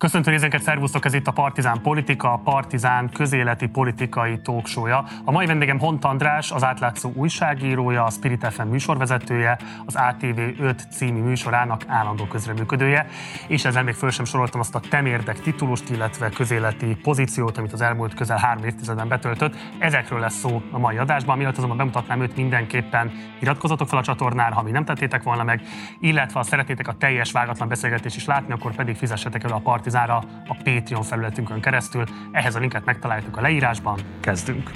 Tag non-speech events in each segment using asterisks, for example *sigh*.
Köszöntő nézőket, szervusztok, ez itt a Partizán Politika, a Partizán közéleti politikai talkshow-ja. A mai vendégem Hont András, az átlátszó újságírója, a Spirit FM műsorvezetője, az ATV 5 című műsorának állandó közreműködője, és ezzel még föl sem soroltam azt a temérdek titulust, illetve közéleti pozíciót, amit az elmúlt közel három évtizedben betöltött. Ezekről lesz szó a mai adásban, mielőtt azonban bemutatnám őt mindenképpen iratkozzatok fel a csatornára, ha mi nem tettétek volna meg, illetve ha szeretnétek a teljes vágatlan beszélgetést is látni, akkor pedig fizessetek el a Partizán Partizára a Patreon felületünkön keresztül. Ehhez a linket megtaláljuk a leírásban. Kezdünk!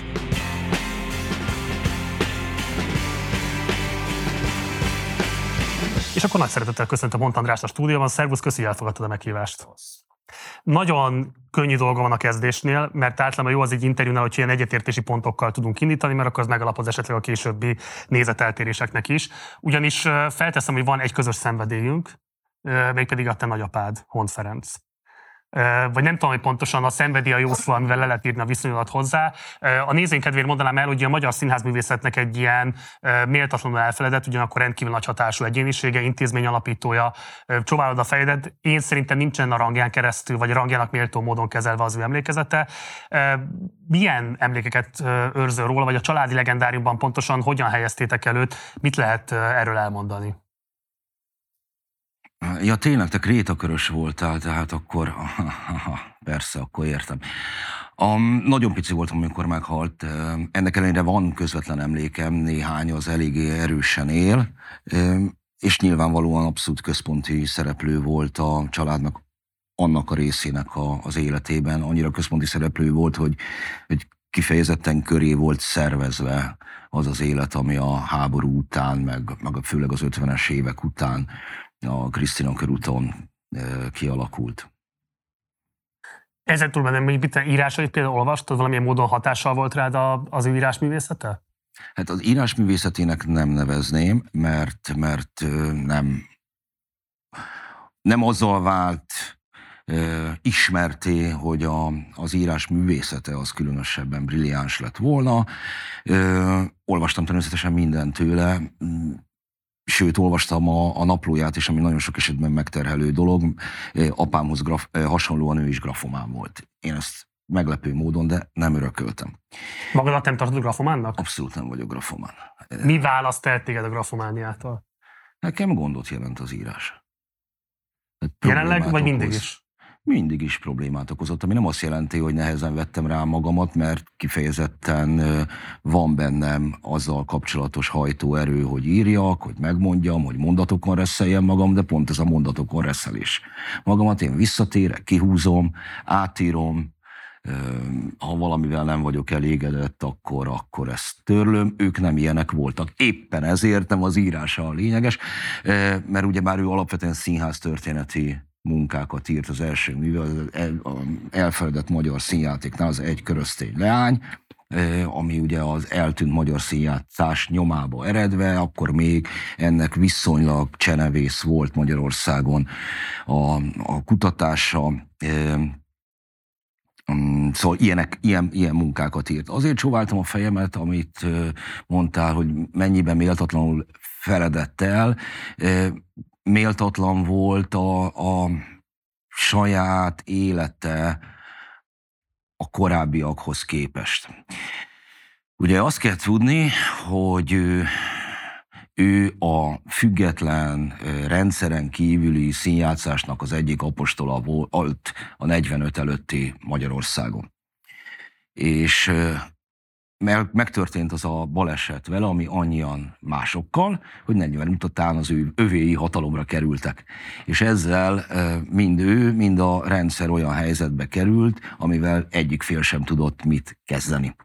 És akkor nagy szeretettel köszöntöm Mont András a stúdióban. Szervusz, köszi, hogy elfogadtad a meghívást. Nagyon könnyű dolga van a kezdésnél, mert általában jó az egy interjúnál, hogy ilyen egyetértési pontokkal tudunk indítani, mert akkor az megalapoz esetleg a későbbi nézeteltéréseknek is. Ugyanis felteszem, hogy van egy közös szenvedélyünk, mégpedig a te nagyapád, Hont Ferenc vagy nem tudom, hogy pontosan a szenvedi a jó szó, amivel le lehet írni a viszonyolat hozzá. A nézőink kedvéért mondanám el, hogy a magyar színházművészetnek egy ilyen méltatlanul elfeledett, ugyanakkor rendkívül nagy hatású egyénisége, intézmény alapítója, csóválod a fejedet. Én szerintem nincsen a rangján keresztül, vagy a rangjának méltó módon kezelve az ő emlékezete. Milyen emlékeket őrző róla, vagy a családi legendáriumban pontosan hogyan helyeztétek előtt, mit lehet erről elmondani? Ja, tényleg, te krétakörös voltál, tehát akkor, *laughs* persze, akkor értem. A, nagyon pici voltam, amikor meghalt. Ennek ellenére van közvetlen emlékem, néhány az eléggé erősen él, és nyilvánvalóan abszolút központi szereplő volt a családnak annak a részének a, az életében. Annyira központi szereplő volt, hogy, hogy kifejezetten köré volt szervezve az az élet, ami a háború után, meg, meg főleg az 50-es évek után a Krisztina körúton kialakult. Ezen túl nem még írásait például olvastad, valamilyen módon hatással volt rád az ő írásművészete? Hát az írásművészetének nem nevezném, mert, mert nem, nem azzal vált ismerté, hogy a, az írás művészete az különösebben brilliáns lett volna. olvastam természetesen mindent tőle, sőt, olvastam a, a naplóját is, ami nagyon sok esetben megterhelő dolog. Apámhoz graf, hasonlóan ő is grafomán volt. Én ezt meglepő módon, de nem örököltem. Magadat nem tartod grafománnak? Abszolút nem vagyok grafomán. Mi választ el téged a grafomániától? Nekem gondot jelent az írás. Jelenleg, vagy mindig is? Mindig is problémát okozott, ami nem azt jelenti, hogy nehezen vettem rá magamat, mert kifejezetten van bennem azzal kapcsolatos hajtóerő, hogy írjak, hogy megmondjam, hogy mondatokon reszeljem magam, de pont ez a mondatokon reszelés. Magamat én visszatérek, kihúzom, átírom, ha valamivel nem vagyok elégedett, akkor, akkor ezt törlöm. Ők nem ilyenek voltak. Éppen ezért nem az írása a lényeges, mert ugye már ő alapvetően színház történeti munkákat írt az első műve, az elfeledett magyar színjátéknál az egy köröztény leány, ami ugye az eltűnt magyar színjátszás nyomába eredve, akkor még ennek viszonylag csenevész volt Magyarországon a, a kutatása, mm, Szóval ilyenek, ilyen, ilyen munkákat írt. Azért csóváltam a fejemet, amit mondtál, hogy mennyiben méltatlanul feledett el méltatlan volt a, a saját élete a korábbiakhoz képest. Ugye azt kell tudni, hogy ő, ő a független rendszeren kívüli színjátszásnak az egyik apostola volt a 45 előtti Magyarországon. És megtörtént az a baleset vele, ami annyian másokkal, hogy 40 után az ő övéi hatalomra kerültek. És ezzel mind ő, mind a rendszer olyan helyzetbe került, amivel egyik fél sem tudott mit kezdeni.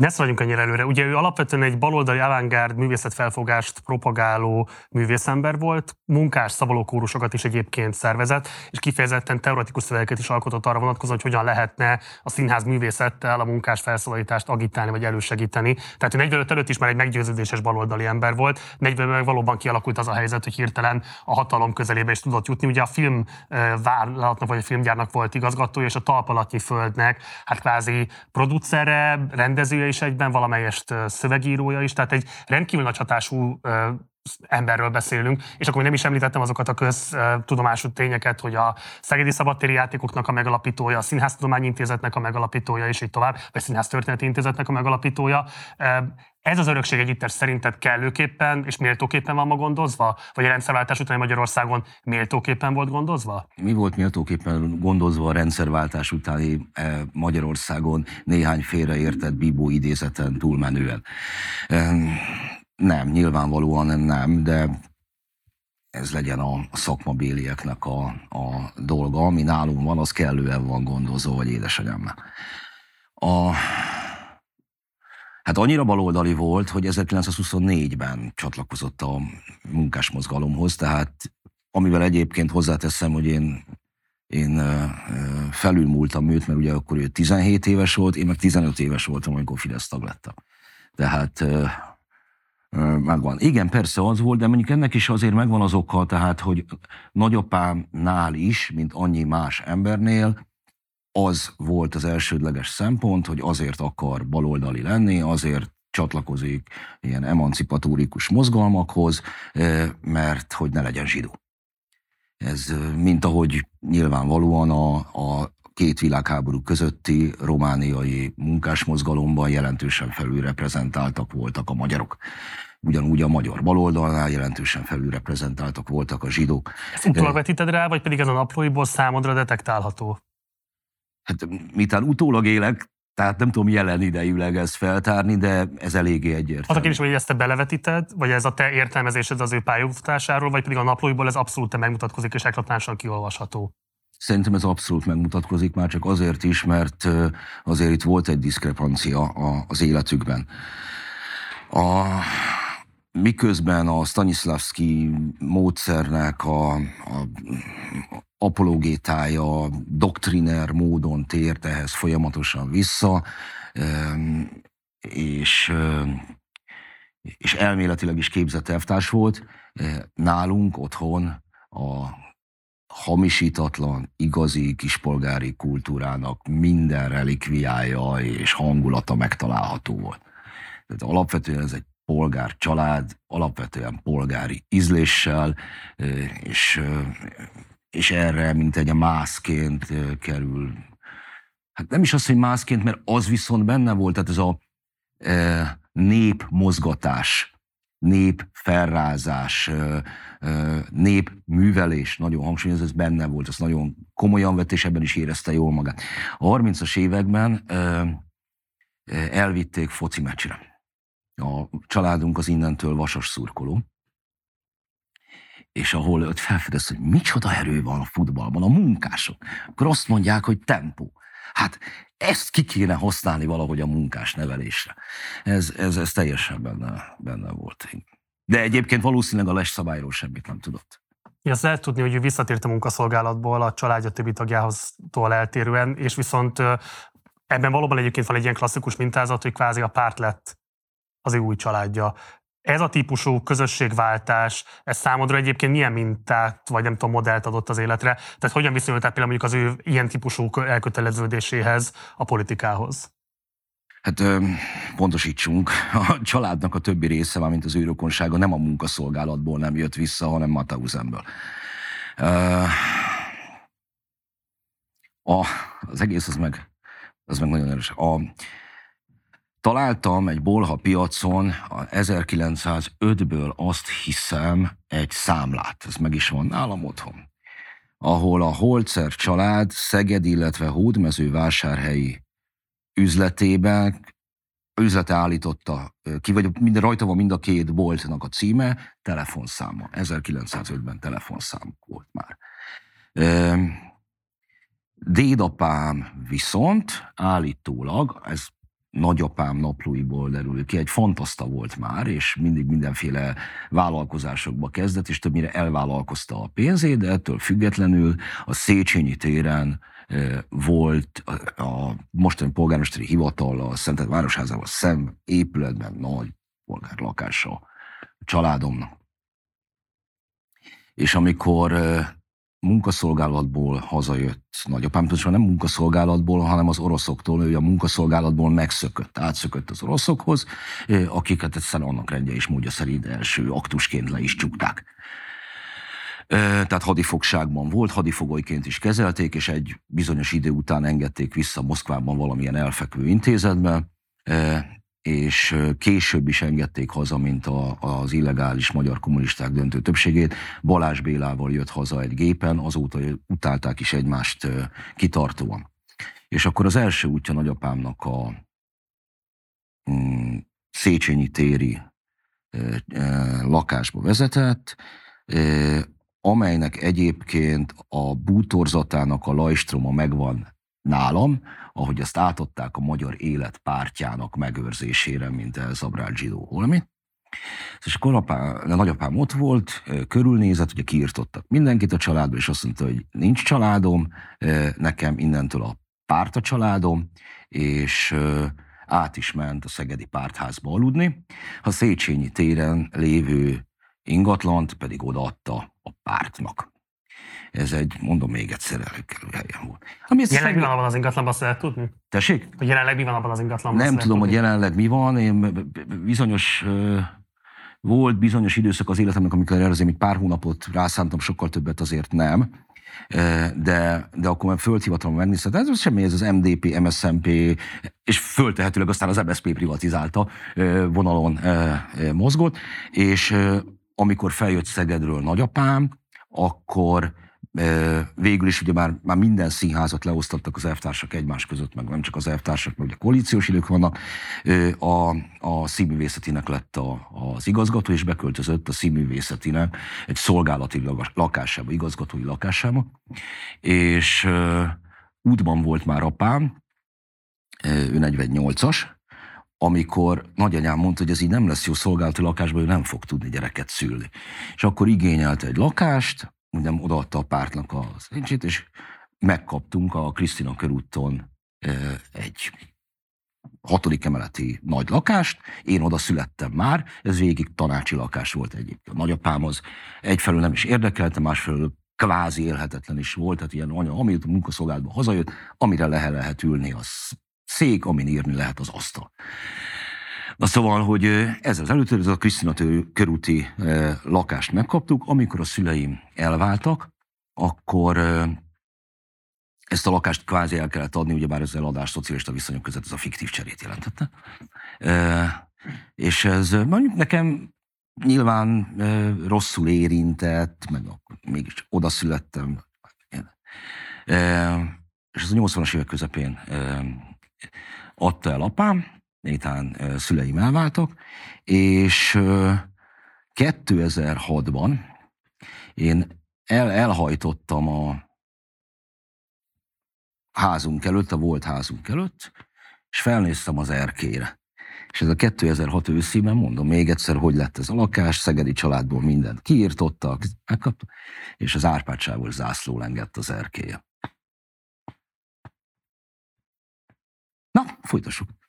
Ne szaladjunk ennyire előre. Ugye ő alapvetően egy baloldali avantgárd művészetfelfogást propagáló művészember volt, munkás szabolókórusokat is egyébként szervezett, és kifejezetten teoretikus szövegeket is alkotott arra vonatkozóan, hogy hogyan lehetne a színház művészettel a munkás felszólítást agitálni vagy elősegíteni. Tehát ő 45 előtt is már egy meggyőződéses baloldali ember volt, 40 meg valóban kialakult az a helyzet, hogy hirtelen a hatalom közelébe is tudott jutni. Ugye a film vállalatnak vagy a filmgyárnak volt igazgatója, és a talpalatnyi földnek, hát kvázi producere, rendezője is egyben, valamelyest szövegírója is, tehát egy rendkívül nagy hatású emberről beszélünk, és akkor nem is említettem azokat a köztudomású tényeket, hogy a Szegedi Szabadtéri Játékoknak a megalapítója, a Színháztudományi Intézetnek a megalapítója, és így tovább, vagy Színház Történeti Intézetnek a megalapítója. Ez az örökség együttes szerinted kellőképpen és méltóképpen van ma gondozva? Vagy a rendszerváltás utáni Magyarországon méltóképpen volt gondozva? Mi volt méltóképpen gondozva a rendszerváltás utáni eh, Magyarországon néhány félreértett bíbó idézeten túlmenően? Nem, nyilvánvalóan nem, de ez legyen a szakmabélieknek a, a dolga, ami nálunk van, az kellően van gondozó, vagy édesanyámmal. A, hát annyira baloldali volt, hogy 1924-ben csatlakozott a munkásmozgalomhoz, tehát amivel egyébként hozzáteszem, hogy én én felülmúltam őt, mert ugye akkor ő 17 éves volt, én meg 15 éves voltam, amikor Fidesz tag lettem. Tehát megvan. Igen, persze az volt, de mondjuk ennek is azért megvan az oka, tehát, hogy nagyapámnál is, mint annyi más embernél, az volt az elsődleges szempont, hogy azért akar baloldali lenni, azért csatlakozik ilyen emancipatórikus mozgalmakhoz, mert hogy ne legyen zsidó. Ez, mint ahogy nyilvánvalóan a, a két világháború közötti romániai munkásmozgalomban jelentősen felülreprezentáltak voltak a magyarok. Ugyanúgy a magyar baloldalnál jelentősen felülreprezentáltak voltak a zsidók. Ezt utólag vetíted rá, vagy pedig ez a naplóiból számodra detektálható? Hát miután utólag élek, tehát nem tudom jelen idejűleg ezt feltárni, de ez eléggé egyértelmű. Az a kérdés, hogy ezt te belevetíted, vagy ez a te értelmezésed az ő pályafutásáról, vagy pedig a naplóiból ez abszolút megmutatkozik és eklatánsan kiolvasható? Szerintem ez abszolút megmutatkozik, már csak azért is, mert azért itt volt egy diszkrepancia az életükben. A, miközben a Stanislavski módszernek a, a apologétája doktriner módon tért ehhez folyamatosan vissza, és, és elméletileg is képzett elvtárs volt, nálunk otthon a hamisítatlan, igazi kispolgári kultúrának minden relikviája és hangulata megtalálható volt. Tehát alapvetően ez egy polgár család, alapvetően polgári ízléssel, és, és erre, mint egy mászként kerül. Hát nem is az, hogy mászként, mert az viszont benne volt, tehát ez a népmozgatás, népfelrázás, népművelés, nagyon hangsúlyozó, ez benne volt, ez nagyon komolyan vett, és ebben is érezte jól magát. A 30-as években elvitték foci meccsre. A családunk az innentől vasas szurkoló, és ahol ott felfedez, hogy micsoda erő van a futballban, a munkások, akkor azt mondják, hogy tempó. Hát ezt ki kéne használni valahogy a munkás nevelésre. Ez, ez, ez teljesen benne, benne volt. De egyébként valószínűleg a les semmit nem tudott. Ja, azt lehet tudni, hogy ő visszatért a munkaszolgálatból a családja többi tagjához eltérően, és viszont ebben valóban egyébként van egy ilyen klasszikus mintázat, hogy kvázi a párt lett az ő új családja. Ez a típusú közösségváltás, ez számodra egyébként milyen mintát, vagy nem tudom, modellt adott az életre? Tehát hogyan viszonyultál például mondjuk az ő ilyen típusú elköteleződéséhez, a politikához? Hát pontosítsunk, a családnak a többi része, mint az ő rokonsága nem a munkaszolgálatból nem jött vissza, hanem Matausenből. A, az egész az meg, az meg nagyon erős. A, találtam egy bolha piacon 1905-ből azt hiszem egy számlát, ez meg is van nálam otthon, ahol a Holzer család Szeged, illetve Hódmezővásárhelyi üzletében üzlete állította ki, vagy minden, rajta van mind a két boltnak a címe, telefonszáma. 1905-ben telefonszám volt már. Dédapám viszont állítólag, ez nagyapám naplóiból derül ki, egy fantaszta volt már, és mindig mindenféle vállalkozásokba kezdett, és többnyire elvállalkozta a pénzét, de ettől függetlenül a Széchenyi téren volt a mostani polgármesteri hivatal a Szentet Városházával szem épületben nagy polgárlakása a családomnak. És amikor munkaszolgálatból hazajött nagyapám, pontosan nem munkaszolgálatból, hanem az oroszoktól, ő a munkaszolgálatból megszökött, átszökött az oroszokhoz, akiket egyszerűen annak rendje és módja szerint első aktusként le is csukták. Tehát hadifogságban volt, hadifogolyként is kezelték, és egy bizonyos idő után engedték vissza Moszkvában valamilyen elfekvő intézetbe, és később is engedték haza, mint a, az illegális magyar kommunisták döntő többségét. Balázs Bélával jött haza egy gépen, azóta utálták is egymást kitartóan. És akkor az első útja nagyapámnak a mm, Széchenyi téri e, e, lakásba vezetett, e, amelynek egyébként a bútorzatának a lajstroma megvan nálam, ahogy azt átadták a magyar élet pártjának megőrzésére, mint elzabrált zsidó holmi. És akkor apá, a nagyapám ott volt, körülnézett, ugye kiirtottak mindenkit a családba, és azt mondta, hogy nincs családom, nekem innentől a párt a családom, és át is ment a Szegedi Pártházba aludni. A Széchenyi téren lévő ingatlant pedig odaadta a pártnak. Ez egy, mondom még egyszer, előkerül helyen volt. Ami jelenleg mi van abban az ingatlanban, azt lehet tudni? Tessék? Hogy jelenleg mi van abban az ingatlanban? Nem tudom, hogy jelenleg mi van. Én bizonyos volt bizonyos időszak az életemnek, amikor erre azért pár hónapot rászántam, sokkal többet azért nem. De, de akkor már földhivatalom megnéztem, ez semmi, ez az MDP, MSZMP, és föltehetőleg aztán az MSZP privatizálta vonalon mozgott, és amikor feljött Szegedről nagyapám, akkor végül is ugye már, már minden színházat leosztottak az elvtársak egymás között, meg nem csak az elvtársak, meg ugye koalíciós idők vannak. A, a színművészetinek lett a, az igazgató, és beköltözött a színművészetinek egy szolgálati lakásába, igazgatói lakásába. És útban volt már apám, ő 48-as, amikor nagyanyám mondta, hogy ez így nem lesz jó szolgálati lakásban, ő nem fog tudni gyereket szülni. És akkor igényelte egy lakást, nem odaadta a pártnak az nincsét, és megkaptunk a Krisztina körúton egy hatodik emeleti nagy lakást, én oda születtem már, ez végig tanácsi lakás volt egyébként. A nagyapám az egyfelől nem is érdekelte, másfelől kvázi élhetetlen is volt, tehát ilyen anya, amit a munkaszolgálatban hazajött, amire lehet, lehet ülni, az szék, amin írni lehet az asztal. Na szóval, hogy ez az előtt, ez a Krisztina körúti lakást megkaptuk, amikor a szüleim elváltak, akkor ezt a lakást kvázi el kellett adni, ugyebár ez eladás szocialista viszonyok között ez a fiktív cserét jelentette. És ez mondjuk nekem nyilván rosszul érintett, meg akkor mégis oda születtem. És ez a 80-as évek közepén adta el apám, miután szüleim elváltak, és 2006-ban én el, elhajtottam a házunk előtt, a volt házunk előtt, és felnéztem az erkére. És ez a 2006 őszében, mondom még egyszer, hogy lett ez a lakás, szegedi családból mindent kiírtottak, megkaptam, és az Árpád zászló lengett az erkélye. Na, folytassuk.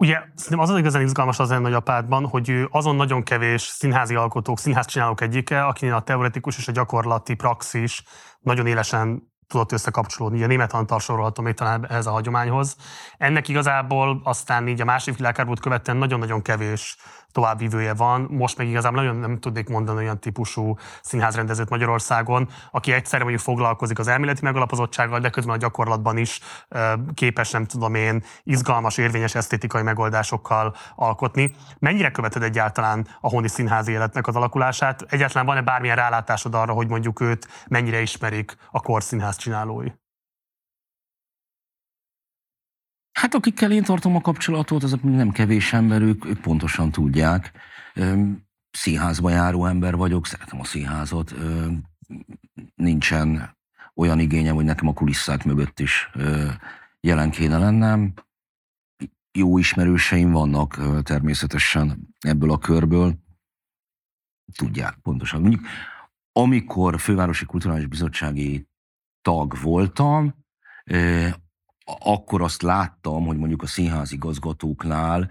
Ugye szerintem az az igazán izgalmas az nagyapádban, hogy ő azon nagyon kevés színházi alkotók, színházcsinálók egyike, akinél a teoretikus és a gyakorlati praxis nagyon élesen tudott összekapcsolódni. Ugye német Antal sorolhatom még talán ehhez a hagyományhoz. Ennek igazából aztán így a másik világháborút követően nagyon-nagyon kevés továbbvívője van. Most meg igazából nagyon nem tudnék mondani olyan típusú színházrendezőt Magyarországon, aki egyszerre mondjuk foglalkozik az elméleti megalapozottsággal, de közben a gyakorlatban is képes, nem tudom én, izgalmas, érvényes esztétikai megoldásokkal alkotni. Mennyire követed egyáltalán a honi színházi életnek az alakulását? Egyáltalán van-e bármilyen rálátásod arra, hogy mondjuk őt mennyire ismerik a korszínház csinálói? Hát akikkel én tartom a kapcsolatot, azok nem kevés ember, ők, ők pontosan tudják. Színházba járó ember vagyok, szeretem a színházat. Nincsen olyan igényem, hogy nekem a kulisszák mögött is jelen kéne lennem. Jó ismerőseim vannak természetesen ebből a körből. Tudják pontosan. Mondjuk, amikor Fővárosi Kulturális Bizottsági tag voltam, akkor azt láttam, hogy mondjuk a színház igazgatóknál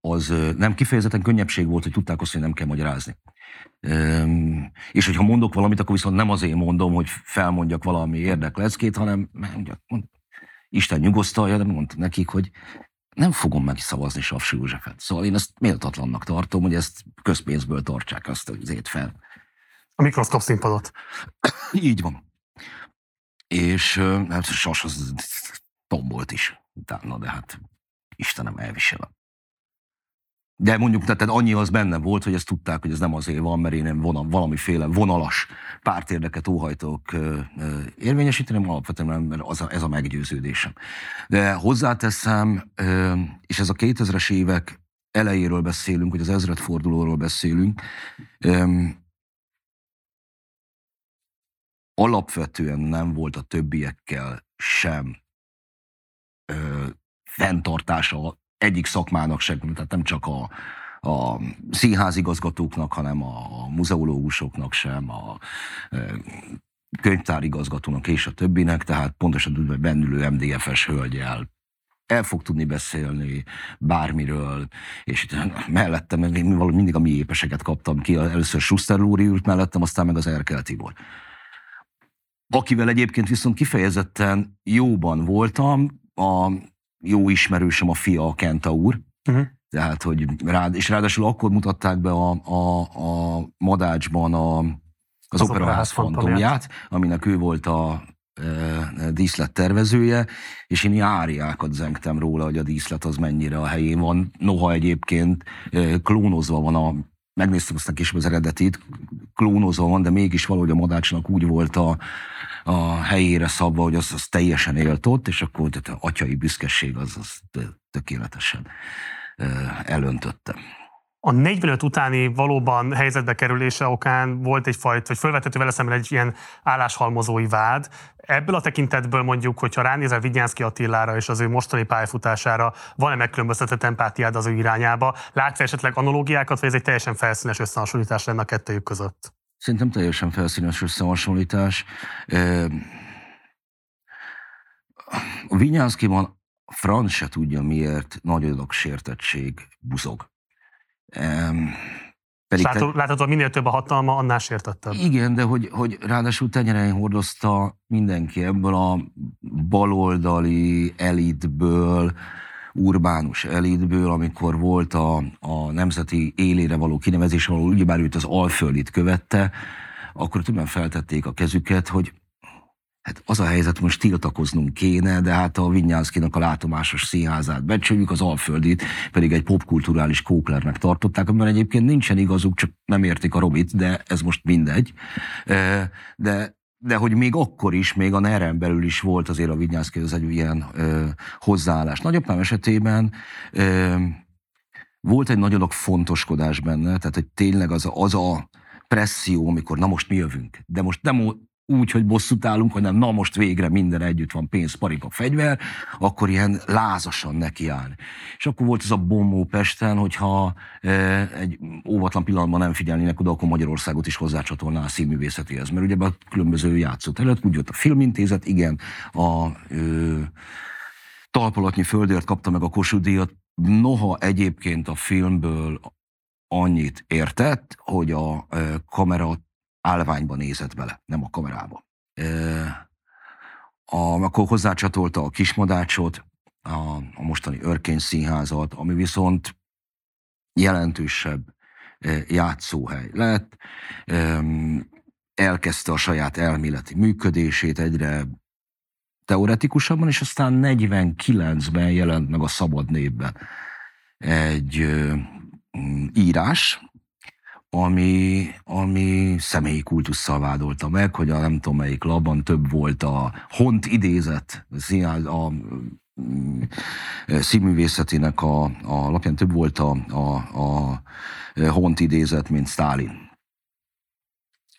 az nem kifejezetten könnyebbség volt, hogy tudták azt, hogy nem kell magyarázni. És hogyha mondok valamit, akkor viszont nem azért mondom, hogy felmondjak valami érdekleckét, hanem mond, Isten nyugosztalja, de mondtam nekik, hogy nem fogom megszavazni Savsi Józsefet. Szóval én ezt méltatlannak tartom, hogy ezt közpénzből tartsák azt azért fel. A mikroszkop színpadot. Így van. És hát Sas az tombolt is utána, de hát Istenem elviselem. De mondjuk, tehát annyi az benne volt, hogy ezt tudták, hogy ez nem azért van, mert én nem vonal, valamiféle vonalas pártérdeket óhajtok érvényesíteni, hanem alapvetően mert az a, ez a meggyőződésem. De hozzáteszem, és ez a 2000-es évek elejéről beszélünk, hogy az ezredfordulóról beszélünk, alapvetően nem volt a többiekkel sem fenntartása egyik szakmának sem, tehát nem csak a, a színházigazgatóknak, hanem a muzeológusoknak sem, a könyvtárigazgatónak és a többinek, tehát pontosan tudva, bennülő MDF-es hölgyel el fog tudni beszélni bármiről, és itt mellettem, én mindig a mi épeseket kaptam ki, először Schuster Lóri ült mellettem, aztán meg az Erkel Tibor. Akivel egyébként viszont kifejezetten jóban voltam, a jó ismerősöm a fia, a Kenta úr, uh-huh. tehát, hogy rád, és ráadásul akkor mutatták be a, a, a Madácsban a, az, az operaház fantomját, aminek ő volt a e, díszlet tervezője, és én áriákat zengtem róla, hogy a díszlet az mennyire a helyén van. Noha egyébként e, klónozva van a megnéztem aztán később az eredetit, klónozva van, de mégis valahogy a madácsnak úgy volt a, a helyére szabva, hogy az, az teljesen élt ott, és akkor tehát atyai büszkeség az, az tökéletesen elöntötte. A 45 utáni valóban helyzetbe kerülése okán volt egyfajta, vagy felvethető vele szemben egy ilyen álláshalmozói vád. Ebből a tekintetből mondjuk, hogyha ránézel Vigyánszki Attilára és az ő mostani pályafutására, van-e megkülönböztetett empátiád az ő irányába? Látsz esetleg analógiákat, vagy ez egy teljesen felszínes összehasonlítás lenne a kettőjük között? Szerintem teljesen felszínes összehasonlítás. Vinyánszkiban Franz se tudja, miért nagy adag sértettség buzog. Pedig látod, te... hogy minél több a hatalma, annál sértettebb. Igen, de hogy, hogy ráadásul tenyerein hordozta mindenki ebből a baloldali elitből, urbánus elitből, amikor volt a, a nemzeti élére való kinevezés, ahol ugyebár őt az alföldit követte, akkor többen feltették a kezüket, hogy Hát az a helyzet, most tiltakoznunk kéne, de hát a Vinyánszkinak a látomásos színházát becsüljük, az Alföldit pedig egy popkulturális kóklernek tartották, amiben egyébként nincsen igazuk, csak nem értik a Robit, de ez most mindegy. De de hogy még akkor is, még a ner belül is volt azért a Vinyánszki, ez egy ilyen ö, hozzáállás. Nagyapám esetében ö, volt egy nagyon fontoskodás benne, tehát hogy tényleg az a, az a presszió, amikor na most mi jövünk, de most nem úgy, hogy bosszút állunk, hanem na most végre minden együtt van pénz, parika, fegyver, akkor ilyen lázasan nekiáll. És akkor volt ez a bombó Pesten, hogyha e, egy óvatlan pillanatban nem figyelnének oda, akkor Magyarországot is hozzácsatolná a színművészetéhez. Mert ugye a különböző játszóterület, úgy jött a filmintézet, igen, a ö, talpalatnyi földért kapta meg a Kossuth díjat, noha egyébként a filmből annyit értett, hogy a kamera állványba nézett bele, nem a kamerába. A, akkor hozzácsatolta a Kismadácsot, a, a mostani Örkény Színházat, ami viszont jelentősebb játszóhely lett. Elkezdte a saját elméleti működését egyre teoretikusabban, és aztán 49-ben jelent meg a Szabad Népben egy írás, ami, ami személyi kultusszal vádolta meg, hogy a nem tudom melyik labban több volt a hont idézet, a, a mm, színművészetének a, a lapján több volt a, a, a hont idézet, mint Stalin.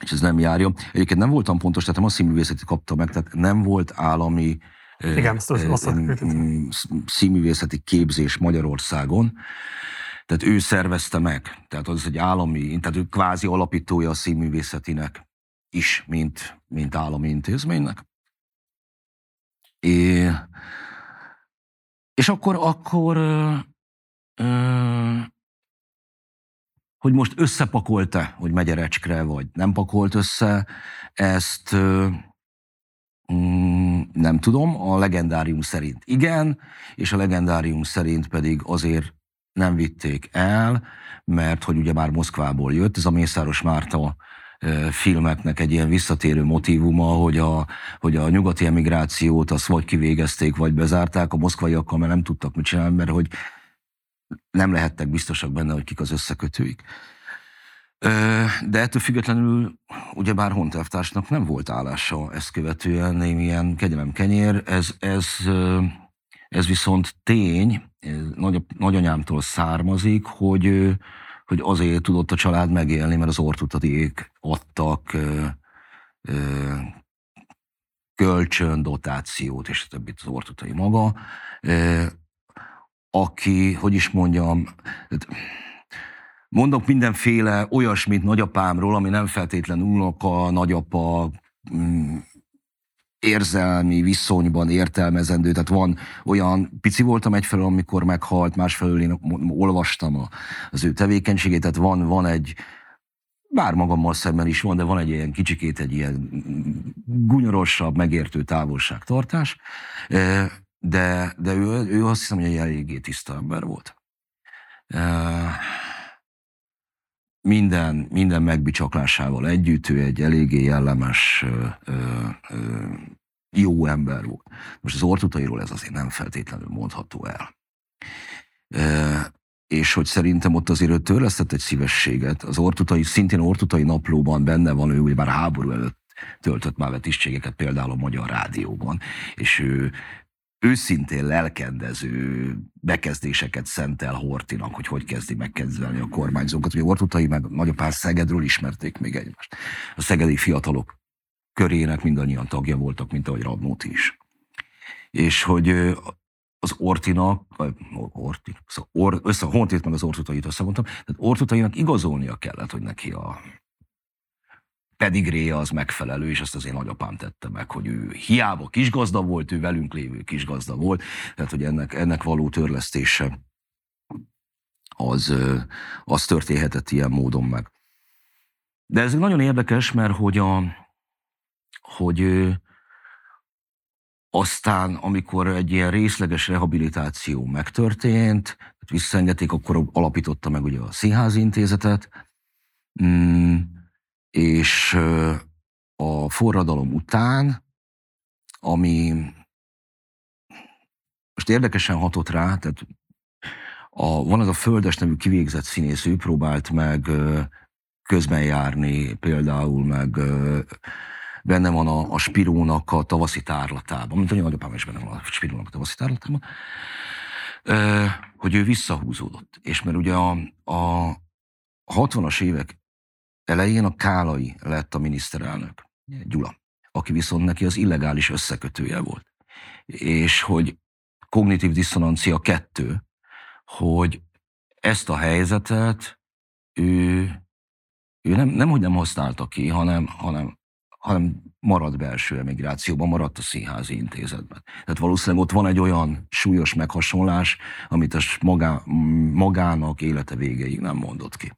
És ez nem járja. Egyébként nem voltam pontos, tehát nem a színművészeti kapta meg, tehát nem volt állami Igen, azt, azt, színművészeti képzés Magyarországon. Tehát ő szervezte meg, tehát az egy állami, tehát ő kvázi alapítója a színművészetinek is, mint, mint állami intézménynek. É, és akkor, akkor hogy most összepakolta, hogy megyerecskre, vagy nem pakolt össze, ezt mm, nem tudom, a legendárium szerint igen, és a legendárium szerint pedig azért nem vitték el, mert hogy ugye már Moszkvából jött, ez a Mészáros Márta filmeknek egy ilyen visszatérő motivuma, hogy a, hogy a nyugati emigrációt azt vagy kivégezték, vagy bezárták, a moszkvaiakkal mert nem tudtak mit csinálni, mert hogy nem lehettek biztosak benne, hogy kik az összekötőik. De ettől függetlenül ugyebár hontervtársnak nem volt állása ezt követően némilyen kegyelem kenyér. Ez, ez, ez viszont tény, nagy, nagyanyámtól származik, hogy, hogy azért tudott a család megélni, mert az ortutatiék adtak kölcsön, dotációt, és többit az ortutai maga. Aki, hogy is mondjam, mondok mindenféle olyasmit nagyapámról, ami nem feltétlenül unoka, nagyapa, mm, érzelmi viszonyban értelmezendő, tehát van olyan, pici voltam egyfelől, amikor meghalt, másfelől én olvastam az ő tevékenységét, tehát van, van egy, bár magammal szemben is van, de van egy ilyen kicsikét, egy ilyen gunyorosabb, megértő távolságtartás. De, de ő, ő azt hiszem, hogy egy eléggé tiszta ember volt. Minden, minden megbicsaklásával együtt ő egy eléggé jellemes, jó ember volt. Most az ortutairól ez azért nem feltétlenül mondható el. És hogy szerintem ott azért ő törlesztett egy szívességet. Az ortutai, szintén ortutai naplóban benne van, ő ugye már háború előtt töltött már tisztségeket, például a Magyar Rádióban, és ő őszintén lelkendező bekezdéseket szentel Hortinak, hogy hogy kezdi megkezdeni a kormányzókat. Ugye Hortutai meg nagyapár Szegedről ismerték még egymást. A szegedi fiatalok körének mindannyian tagja voltak, mint ahogy Radnóti is. És hogy az Ortinak, Orti, szóval or, össze Hontit meg az Ortutait összemondtam, tehát Ortutainak igazolnia kellett, hogy neki a pedigréje az megfelelő, és azt azért nagyapám tette meg, hogy ő hiába kisgazda volt, ő velünk lévő kisgazda volt, tehát hogy ennek, ennek való törlesztése az, az történhetett ilyen módon meg. De ez nagyon érdekes, mert hogy, a, hogy aztán, amikor egy ilyen részleges rehabilitáció megtörtént, visszaengedték, akkor alapította meg ugye a Színházi Intézetet, mm, és a forradalom után, ami most érdekesen hatott rá, tehát a, van az a Földes nevű kivégzett színész, ő próbált meg közben járni, például meg benne van a, a Spirónak a tavaszi tárlatában, mint a nagyapám is benne van a Spirónak a tavaszi tárlatában, hogy ő visszahúzódott. És mert ugye a, a 60-as évek elején a Kálai lett a miniszterelnök, Gyula, aki viszont neki az illegális összekötője volt. És hogy kognitív diszonancia kettő, hogy ezt a helyzetet ő, ő nem, nem, hogy nem használta ki, hanem, hanem, hanem maradt belső emigrációban, maradt a színházi intézetben. Tehát valószínűleg ott van egy olyan súlyos meghasonlás, amit a magá, magának élete végéig nem mondott ki.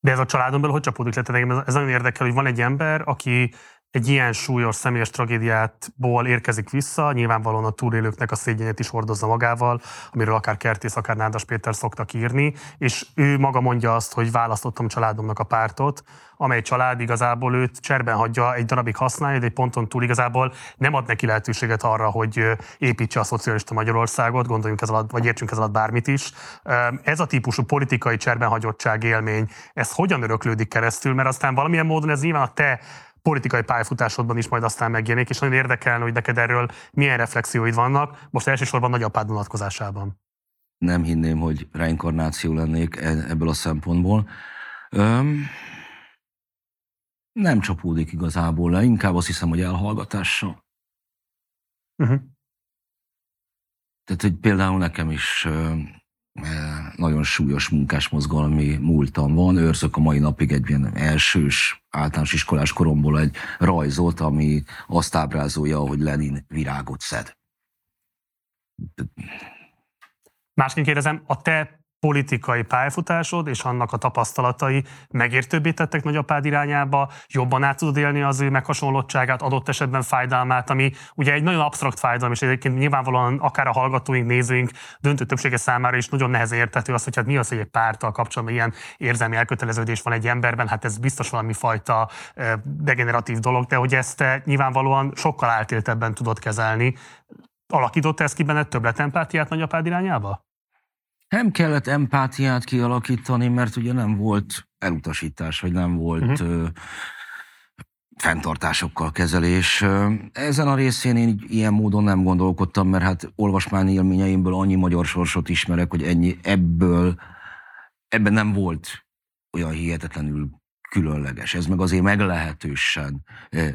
De ez a családon belül hogy csapódik le? Tehát ez nagyon érdekel, hogy van egy ember, aki egy ilyen súlyos személyes tragédiátból érkezik vissza, nyilvánvalóan a túlélőknek a szégyenet is hordozza magával, amiről akár Kertész, akár Nádas Péter szoktak írni, és ő maga mondja azt, hogy választottam családomnak a pártot, amely család igazából őt cserben hagyja, egy darabig használja, de egy ponton túl igazából nem ad neki lehetőséget arra, hogy építse a szocialista Magyarországot, gondoljunk ez alatt, vagy értsünk ez alatt bármit is. Ez a típusú politikai cserbenhagyottság élmény, ez hogyan öröklődik keresztül, mert aztán valamilyen módon ez nyilván a te politikai pályafutásodban is majd aztán megjelenik, és nagyon érdekelne, hogy neked erről milyen reflexióid vannak, most elsősorban nagyapád vonatkozásában. Nem hinném, hogy reinkarnáció lennék e- ebből a szempontból. Öm, nem csapódik igazából le, inkább azt hiszem, hogy elhallgatással. Uh-huh. Tehát, hogy például nekem is nagyon súlyos munkásmozgalmi múltam van. Őrzök a mai napig egy ilyen elsős általános iskolás koromból egy rajzot, ami azt ábrázolja, hogy Lenin virágot szed. Másként kérdezem, a te politikai pályafutásod és annak a tapasztalatai megértőbbé tettek nagyapád irányába, jobban át tudod élni az ő meghasonlottságát, adott esetben fájdalmát, ami ugye egy nagyon absztrakt fájdalom, és egyébként nyilvánvalóan akár a hallgatóink, nézőink döntő többsége számára is nagyon nehezen értető az, hogy hát mi az, hogy egy párttal kapcsolatban ilyen érzelmi elköteleződés van egy emberben, hát ez biztos valami fajta degeneratív dolog, de hogy ezt nyilvánvalóan sokkal átéltebben tudod kezelni. Alakított ez ki benned többlet empátiát nagyapád irányába? Nem kellett empátiát kialakítani, mert ugye nem volt elutasítás, vagy nem volt uh-huh. ö, fenntartásokkal kezelés. Ezen a részén én ilyen módon nem gondolkodtam, mert hát olvasmány élményeimből annyi magyar sorsot ismerek, hogy ennyi ebből, ebben nem volt olyan hihetetlenül különleges. Ez meg azért meglehetősen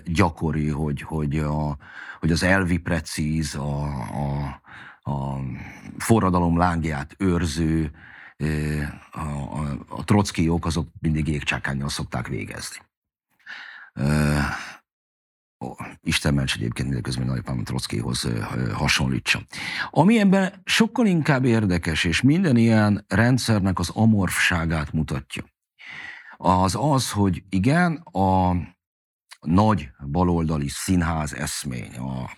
gyakori, hogy, hogy, a, hogy az elvi precíz, a, a, a forradalom lángját őrző, a, a, a trockiók azok mindig jégcsákányjal szokták végezni. Ó, Isten ments egyébként mindeközben nagyapám Trockihoz hasonlítsa. Ami ebben sokkal inkább érdekes, és minden ilyen rendszernek az amorfságát mutatja, az az, hogy igen, a nagy baloldali színház eszmény, a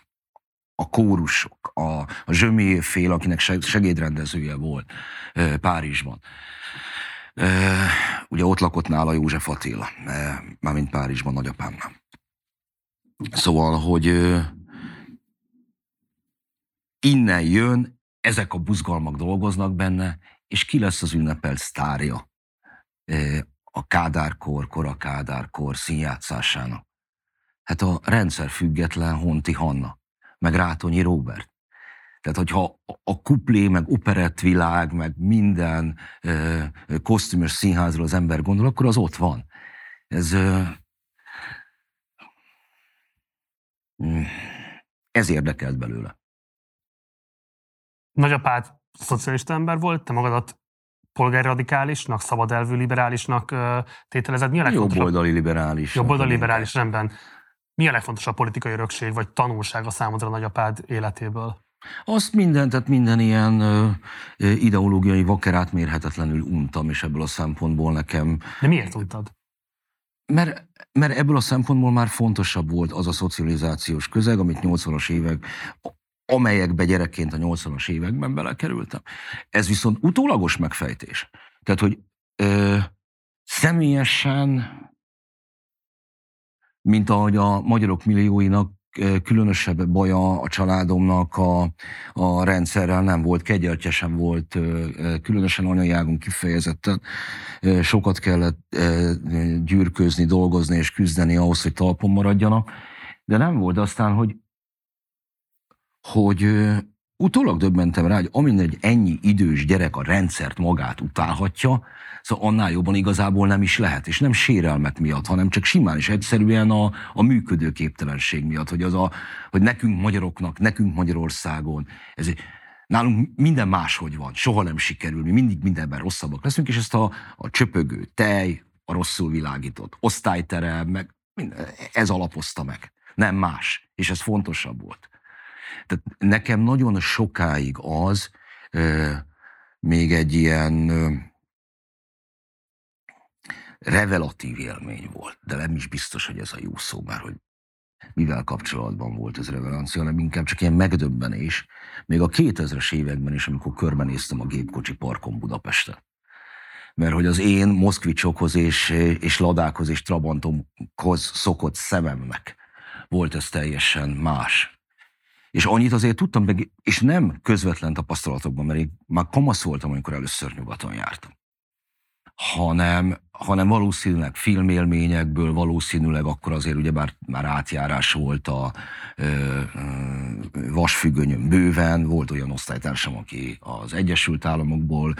a kórusok, a, a Zsömé fél, akinek segédrendezője volt Párizsban. Ugye ott lakott nála József Attila, mármint Párizsban, nagyapámnál. Szóval, hogy innen jön, ezek a buzgalmak dolgoznak benne, és ki lesz az ünnepelt sztárja a Kádárkor, kora Kádárkor színjátszásának? Hát a rendszer független Honti Hanna meg Rátonyi Róbert. Tehát, hogyha a kuplé, meg operettvilág, meg minden ö, kosztümös színházról az ember gondol, akkor az ott van. Ez, ö, ez érdekelt belőle. Nagyapád szocialista ember volt, te magadat polgári radikálisnak, szabad elvű liberálisnak tételezed. Mi a legfontosabb? Jobboldali liberális. Jobboldali liberális, rendben. Mi a legfontosabb politikai örökség vagy tanulság a számodra nagyapád életéből? Azt minden, tehát minden ilyen ö, ideológiai vakerát mérhetetlenül untam, és ebből a szempontból nekem... De miért untad? Mert, mert ebből a szempontból már fontosabb volt az a szocializációs közeg, amit 80-as évek, amelyekbe gyerekként a 80-as években belekerültem. Ez viszont utólagos megfejtés. Tehát, hogy ö, személyesen mint ahogy a magyarok millióinak különösebb baja a családomnak a, a rendszerrel nem volt, kegyeltje sem volt, különösen anyajágon kifejezetten. Sokat kellett gyűrközni, dolgozni és küzdeni ahhoz, hogy talpon maradjanak. De nem volt aztán, hogy, hogy utólag döbbentem rá, hogy amin egy ennyi idős gyerek a rendszert magát utálhatja, Szóval annál jobban igazából nem is lehet, és nem sérelmek miatt, hanem csak simán és egyszerűen a, a működőképtelenség miatt, hogy, az a, hogy nekünk magyaroknak, nekünk Magyarországon, ez nálunk minden máshogy van, soha nem sikerül, mi mindig mindenben rosszabbak leszünk, és ezt a, a csöpögő tej, a rosszul világított osztályterem, meg minden, ez alapozta meg, nem más, és ez fontosabb volt. Tehát nekem nagyon sokáig az, euh, még egy ilyen revelatív élmény volt, de nem is biztos, hogy ez a jó szó már, hogy mivel kapcsolatban volt ez revelancia, hanem inkább csak ilyen megdöbbenés. Még a 2000-es években is, amikor körbenéztem a gépkocsi parkon Budapesten. Mert hogy az én moszkvicsokhoz és, és ladákhoz és trabantomhoz szokott szememnek volt ez teljesen más. És annyit azért tudtam, meg, és nem közvetlen tapasztalatokban, mert én már kamasz voltam, amikor először nyugaton jártam hanem, hanem valószínűleg filmélményekből, valószínűleg akkor azért ugye bár már átjárás volt a ö, ö, vasfüggönyön bőven, volt olyan osztálytársam, aki az Egyesült Államokból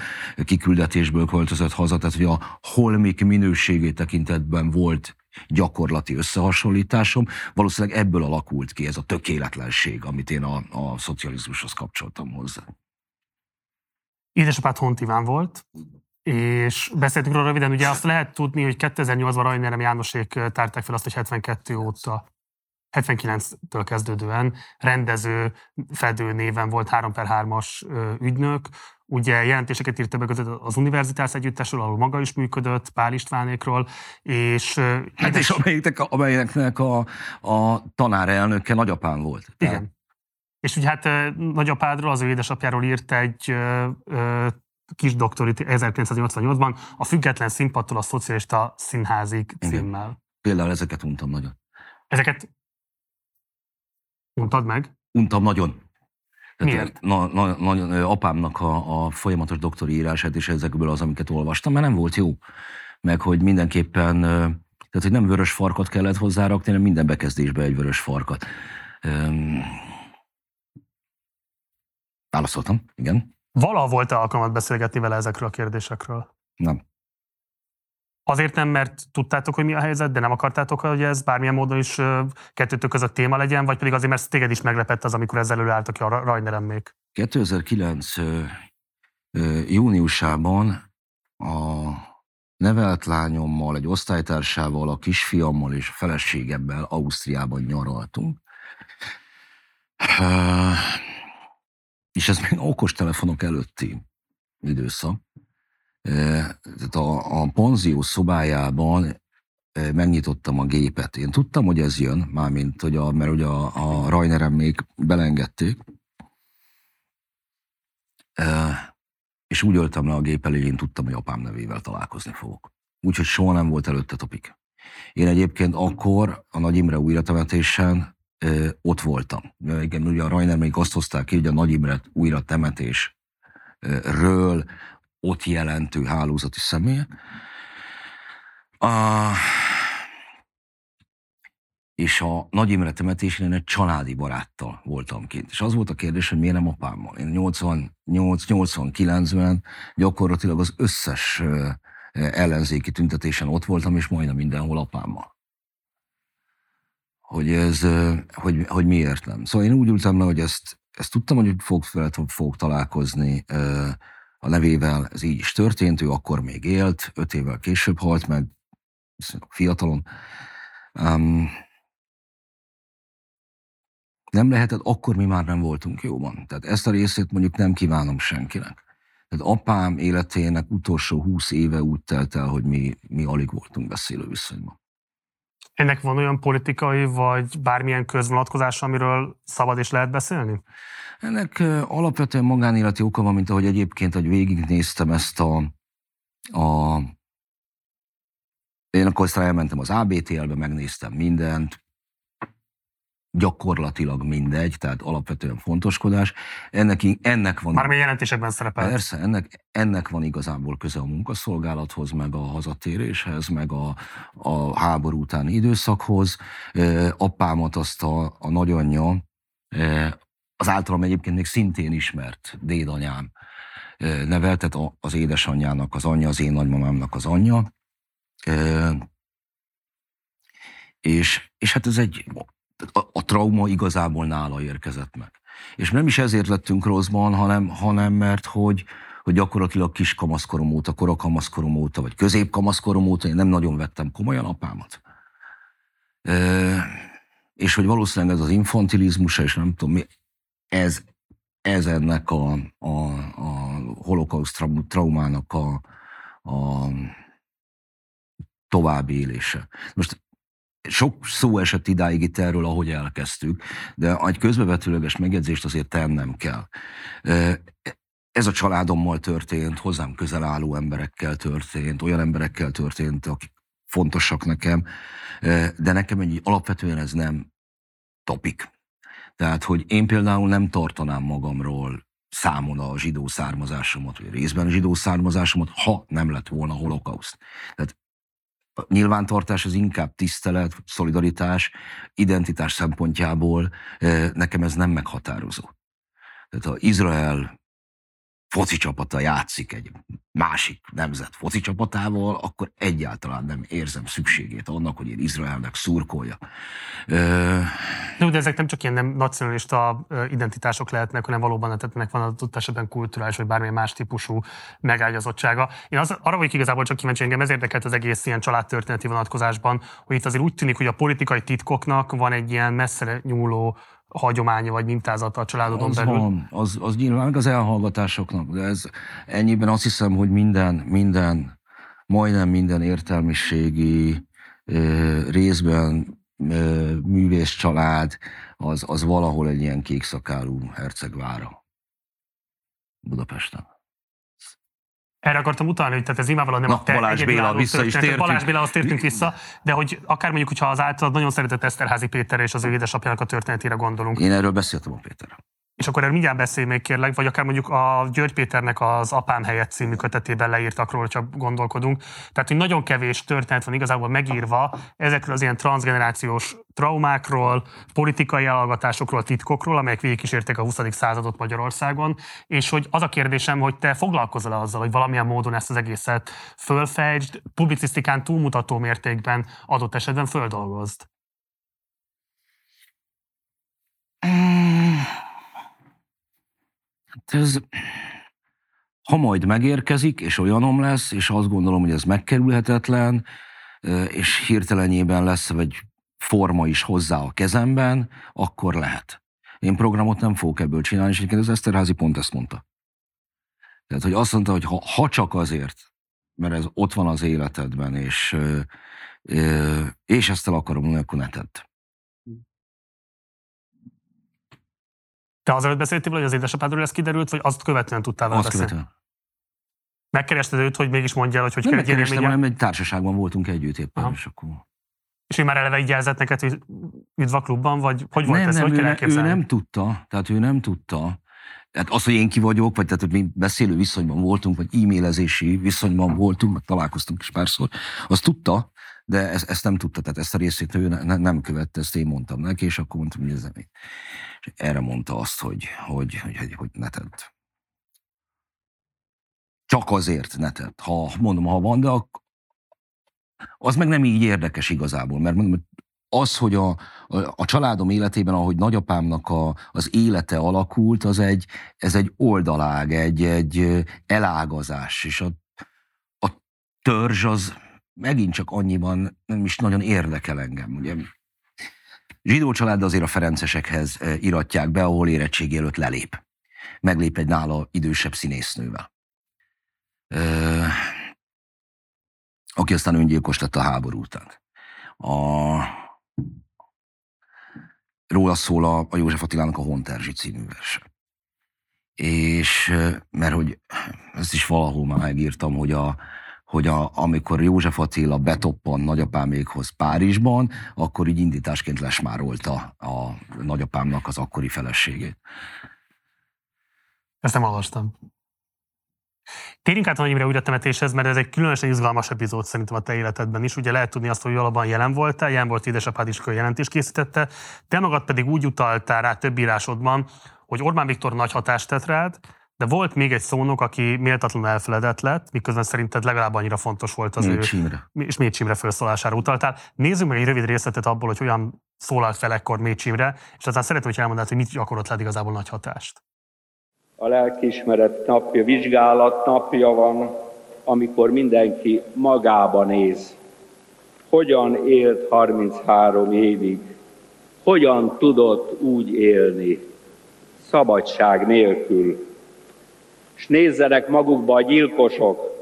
kiküldetésből költözött haza, tehát hogy a holmik minőségét tekintetben volt gyakorlati összehasonlításom. Valószínűleg ebből alakult ki ez a tökéletlenség, amit én a, a szocializmushoz kapcsoltam hozzá. Édesapád Hontiván volt, és beszéltünk róla röviden, ugye azt lehet tudni, hogy 2008-ban Rajnerem Jánosék tárták fel azt, hogy 72 óta 79-től kezdődően rendező, fedő néven volt 3 per 3-as ügynök, ugye jelentéseket írt többek között az Univerzitás Együttesről, ahol maga is működött, Pál Istvánékról, és... Hát és amelyiknek, amelyeknek a, a tanárelnöke nagyapám volt. Igen. Tehát... És ugye hát nagyapádról, az ő édesapjáról írt egy ö, ö, kis doktorit 1988-ban, a Független színpadtól a Szocialista Színházig címmel. Igen. Például ezeket untam nagyon. Ezeket untad meg? Untam nagyon. Tehát Miért? Na, na, na, apámnak a, a folyamatos doktori írását, és ezekből az, amiket olvastam, mert nem volt jó. Meg hogy mindenképpen, tehát hogy nem vörös farkat kellett hozzárakni, hanem minden bekezdésbe egy vörös farkat. Um, válaszoltam, igen. Valaha volt-e alkalmat beszélgetni vele ezekről a kérdésekről? Nem. Azért nem, mert tudtátok, hogy mi a helyzet, de nem akartátok, hogy ez bármilyen módon is kettőtök között téma legyen, vagy pedig azért, mert téged is meglepett az, amikor ezzel előálltak ki a Rajnerem még? 2009 júniusában a nevelt lányommal, egy osztálytársával, a kisfiammal és a feleségemmel Ausztriában nyaraltunk. És ez még okostelefonok előtti időszak a, a panzió szobájában megnyitottam a gépet. Én tudtam, hogy ez jön, mármint, hogy a, mert ugye a, a Rajnerem még belengedték, és úgy öltem le a gép elé, én tudtam, hogy apám nevével találkozni fogok. Úgyhogy soha nem volt előtte topik. Én egyébként akkor a Nagy Imre újratemetésen ott voltam. Igen, ugye a Rajner még azt hozták ki, hogy a Nagy Imre újra temetésről ott jelentő hálózati személy. A, és a Nagy Imre temetésén egy családi baráttal voltam kint. És az volt a kérdés, hogy miért nem apámmal. Én 88-89-ben gyakorlatilag az összes ellenzéki tüntetésen ott voltam, és majdnem mindenhol apámmal. Hogy ez, hogy, hogy miért nem. Szóval én úgy ültem le, hogy ezt, ezt tudtam, hogy fog, fog találkozni a nevével ez így is történt, ő akkor még élt, öt évvel később halt meg, fiatalon. Um, nem lehetett, akkor mi már nem voltunk jóban. Tehát ezt a részét mondjuk nem kívánom senkinek. Tehát apám életének utolsó húsz éve úgy telt el, hogy mi, mi alig voltunk beszélő viszonyban. Ennek van olyan politikai, vagy bármilyen közvonatkozása, amiről szabad és lehet beszélni? Ennek alapvetően magánéleti oka van, mint ahogy egyébként, hogy végignéztem ezt a, a én akkor aztán elmentem az ABTL-be, megnéztem mindent, gyakorlatilag mindegy, tehát alapvetően fontoskodás. Ennek, ennek van... Már jelentésekben szerepel. Persze, ennek, ennek van igazából köze a munkaszolgálathoz, meg a hazatéréshez, meg a, a háború utáni időszakhoz. Apámat azt a, a nagyanyja az általam egyébként még szintén ismert dédanyám nevelt, tehát az édesanyjának az anyja, az én nagymamámnak az anyja. És, és hát ez egy, a, a trauma igazából nála érkezett meg. És nem is ezért lettünk rosszban, hanem, hanem mert hogy, hogy gyakorlatilag kis kamaszkorom óta, korakamaszkorom óta, vagy középkamaszkorom óta én nem nagyon vettem komolyan apámat. E, és hogy valószínűleg ez az infantilizmusa, és nem tudom mi, ez, ez ennek a, a, a holokauszt traumának a, a további élése. Most sok szó esett idáig itt erről, ahogy elkezdtük, de egy közbevetőleges megjegyzést azért tennem kell. Ez a családommal történt, hozzám közel álló emberekkel történt, olyan emberekkel történt, akik fontosak nekem, de nekem egy alapvetően ez nem topik. Tehát, hogy én például nem tartanám magamról számon a zsidó származásomat, vagy részben a zsidó származásomat, ha nem lett volna holokauszt. Tehát nyilvántartás az inkább tisztelet, szolidaritás, identitás szempontjából nekem ez nem meghatározó. Tehát ha Izrael foci csapata játszik egy másik nemzet foci csapatával, akkor egyáltalán nem érzem szükségét annak, hogy én Izraelnek szurkolja. Ö... De, ezek nem csak ilyen nem nacionalista identitások lehetnek, hanem valóban tehát van adott esetben kulturális, vagy bármilyen más típusú megágyazottsága. Én az, arra vagyok igazából csak kíváncsi, engem ez érdekelt az egész ilyen családtörténeti vonatkozásban, hogy itt azért úgy tűnik, hogy a politikai titkoknak van egy ilyen messzere nyúló hagyománya vagy mintázata a családodon az belül? Van, az, az nyilván az elhallgatásoknak, de ez ennyiben azt hiszem, hogy minden, minden, majdnem minden értelmiségi részben művész család, az, az valahol egy ilyen kékszakálú hercegvára Budapesten. Erre akartam utalni, hogy tehát ez imádvalóan nem Na, a te Balázs Béla, vissza is tértünk. Balázs Béla, azt tértünk vissza, de hogy akár mondjuk, hogyha az általad nagyon szeretett Eszterházi Péter és az ő édesapjának a történetére gondolunk. Én erről beszéltem a Péterrel. És akkor erről mindjárt beszélj még kérlek, vagy akár mondjuk a György Péternek az Apám helyett című kötetében leírtakról, csak gondolkodunk. Tehát, hogy nagyon kevés történet van igazából megírva ezekről az ilyen transgenerációs traumákról, politikai elhallgatásokról, titkokról, amelyek végigkísérték a 20. századot Magyarországon, és hogy az a kérdésem, hogy te foglalkozol azzal, hogy valamilyen módon ezt az egészet fölfejtsd, publicisztikán túlmutató mértékben adott esetben földolgozd. Hát ez, ha majd megérkezik, és olyanom lesz, és azt gondolom, hogy ez megkerülhetetlen, és hirtelenjében lesz egy forma is hozzá a kezemben, akkor lehet. Én programot nem fogok ebből csinálni, és egyébként az Eszterházi pont ezt mondta. Tehát, hogy azt mondta, hogy ha, ha csak azért, mert ez ott van az életedben, és, és ezt el akarom mondani, akkor ne tedd. Te azelőtt beszéltél, hogy az édesapádról ez kiderült, vagy azt követően tudtál vele Azt beszélni? követően. Megkerested őt, hogy mégis mondja hogy hogy Nem megkerestem, hanem egy társaságban voltunk együtt éppen, Aha. és akkor... És ő már eleve így jelzett neked, hogy üdv a klubban, vagy hogy volt nem, ez, nem, hogy ő, kell ő nem tudta, tehát ő nem tudta. Tehát az, hogy én ki vagyok, vagy tehát, hogy mi beszélő viszonyban voltunk, vagy e-mailezési viszonyban voltunk, meg találkoztunk is párszor, azt tudta, de ezt, ezt nem tudta, tehát ezt a részét ő ne, ne- nem követte, ezt én mondtam neki, és akkor mondtam, hogy ez nem így. És erre mondta azt, hogy, hogy, hogy, hogy, hogy ne tedd. Csak azért ne tedd. Ha mondom, ha van, de az meg nem így érdekes igazából, mert mondom, hogy az, hogy a, a, a családom életében, ahogy nagyapámnak a, az élete alakult, az egy, ez egy oldalág, egy, egy elágazás, és a, a törzs az megint csak annyiban nem is nagyon érdekel engem. Ugye zsidó család azért a Ferencesekhez ö, iratják be, ahol érettségi előtt lelép. Meglép egy nála idősebb színésznővel. Ö, aki aztán öngyilkos lett a háború után. A, róla szól a, a József Attilának a Honterzsi című verse. És ö, mert hogy ezt is valahol már megírtam, hogy, a, hogy a, amikor József Attila betoppan nagyapámékhoz Párizsban, akkor így indításként lesmárolta a nagyapámnak az akkori feleségét. Ezt nem olvastam. Térjünk át Nagy újra temetéshez, mert ez egy különösen izgalmas epizód szerintem a te életedben is. Ugye lehet tudni azt, hogy valóban jelen voltál, jelen volt édesapád is, jelentést készítette. Te magad pedig úgy utaltál rá több írásodban, hogy Orbán Viktor nagy hatást tett rád, de volt még egy szónok, aki méltatlanul elfeledett lett, miközben szerinted legalább annyira fontos volt az ő, Mécs Imre. és Mécs Imre felszólására utaltál. Nézzük meg egy rövid részletet abból, hogy olyan szólalt fel ekkor Mécs Imre, és aztán szeretném, hogy elmondanád, hogy mit gyakorolt rád igazából nagy hatást. A lelkiismeret napja, vizsgálat napja van, amikor mindenki magába néz. Hogyan élt 33 évig? Hogyan tudott úgy élni? Szabadság nélkül. És nézzenek magukba a gyilkosok,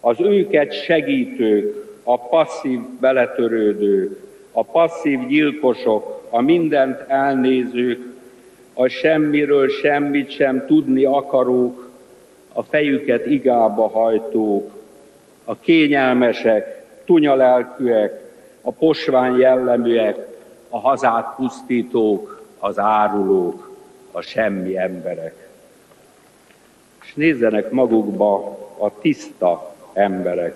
az őket segítők, a passzív beletörődők, a passzív gyilkosok, a mindent elnézők, a semmiről semmit sem tudni akarók, a fejüket igába hajtók, a kényelmesek, tunyalelkűek, a posvány jelleműek, a hazát pusztítók, az árulók, a semmi emberek. És nézzenek magukba a tiszta emberek.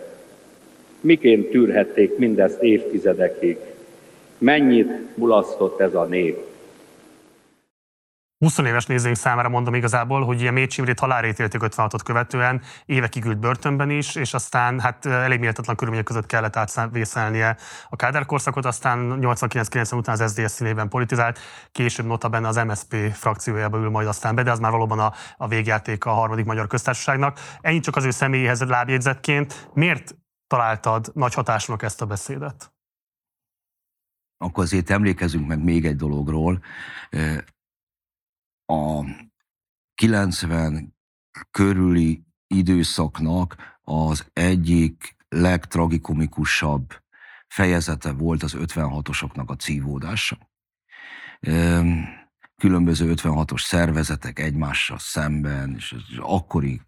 Miként tűrhették mindezt évtizedekig? Mennyit mulasztott ez a nép? 20 éves nézőink számára mondom igazából, hogy ilyen Mécs Imrét halálra ítélték 56-ot követően, évekig ült börtönben is, és aztán hát elég méltatlan körülmények között kellett átvészelnie a Kádár korszakot, aztán 89-90 után az SZDSZ színében politizált, később nota benne az MSP frakciójába ül majd aztán be, de az már valóban a, a végjáték a harmadik magyar köztársaságnak. Ennyit csak az ő személyéhez lábjegyzetként. Miért találtad nagy hatásnak ezt a beszédet? akkor azért emlékezünk meg még egy dologról. A 90 körüli időszaknak az egyik legtragikomikusabb fejezete volt az 56-osoknak a cívódása. Különböző 56-os szervezetek egymással szemben, és az akkori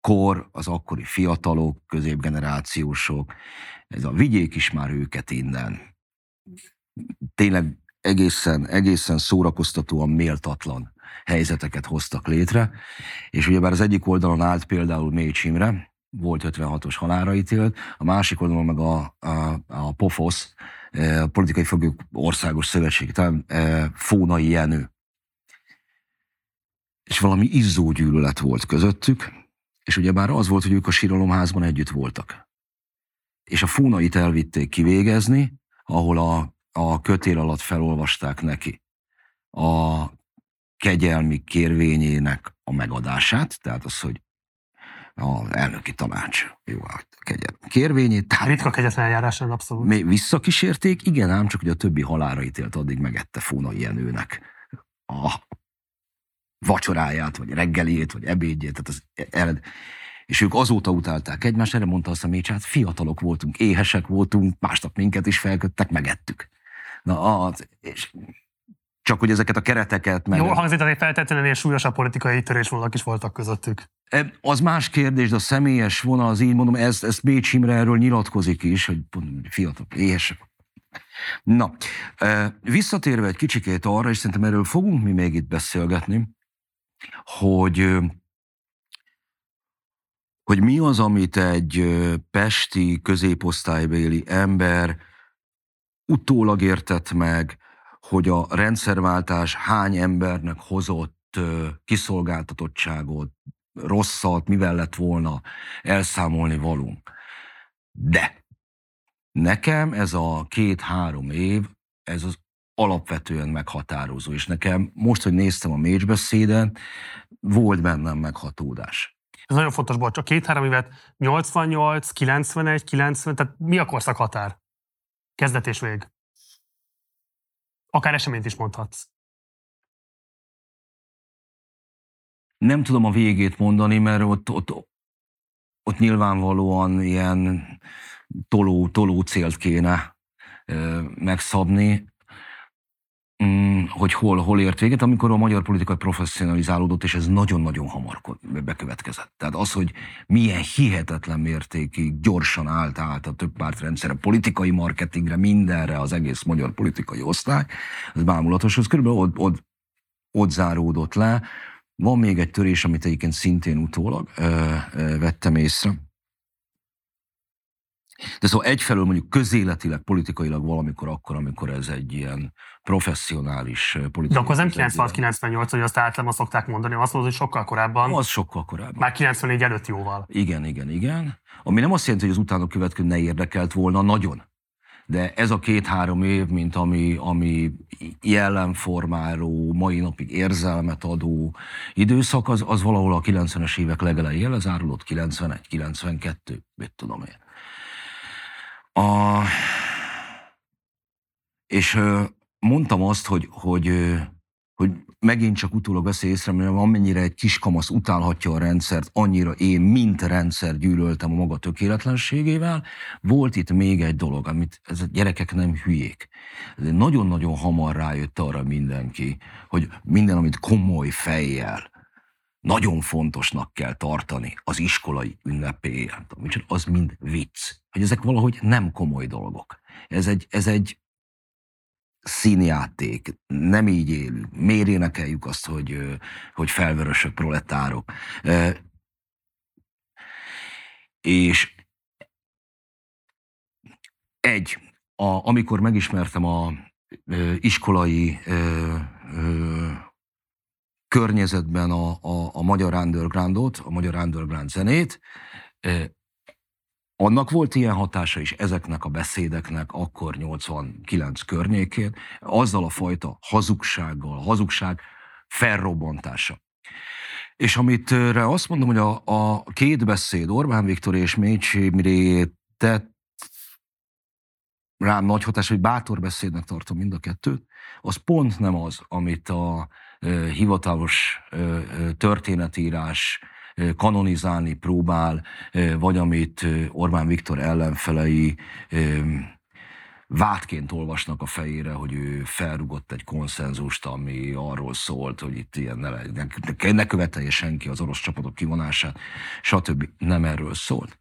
kor, az akkori fiatalok, középgenerációsok, ez a vigyék is már őket innen. Tényleg egészen, egészen szórakoztatóan méltatlan helyzeteket hoztak létre, és ugyebár az egyik oldalon állt például Mécs Imre, volt 56-os halára ítélt, a másik oldalon meg a, a, a POFOSZ, e, a politikai foglyok országos szövetség, talán e, Fónai Jenő. És valami izzó gyűlölet volt közöttük, és ugyebár az volt, hogy ők a síralomházban együtt voltak. És a Fónait elvitték kivégezni, ahol a, a kötél alatt felolvasták neki a kegyelmi kérvényének a megadását, tehát az, hogy a elnöki tanács, jó, a kegyelmi kérvényét. Tehát Ritka kegyetlen eljárásra abszolút. Még visszakísérték, igen, ám csak hogy a többi halára ítélt addig megette Fóna Jenőnek a vacsoráját, vagy reggeliét, vagy ebédjét, tehát az ered. És ők azóta utálták egymást, erre mondta azt a mécsát, fiatalok voltunk, éhesek voltunk, másnap minket is felköttek, megettük. Na, az, és csak hogy ezeket a kereteket... Meg... Jó hangzik, de feltétlenül ilyen súlyosabb politikai törésvonalak is voltak közöttük. E, az más kérdés, de a személyes vonal, az így mondom, ezt, ezt Bécs Imre erről nyilatkozik is, hogy fiatal, éhesek. Na, e, visszatérve egy kicsikét arra, és szerintem erről fogunk mi még itt beszélgetni, hogy hogy mi az, amit egy pesti középosztálybéli ember utólag értett meg, hogy a rendszerváltás hány embernek hozott kiszolgáltatottságot, rosszat, mivel lett volna elszámolni valunk. De nekem ez a két-három év, ez az alapvetően meghatározó, és nekem most, hogy néztem a mécsbeszéden, volt bennem meghatódás. Ez nagyon fontos, bocs, a két-három évet 88, 91, 90, tehát mi a korszak határ? Kezdet és vég. Akár eseményt is mondhatsz. Nem tudom a végét mondani, mert ott, ott, ott nyilvánvalóan ilyen toló, toló célt kéne megszabni, hogy hol, hol ért véget, amikor a magyar politika professzionalizálódott, és ez nagyon-nagyon hamar bekövetkezett. Tehát az, hogy milyen hihetetlen mértékig gyorsan állt át a több pártrendszerre, politikai marketingre, mindenre az egész magyar politikai osztály, ez bámulatos, az körülbelül ott, ott, ott záródott le. Van még egy törés, amit egyébként szintén utólag ö, ö, vettem észre, de szóval egyfelől mondjuk közéletileg, politikailag valamikor akkor, amikor ez egy ilyen professzionális politikai... De akkor az nem 96-98, hogy azt általában szokták mondani, azt mondod, hogy sokkal korábban. Az sokkal korábban. Már 94 előtt jóval. Igen, igen, igen. Ami nem azt jelenti, hogy az utána következő ne érdekelt volna nagyon. De ez a két-három év, mint ami, ami jellemformáló, mai napig érzelmet adó időszak, az, az valahol a 90-es évek legelején lezárulott, 91, 92, mit tudom én. A, és mondtam azt, hogy, hogy, hogy megint csak utólag veszi észre, mert amennyire egy kiskamasz utálhatja a rendszert, annyira én, mint rendszer gyűlöltem a maga tökéletlenségével. Volt itt még egy dolog, amit ez a gyerekek nem hülyék. Nagyon-nagyon hamar rájött arra mindenki, hogy minden, amit komoly fejjel, nagyon fontosnak kell tartani az iskolai ünnepéjén, az mind vicc. Hogy ezek valahogy nem komoly dolgok. Ez egy, ez egy színjáték, nem így élünk. Miért énekeljük azt, hogy, hogy felvörösök proletárok? És egy, a, amikor megismertem a iskolai környezetben a, a, a magyar undergroundot, a magyar underground zenét. Annak volt ilyen hatása is ezeknek a beszédeknek akkor 89 környékén, azzal a fajta hazugsággal, hazugság felrobbantása. És amit azt mondom, hogy a, a két beszéd, Orbán Viktor és Mécsi Miré tett, rám nagy hatás, hogy bátor beszédnek tartom mind a kettőt, az pont nem az, amit a hivatalos történetírás kanonizálni próbál, vagy amit Orbán Viktor ellenfelei vádként olvasnak a fejére, hogy ő felrugott egy konszenzust, ami arról szólt, hogy itt ilyen ne, ne, ne követelje senki az orosz csapatok kivonását, stb. Nem erről szólt,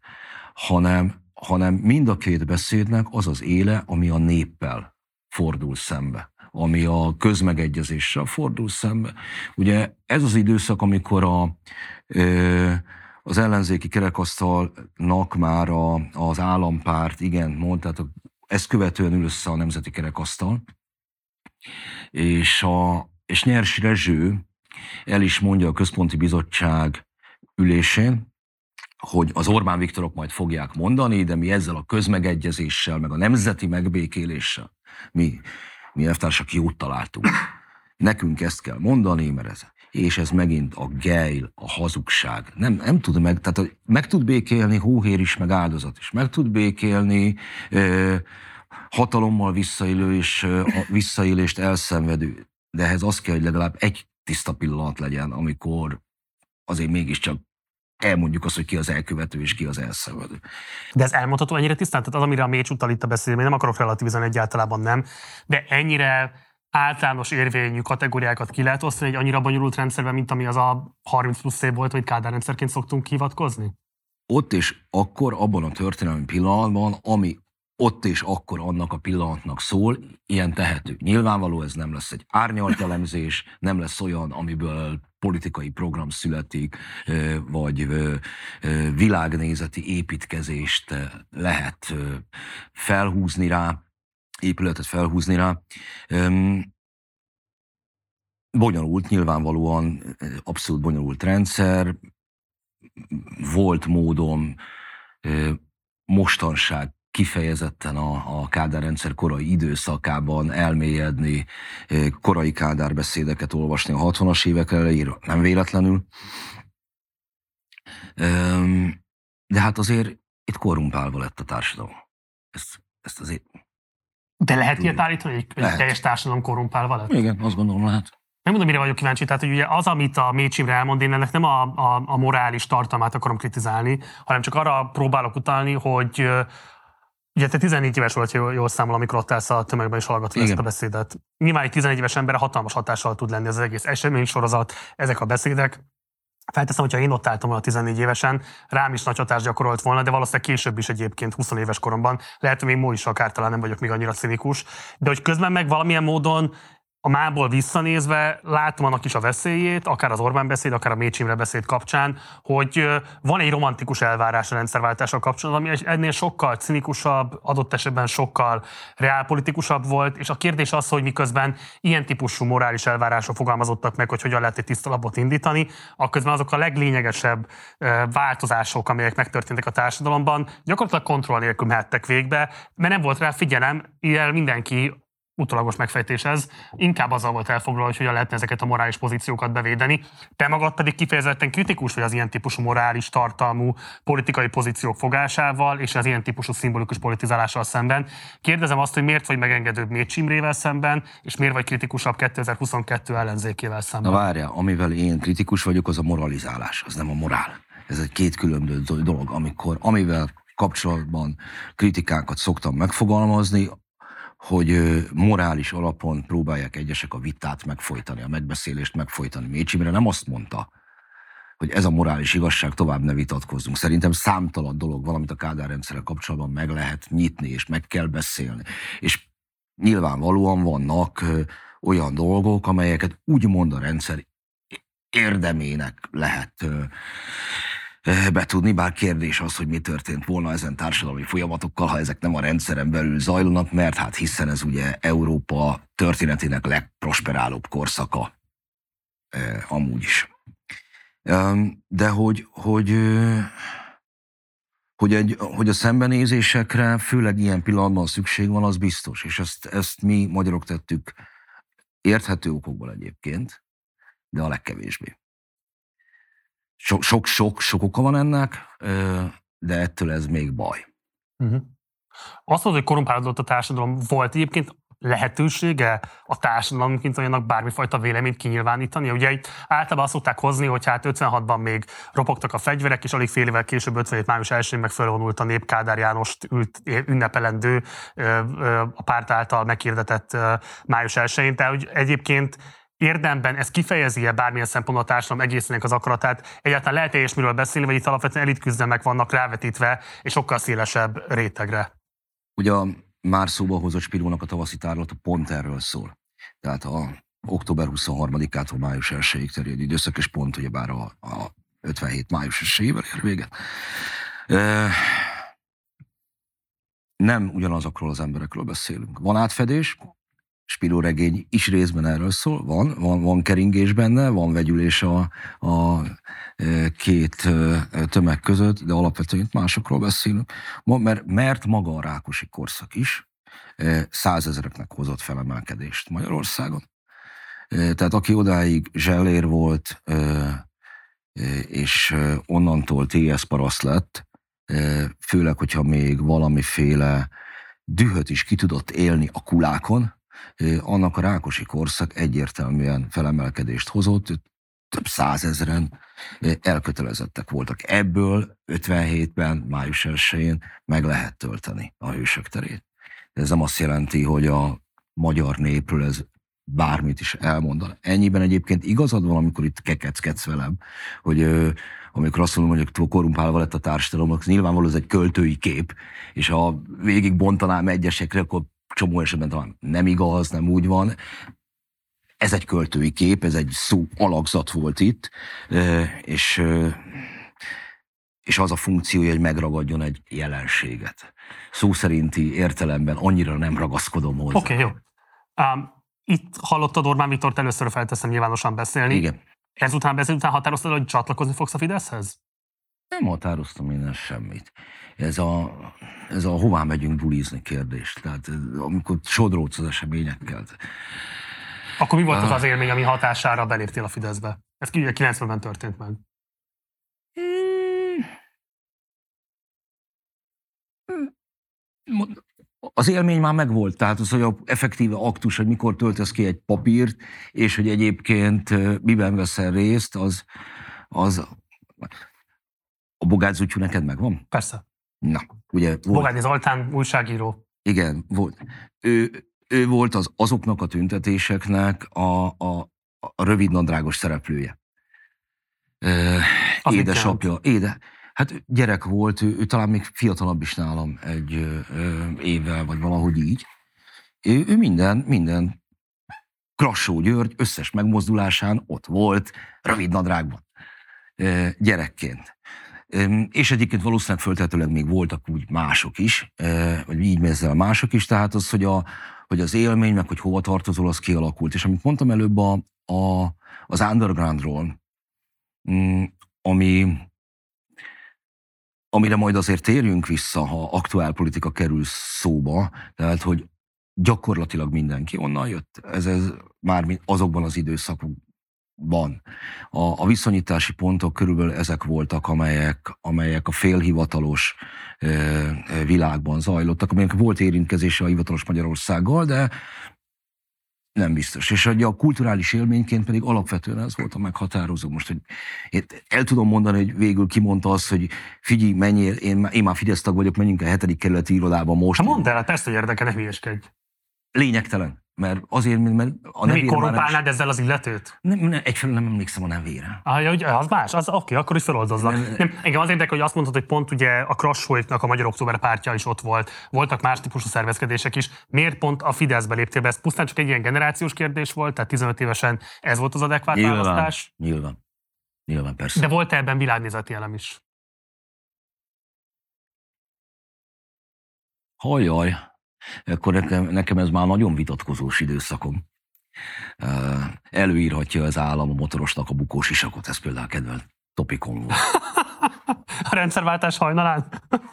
hanem, hanem mind a két beszédnek az az éle, ami a néppel fordul szembe ami a közmegegyezéssel fordul szembe. Ugye ez az időszak, amikor a, az ellenzéki kerekasztalnak már a, az állampárt, igen, mondtátok, ezt követően ül össze a Nemzeti Kerekasztal, és, a, és Nyers Rezső el is mondja a Központi Bizottság ülésén, hogy az Orbán Viktorok majd fogják mondani, de mi ezzel a közmegegyezéssel, meg a nemzeti megbékéléssel, mi, mi elvtársak jót találtunk. Nekünk ezt kell mondani, mert ez és ez megint a gejl, a hazugság. Nem, nem tud meg, tehát meg tud békélni hóhér is, meg áldozat is. Meg tud békélni ö, hatalommal visszaélő és ö, visszaélést elszenvedő. De ehhez az kell, hogy legalább egy tiszta pillanat legyen, amikor azért mégiscsak elmondjuk azt, hogy ki az elkövető és ki az elszenvedő. De ez elmondható ennyire tisztán? Tehát az, amire a Mécs utal itt a beszélni, nem akarok relativizálni egyáltalán nem, de ennyire általános érvényű kategóriákat ki lehet osztani egy annyira bonyolult rendszerben, mint ami az a 30 plusz év volt, hogy Kádár rendszerként szoktunk hivatkozni? Ott és akkor, abban a történelmi pillanatban, ami ott és akkor annak a pillanatnak szól, ilyen tehető. Nyilvánvaló ez nem lesz egy árnyalt elemzés, nem lesz olyan, amiből politikai program születik, vagy világnézeti építkezést lehet felhúzni rá, épületet felhúzni rá. Bonyolult, nyilvánvalóan abszolút bonyolult rendszer, volt módom mostanság kifejezetten a, a Kádár rendszer korai időszakában elmélyedni, korai Kádár beszédeket olvasni a 60-as évek elejéről, nem véletlenül. De hát azért itt korrumpálva lett a társadalom. Ezt, ezt azért de lehet ilyet állítani, hogy lehet. teljes társadalom korrumpálva lett? Igen, azt gondolom lehet. Nem mondom, mire vagyok kíváncsi. Tehát, hogy ugye az, amit a Mécsimre elmond, én ennek nem a, a, a morális tartalmát akarom kritizálni, hanem csak arra próbálok utalni, hogy Ugye te 14 éves volt, jól, jól számol, amikor ott állsz a tömegben és hallgatod ezt a beszédet. Nyilván egy 14 éves emberre hatalmas hatással tud lenni az egész esemény sorozat, ezek a beszédek. Felteszem, hogyha én ott álltam volna 14 évesen, rám is nagy hatást gyakorolt volna, de valószínűleg később is egyébként 20 éves koromban. Lehet, hogy még most is akár talán nem vagyok még annyira szinikus, de hogy közben meg valamilyen módon a mából visszanézve látom annak is a veszélyét, akár az Orbán beszéd, akár a Mécsimre beszéd kapcsán, hogy van egy romantikus elvárás a rendszerváltással kapcsolatban, ami ennél sokkal cinikusabb, adott esetben sokkal reálpolitikusabb volt, és a kérdés az, hogy miközben ilyen típusú morális elvárások fogalmazottak meg, hogy hogyan lehet egy tiszta lapot indítani, akközben azok a leglényegesebb változások, amelyek megtörténtek a társadalomban, gyakorlatilag kontroll nélkül mehettek végbe, mert nem volt rá figyelem, ilyen mindenki utolagos megfejtés ez, inkább azzal volt elfoglalva, hogy hogyan lehetne ezeket a morális pozíciókat bevédeni. Te magad pedig kifejezetten kritikus vagy az ilyen típusú morális tartalmú politikai pozíciók fogásával és az ilyen típusú szimbolikus politizálással szemben. Kérdezem azt, hogy miért vagy megengedőbb Mécs Imrével szemben, és miért vagy kritikusabb 2022 ellenzékével szemben? Na várja, amivel én kritikus vagyok, az a moralizálás, az nem a morál. Ez egy két különböző dolog, amikor, amivel kapcsolatban kritikákat szoktam megfogalmazni, hogy morális alapon próbálják egyesek a vitát megfojtani, a megbeszélést megfojtani. Mécsi nem azt mondta, hogy ez a morális igazság, tovább ne vitatkozzunk. Szerintem számtalan dolog valamit a Kádár rendszerrel kapcsolatban meg lehet nyitni, és meg kell beszélni. És nyilvánvalóan vannak olyan dolgok, amelyeket úgymond a rendszer érdemének lehet betudni, bár kérdés az, hogy mi történt volna ezen társadalmi folyamatokkal, ha ezek nem a rendszeren belül zajlanak, mert hát hiszen ez ugye Európa történetének legprosperálóbb korszaka eh, amúgy is. De hogy, hogy, hogy, egy, hogy a szembenézésekre főleg ilyen pillanatban szükség van, az biztos, és ezt, ezt mi magyarok tettük érthető okokból egyébként, de a legkevésbé. Sok-sok sok oka van ennek, de ettől ez még baj. Uh-huh. Azt mondod, hogy korumpálódott a társadalom, volt egyébként lehetősége a társadalomként olyannak bármifajta véleményt kinyilvánítani? Ugye általában azt szokták hozni, hogy hát 56-ban még ropogtak a fegyverek, és alig fél évvel később 57. május 1-én meg felvonult a nép Kádár Jánost ült, ünnepelendő a párt által meghirdetett május 1-én. Tehát hogy egyébként érdemben ez kifejezi-e bármilyen szempontból a társadalom egészének az akaratát? Egyáltalán lehet-e miről beszélni, vagy itt alapvetően elitküzdelmek vannak rávetítve, és sokkal szélesebb rétegre? Ugye a már szóba hozott Spirónak a tavaszi tárlata pont erről szól. Tehát a október 23-ától május 1-ig terjedő időszak, és pont ugyebár a, a 57 május 1 ér véget. Nem ugyanazokról az emberekről beszélünk. Van átfedés, Spiró regény is részben erről szól, van, van, van keringés benne, van vegyülés a, a két tömeg között, de alapvetően másokról beszélünk, mert, mert maga a Rákosi korszak is százezereknek hozott felemelkedést Magyarországon. Tehát aki odáig zsellér volt, és onnantól TS paraszt lett, főleg, hogyha még valamiféle dühöt is ki tudott élni a kulákon, annak a Rákosi korszak egyértelműen felemelkedést hozott, több százezren elkötelezettek voltak. Ebből 57-ben, május 1-én meg lehet tölteni a hősök terét. Ez nem azt jelenti, hogy a magyar népről ez bármit is elmondan. Ennyiben egyébként igazad van, amikor itt kekeckedsz velem, hogy amikor azt mondom, hogy korumpálva lett a társadalom, az nyilvánvaló ez egy költői kép, és ha végig bontanám egyesekre, akkor csomó esetben talán nem igaz, nem úgy van. Ez egy költői kép, ez egy szó alakzat volt itt, és, és az a funkciója, hogy megragadjon egy jelenséget. Szó szerinti értelemben annyira nem ragaszkodom hozzá. Oké, okay, jó. Um, itt hallottad Orbán Viktort először felteszem nyilvánosan beszélni. Igen. Ezután beszél, után határoztad, hogy csatlakozni fogsz a Fideszhez? Nem határoztam én semmit. Ez a, ez a hová megyünk bulizni kérdés. Tehát amikor sodróc az eseményekkel. Akkor mi volt az az élmény, ami hatására beléptél a Fideszbe? Ez 90-ben történt meg. Az élmény már megvolt, tehát az, hogy a effektíve aktus, hogy mikor töltesz ki egy papírt, és hogy egyébként miben veszel részt, az, az a Bogács neked megvan? Persze. Na, ugye... Volt, Bogádi Zoltán, újságíró. Igen, volt. Ő, ő volt az azoknak a tüntetéseknek a, a, a rövid nadrágos szereplője. Az édesapja, éde, hát gyerek volt, ő, ő talán még fiatalabb is nálam egy ö, évvel, vagy valahogy így. Ő, ő minden, minden Krassó György összes megmozdulásán ott volt, rövid nadrágban, ö, gyerekként. És egyébként valószínűleg föltetőleg még voltak úgy mások is, vagy így ezzel mások is, tehát az, hogy, a, hogy az élmény, meg hogy hova tartozol, az kialakult. És amit mondtam előbb a, a, az undergroundról, mm, ami, amire majd azért térjünk vissza, ha aktuál politika kerül szóba, tehát hogy gyakorlatilag mindenki onnan jött. Ez, ez már azokban az időszakokban van. A, a viszonyítási pontok körülbelül ezek voltak, amelyek, amelyek a félhivatalos e, világban zajlottak, amelyek volt érintkezése a hivatalos Magyarországgal, de nem biztos. És a kulturális élményként pedig alapvetően ez volt a meghatározó. Most, hogy én el tudom mondani, hogy végül kimondta azt, hogy figyelj, menjél, én, én már Fidesz tag vagyok, menjünk a hetedik kerületi irodába most. Ha mondd el, hát ezt, hogy érdekel, ne hülyeskedj. Lényegtelen mert azért, mert a nevére... Mi korrumpálnád ezzel az illetőt? Nem, nem, egyfelől nem emlékszem a nevére. Ah, ja, az más, az oké, akkor is feloldoznak. Nem, nem, engem az érdekel, hogy azt mondtad, hogy pont ugye a Krassolytnak a Magyar Október pártja is ott volt, voltak más típusú szervezkedések is. Miért pont a Fideszbe léptél be? Ez pusztán csak egy ilyen generációs kérdés volt, tehát 15 évesen ez volt az adekvát nyilván, választás? Nyilván, nyilván persze. De volt ebben világnézeti elem is? Hajjaj, akkor nekem, nekem ez már nagyon vitatkozós időszakom. Előírhatja az állam a motorosnak a bukós isakot, ez például kedvel topikon volt. *laughs* a rendszerváltás hajnalán?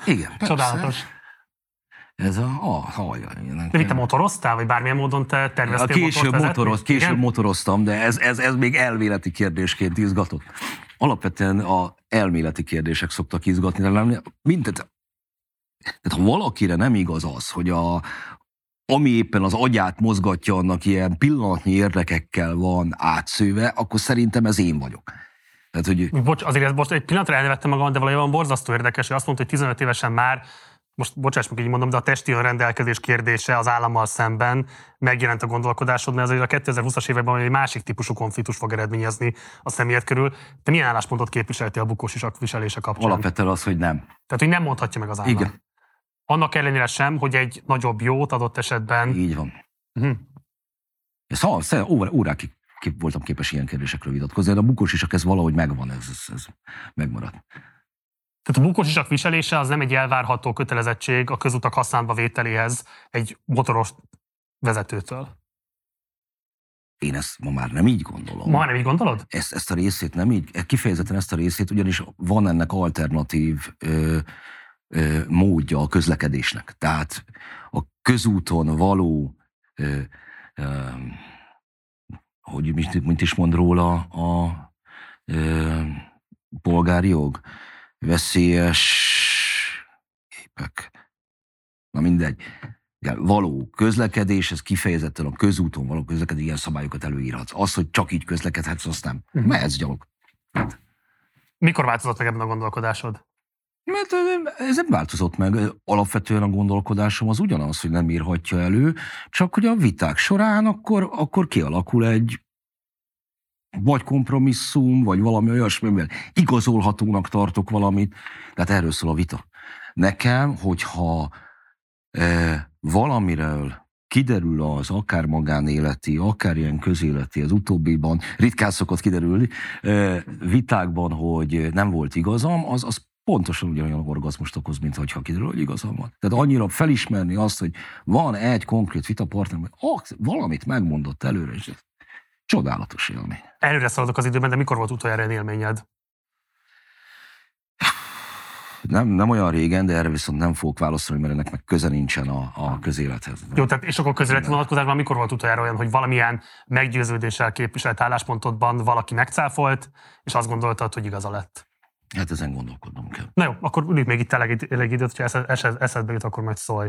Igen, persze. Csodálatos. Ez a, a hajjaj. De te motoroztál, vagy bármilyen módon te terveztél a később, motoroz, később Igen? motoroztam, de ez, ez, ez még elméleti kérdésként izgatott. Alapvetően a elméleti kérdések szoktak izgatni, de mindent Tehát ha valakire nem igaz az, hogy a, ami éppen az agyát mozgatja, annak ilyen pillanatnyi érdekekkel van átszőve, akkor szerintem ez én vagyok. Tehát, hogy... Bocs, azért most egy pillanatra elnevettem magam, de valójában borzasztó érdekes, hogy azt mondta, hogy 15 évesen már most bocsáss meg, így mondom, de a testi önrendelkezés kérdése az állammal szemben megjelent a gondolkodásod, mert azért a 2020-as években egy másik típusú konfliktus fog eredményezni a személyed körül. Te milyen álláspontot képviseltél a bukós isak viselése kapcsán? Alapvetően az, hogy nem. Tehát, hogy nem mondhatja meg az állam. Igen. Annak ellenére sem, hogy egy nagyobb jót adott esetben... Így van. Uh-huh. Szóval órákig kép, voltam képes ilyen kérdésekről vitatkozni, de a bukós isak ez valahogy megvan, ez, ez, ez megmaradt. Tehát a bukós isak viselése az nem egy elvárható kötelezettség a közutak használatba vételéhez egy motoros vezetőtől. Én ezt ma már nem így gondolom. Ma nem így gondolod? Ezt, ezt a részét nem így, kifejezetten ezt a részét, ugyanis van ennek alternatív ö, módja a közlekedésnek. Tehát a közúton való, hogy mit is mond róla a polgári jog, veszélyes képek. Na mindegy. Való közlekedés, ez kifejezetten a közúton való közlekedés, ilyen szabályokat előírhatsz. Az, hogy csak így közlekedhetsz, azt nem. Uh-huh. Mehetsz gyalog. Hát. Mikor változott meg ebben a gondolkodásod? Mert ez nem változott meg. Alapvetően a gondolkodásom az ugyanaz, hogy nem írhatja elő, csak hogy a viták során akkor, akkor kialakul egy vagy kompromisszum, vagy valami olyasmivel igazolhatónak tartok valamit. Tehát erről szól a vita. Nekem, hogyha e, valamiről kiderül az akár magánéleti, akár ilyen közéleti, az utóbbiban ritkán szokott kiderülni vitákban, hogy nem volt igazam, az, az pontosan ugyanolyan orgazmust okoz, mint hogyha kiderül, hogy igazam van. Tehát annyira felismerni azt, hogy van egy konkrét vitapartner, hogy valamit megmondott előre, és Csodálatos élmény. Előre szaladok az időben, de mikor volt utoljára élményed? Nem, nem olyan régen, de erre viszont nem fogok válaszolni, mert ennek meg köze nincsen a, a közélethez. Jó, tehát és akkor közéleti vonatkozásban mikor volt utoljára olyan, hogy valamilyen meggyőződéssel képviselt álláspontodban valaki megcáfolt, és azt gondoltad, hogy igaza lett? Hát ezen gondolkodnom kell. Na jó, akkor ülünk még itt elég, időt, hogyha eszedbe jut, akkor majd szólj.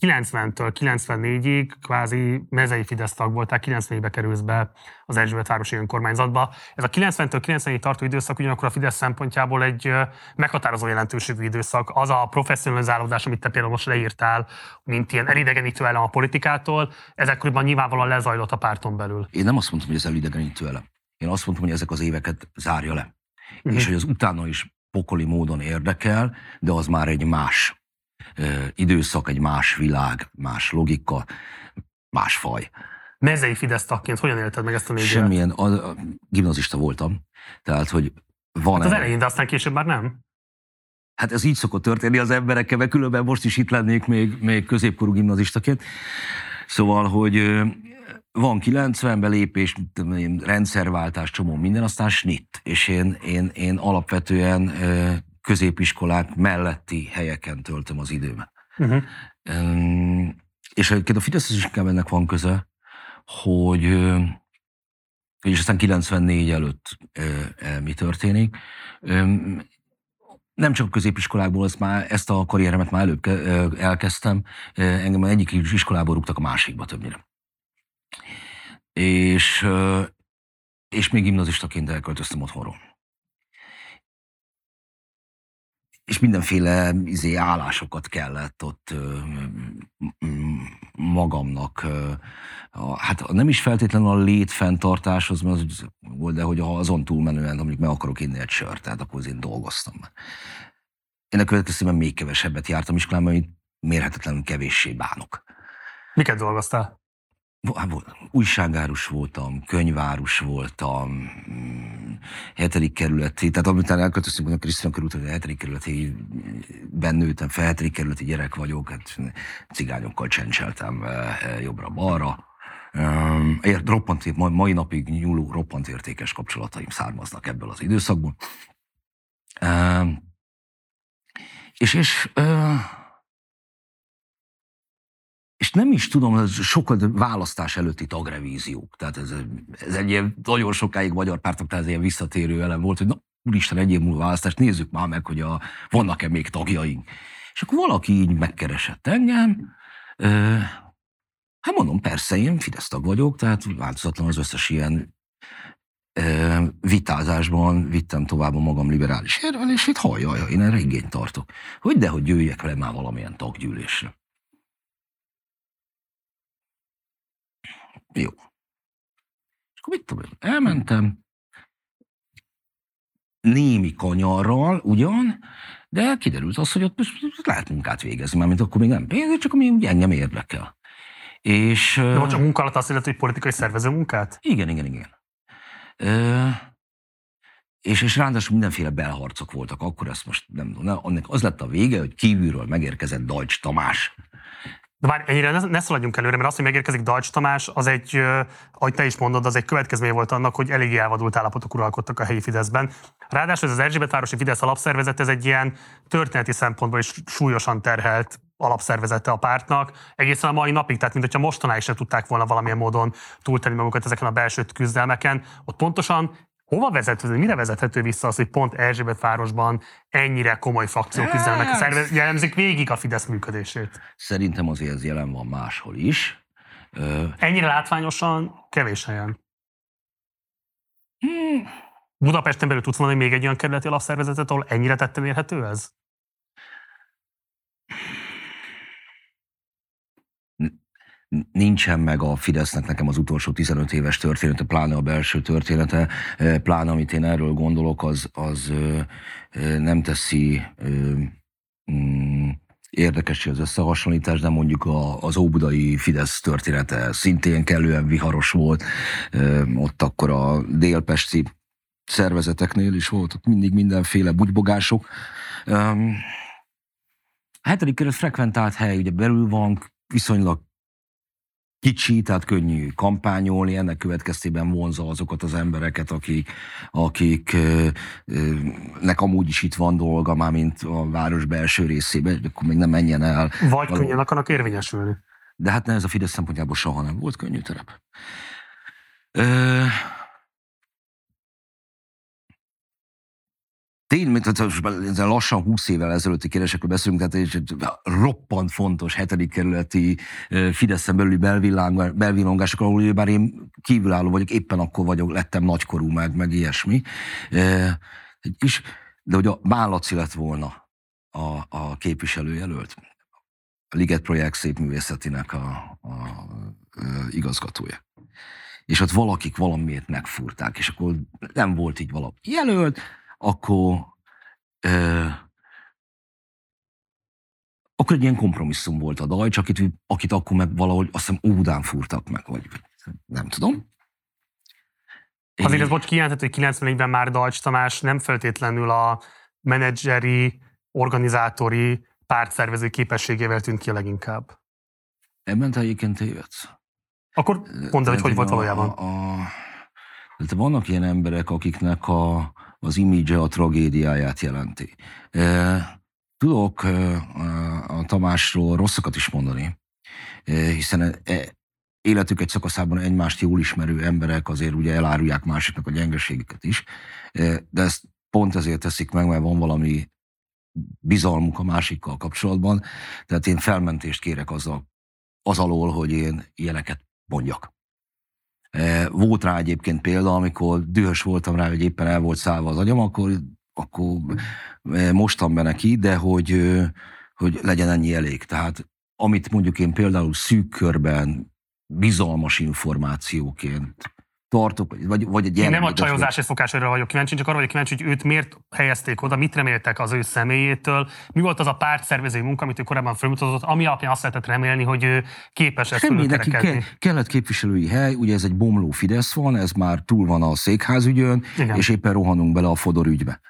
90-től 94-ig kvázi mezei Fidesz tag voltál, 94-be kerülsz be az Erzsébet városi önkormányzatba. Ez a 90-től 94-ig tartó időszak ugyanakkor a Fidesz szempontjából egy meghatározó jelentőségű időszak. Az a professzionalizálódás, amit te például most leírtál, mint ilyen elidegenítő elem a politikától, ez ekkoriban nyilvánvalóan lezajlott a párton belül. Én nem azt mondtam, hogy ez elidegenítő elem. Én azt mondtam, hogy ezek az éveket zárja le. Uh-huh. És hogy az utána is pokoli módon érdekel, de az már egy más időszak, egy más világ, más logika, más faj. Mezei Fidesz tagként hogyan élted meg ezt a négy Semmilyen, a, a, gimnazista voltam, tehát hogy van... Hát az elején, de aztán később már nem? Hát ez így szokott történni az emberekkel, mert különben most is itt lennék még, még középkorú gimnazistaként. Szóval, hogy van 90-ben lépés, rendszerváltás, csomó minden, aztán snit. És én, én, én alapvetően középiskolák melletti helyeken töltöm az időmet. Uh-huh. És egyébként a Fidesz is inkább ennek van köze, hogy és aztán 94 előtt mi történik. Nem csak középiskolákból, ezt, már, ezt a karrieremet már előbb elkezdtem, engem egyik iskolából rúgtak a másikba többnyire. És, és még gimnazistaként elköltöztem otthonról. és mindenféle izé, állásokat kellett ott magamnak, a, hát nem is feltétlenül a létfenntartáshoz, mert az volt, de hogy azon túlmenően, mondjuk meg akarok inni egy sört, tehát akkor én dolgoztam. Ennek következtében még kevesebbet jártam iskolában, amit mérhetetlenül kevéssé bánok. Miket dolgoztál? Újságárus voltam, könyvárus voltam, mm, hetedik kerületi, tehát amit elköltöztünk a Krisztián körül, a hetedik kerületi bennőtem fel, hetedik kerületi gyerek vagyok, hát cigányokkal csencseltem eh, eh, jobbra-balra. Roppant, mai napig nyúló, roppant értékes kapcsolataim származnak ebből az időszakból. És, és és nem is tudom, ez sokkal választás előtti tagrevíziók. Tehát ez, ez egy ilyen nagyon sokáig magyar pártok, tehát ez ilyen visszatérő elem volt, hogy na, úristen, egy év múlva választást, nézzük már meg, hogy a, vannak-e még tagjaink. És akkor valaki így megkeresett engem, ö, hát mondom, persze, én Fidesz tag vagyok, tehát változatlan az összes ilyen ö, vitázásban vittem tovább a magam liberális érvelését, hallja, én erre igényt tartok. Hogy de, hogy jöjjek vele már valamilyen taggyűlésre. Jó. És akkor mit tudom én, elmentem, némi kanyarral ugyan, de kiderült az, hogy ott lehet munkát végezni, mert akkor még nem pénz, csak ami ugye engem érdekel. És, De most a munka alatt azt jelenti, hogy politikai szervező munkát? Igen, igen, igen. Ö, és, és ráadásul mindenféle belharcok voltak, akkor ezt most nem tudom, annak az lett a vége, hogy kívülről megérkezett Dajcs Tamás, de már ennyire ne, ne szaladjunk előre, mert az, hogy megérkezik Dajcs Tamás, az egy, ahogy te is mondod, az egy következmény volt annak, hogy eléggé elvadult állapotok uralkodtak a helyi Fideszben. Ráadásul ez az Erzsébetvárosi Fidesz alapszervezet, ez egy ilyen történeti szempontból is súlyosan terhelt alapszervezete a pártnak, egészen a mai napig, tehát mint hogyha mostanáig se tudták volna valamilyen módon túltenni magukat ezeken a belső küzdelmeken. Ott pontosan Hova vezethető, mire vezethető vissza az, hogy pont Erzsébet városban ennyire komoly frakcióküzdelmek hát. jellemzik végig a Fidesz működését? Szerintem azért ez jelen van máshol is. Ennyire látványosan kevés helyen. Hmm. Budapesten belül tudsz mondani még egy olyan kerületi alapszervezetet, ahol ennyire tetten érhető ez? Nincsen meg a Fidesznek nekem az utolsó 15 éves története, pláne a belső története, pláne amit én erről gondolok, az, az nem teszi mm, érdekes az összehasonlítás, de mondjuk a, az óbudai Fidesz története szintén kellően viharos volt. Ott akkor a délpesti szervezeteknél is voltak mindig mindenféle bugybogások. A hetedik kerület frekventált hely, ugye belül van, viszonylag kicsi, tehát könnyű kampányolni, ennek következtében vonza azokat az embereket, akik, akiknek amúgy is itt van dolga, már mint a város belső részében, akkor még nem menjen el. Vagy való. könnyen akarnak érvényesülni. De hát ne, ez a Fidesz szempontjából soha nem volt könnyű terep. Ö, Tény, mint lassan 20 évvel ezelőtti kérdésekről beszélünk, tehát egy roppant fontos hetedik kerületi Fideszen belüli belvillangások, ahol bár én kívülálló vagyok, éppen akkor vagyok, lettem nagykorú meg, meg ilyesmi. Kis, de hogy a Bálaci lett volna a, a képviselőjelölt, a Liget Projekt szépművészetinek a, a, a igazgatója. És ott valakik valamiért megfúrták, és akkor nem volt így valami jelölt, akkor, ö, akkor egy ilyen kompromisszum volt a Dajcs, akit, akit akkor meg valahogy azt hiszem Ódán fúrtak meg, vagy nem tudom. Azért ez most kijelentett, hogy 94-ben már Dajcs Tamás nem feltétlenül a menedzseri, organizátori, pártszervező képességével tűnt ki a leginkább. Ebben te egyébként tévedsz. Akkor mondd el, hogy hogy volt valójában. A, a, a, vannak ilyen emberek, akiknek a, az imidzse a tragédiáját jelenti. Tudok a Tamásról rosszakat is mondani, hiszen e, életük egy szakaszában egymást jól ismerő emberek azért ugye elárulják másiknak a gyengeségüket is, de ezt pont ezért teszik meg, mert van valami bizalmuk a másikkal kapcsolatban, tehát én felmentést kérek azzal, az alól, hogy én ilyeneket mondjak. E, volt rá egyébként példa, amikor dühös voltam rá, hogy éppen el volt szállva az agyam, akkor, akkor e, mostam be neki, de hogy, hogy legyen ennyi elég. Tehát amit mondjuk én például szűk körben bizalmas információként tartok, vagy, vagy egy Én nem a csajozási szokásra vagyok kíváncsi, csak arra vagyok kíváncsi, hogy őt miért helyezték oda, mit reméltek az ő személyétől, mi volt az a pártszervezői munka, amit ő korábban felmutatott, ami alapján azt lehetett remélni, hogy ő képes ezt Semmi, neki ke- kellett képviselői hely, ugye ez egy bomló Fidesz van, ez már túl van a székházügyön, Igen. és éppen rohanunk bele a Fodor ügybe.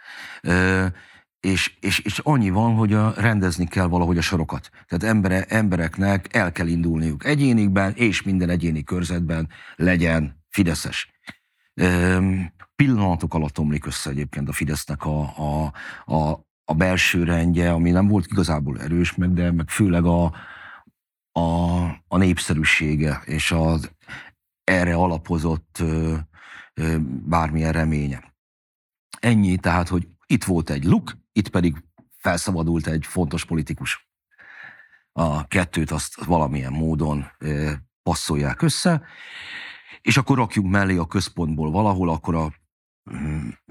E- és, és, és annyi van, hogy a, rendezni kell valahogy a sorokat. Tehát embere, embereknek el kell indulniuk egyénikben, és minden egyéni körzetben legyen Fideszes. Pillanatok alatt omlik össze egyébként a Fidesznek a, a, a, a belső rendje, ami nem volt igazából erős, meg, de meg főleg a, a, a népszerűsége és az erre alapozott ö, ö, bármilyen reménye. Ennyi, tehát, hogy itt volt egy luk, itt pedig felszabadult egy fontos politikus. A kettőt azt valamilyen módon passzolják össze, és akkor rakjuk mellé a központból valahol, akkor a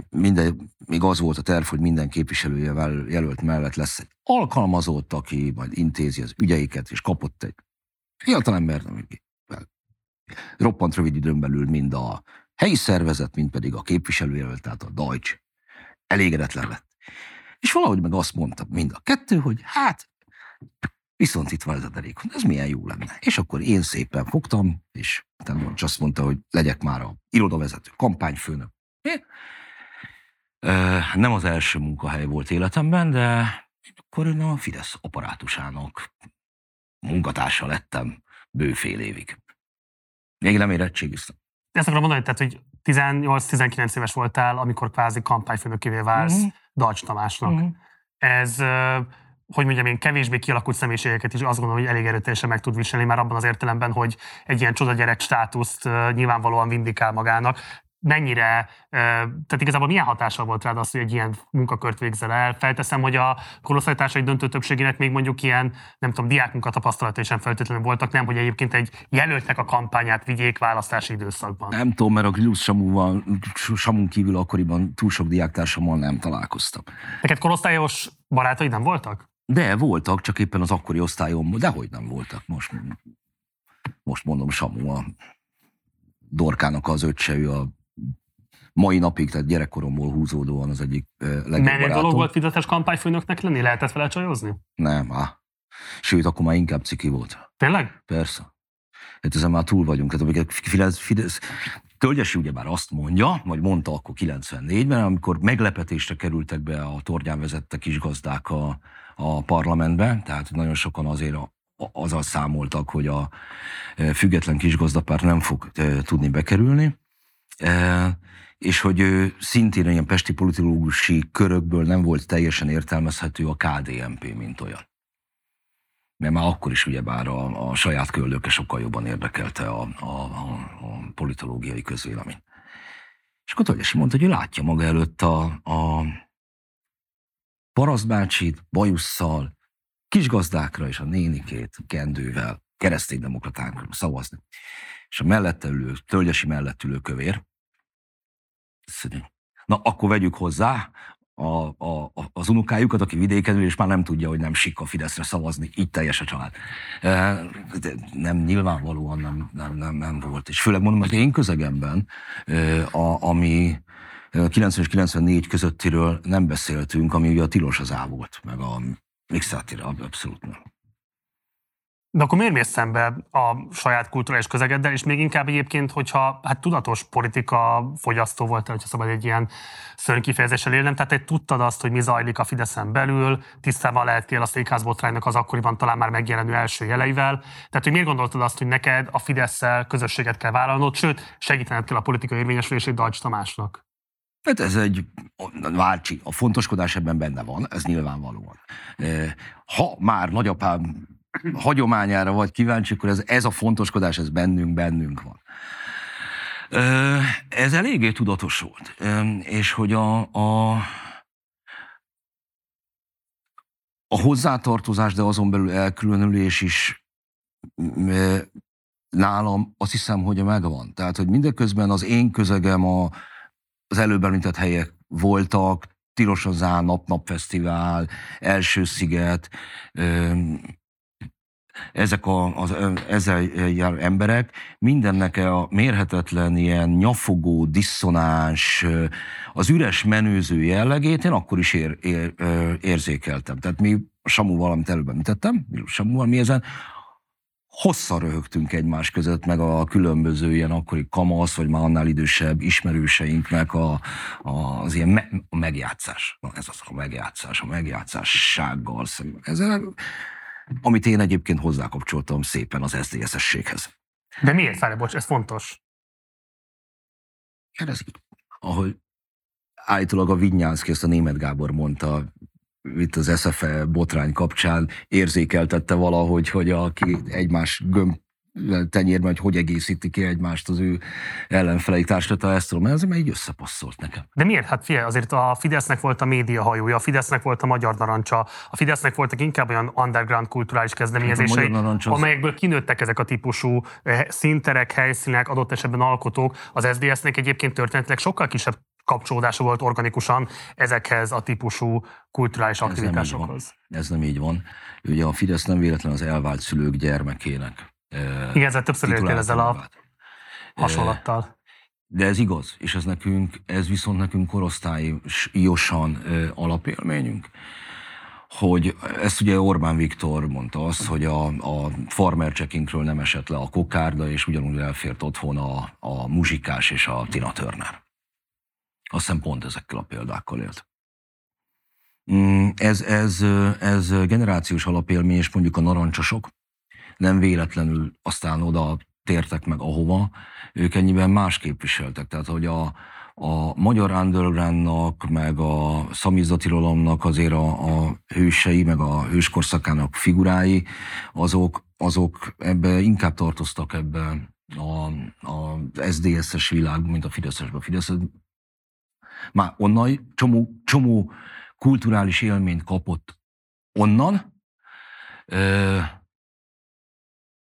minden, még az volt a terv, hogy minden képviselője jelölt mellett lesz egy alkalmazott, aki majd intézi az ügyeiket, és kapott egy fiatal ember, roppant rövid időn belül mind a helyi szervezet, mind pedig a képviselőjelölt, tehát a Deutsch elégedetlen lett. És valahogy meg azt mondta mind a kettő, hogy hát Viszont itt van ez a derékon, ez milyen jó lenne. És akkor én szépen fogtam, és utána azt mondta, hogy legyek már a irodavezető, kampányfőnök. Nem az első munkahely volt életemben, de akkor én a Fidesz apparátusának munkatársa lettem bőfél évig. Még nem érettségiztem. Ezt akarom mondani, tehát, hogy 18-19 éves voltál, amikor kvázi kampányfőnökévé válsz uh-huh. Dalcs Tamásnak. Uh-huh. Ez hogy mondjam én, kevésbé kialakult személyiségeket is azt gondolom, hogy elég erőteljesen meg tud viselni, már abban az értelemben, hogy egy ilyen csodagyerek státuszt nyilvánvalóan vindikál magának mennyire, tehát igazából milyen hatással volt rád az, hogy egy ilyen munkakört végzel el? Felteszem, hogy a korosztálytársai döntő többségének még mondjuk ilyen, nem tudom, diákmunka tapasztalatai sem feltétlenül voltak, nem, hogy egyébként egy jelöltnek a kampányát vigyék választási időszakban. Nem tudom, mert a Glusz Samuval, Samun kívül akkoriban túl sok diáktársammal nem találkoztam. Neked korosztályos barátaid nem voltak? De voltak, csak éppen az akkori osztályom, de hogy nem voltak. Most, most mondom, Samu a Dorkának az öccse, ő a mai napig, tehát gyerekkoromból húzódóan az egyik legjobb Mennyire dolog volt Fideszes kampányfőnöknek lenni? Lehetett vele csajozni? Nem, á. Sőt, akkor már inkább ciki volt. Tényleg? Persze. Hát ezen már túl vagyunk. Tehát amikor Fidesz, Fidesz, Tölgyesi ugyebár azt mondja, vagy mondta akkor 94-ben, amikor meglepetésre kerültek be a tornyán vezette kisgazdák a, a parlamentbe, tehát nagyon sokan azért a, azzal számoltak, hogy a független kisgazdapárt nem fog tudni bekerülni és hogy ő szintén ilyen pesti politológusi körökből nem volt teljesen értelmezhető a KDNP, mint olyan. Mert már akkor is ugyebár a, a saját köldöke sokkal jobban érdekelte a, a, a, a politológiai közvélemény. És akkor Tolgyesi mondta, hogy ő látja maga előtt a, a parasztbácsit, bajusszal, kisgazdákra és a nénikét kendővel, kereszténydemokratákra szavazni. És a mellette ülő, tölgyesi mellett ülő kövér, Na, akkor vegyük hozzá a, a, az unokájukat, aki vidéken és már nem tudja, hogy nem sik a Fideszre szavazni, így teljes a család. De nem, nyilvánvalóan nem, nem, nem, nem volt. És főleg mondom, hogy én közegemben, a, ami 90 és 94 közöttiről nem beszéltünk, ami ugye a tilos az á volt, meg a mixátira abszolút nem. De akkor miért mész szembe a saját kulturális közegeddel, és még inkább egyébként, hogyha hát tudatos politika fogyasztó volt, hogyha szabad egy ilyen szörny kifejezéssel élnem, tehát egy tudtad azt, hogy mi zajlik a Fideszen belül, tisztában lehettél a székházbotránynak az akkoriban talán már megjelenő első jeleivel. Tehát, hogy miért gondoltad azt, hogy neked a fidesz közösséget kell vállalnod, sőt, segítened kell a politikai érvényesülését Dajcs Tamásnak? Hát ez egy váltsi, a fontoskodás ebben benne van, ez nyilvánvalóan. Ha már nagyapám hagyományára vagy kíváncsi, akkor ez, ez a fontoskodás, ez bennünk, bennünk van. Ez eléggé tudatos volt. És hogy a, a, a hozzátartozás, de azon belül elkülönülés is nálam azt hiszem, hogy megvan. Tehát, hogy mindeközben az én közegem a, az előbb említett helyek voltak, Tilosozán, Nap-Nap-Fesztivál, Első Sziget, ezek a, az, ezzel jár emberek mindennek a mérhetetlen ilyen nyafogó, diszonáns, az üres menőző jellegét én akkor is ér, ér, érzékeltem. Tehát mi Samuval, amit előbb említettem, Samuval mi ezen hosszan röhögtünk egymás között, meg a különböző ilyen akkori kamasz, vagy már annál idősebb ismerőseinknek a, a, az ilyen me, a megjátszás. Na, ez az a megjátszás, a megjátszássággal. Ezzel amit én egyébként hozzákapcsoltam szépen az SZDSZ-ességhez. De miért, Fáre, bocs, ez fontos? Kérdezik, ahogy állítólag a Vinyánszki, ezt a német Gábor mondta, itt az SFE botrány kapcsán érzékeltette valahogy, hogy aki egymás gömb tenyérben, hogy hogy egészíti ki egymást az ő ellenfelei társadalma, ezt tudom, ez mert így összepasszolt nekem. De miért? Hát figyelj, azért a Fidesznek volt a média hajója, a Fidesznek volt a magyar narancsa, a Fidesznek voltak inkább olyan underground kulturális kezdeményezései, Hát amelyekből kinőttek ezek a típusú eh, szinterek, helyszínek, adott esetben alkotók. Az SZDSZ-nek egyébként történetileg sokkal kisebb kapcsolódása volt organikusan ezekhez a típusú kulturális Ez nem. Ez nem így van. Ugye a Fidesz nem véletlen az elvált szülők gyermekének. Igen, ezzel többször éltél ezzel a hasonlattal. De ez igaz, és ez nekünk, ez viszont nekünk korosztályosan alapélményünk, hogy ezt ugye Orbán Viktor mondta azt, hogy a, a farmer nem esett le a kokárda, és ugyanúgy elfért otthon a, a muzsikás és a Tina Turner. Azt hiszem pont ezekkel a példákkal élt. Mm, Ez, ez, ez generációs alapélmény, és mondjuk a narancsosok nem véletlenül aztán oda tértek meg ahova, ők ennyiben más képviseltek. Tehát, hogy a, a magyar undergroundnak, meg a szamizdatirolomnak azért a, a hősei, meg a hőskorszakának figurái, azok, azok ebbe inkább tartoztak ebbe a, a SZDSZ-es világban, mint a Fideszesben. A Fidesz már onnan csomó, csomó kulturális élményt kapott onnan,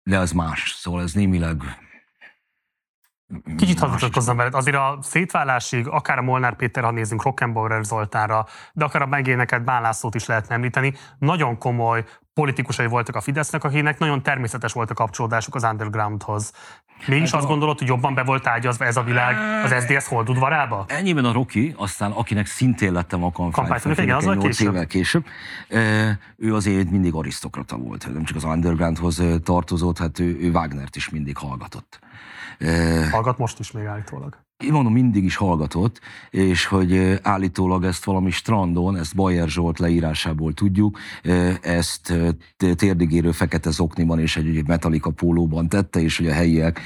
de az más. Szóval ez némileg Kicsit hadd veled, azért a szétválásig, akár a Molnár Péter, ha nézzünk Rockenbauer Zoltánra, de akár a megéneket Bán Lászlót is lehetne említeni, nagyon komoly politikusai voltak a Fidesznek, akinek nagyon természetes volt a kapcsolódásuk az undergroundhoz. Mégis Hát azt a- gondolod, hogy jobban be volt ágyazva ez a világ az SZDSZ holdudvarába? Ennyiben a Rocky, aztán akinek szintén lettem a Kampányfőnök, igen, az kampányfőnök már 8 később. évvel később, ő azért mindig arisztokrata volt, nem csak az undergroundhoz tartozott, hát ő, ő Wagnert is mindig hallgatott. Hallgat most is még állítólag. Mondom, mindig is hallgatott, és hogy állítólag ezt valami strandon, ezt Bajer Zsolt leírásából tudjuk, ezt térdigérő fekete zokniban és egy Metallica pólóban tette, és hogy a helyiek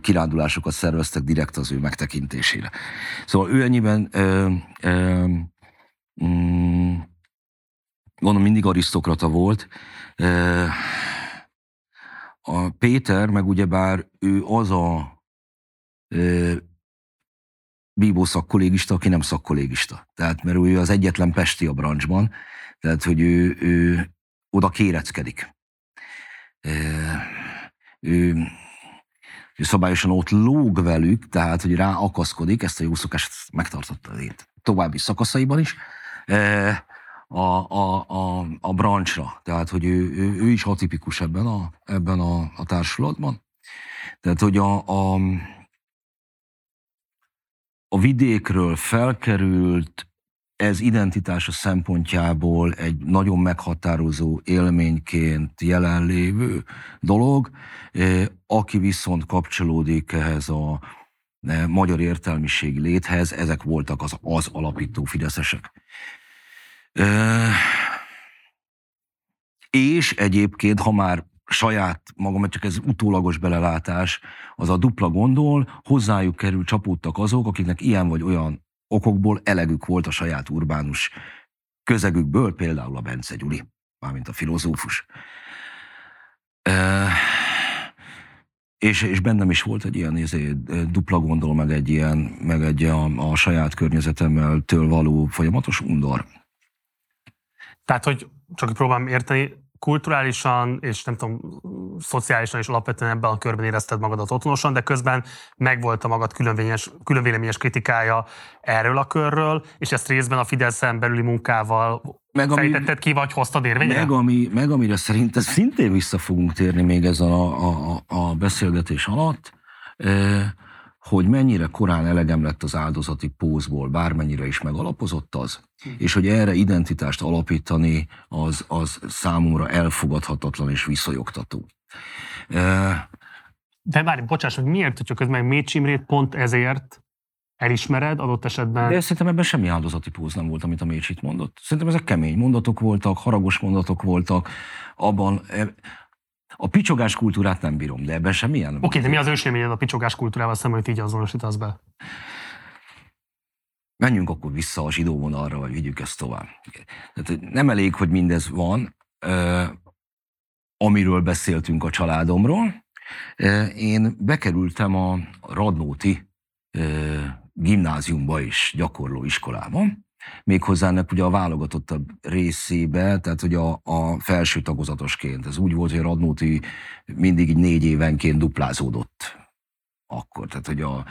kirándulásokat szerveztek direkt az ő megtekintésére. Szóval ő ennyiben ö, mm, mindig arisztokrata volt. A Péter, meg ugyebár ő az a bíbó szakkollégista, aki nem szakkollégista. Tehát, mert ő az egyetlen pesti a brancsban, tehát, hogy ő, ő oda kéreckedik. Ő, ő szabályosan ott lóg velük, tehát, hogy rá akaszkodik, ezt a jó szokást megtartotta élet további szakaszaiban is, a, a, a, a brancsra. Tehát, hogy ő, ő, ő is atipikus ebben a, ebben a, a társulatban. Tehát, hogy a, a, a vidékről felkerült ez identitása szempontjából egy nagyon meghatározó élményként jelenlévő dolog, eh, aki viszont kapcsolódik ehhez a eh, magyar értelmiség léthez, ezek voltak az, az alapító fideszesek. Eh, És egyébként, ha már saját magam, csak ez utólagos belelátás, az a dupla gondol, hozzájuk kerül, csapódtak azok, akiknek ilyen vagy olyan okokból elegük volt a saját urbánus közegükből, például a Bence Gyuri, mármint a filozófus. E, és, és bennem is volt egy ilyen izé, dupla gondol, meg egy ilyen, meg egy a, a saját környezetemmel től való folyamatos undor. Tehát, hogy csak próbálom érteni, kulturálisan és nem tudom, szociálisan is alapvetően ebben a körben érezted magadat otthonosan, de közben megvolt a magad különvéleményes, különvéleményes kritikája erről a körről, és ezt részben a Fideszen belüli munkával Meg ami- fejtetted ki, vagy hoztad érvényre? Meg, ami, meg amire szerintem szintén vissza fogunk térni még ezen a, a, a- beszélgetés alatt, eh, hogy mennyire korán elegem lett az áldozati pózból, bármennyire is megalapozott az, és hogy erre identitást alapítani, az, az számomra elfogadhatatlan és visszajogtató. De várj, bocsáss, hogy miért, hogyha közben Mécs Imrét pont ezért elismered adott esetben? De szerintem ebben semmi áldozati póz nem volt, amit a Mécs itt mondott. Szerintem ezek kemény mondatok voltak, haragos mondatok voltak, abban e, a picsogás kultúrát nem bírom, de ebben semmilyen. Oké, de mi az ősélményed a picsogás kultúrával szemben, hogy így azonosítasz be? menjünk akkor vissza a zsidó vonalra, vagy vigyük ezt tovább. Tehát nem elég, hogy mindez van, amiről beszéltünk a családomról. Én bekerültem a Radnóti gimnáziumba is, gyakorló iskolába, méghozzá ennek ugye a válogatottabb részébe, tehát hogy a, a felső tagozatosként. Ez úgy volt, hogy a Radnóti mindig négy évenként duplázódott akkor. Tehát, hogy a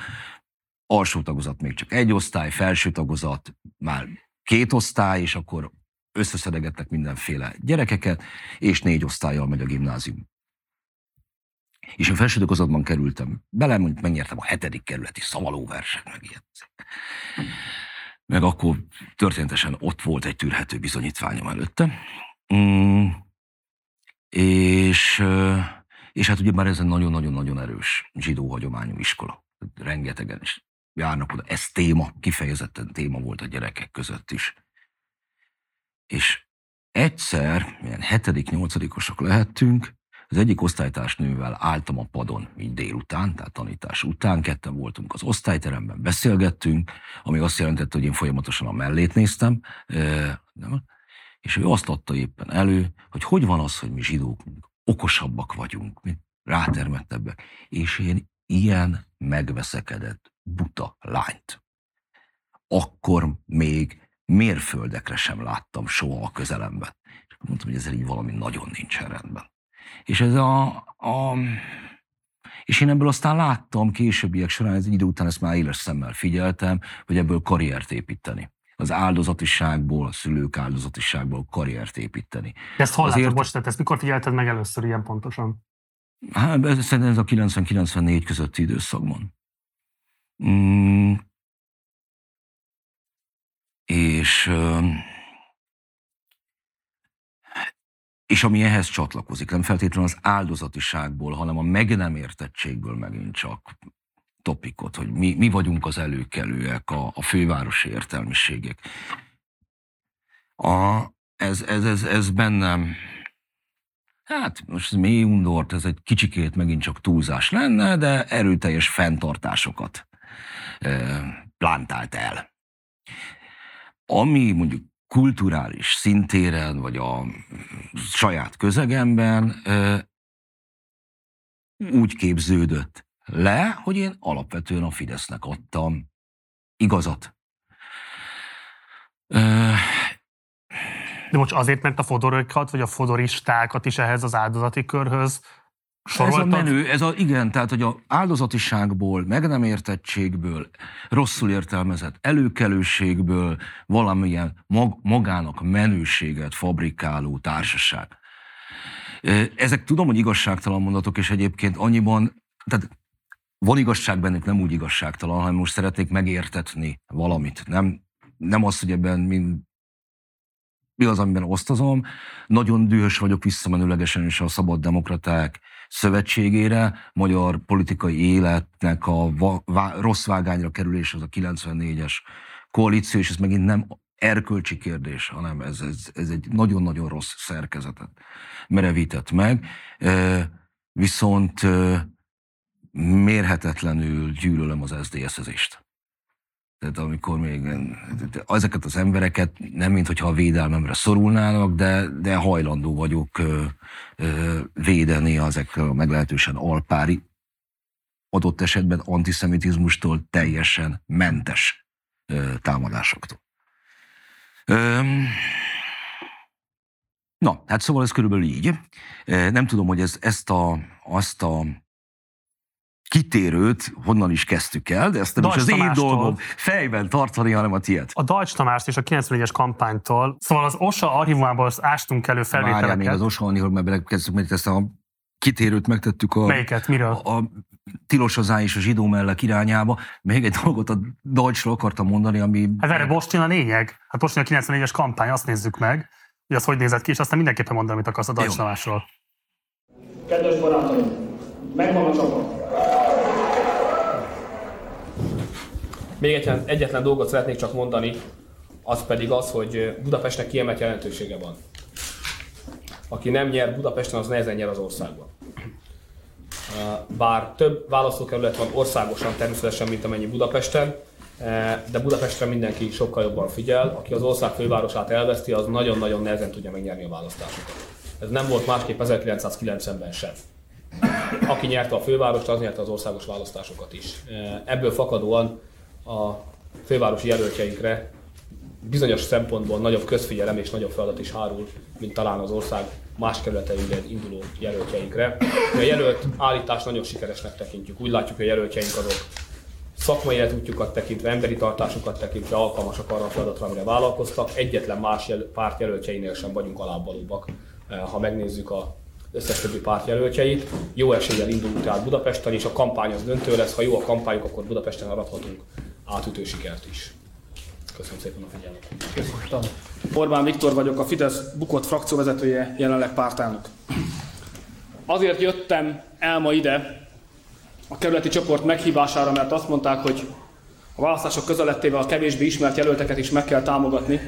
alsó tagozat még csak egy osztály, felső tagozat már két osztály, és akkor összeszedegettek mindenféle gyerekeket, és négy osztályjal megy a gimnázium. És a felső tagozatban kerültem bele, mondjuk megnyertem a hetedik kerületi szavalóverset, meg ilyet. Meg akkor történetesen ott volt egy tűrhető bizonyítványom előtte. Mm, és, és hát ugye már ez egy nagyon-nagyon-nagyon erős zsidó hagyományú iskola. Rengetegen is járnak oda. Ez téma, kifejezetten téma volt a gyerekek között is. És egyszer, milyen hetedik, nyolcadikosok lehettünk, az egyik osztálytársnővel álltam a padon, így délután, tehát tanítás után, ketten voltunk az osztályteremben, beszélgettünk, ami azt jelentette, hogy én folyamatosan a mellét néztem, és ő azt adta éppen elő, hogy hogy van az, hogy mi zsidók okosabbak vagyunk, mi rátermettebbek, és én ilyen megveszekedett, buta lányt. Akkor még mérföldekre sem láttam soha a közelemben. És mondtam, hogy ezzel így valami nagyon nincsen rendben. És ez a, a és én ebből aztán láttam későbbiek során, ez egy idő után ezt már éles szemmel figyeltem, hogy ebből karriert építeni. Az áldozatiságból, a szülők áldozatiságból karriert építeni. De ezt hol Azért... látod, bocs, tehát ezt mikor figyelted meg először ilyen pontosan? Hát ez, szerintem ez a 90-94 közötti időszakban. Mm. És és ami ehhez csatlakozik, nem feltétlenül az áldozatiságból, hanem a meg nem értettségből megint csak topikot, hogy mi, mi vagyunk az előkelőek, a, a fővárosi értelmiségek. A, ez, ez, ez, ez bennem, hát most ez mély undort, ez egy kicsikét megint csak túlzás lenne, de erőteljes fenntartásokat e, plantált el. Ami mondjuk kulturális szintéren, vagy a saját közegemben úgy képződött le, hogy én alapvetően a Fidesznek adtam igazat. De most azért, mert a fodorokat, vagy a fodoristákat is ehhez az áldozati körhöz Soroltad? Ez a menő, ez a, igen, tehát hogy a áldozatiságból, meg nem értettségből, rosszul értelmezett előkelőségből valamilyen mag, magának menőséget fabrikáló társaság. Ezek tudom, hogy igazságtalan mondatok, és egyébként annyiban, tehát van igazság bennük, nem úgy igazságtalan, hanem most szeretnék megértetni valamit. Nem, nem az, hogy ebben mind mi az, amiben osztozom. Nagyon dühös vagyok visszamenőlegesen is a szabad demokraták szövetségére, magyar politikai életnek a va- vá- rossz vágányra kerülés az a 94-es koalíció, és ez megint nem erkölcsi kérdés, hanem ez, ez, ez egy nagyon-nagyon rossz szerkezetet merevített meg. Viszont mérhetetlenül gyűlölöm az SZDSZ-ezést. Tehát amikor még ezeket az embereket nem mint hogyha a védelmemre szorulnának, de, de hajlandó vagyok ö, ö, védeni ezekkel a meglehetősen alpári, adott esetben antiszemitizmustól teljesen mentes ö, támadásoktól. Ö, na, hát szóval ez körülbelül így. Nem tudom, hogy ez, ezt a, azt a kitérőt honnan is kezdtük el, de ezt nem Dajcs is az én dolgom fejben tartani, hanem a tiéd. A Dajcs Tamást és a 94-es kampánytól, szóval az OSA archívumából ástunk elő felvételeket. Várjál még az OSA archívumában belekezdtük, mert ezt a kitérőt megtettük a... Melyiket? Miről? A, a tilosozás és a zsidó mellek irányába. Még egy dolgot a Deutschról akartam mondani, ami... Hát erre Bostin a lényeg. Hát Bostin a 94-es kampány, azt nézzük meg, hogy az hogy nézett ki, és aztán mindenképpen mondani, amit akarsz a Deutsch. Kedves barátaim, megvan a csapat. Még egyetlen, egyetlen dolgot szeretnék csak mondani, az pedig az, hogy Budapestnek kiemelt jelentősége van. Aki nem nyer Budapesten, az nehezen nyer az országban. Bár több választókerület van országosan természetesen, mint amennyi Budapesten, de Budapestre mindenki sokkal jobban figyel. Aki az ország fővárosát elveszti, az nagyon-nagyon nehezen tudja megnyerni a választásokat. Ez nem volt másképp 1990-ben sem. Aki nyerte a fővárost, az nyerte az országos választásokat is. Ebből fakadóan a fővárosi jelöltjeinkre bizonyos szempontból nagyobb közfigyelem és nagyobb feladat is hárul, mint talán az ország más kerületeinkben induló jelöltjeinkre. A jelölt állítást nagyon sikeresnek tekintjük. Úgy látjuk, hogy a jelöltjeink azok szakmai tudjukat tekintve, emberi tartásukat tekintve alkalmasak arra a feladatra, amire vállalkoztak. Egyetlen más jel- párt jelöltjeinél sem vagyunk alábbvalóbbak. Eh, ha megnézzük a összes többi pártjelöltjeit. Jó eséllyel indulunk tehát Budapesten, és a kampány az döntő lesz. Ha jó a kampányok, akkor Budapesten arathatunk átütő sikert is. Köszönöm szépen a figyelmet. Köszönöm. Orbán Viktor vagyok, a Fidesz bukott frakcióvezetője, jelenleg pártelnök. Azért jöttem el ma ide a kerületi csoport meghívására, mert azt mondták, hogy a választások közelettével a kevésbé ismert jelölteket is meg kell támogatni,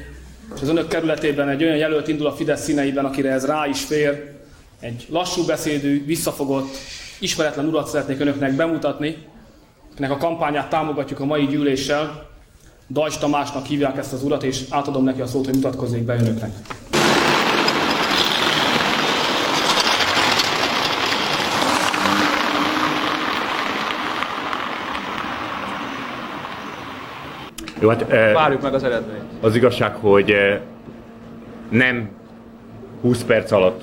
és az önök kerületében egy olyan jelölt indul a Fidesz színeiben, akire ez rá is fér, egy lassú beszédű, visszafogott, ismeretlen urat szeretnék önöknek bemutatni, akinek a kampányát támogatjuk a mai gyűléssel, Dajs Tamásnak hívják ezt az urat, és átadom neki a szót, hogy mutatkozzék be önöknek. Jó, hát, Várjuk meg az eredményt. Az igazság, hogy nem 20 perc alatt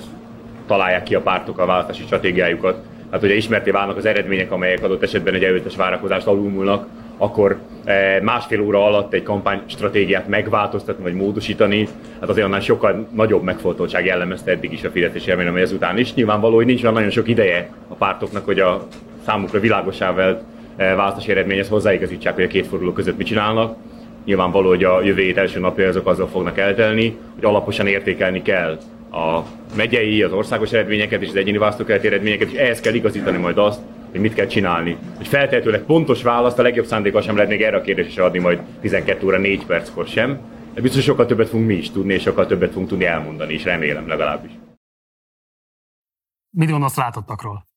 találják ki a pártok a választási stratégiájukat. Hát ugye ismerté válnak az eredmények, amelyek adott esetben egy előttes várakozást alulmúlnak, akkor eh, másfél óra alatt egy kampánystratégiát megváltoztatni vagy módosítani, hát azért annál sokkal nagyobb megfontoltság jellemezte eddig is a Fidesz, és remélem, hogy ezután is. Nyilvánvaló, hogy nincs olyan nagyon sok ideje a pártoknak, hogy a számukra világosá vált eh, választási eredményhez hozzáigazítsák, hogy a két forduló között mit csinálnak. Nyilvánvaló, hogy a jövő hét első napja azok azzal fognak eltelni, hogy alaposan értékelni kell a megyei, az országos eredményeket és az egyéni választókeleti eredményeket, és ehhez kell igazítani majd azt, hogy mit kell csinálni. Hogy feltehetőleg pontos választ a legjobb szándéka sem lehet még erre a kérdésre adni majd 12 óra 4 perckor sem. De biztos sokkal többet fogunk mi is tudni, és sokkal többet fogunk tudni elmondani, és remélem legalábbis. Mit gondolsz látottakról?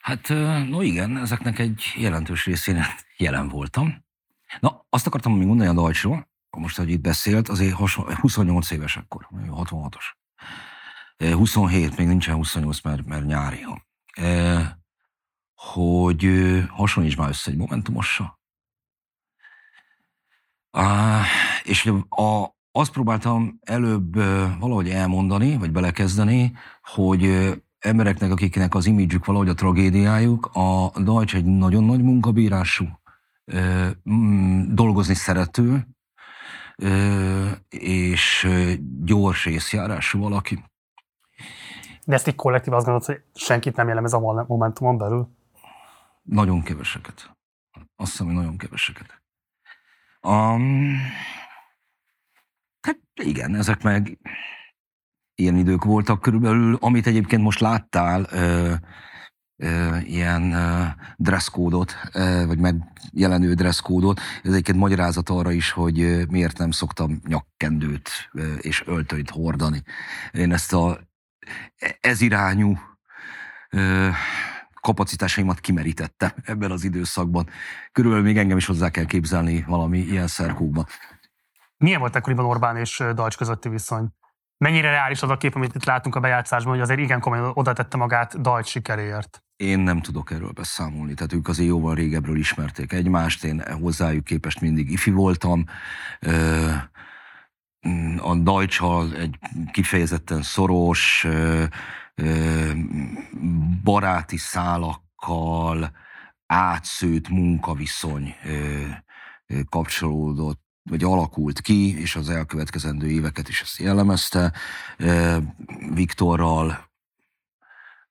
Hát, no igen, ezeknek egy jelentős részén *laughs* jelen voltam. Na, azt akartam még mondani a Deutschról, most, hogy itt beszélt, azért 28 éves akkor, 66-os. 27, még nincsen 28, mert, mert nyári. Hogy hasonlíts már össze egy momentumossal. És a, azt próbáltam előbb valahogy elmondani, vagy belekezdeni, hogy embereknek, akiknek az imidzsük valahogy a tragédiájuk, a Deutsch egy nagyon nagy munkabírású, dolgozni szerető, és gyors észjárású valaki. De ezt így kollektív azt gondolod, hogy senkit nem jellemez a Momentumon belül? Nagyon keveseket. Azt hiszem, hogy nagyon keveseket. Um, hát igen, ezek meg ilyen idők voltak körülbelül, amit egyébként most láttál, ilyen dresszkódot, vagy megjelenő dresszkódot. Ez egyébként magyarázat arra is, hogy miért nem szoktam nyakkendőt és öltönyt hordani. Én ezt a ez irányú kapacitásaimat kimerítettem ebben az időszakban. Körülbelül még engem is hozzá kell képzelni valami ilyen szerkókba. Milyen volt ekkoriban Orbán és Dajcs közötti viszony? Mennyire reális az a kép, amit itt látunk a bejátszásban, hogy azért igen komolyan oda tette magát Dajcs sikeréért? Én nem tudok erről beszámolni, tehát ők azért jóval régebről ismerték egymást, én hozzájuk képest mindig ifi voltam. A Dajcsal egy kifejezetten szoros, baráti szálakkal átszőtt munkaviszony kapcsolódott vagy alakult ki, és az elkövetkezendő éveket is ezt jellemezte. Viktorral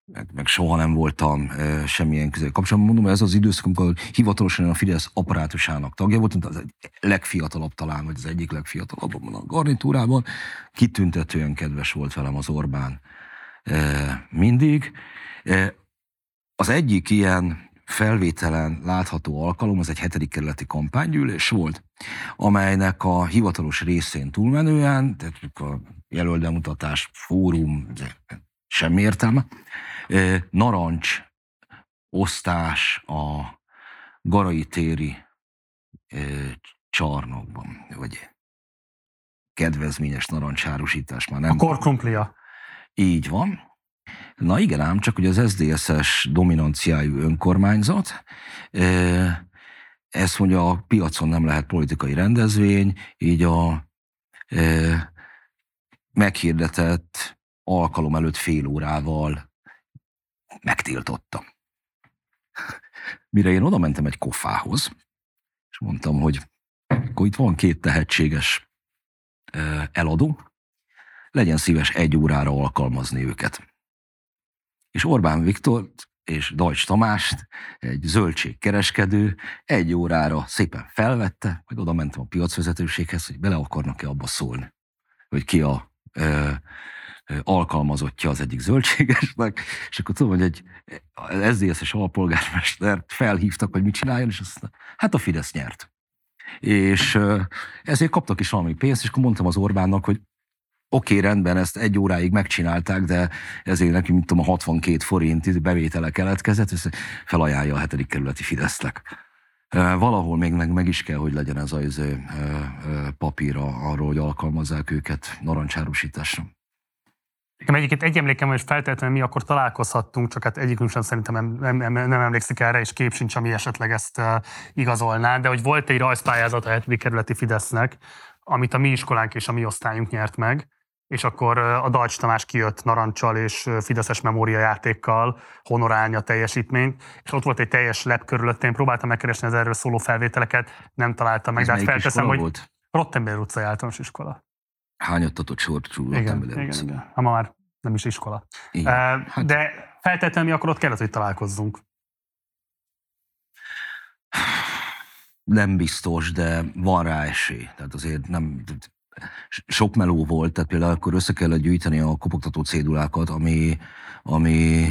meg, meg soha nem voltam e, semmilyen közel kapcsolatban. Mondom, ez az időszak, amikor hivatalosan a Fidesz apparátusának tagja voltam, az legfiatalabb talán, vagy az egyik legfiatalabb a garnitúrában. Kitüntetően kedves volt velem az Orbán mindig. Az egyik ilyen felvételen látható alkalom, az egy hetedik kerületi kampánygyűlés volt, amelynek a hivatalos részén túlmenően, tehát a jelöldemutatás, fórum, semmi értelme, narancs osztás a Garai téri csarnokban, vagy kedvezményes narancsárusítás már nem. A korkrumplia. Így van. Na igen ám, csak hogy az SZDSZ-es dominanciájú önkormányzat, ezt mondja, a piacon nem lehet politikai rendezvény, így a meghirdetett alkalom előtt fél órával megtiltotta. Mire én oda mentem egy kofához, és mondtam, hogy akkor itt van két tehetséges eladó, legyen szíves egy órára alkalmazni őket. És Orbán Viktor és Dajcs Tamást, egy zöldségkereskedő, egy órára szépen felvette, majd oda mentem a piacvezetőséghez, hogy bele akarnak-e abba szólni, hogy ki a ö, alkalmazottja az egyik zöldségesnek, és akkor tudom, hogy egy SZDSZ-es alpolgármestert felhívtak, hogy mit csináljon, és azt hát a Fidesz nyert. És ezért kaptak is valami pénzt, és akkor mondtam az Orbánnak, hogy oké, okay, rendben, ezt egy óráig megcsinálták, de ezért neki, mint tudom, a 62 forint bevétele keletkezett, és felajánlja a hetedik kerületi Fidesznek. Valahol még meg, meg is kell, hogy legyen ez az izé, papíra arról, hogy alkalmazzák őket narancsárusításra. Nekem egyébként egy emlékem, hogy feltétlenül mi akkor találkozhattunk, csak hát egyikünk sem szerintem nem, nem, nem emlékszik erre, és kép sincs, ami esetleg ezt uh, igazolná, de hogy volt egy rajzpályázat a 7. kerületi Fidesznek, amit a mi iskolánk és a mi osztályunk nyert meg, és akkor a Dajcs Tamás kijött narancsal és Fideszes memóriajátékkal honorálni a teljesítményt, és ott volt egy teljes lep körülött, én próbáltam megkeresni az erről szóló felvételeket, nem találtam meg, Ez de hát felteszem, hogy volt? Rottenberg utcai általános iskola. Hányattatott sorcsú igen, igen, igen, igen. Ha ma már nem is iskola. Igen. Uh, hát... De feltétlenül mi akkor ott kellett, hogy találkozzunk. Nem biztos, de van rá esély. Tehát azért nem, sok meló volt, tehát például akkor össze kellett gyűjteni a kopogtató cédulákat, ami, ami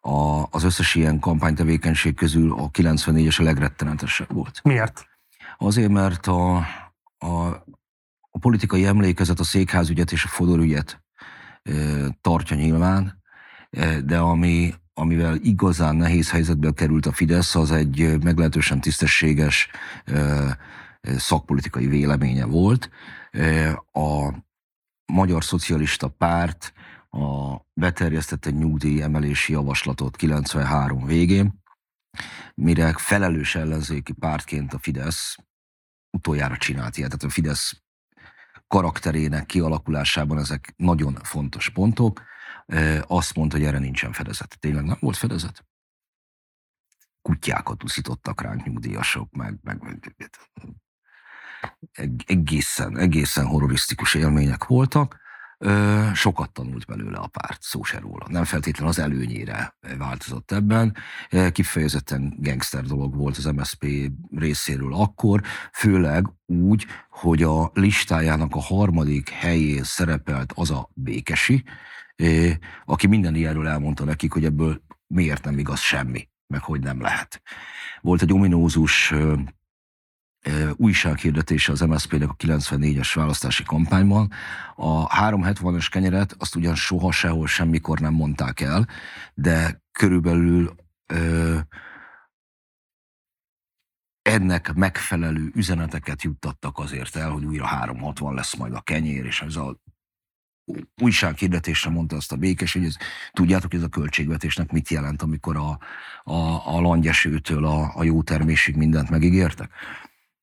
a, az összes ilyen kampánytevékenység közül a 94-es a legrettenetesebb volt. Miért? Azért, mert a, a, a politikai emlékezet a székházügyet és a fodorügyet e, tartja nyilván, e, de ami, amivel igazán nehéz helyzetbe került a Fidesz, az egy meglehetősen tisztességes e, szakpolitikai véleménye volt. A Magyar Szocialista Párt a beterjesztett egy nyugdíj emelési javaslatot 93 végén, mire felelős ellenzéki pártként a Fidesz utoljára csinált ilyet. Tehát a Fidesz karakterének kialakulásában ezek nagyon fontos pontok. Azt mondta, hogy erre nincsen fedezet. Tényleg nem volt fedezet? Kutyákat uszítottak ránk nyugdíjasok, meg, meg, egészen, egészen horrorisztikus élmények voltak. Sokat tanult belőle a párt, szó se róla. Nem feltétlenül az előnyére változott ebben. Kifejezetten gangster dolog volt az MSZP részéről akkor, főleg úgy, hogy a listájának a harmadik helyén szerepelt az a Békesi, aki minden ilyenről elmondta nekik, hogy ebből miért nem igaz semmi, meg hogy nem lehet. Volt egy ominózus újsághirdetése az MSZP-nek a 94-es választási kampányban. A 370-es kenyeret azt ugyan soha sehol semmikor nem mondták el, de körülbelül ö, ennek megfelelő üzeneteket juttattak azért el, hogy újra 360 lesz majd a kenyér, és ez a újsághirdetésre mondta azt a békés, hogy ez, tudjátok, ez a költségvetésnek mit jelent, amikor a, a, a langyesőtől a, a jó termésig mindent megígértek.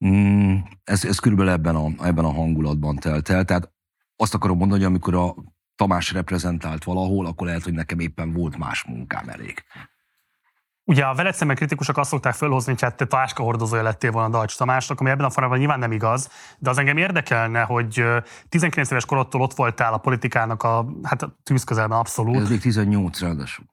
Mm, ez, ez körülbelül ebben a, ebben a hangulatban telt el. Tehát azt akarom mondani, hogy amikor a Tamás reprezentált valahol, akkor lehet, hogy nekem éppen volt más munkám elég. Ugye a veled szemben kritikusok azt szokták fölhozni, hogy hát te táska hordozója lettél volna Dajcs Tamásnak, ami ebben a formában nyilván nem igaz, de az engem érdekelne, hogy 19 éves korodtól ott voltál a politikának a, hát a tűzközelben abszolút. Ez még 18 ráadásul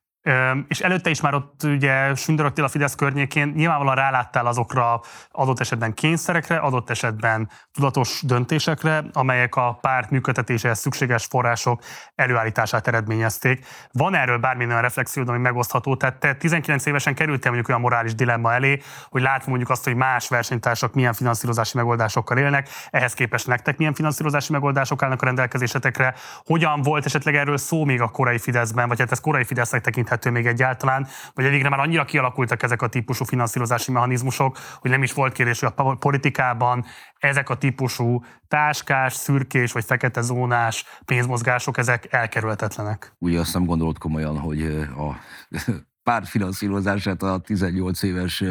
és előtte is már ott ugye sündörögtél a Fidesz környékén, nyilvánvalóan ráláttál azokra adott esetben kényszerekre, adott esetben tudatos döntésekre, amelyek a párt működtetéséhez szükséges források előállítását eredményezték. Van erről bármilyen olyan reflexió, ami megosztható? Tehát te 19 évesen kerültél mondjuk olyan morális dilemma elé, hogy lát mondjuk azt, hogy más versenytársak milyen finanszírozási megoldásokkal élnek, ehhez képest nektek milyen finanszírozási megoldások állnak a rendelkezésetekre, hogyan volt esetleg erről szó még a korai Fideszben, vagy hát ez korai Fidesznek tekinthet elképzelhető még egyáltalán, vagy egyikre már annyira kialakultak ezek a típusú finanszírozási mechanizmusok, hogy nem is volt kérdés, hogy a politikában ezek a típusú táskás, szürkés vagy fekete zónás pénzmozgások, ezek elkerülhetetlenek. Ugye azt nem gondolod komolyan, hogy a *laughs* pártfinanszírozását a 18 éves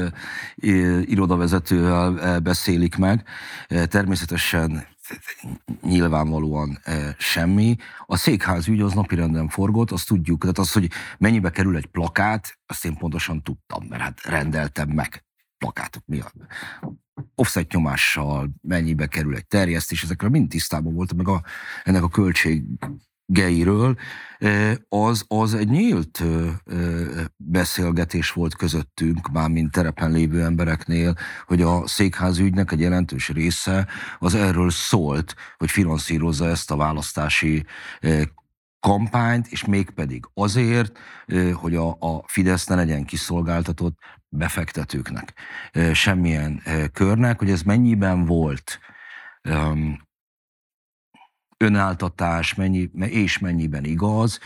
irodavezetővel beszélik meg. Természetesen nyilvánvalóan semmi. A székház ügy az napirenden forgott, azt tudjuk, tehát az, hogy mennyibe kerül egy plakát, azt én pontosan tudtam, mert hát rendeltem meg plakátok miatt. Offset nyomással mennyibe kerül egy terjesztés, ezekre mind tisztában voltam, meg a, ennek a költség geiről, az, az egy nyílt beszélgetés volt közöttünk, már mint terepen lévő embereknél, hogy a székház ügynek egy jelentős része az erről szólt, hogy finanszírozza ezt a választási kampányt, és mégpedig azért, hogy a, a Fidesz ne legyen kiszolgáltatott befektetőknek, semmilyen körnek, hogy ez mennyiben volt önáltatás mennyi, és mennyiben igaz,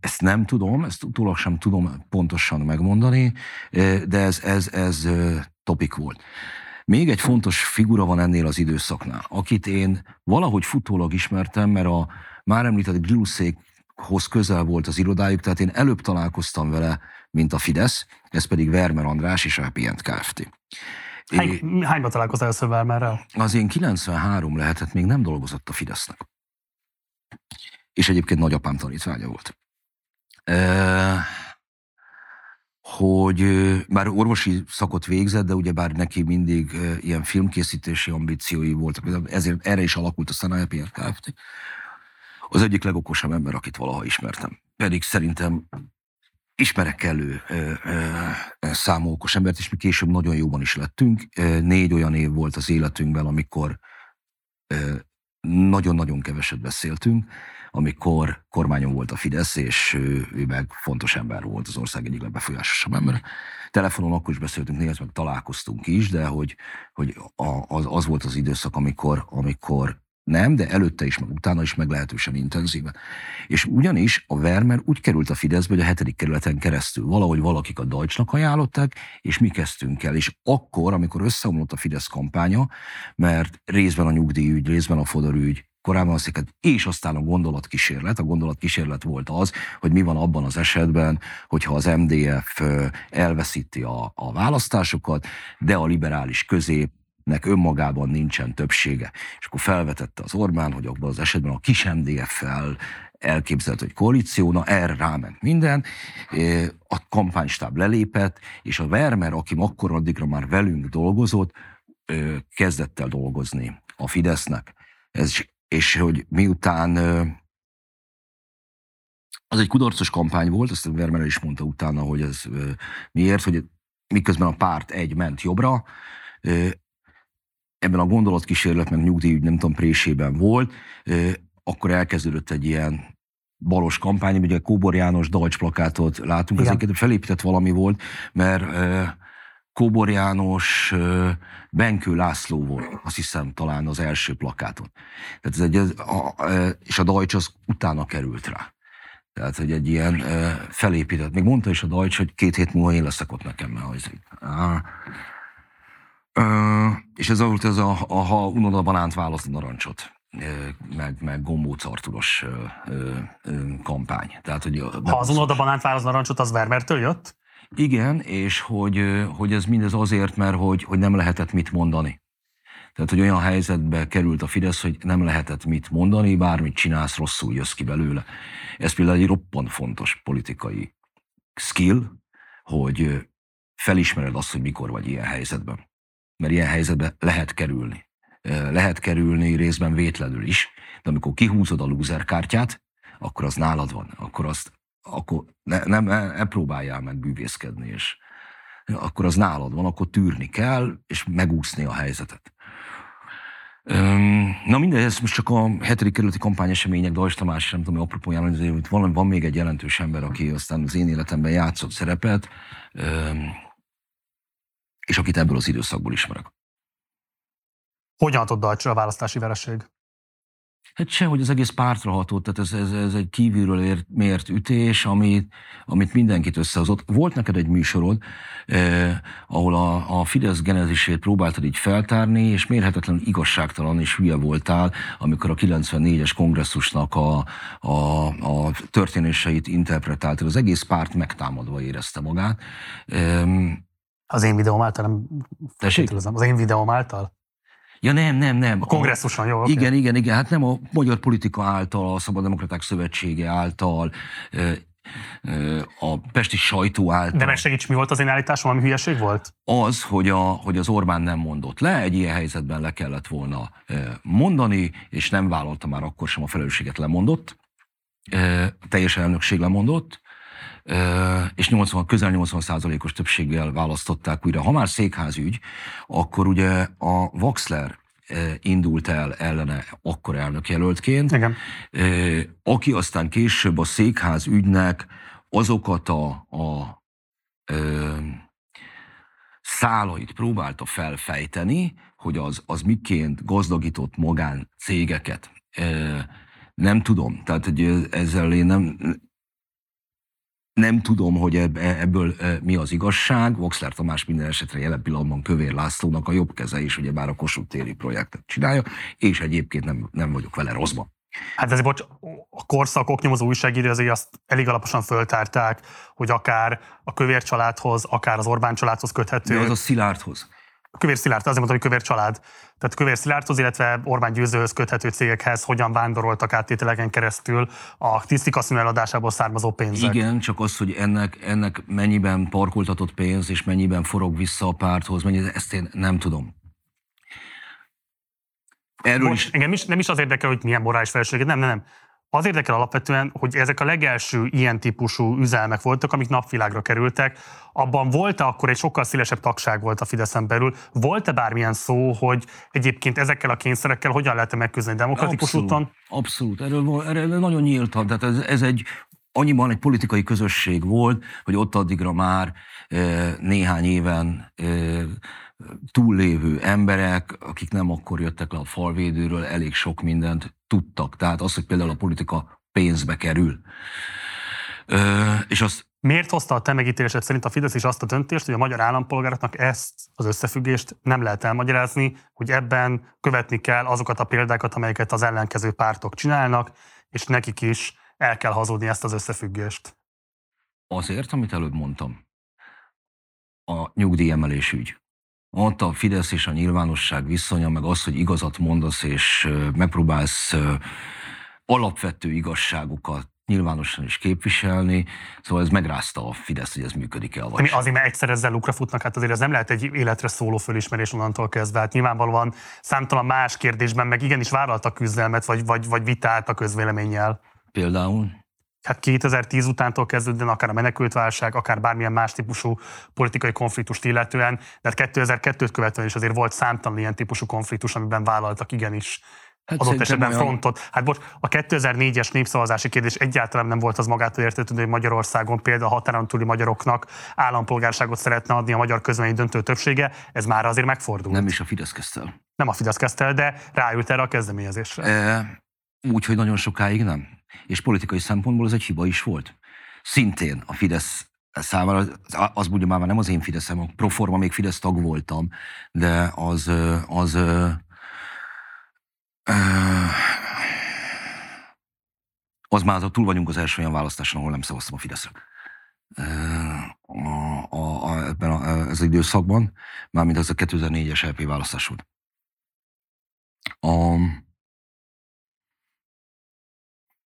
ezt nem tudom, ezt utólag sem tudom pontosan megmondani, de ez, ez, ez topik volt. Még egy fontos figura van ennél az időszaknál, akit én valahogy futólag ismertem, mert a már említett Gluszékhoz közel volt az irodájuk, tehát én előbb találkoztam vele, mint a Fidesz, ez pedig Vermer András és a Happy End Kft. Hány, hányba találkoztál először Vermerrel? Az én 93 lehetett, még nem dolgozott a Fidesznek. És egyébként nagyapám tanítványa volt. E, hogy bár orvosi szakot végzett, de ugye bár neki mindig ilyen filmkészítési ambíciói voltak, ezért erre is alakult a Szana Kft. Az egyik legokosabb ember, akit valaha ismertem. Pedig szerintem ismerek kellő számú okos embert, és mi később nagyon jóban is lettünk. Négy olyan év volt az életünkben, amikor nagyon-nagyon keveset beszéltünk, amikor kormányon volt a Fidesz, és ő, ő meg fontos ember volt, az ország egyik legbefolyásosabb ember. Telefonon akkor is beszéltünk, néha meg találkoztunk is, de hogy, hogy az, az volt az időszak, amikor, amikor nem, de előtte is, meg utána is meglehetősen intenzíven. És ugyanis a Vermer úgy került a Fideszbe, hogy a hetedik kerületen keresztül valahogy valakik a Deutschnak ajánlották, és mi kezdtünk el. És akkor, amikor összeomlott a Fidesz kampánya, mert részben a nyugdíjügy, részben a fodorügy, korábban hiszem, és aztán a gondolatkísérlet. A gondolatkísérlet volt az, hogy mi van abban az esetben, hogyha az MDF elveszíti a, a választásokat, de a liberális közép nek önmagában nincsen többsége. És akkor felvetette az Orbán, hogy abban az esetben a kis MDF-fel elképzelt, hogy koalíció, na erre ráment minden, a kampánystáb lelépett, és a Vermer, aki akkor addigra már velünk dolgozott, kezdett el dolgozni a Fidesznek. Ez, és hogy miután az egy kudarcos kampány volt, azt a Vermer is mondta utána, hogy ez miért, hogy miközben a párt egy ment jobbra, ebben a gondolatkísérlet, meg nyugdíjügy, nem tudom, présében volt, akkor elkezdődött egy ilyen balos kampány, ugye Kóbor János Dajcs plakátot látunk, Igen. ez felépített valami volt, mert Kóbor János, Benkő László volt, azt hiszem talán az első plakáton. Tehát ez egy, a, és a Dajcs az utána került rá. Tehát, hogy egy ilyen felépített. Még mondta is a Dajcs, hogy két hét múlva én leszek ott nekem, mert és ez volt ez a, a ha unod a banánt, választ a narancsot meg, meg gombóc artulos kampány. Tehát, hogy ha az unod a banánt, választ narancsot, az Vermertől jött? Igen, és hogy, hogy ez mindez azért, mert hogy, hogy nem lehetett mit mondani. Tehát, hogy olyan helyzetbe került a Fidesz, hogy nem lehetett mit mondani, bármit csinálsz, rosszul jössz ki belőle. Ez például egy roppant fontos politikai skill, hogy felismered azt, hogy mikor vagy ilyen helyzetben mert ilyen helyzetbe lehet kerülni. Lehet kerülni részben vétlenül is, de amikor kihúzod a loser kártyát, akkor az nálad van, akkor azt akkor ne, nem, ne, próbáljál meg bűvészkedni, és akkor az nálad van, akkor tűrni kell, és megúszni a helyzetet. Na mindegy, ez most csak a hetedik kerületi kampányesemények, Dajs Tamás, nem tudom, apropóján, hogy van, van még egy jelentős ember, aki aztán az én életemben játszott szerepet, és akit ebből az időszakból ismerek. Hogyan Dajcsra a választási vereség? Hát sehogy az egész pártra hatott, tehát ez, ez, ez egy kívülről ért, mért ütés, amit, amit mindenkit összehozott. Volt neked egy műsorod, eh, ahol a, a Fidesz genezisét próbáltad így feltárni, és mérhetetlen igazságtalan és hülye voltál, amikor a 94-es kongresszusnak a, a, a történéseit interpretáltad. Az egész párt megtámadva érezte magát. Eh, Az én videóm által nem... Tessék? Az én videóm által? Ja nem, nem, nem. A kongresszuson, jó? Igen, igen, igen. Hát nem a magyar politika által, a Szabaddemokraták Szövetsége által, a pesti sajtó által. De megsegíts, mi volt az én állításom, ami hülyeség volt? Az, hogy, a, hogy az Orbán nem mondott le, egy ilyen helyzetben le kellett volna mondani, és nem vállalta már akkor sem a felelősséget lemondott. Teljes elnökség lemondott, és 80, közel 80 százalékos többséggel választották újra. Ha már székházügy, akkor ugye a Vaxler ö, indult el ellene akkor elnökjelöltként, Igen. Aki aztán később a székház ügynek azokat a, a ö, szálait próbálta felfejteni, hogy az, az miként gazdagított magán cégeket. Ö, nem tudom, tehát hogy ezzel én nem, nem tudom, hogy ebb, ebből e, mi az igazság. Voxler Tamás minden esetre jelen pillanatban Kövér Lászlónak a jobb keze is, ugye bár a Kossuth téri projektet csinálja, és egyébként nem, nem vagyok vele rosszban. Hát ez bocs, a korszak oknyomozó újságíró azért azt elég alaposan föltárták, hogy akár a kövér családhoz, akár az Orbán családhoz köthető. De az a Szilárdhoz. A Kövér Szilárd, azért mondtam, hogy Kövér család. Tehát Kövér Szilárdhoz, illetve Orbán Győzőhöz köthető cégekhez hogyan vándoroltak áttételeken keresztül a tisztikaszínű eladásából származó pénzek. Igen, csak az, hogy ennek, ennek mennyiben parkoltatott pénz, és mennyiben forog vissza a párthoz, mennyi, ezt én nem tudom. Erről Most is, engem is, nem is az érdekel, hogy milyen morális felelősséget, nem, nem, nem. Az érdekel alapvetően, hogy ezek a legelső ilyen típusú üzelmek voltak, amik napvilágra kerültek. Abban volt-e akkor egy sokkal szélesebb tagság volt a Fideszen belül? Volt-e bármilyen szó, hogy egyébként ezekkel a kényszerekkel hogyan lehet megküzdeni demokratikus abszolút, úton? Abszolút, erről, erről nagyon nyíltan. Tehát ez, ez egy annyiban egy politikai közösség volt, hogy ott addigra már eh, néhány éven eh, túllévő emberek, akik nem akkor jöttek le a falvédőről, elég sok mindent tudtak. Tehát az, hogy például a politika pénzbe kerül. Ö, és azt Miért hozta a te megítélésed szerint a Fidesz is azt a döntést, hogy a magyar állampolgároknak ezt az összefüggést nem lehet elmagyarázni, hogy ebben követni kell azokat a példákat, amelyeket az ellenkező pártok csinálnak, és nekik is el kell hazudni ezt az összefüggést. azért, amit előbb mondtam, a nyugdíjemelés ügy. Ott a Fidesz és a nyilvánosság viszonya, meg az, hogy igazat mondasz, és megpróbálsz alapvető igazságokat nyilvánosan is képviselni, szóval ez megrázta a Fidesz, hogy ez működik-e, vagy Ami azért, mert egyszer ezzel lukra futnak, hát azért ez nem lehet egy életre szóló fölismerés onnantól kezdve. Hát nyilvánvalóan számtalan más kérdésben meg igenis vállaltak küzdelmet, vagy, vagy, vagy vitát a közvéleménnyel. Például Hát 2010 utántól kezdődően akár a menekültválság, akár bármilyen más típusú politikai konfliktust illetően, de hát 2002-t követően is azért volt számtalan ilyen típusú konfliktus, amiben vállaltak igenis Hát adott esetben olyan- frontot. Hát bocs, a 2004-es népszavazási kérdés egyáltalán nem volt az magától értetődő, hogy Magyarországon például a határon túli magyaroknak állampolgárságot szeretne adni a magyar közvélemény döntő többsége, ez már azért megfordult. nem is a Fidesz kezdte nem a Fidesz kezdte de ráült erre a kezdeményezésre. E, úgy, hogy nagyon sokáig nem. És politikai szempontból ez egy hiba is volt. Szintén a Fidesz számára, az, az ugye már nem az én Fideszem, a proforma még Fidesz tag voltam, de az, az, az már az, túl vagyunk az első olyan választáson, ahol nem szavaztam a Fideszre. A, a, a, ebben a, ez az időszakban, mármint az a 2004-es LP választás volt. A,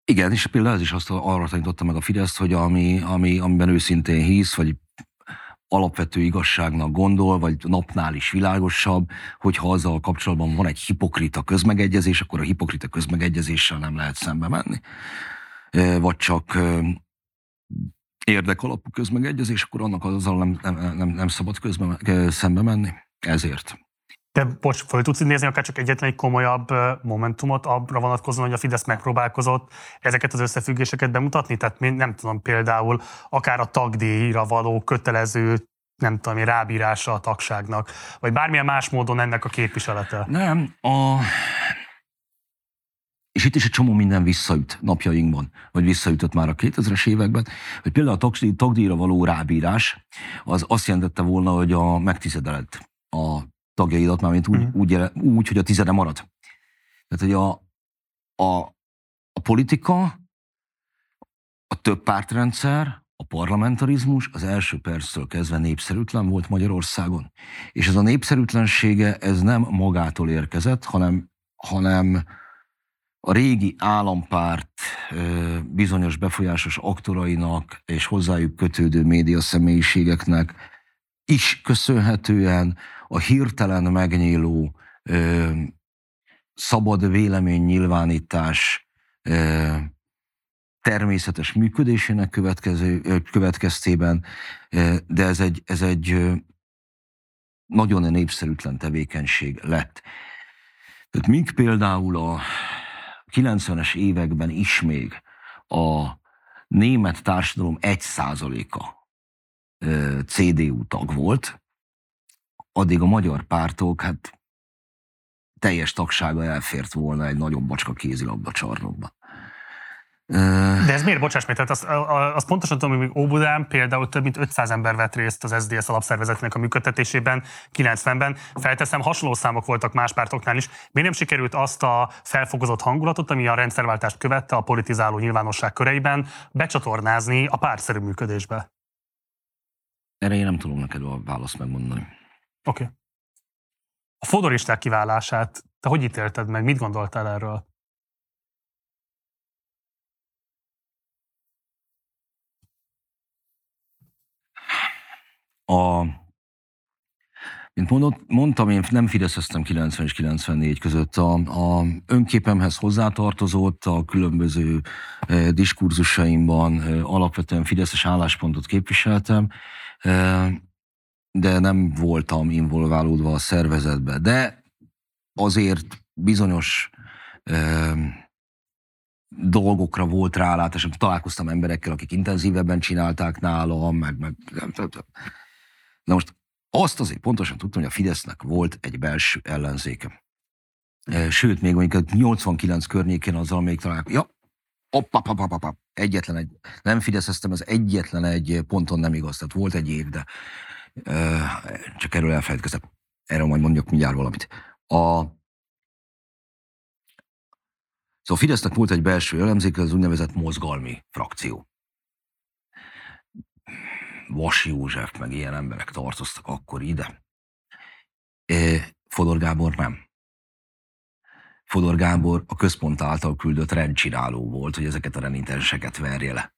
igen, és például ez is azt arra tanította meg a Fidesz, hogy ami, ami, amiben őszintén hisz, vagy alapvető igazságnak gondol, vagy napnál is világosabb, hogyha azzal kapcsolatban van egy hipokrita közmegegyezés, akkor a hipokrita közmegegyezéssel nem lehet szembe menni. Vagy csak érdekalapú közmegegyezés, akkor annak azzal nem, nem, nem, nem szabad közbe, ö, szembe menni. Ezért. Te, bocs, föl tudsz nézni akár csak egyetlen egy komolyabb momentumot abra vonatkozóan, hogy a Fidesz megpróbálkozott ezeket az összefüggéseket bemutatni? Tehát mi- nem tudom, például akár a tagdíjra való kötelező nem tudom, én, rábírása a tagságnak, vagy bármilyen más módon ennek a képviselete. Nem, a... És itt is egy csomó minden visszaüt napjainkban, vagy visszaütött már a 2000-es években, hogy például a tagdíjra való rábírás, az azt jelentette volna, hogy a megtizedeled a tagjaidat, mármint úgy, mm. úgy, úgy, hogy a tizede marad. Tehát, hogy a, a, a politika, a több pártrendszer, a parlamentarizmus az első perctől kezdve népszerűtlen volt Magyarországon. És ez a népszerűtlensége, ez nem magától érkezett, hanem, hanem a régi állampárt bizonyos befolyásos aktorainak és hozzájuk kötődő média személyiségeknek is köszönhetően a hirtelen megnyíló szabad vélemény nyilvánítás természetes működésének következő, következtében, de ez egy, ez egy nagyon népszerűtlen tevékenység lett. Tehát míg például a 90-es években is még a német társadalom 1%-a CDU tag volt, addig a magyar pártok, hát teljes tagsága elfért volna egy nagyon bacska kézilabda csarnokba. De ez miért, bocsáss meg, tehát azt, azt pontosan tudom, hogy Óbudán például több mint 500 ember vett részt az SDS alapszervezetnek a működtetésében 90-ben. Felteszem, hasonló számok voltak más pártoknál is. Miért nem sikerült azt a felfogozott hangulatot, ami a rendszerváltást követte a politizáló nyilvánosság köreiben, becsatornázni a pártszerű működésbe? Erre én nem tudom neked a választ megmondani. Oké. Okay. A fodoristák kiválását te hogy ítélted meg? Mit gondoltál erről? A, mint mondott, mondtam, én nem fideszeztem 90 és 94 között. A, a önképemhez hozzátartozott a különböző e, diskurzusaimban e, alapvetően fideszes álláspontot képviseltem, e, de nem voltam involválódva a szervezetbe. De azért bizonyos e, dolgokra volt rálátás, találkoztam emberekkel, akik intenzívebben csinálták nálam, meg, meg Na most azt azért pontosan tudtam, hogy a Fidesznek volt egy belső ellenzéke. Sőt, még mondjuk 89 környékén azzal még találkoztam. Ja, oppapapapap, egyetlen egy, nem fideszeztem, az egyetlen egy ponton nem igaz, tehát volt egy év, de csak erről elfelejtkeztem. Erről majd mondjuk mindjárt valamit. A, Szóval Fidesznek volt egy belső ellenzéke, az úgynevezett mozgalmi frakció. Vas József, meg ilyen emberek tartoztak akkor ide. Fodor Gábor nem. Fodor Gábor a központ által küldött rendcsináló volt, hogy ezeket a renitenseket verje le.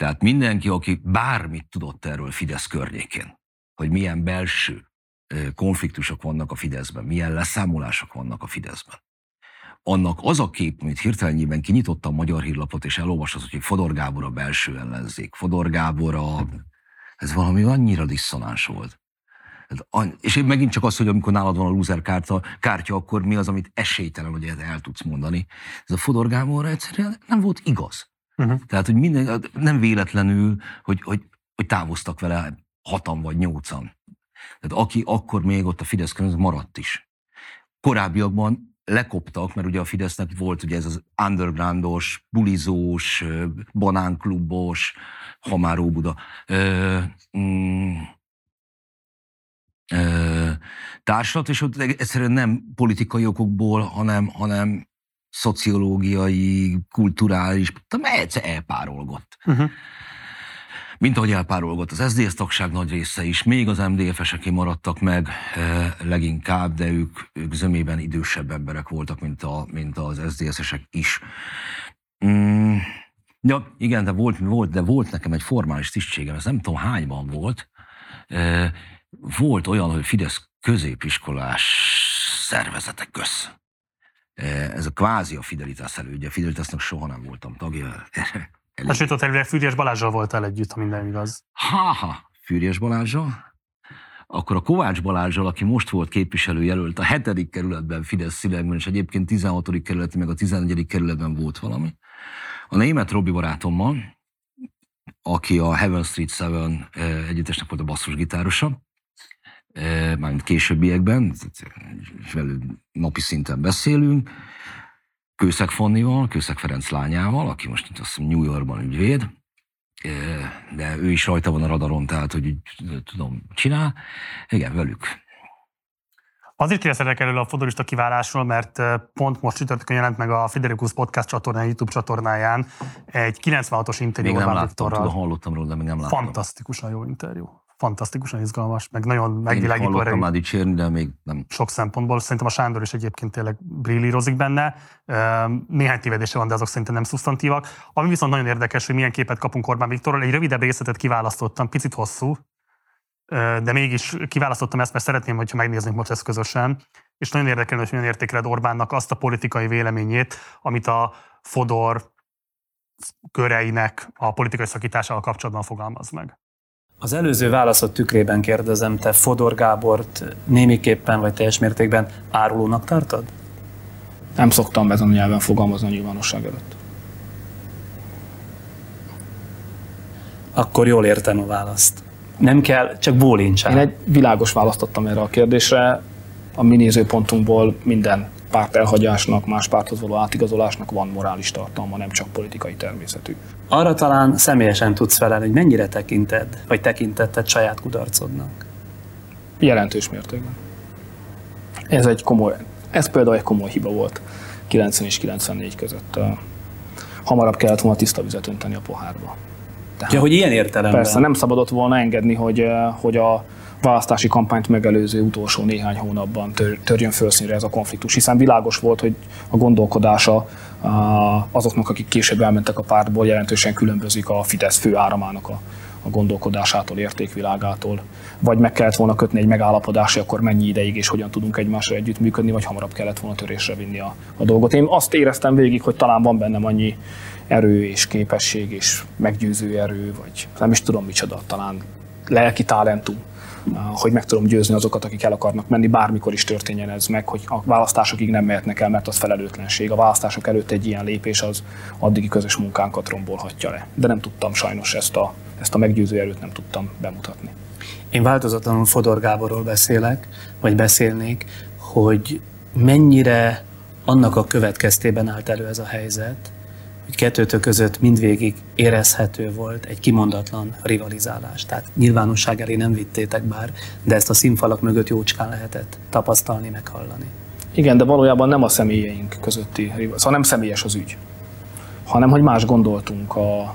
Tehát mindenki, aki bármit tudott erről Fidesz környékén, hogy milyen belső konfliktusok vannak a Fideszben, milyen leszámolások vannak a Fideszben, annak az a kép, amit hirtelenjében kinyitotta a magyar hírlapot, és elolvasott, hogy Fodor Gábor a belső ellenzék, Fodor Gábor a... Ez valami annyira diszonáns volt. És én megint csak az, hogy amikor nálad van a loser kártya, kártya, akkor mi az, amit esélytelen, hogy el tudsz mondani. Ez a Fodor Gábor egyszerűen nem volt igaz. Uh-huh. Tehát, hogy minden, nem véletlenül, hogy, hogy, hogy távoztak vele hatan vagy nyolcan. Tehát aki akkor még ott a Fidesz körül, maradt is. Korábbiakban lekoptak, mert ugye a Fidesznek volt ugye ez az undergroundos, bulizós, banánklubos, ha már Óbuda, ö, mm, ö, társulat, és ott egyszerűen nem politikai okokból, hanem, hanem szociológiai, kulturális, egyszer elpárolgott. Uh-huh mint ahogy elpárolgott az SZDSZ tagság nagy része is, még az MDF-eseké maradtak meg e, leginkább, de ők, ők zömében idősebb emberek voltak, mint, a, mint az SZDSZ-esek is. Mm, ja, igen, de volt, volt, de volt nekem egy formális tisztségem, ez nem tudom hányban volt. E, volt olyan, hogy Fidesz középiskolás szervezetek köz. E, ez a kvázi a Fidelitás elődje. A Fidelitásnak soha nem voltam tagja. *laughs* Elég. Sőt, ott elvileg Fűrjes Balázsral voltál együtt, ha minden igaz. Ha-ha, Fűrjes Balázsral. Akkor a Kovács Balázsral, aki most volt képviselőjelölt a hetedik kerületben Fidesz szívekben, és egyébként 16. kerületi, meg a 11. kerületben volt valami. A német Robi barátommal, aki a Heaven Street Seven eh, együttesnek volt a basszusgitárosa, eh, mármint későbbiekben, és velük napi szinten beszélünk, Kőszeg Fannival, Kőszeg Ferenc lányával, aki most azt hiszem New Yorkban ügyvéd, de ő is rajta van a radaron, tehát hogy tudom, csinál. Igen, velük. Azért kérdezhetek erről a fodorista kiválásról, mert pont most csütörtökön jelent meg a Federikus Podcast csatornán, YouTube csatornáján egy 96-os interjú. Még nem láttam, tudom, hallottam róla, de még nem láttam. Fantasztikusan jó interjú fantasztikusan izgalmas, meg nagyon megvilágító. Én már dicsérni, de még nem. Sok szempontból. Szerintem a Sándor is egyébként tényleg brillírozik benne. Néhány tévedése van, de azok szerintem nem szusztantívak. Ami viszont nagyon érdekes, hogy milyen képet kapunk Orbán Viktorról. Egy rövidebb részletet kiválasztottam, picit hosszú, de mégis kiválasztottam ezt, mert szeretném, hogyha megnéznénk most ezt közösen. És nagyon érdekelne, hogy milyen értékeled Orbánnak azt a politikai véleményét, amit a Fodor köreinek a politikai szakításával kapcsolatban fogalmaz meg. Az előző válaszot tükrében kérdezem, te Fodor Gábort némiképpen vagy teljes mértékben árulónak tartod? Nem szoktam ezen a nyelven fogalmazni a nyilvánosság előtt. Akkor jól értem a választ. Nem kell, csak bólincsál. Én egy világos választottam erre a kérdésre. A mi nézőpontunkból minden párt elhagyásnak, más párthoz való átigazolásnak van morális tartalma, nem csak politikai természetű. Arra talán személyesen tudsz felelni, hogy mennyire tekinted, vagy tekintetted saját kudarcodnak? Jelentős mértékben. Ez egy komoly, ez például egy komoly hiba volt 90 és 94 között. Hamarabb kellett volna tiszta vizet önteni a pohárba. Tehát, ja, hogy ilyen értelemben. Persze, nem szabadott volna engedni, hogy, hogy a választási kampányt megelőző utolsó néhány hónapban tör, törjön felszínre ez a konfliktus, hiszen világos volt, hogy a gondolkodása azoknak, akik később elmentek a pártból, jelentősen különbözik a Fidesz fő áramának a, a gondolkodásától, értékvilágától. Vagy meg kellett volna kötni egy megállapodást, akkor mennyi ideig és hogyan tudunk egymásra együttműködni, vagy hamarabb kellett volna törésre vinni a, a dolgot. Én azt éreztem végig, hogy talán van bennem annyi erő és képesség és meggyőző erő, vagy nem is tudom micsoda, talán lelki talentum, hogy meg tudom győzni azokat, akik el akarnak menni, bármikor is történjen ez meg, hogy a választásokig nem mehetnek el, mert az felelőtlenség. A választások előtt egy ilyen lépés az addigi közös munkánkat rombolhatja le. De nem tudtam sajnos ezt a, ezt a meggyőző erőt nem tudtam bemutatni. Én változatlanul Fodor Gáborról beszélek, vagy beszélnék, hogy mennyire annak a következtében állt elő ez a helyzet, hogy kettőtök között mindvégig érezhető volt egy kimondatlan rivalizálás. Tehát nyilvánosság elé nem vittétek bár, de ezt a színfalak mögött jócskán lehetett tapasztalni, meghallani. Igen, de valójában nem a személyeink közötti, szóval nem személyes az ügy, hanem hogy más gondoltunk a,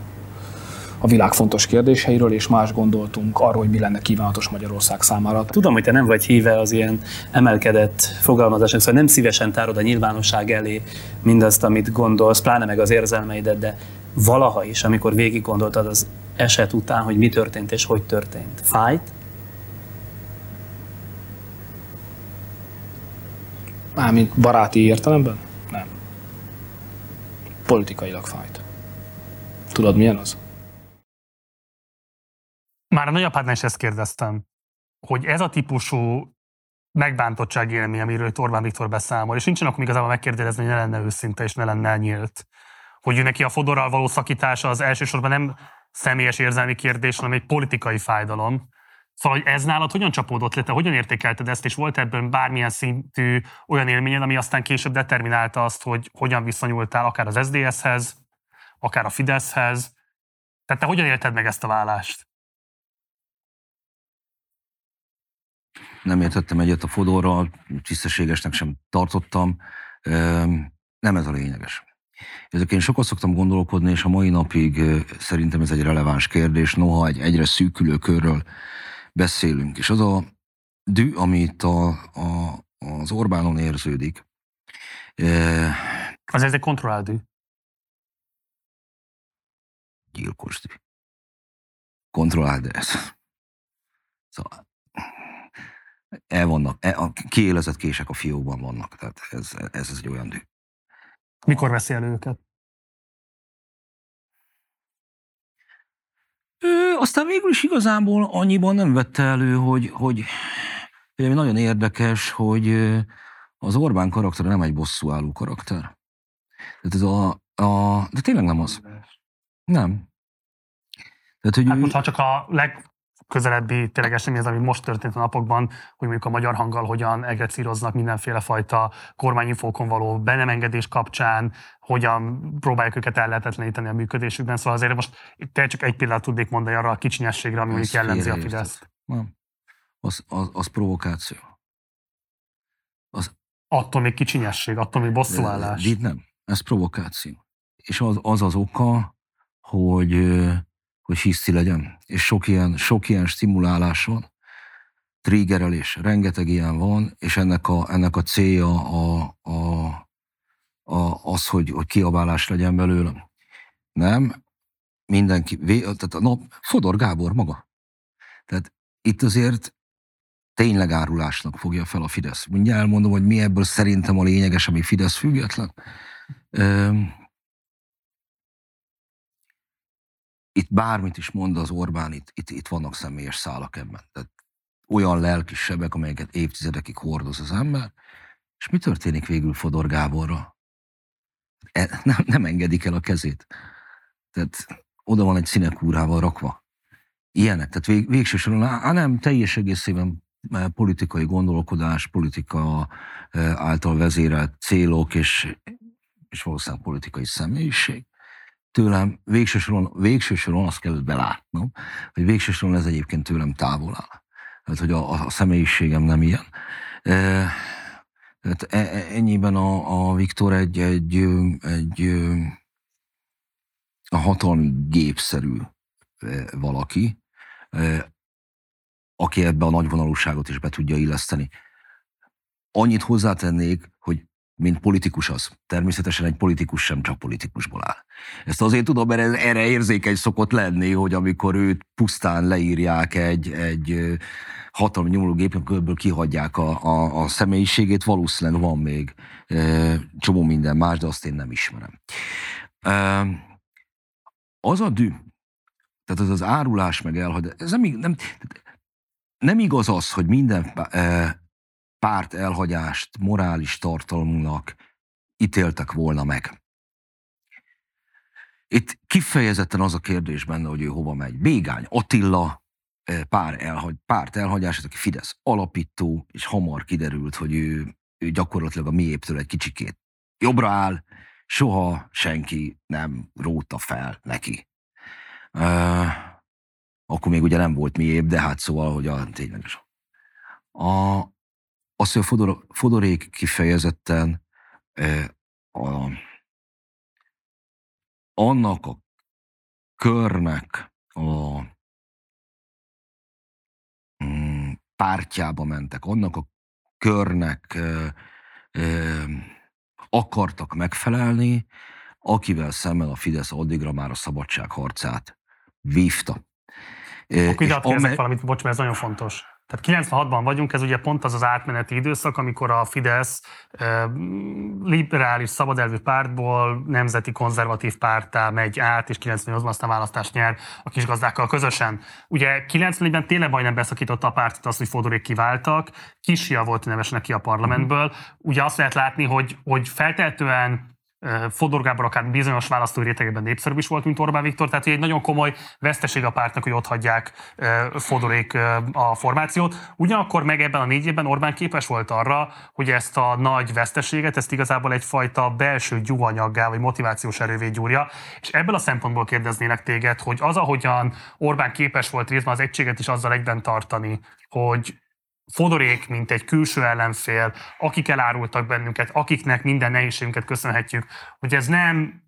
a világ fontos kérdéseiről, és más gondoltunk arról, hogy mi lenne kívánatos Magyarország számára. Tudom, hogy te nem vagy híve az ilyen emelkedett fogalmazásnak, szóval nem szívesen tárod a nyilvánosság elé mindazt, amit gondolsz, pláne meg az érzelmeidet, de valaha is, amikor végig gondoltad az eset után, hogy mi történt és hogy történt. Fájt? Mármint baráti értelemben? Nem. Politikailag fájt. Tudod, milyen az? Már a nagyapádnál is ezt kérdeztem, hogy ez a típusú megbántottság élmény, amiről Orbán Viktor beszámol, és nincsen akkor igazából megkérdezni, hogy ne lenne őszinte és ne lenne nyílt. Hogy neki a Fodorral való szakítása az elsősorban nem személyes érzelmi kérdés, hanem egy politikai fájdalom. Szóval, hogy ez nálad hogyan csapódott le, te hogyan értékelted ezt, és volt ebből bármilyen szintű olyan élményed, ami aztán később determinálta azt, hogy hogyan viszonyultál akár az SZDSZ-hez, akár a Fideszhez. Tehát te hogyan élted meg ezt a vállást? Nem értettem egyet a Fodorral, tisztességesnek sem tartottam. Nem ez a lényeges. Ezek én sokat szoktam gondolkodni, és a mai napig szerintem ez egy releváns kérdés, noha egy egyre szűkülő körről beszélünk. És az a dű, amit a, a, az Orbánon érződik. Az ez egy kontrollált dű. Gyilkos dű. Kontrollált, ez. Szóval el vannak, el, a kiélezett kések a fiókban vannak, tehát ez, ez, ez egy olyan dű. Mikor veszi elő őket? Ő, aztán végül is igazából annyiban nem vette elő, hogy, hogy hogy nagyon érdekes, hogy az Orbán karakter nem egy bosszúálló karakter. Tehát ez a, a, de tényleg nem az. Nem. Tehát, hogy hát ő... most, ha csak a leg közelebbi tényleg esemény, ami most történt a napokban, hogy mondjuk a magyar hanggal hogyan egrecíroznak mindenféle fajta kormányinfókon való benemengedés kapcsán, hogyan próbálják őket ellehetetleníteni a működésükben. Szóval azért most te csak egy példát tudnék mondani arra a kicsinyességre, ami mondjuk jellemzi a Fideszt. Nem. Az, az, az provokáció. Az, attól még kicsinyesség, attól még bosszúállás. De, de nem. Ez provokáció. És az az, az oka, hogy, hogy hiszi legyen. És sok ilyen, sok ilyen stimulálás van, triggerelés, rengeteg ilyen van, és ennek a, ennek a célja a, a, a, az, hogy, hogy kiabálás legyen belőlem. Nem, mindenki, tehát a nap, Fodor Gábor maga. Tehát itt azért tényleg árulásnak fogja fel a Fidesz. Mindjárt elmondom, hogy mi ebből szerintem a lényeges, ami Fidesz független. Itt bármit is mond az Orbán, itt, itt, itt vannak személyes szálak ebben. Tehát olyan lelkis sebek, amelyeket évtizedekig hordoz az ember, és mi történik végül Fodor Gáborra? E, nem, nem engedik el a kezét. Tehát oda van egy színekúrával rakva. Ilyenek. Tehát vég, végső á, nem, teljes egészében politikai gondolkodás, politika által vezérelt célok és, és valószínűleg politikai személyiség. Tőlem végső soron, végső soron azt kellett belátnom, hogy végső soron ez egyébként tőlem távol áll. Tehát, hogy a, a személyiségem nem ilyen. E, tehát ennyiben a, a Viktor egy, egy, egy a hatalmi gépszerű valaki, aki ebbe a nagyvonalúságot is be tudja illeszteni. Annyit hozzátennék, mint politikus az. Természetesen egy politikus sem csak politikusból áll. Ezt azért tudom, mert erre érzékeny szokott lenni, hogy amikor őt pusztán leírják egy, egy hatalmi nyomulógépkörből kihagyják a, a, a személyiségét, valószínűleg van még e, csomó minden más, de azt én nem ismerem. E, az a dű, tehát az az árulás meg elhagy, ez nem, nem, nem igaz az, hogy minden párt elhagyást morális tartalmunknak ítéltek volna meg. Itt kifejezetten az a kérdés benne, hogy ő hova megy. Bégány Attila pár elhagy, párt elhagyás, aki Fidesz alapító, és hamar kiderült, hogy ő, ő gyakorlatilag a miéptől egy kicsikét jobbra áll, soha senki nem róta fel neki. Uh, akkor még ugye nem volt miébb, de hát szóval, hogy a tényleges. A, azt, hogy Fodor, Fodorék kifejezetten a, annak a körnek a mm, pártjába mentek, annak a körnek e, e, akartak megfelelni, akivel szemmel a Fidesz addigra már a szabadságharcát vívta. Akkor ide amely... valamit, bocs, mert ez nagyon fontos. Tehát 96-ban vagyunk, ez ugye pont az az átmeneti időszak, amikor a Fidesz liberális, szabadelvű pártból nemzeti konzervatív pártá megy át, és 98-ban aztán választást nyer a kisgazdákkal közösen. Ugye 94-ben tényleg majdnem beszakította a pártot azt, hogy Fodorék kiváltak, Kisia volt neves neki a parlamentből. Ugye azt lehet látni, hogy, hogy feltehetően Fodor Gábor akár bizonyos választói rétegében népszerűbb is volt, mint Orbán Viktor, tehát egy nagyon komoly veszteség a pártnak, hogy ott hagyják Fodorék a formációt. Ugyanakkor meg ebben a négy évben Orbán képes volt arra, hogy ezt a nagy veszteséget, ezt igazából egyfajta belső gyúanyaggá vagy motivációs erővé gyúrja. És ebből a szempontból kérdeznélek téged, hogy az, ahogyan Orbán képes volt részben az egységet is azzal egyben tartani, hogy Fodorék, mint egy külső ellenfél, akik elárultak bennünket, akiknek minden nehézségünket köszönhetjük, hogy ez nem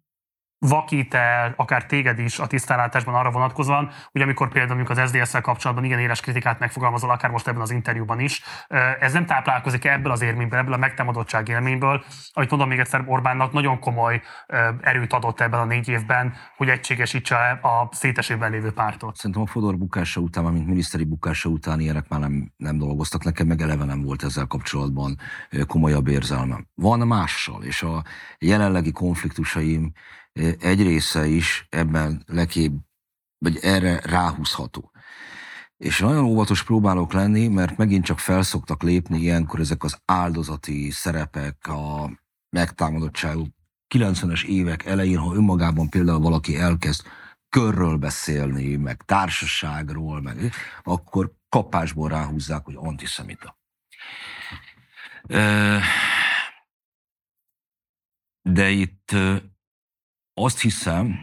vakít el akár téged is a tisztánlátásban arra vonatkozóan, hogy amikor például az SZDSZ-szel kapcsolatban igen éles kritikát megfogalmazol, akár most ebben az interjúban is, ez nem táplálkozik ebből az élményből, ebből a megtámadottság élményből, amit mondom még egyszer, Orbánnak nagyon komoly erőt adott ebben a négy évben, hogy egységesítse a szétesében lévő pártot. Szerintem a Fodor bukása után, mint miniszteri bukása után ilyenek már nem, nem dolgoztak. Nekem meg eleve nem volt ezzel kapcsolatban komolyabb érzelmem. Van mással, és a jelenlegi konfliktusaim egy része is ebben leképp, vagy erre ráhúzható. És nagyon óvatos próbálok lenni, mert megint csak felszoktak lépni ilyenkor ezek az áldozati szerepek, a megtámadottságuk. 90-es évek elején, ha önmagában például valaki elkezd körről beszélni, meg társaságról, meg, akkor kapásból ráhúzzák, hogy antiszemita. De itt azt hiszem,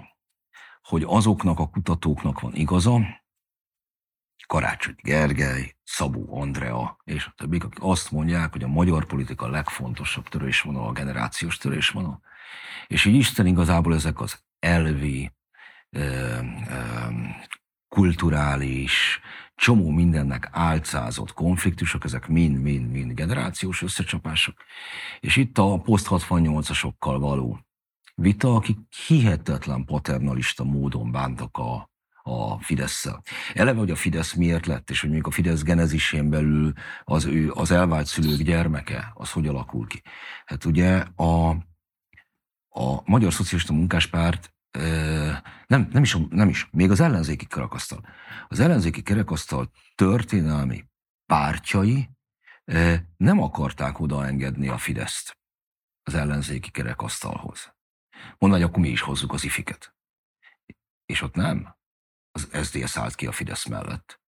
hogy azoknak a kutatóknak van igaza, Karácsony Gergely, Szabó Andrea és a többik, akik azt mondják, hogy a magyar politika legfontosabb törésvonal a generációs törésvonal. És így Isten igazából ezek az elvi, kulturális, csomó mindennek álcázott konfliktusok, ezek mind-mind-mind generációs összecsapások. És itt a poszt 68-asokkal való vita, akik hihetetlen paternalista módon bántak a, a fidesz -szel. Eleve, hogy a Fidesz miért lett, és hogy mondjuk a Fidesz genezisén belül az, ő, az elvált szülők gyermeke, az hogy alakul ki. Hát ugye a, a Magyar Szocialista Munkáspárt nem, nem, is, nem is, még az ellenzéki kerekasztal. Az ellenzéki kerekasztal történelmi pártjai nem akarták odaengedni a Fideszt az ellenzéki kerekasztalhoz. Mondani, hogy akkor mi is hozzuk az ifiket. És ott nem. Az SZDSZ állt ki a Fidesz mellett.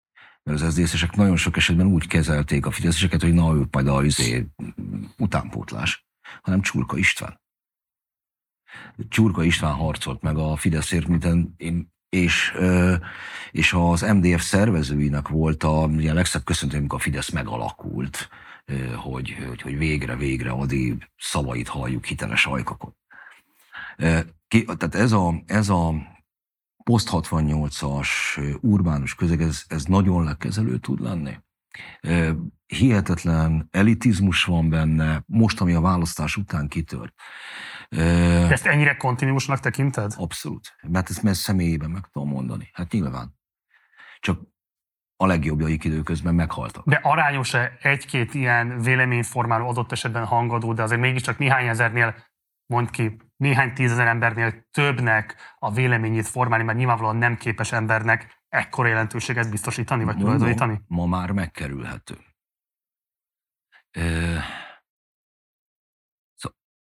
Mert az SZDSZ-esek nagyon sok esetben úgy kezelték a Fideszeseket, hogy na, ők majd a izé, utánpótlás, hanem Csurka István. Csurka István harcolt meg a Fideszért, mint én, és, és az MDF szervezőinek volt a, a legszebb köszöntő, amikor a Fidesz megalakult, hogy, hogy, hogy végre, végre Adi szavait halljuk hiteles ajkakon. Tehát ez a, ez a poszt 68-as urbánus közeg, ez, ez nagyon lekezelő tud lenni. Hihetetlen elitizmus van benne, most, ami a választás után kitört. De ezt ennyire kontinuusnak tekinted? Abszolút. Mert ezt mert személyében meg tudom mondani. Hát nyilván. Csak a legjobbjaik időközben meghaltak. De arányos-e egy-két ilyen véleményformáló adott esetben hangadó, de azért mégiscsak néhány ezernél, mond ki, néhány tízezer embernél többnek a véleményét formálni, mert nyilvánvalóan nem képes embernek ekkora jelentőséget biztosítani, vagy tulajdonítani? Ma már megkerülhető.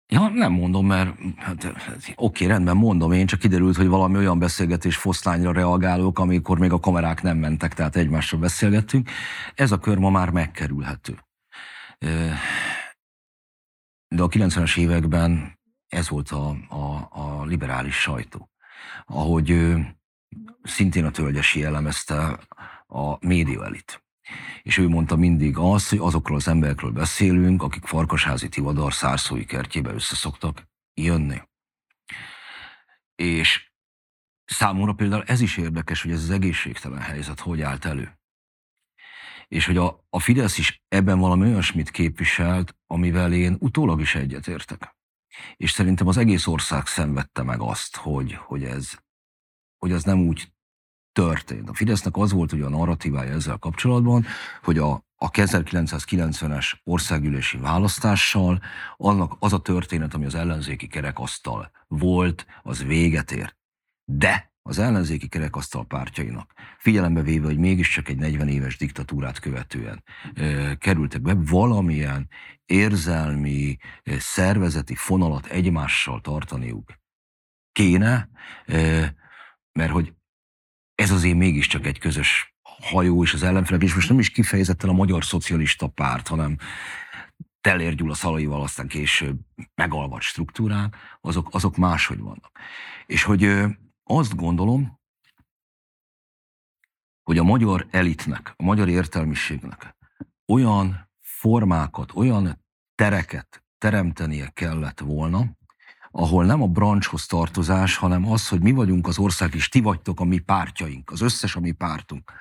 Ja, nem mondom, mert hát, oké, rendben mondom, én csak kiderült, hogy valami olyan beszélgetés foszlányra reagálok, amikor még a kamerák nem mentek, tehát egymásra beszélgettünk. Ez a kör ma már megkerülhető. De a 90-es években ez volt a, a, a liberális sajtó. Ahogy szintén a tölgyesi jellemezte a média elit. És ő mondta mindig azt, hogy azokról az emberekről beszélünk, akik Farkasházi Tivadar szárszói kertjébe összeszoktak jönni. És számomra például ez is érdekes, hogy ez az egészségtelen helyzet hogy állt elő. És hogy a, a Fidesz is ebben valami olyasmit képviselt, amivel én utólag is egyetértek. És szerintem az egész ország szenvedte meg azt, hogy, hogy ez hogy az nem úgy történt. A Fidesznek az volt ugye a narratívája ezzel kapcsolatban, hogy a, a 1990-es országgyűlési választással annak az a történet, ami az ellenzéki kerekasztal volt, az véget ért. De az ellenzéki kerekasztal pártjainak, figyelembe véve, hogy mégiscsak egy 40 éves diktatúrát követően e, kerültek be, valamilyen érzelmi, e, szervezeti fonalat egymással tartaniuk kéne, e, mert hogy ez azért mégiscsak egy közös hajó és az ellenfelek, és most nem is kifejezetten a magyar szocialista párt, hanem Telér Gyula Szalaival aztán később megalvat struktúrák, azok, azok máshogy vannak. És hogy azt gondolom, hogy a magyar elitnek, a magyar értelmiségnek olyan formákat, olyan tereket teremtenie kellett volna, ahol nem a brancshoz tartozás, hanem az, hogy mi vagyunk az ország, és ti vagytok a mi pártjaink, az összes a mi pártunk.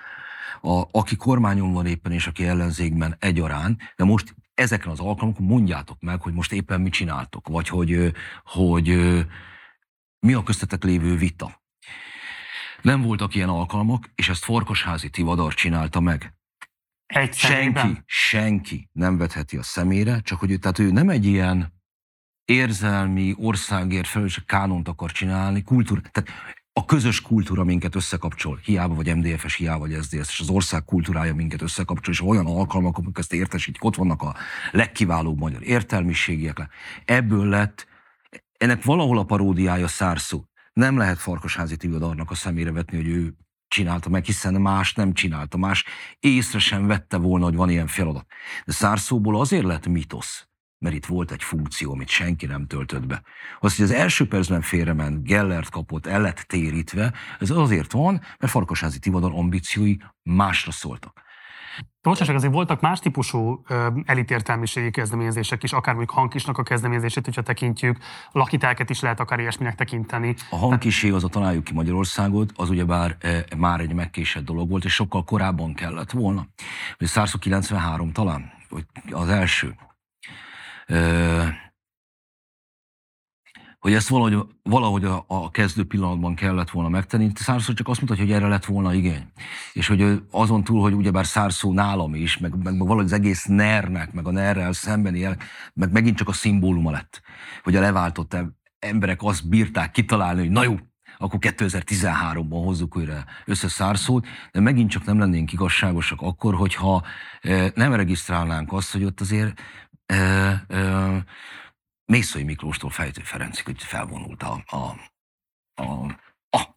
A, aki kormányon van éppen, és aki ellenzékben egyaránt, de most ezeken az alkalmakon mondjátok meg, hogy most éppen mit csináltok, vagy hogy, hogy mi a köztetek lévő vita. Nem voltak ilyen alkalmak, és ezt Farkasházi Tivadar csinálta meg. Egy senki, senki nem vetheti a szemére, csak hogy ő, tehát ő nem egy ilyen érzelmi, országért felelős kánont akar csinálni, kultúra, tehát a közös kultúra minket összekapcsol, hiába vagy MDF-es, hiába vagy SZDSZ, és az ország kultúrája minket összekapcsol, és olyan alkalmak, amik ezt értesítik, ott vannak a legkiválóbb magyar értelmiségiek. Ebből lett, ennek valahol a paródiája szárszó, Nem lehet Farkasházi Tivodarnak a szemére vetni, hogy ő csinálta meg, hiszen más nem csinálta, más észre sem vette volna, hogy van ilyen feladat. De szárszóból azért lett mitosz, mert itt volt egy funkció, amit senki nem töltött be. Az, hogy az első percben félrement, Gellert kapott, el lett térítve, ez azért van, mert Farkasházi Tivadar ambíciói másra szóltak. Bocsánat, azért voltak más típusú elitértelmiségi kezdeményezések is, akár mondjuk Hankisnak a kezdeményezését, hogyha tekintjük, lakitelket is lehet akár ilyesminek tekinteni. A hankisé, az a találjuk ki Magyarországot, az ugyebár már egy megkésett dolog volt, és sokkal korábban kellett volna. Vagy 193 talán, vagy az első. Hogy ezt valahogy, valahogy a, a kezdő pillanatban kellett volna megtenni. Szárszó csak azt mutatja, hogy erre lett volna igény. És hogy azon túl, hogy ugyebár Szárszó nálam is, meg, meg, valahogy az egész NER-nek, meg a NER-rel szembeni, meg megint csak a szimbóluma lett. Hogy a leváltott emberek azt bírták kitalálni, hogy na jó, akkor 2013-ban hozzuk újra össze Szárszót, de megint csak nem lennénk igazságosak akkor, hogyha nem regisztrálnánk azt, hogy ott azért Mészői Miklóstól Fejtő hogy felvonult a, a, a, a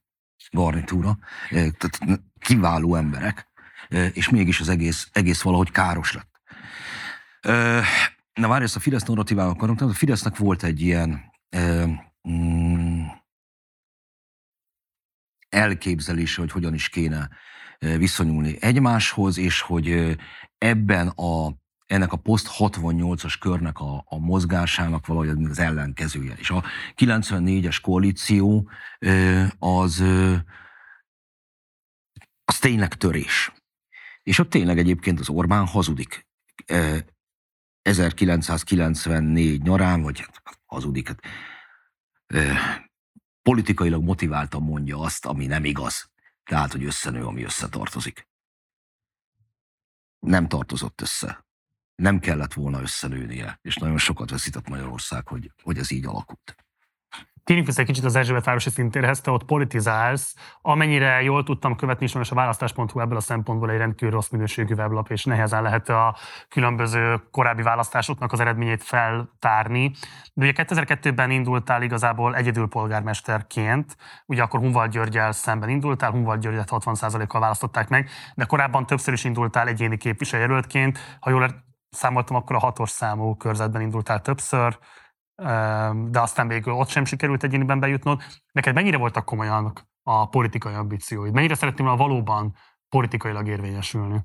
garnitúra, tehát kiváló emberek, és mégis az egész, egész valahogy káros lett. Na várj, ezt a Fidesz narratívával akarunk, a Fidesznek volt egy ilyen mm, elképzelése, hogy hogyan is kéne viszonyulni egymáshoz, és hogy ebben a ennek a poszt 68-as körnek a, a mozgásának valahogy az ellenkezője. És a 94-es koalíció az, az tényleg törés. És ott tényleg egyébként az Orbán hazudik. 1994 nyarán, vagy hát hazudik, hát, politikailag motiváltan mondja azt, ami nem igaz. Tehát, hogy összenő, ami összetartozik. Nem tartozott össze nem kellett volna összenőnie, és nagyon sokat veszített Magyarország, hogy, hogy ez így alakult. Térjünk vissza egy kicsit az Erzsébet városi szintérhez, te ott politizálsz. Amennyire jól tudtam követni, és a választás.hu ebből a szempontból egy rendkívül rossz minőségű weblap, és nehezen lehet a különböző korábbi választásoknak az eredményét feltárni. De ugye 2002-ben indultál igazából egyedül polgármesterként, ugye akkor Hunval Györgyel szemben indultál, Hunval Györgyet 60%-kal választották meg, de korábban többször is indultál egyéni képviselőjelöltként. Ha jól számoltam, akkor a hatos számú körzetben indultál többször, de aztán végül ott sem sikerült egyéniben bejutnod. Neked mennyire voltak komolyan a politikai ambícióid? Mennyire szeretném volna valóban politikailag érvényesülni?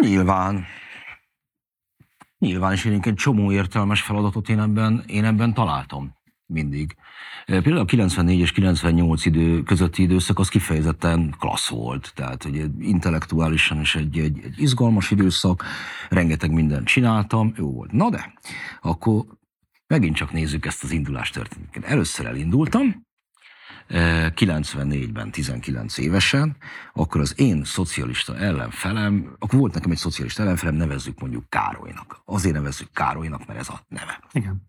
Nyilván. Nyilván, és én egy csomó értelmes feladatot én ebben, én ebben találtam mindig. Például a 94 és 98 idő közötti időszak az kifejezetten klassz volt, tehát hogy intellektuálisan is egy, egy, egy izgalmas időszak, rengeteg mindent csináltam, jó volt. Na de, akkor megint csak nézzük ezt az indulás történetet. Először elindultam, 94-ben, 19 évesen, akkor az én szocialista ellenfelem, akkor volt nekem egy szocialista ellenfelem, nevezzük mondjuk Károlynak. Azért nevezzük Károlynak, mert ez a neve. Igen.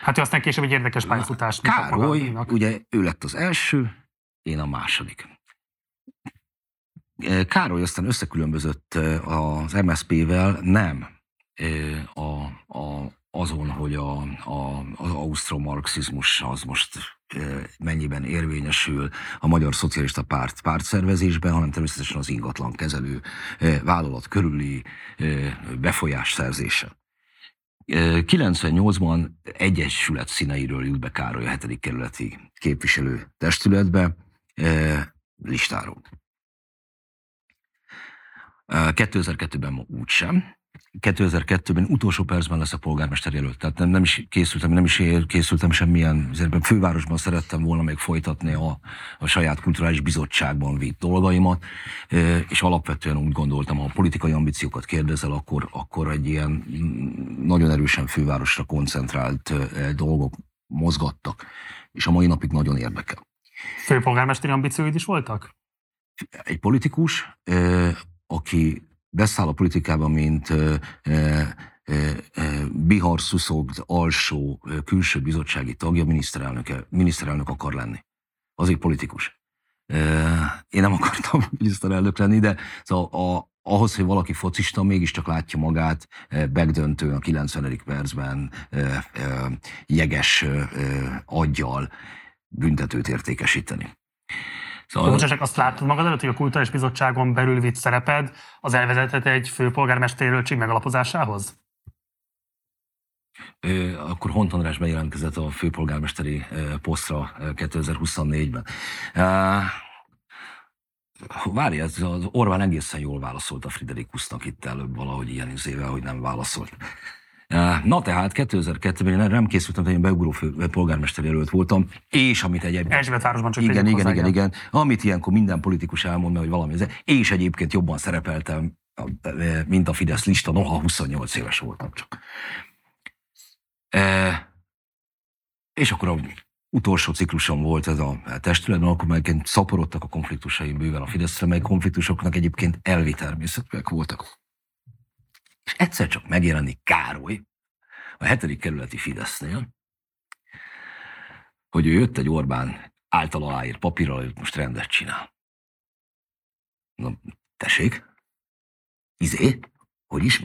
Hát ő aztán később egy érdekes pályafutás. Károly, ugye ő lett az első, én a második. Károly aztán összekülönbözött az MSZP-vel, nem a, a, azon, hogy a, a, az ausztromarxizmus az most mennyiben érvényesül a Magyar Szocialista Párt pártszervezésben, hanem természetesen az ingatlan kezelő vállalat körüli befolyás szerzése. 98-ban egyesület színeiről jut be Károly a 7. kerületi képviselő testületbe listáról. 2002-ben úgysem. 2002-ben utolsó percben lesz a polgármester jelölt. Tehát nem, nem is készültem, nem is készültem semmilyen, azért fővárosban szerettem volna még folytatni a, a saját kulturális bizottságban vitt dolgaimat, és alapvetően úgy gondoltam, ha a politikai ambíciókat kérdezel, akkor, akkor egy ilyen nagyon erősen fővárosra koncentrált dolgok mozgattak, és a mai napig nagyon érdekel. Főpolgármesteri ambícióid is voltak? Egy politikus, aki beszáll a politikába, mint Bihar Szuszogd alsó külső bizottsági tagja, miniszterelnök, miniszterelnök akar lenni. Az egy politikus. Én nem akartam *laughs* miniszterelnök lenni, de szóval a, ahhoz, hogy valaki focista, mégiscsak látja magát begdöntően a 90. percben jeges aggyal büntetőt értékesíteni. Szóval... Bocsássak, azt látod magad előtt, hogy a Kulturális Bizottságon belül vitt szereped az elvezetett egy főpolgármester megalapozásához? akkor Hont András bejelentkezett a főpolgármesteri posztra 2024-ben. Várj, ez az Orbán egészen jól válaszolt a Friderikusnak itt előbb valahogy ilyen izével, hogy nem válaszolt. Na tehát 2002-ben én nem készültem, hogy én beugró polgármester jelölt voltam, és amit egyébként... Erzsébetvárosban csak Igen, igen, igen, igen, amit ilyenkor minden politikus elmond, hogy valami, és egyébként jobban szerepeltem, mint a Fidesz lista, noha 28 éves voltam csak. E, és akkor a utolsó ciklusom volt ez a testületben, akkor meg szaporodtak a konfliktusaim bőven a Fideszre, mely konfliktusoknak egyébként elvi természetűek voltak. És egyszer csak megjelenik Károly a hetedik kerületi Fidesznél, hogy ő jött egy Orbán által aláír papírral, hogy most rendet csinál. Na, tessék? Izé? Hogy is?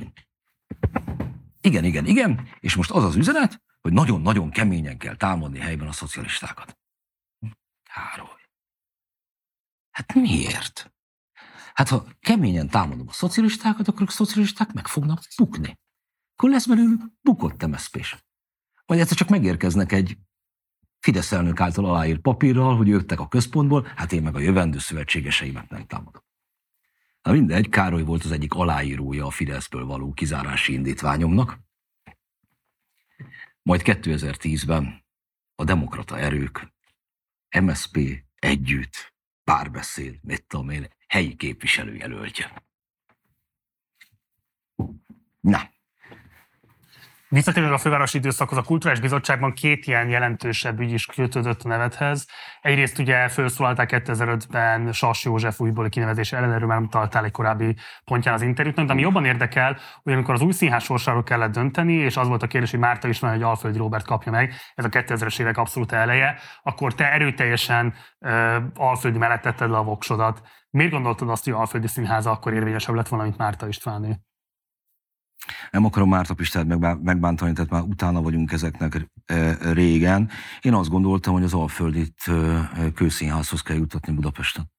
Igen, igen, igen, és most az az üzenet, hogy nagyon-nagyon keményen kell támadni helyben a szocialistákat. Károly. Hát miért? Hát ha keményen támadom a szocialistákat, akkor a szocialisták meg fognak bukni. Akkor lesz belőlük bukott mszp -s. Vagy egyszer csak megérkeznek egy Fidesz elnök által aláírt papírral, hogy jöttek a központból, hát én meg a jövendő szövetségeseimet nem támadom. Na mindegy, Károly volt az egyik aláírója a Fideszből való kizárási indítványomnak. Majd 2010-ben a demokrata erők, MSP együtt, párbeszéd, mit tudom én, helyi képviselőjelöltje. Na, Visszatérve a fővárosi időszakhoz, a Kulturális Bizottságban két ilyen jelentősebb ügy is kötődött a nevethez. Egyrészt ugye felszólalták 2005-ben Sas József újbóli kinevezés ellen, erről már találtál egy korábbi pontján az interjútnak, de ami jobban érdekel, hogy amikor az új színház sorsáról kellett dönteni, és az volt a kérdés, hogy Márta is van, hogy Alföldi Robert kapja meg, ez a 2000-es évek abszolút eleje, akkor te erőteljesen uh, Alföldi mellett tetted le a voksodat. Miért gondoltad azt, hogy Alföldi Színháza akkor érvényesebb lett volna, mint Márta Istváné? Nem akarom Márta Pistát megbántani, tehát már utána vagyunk ezeknek régen. Én azt gondoltam, hogy az Alföldit kőszínházhoz kell jutatni Budapesten.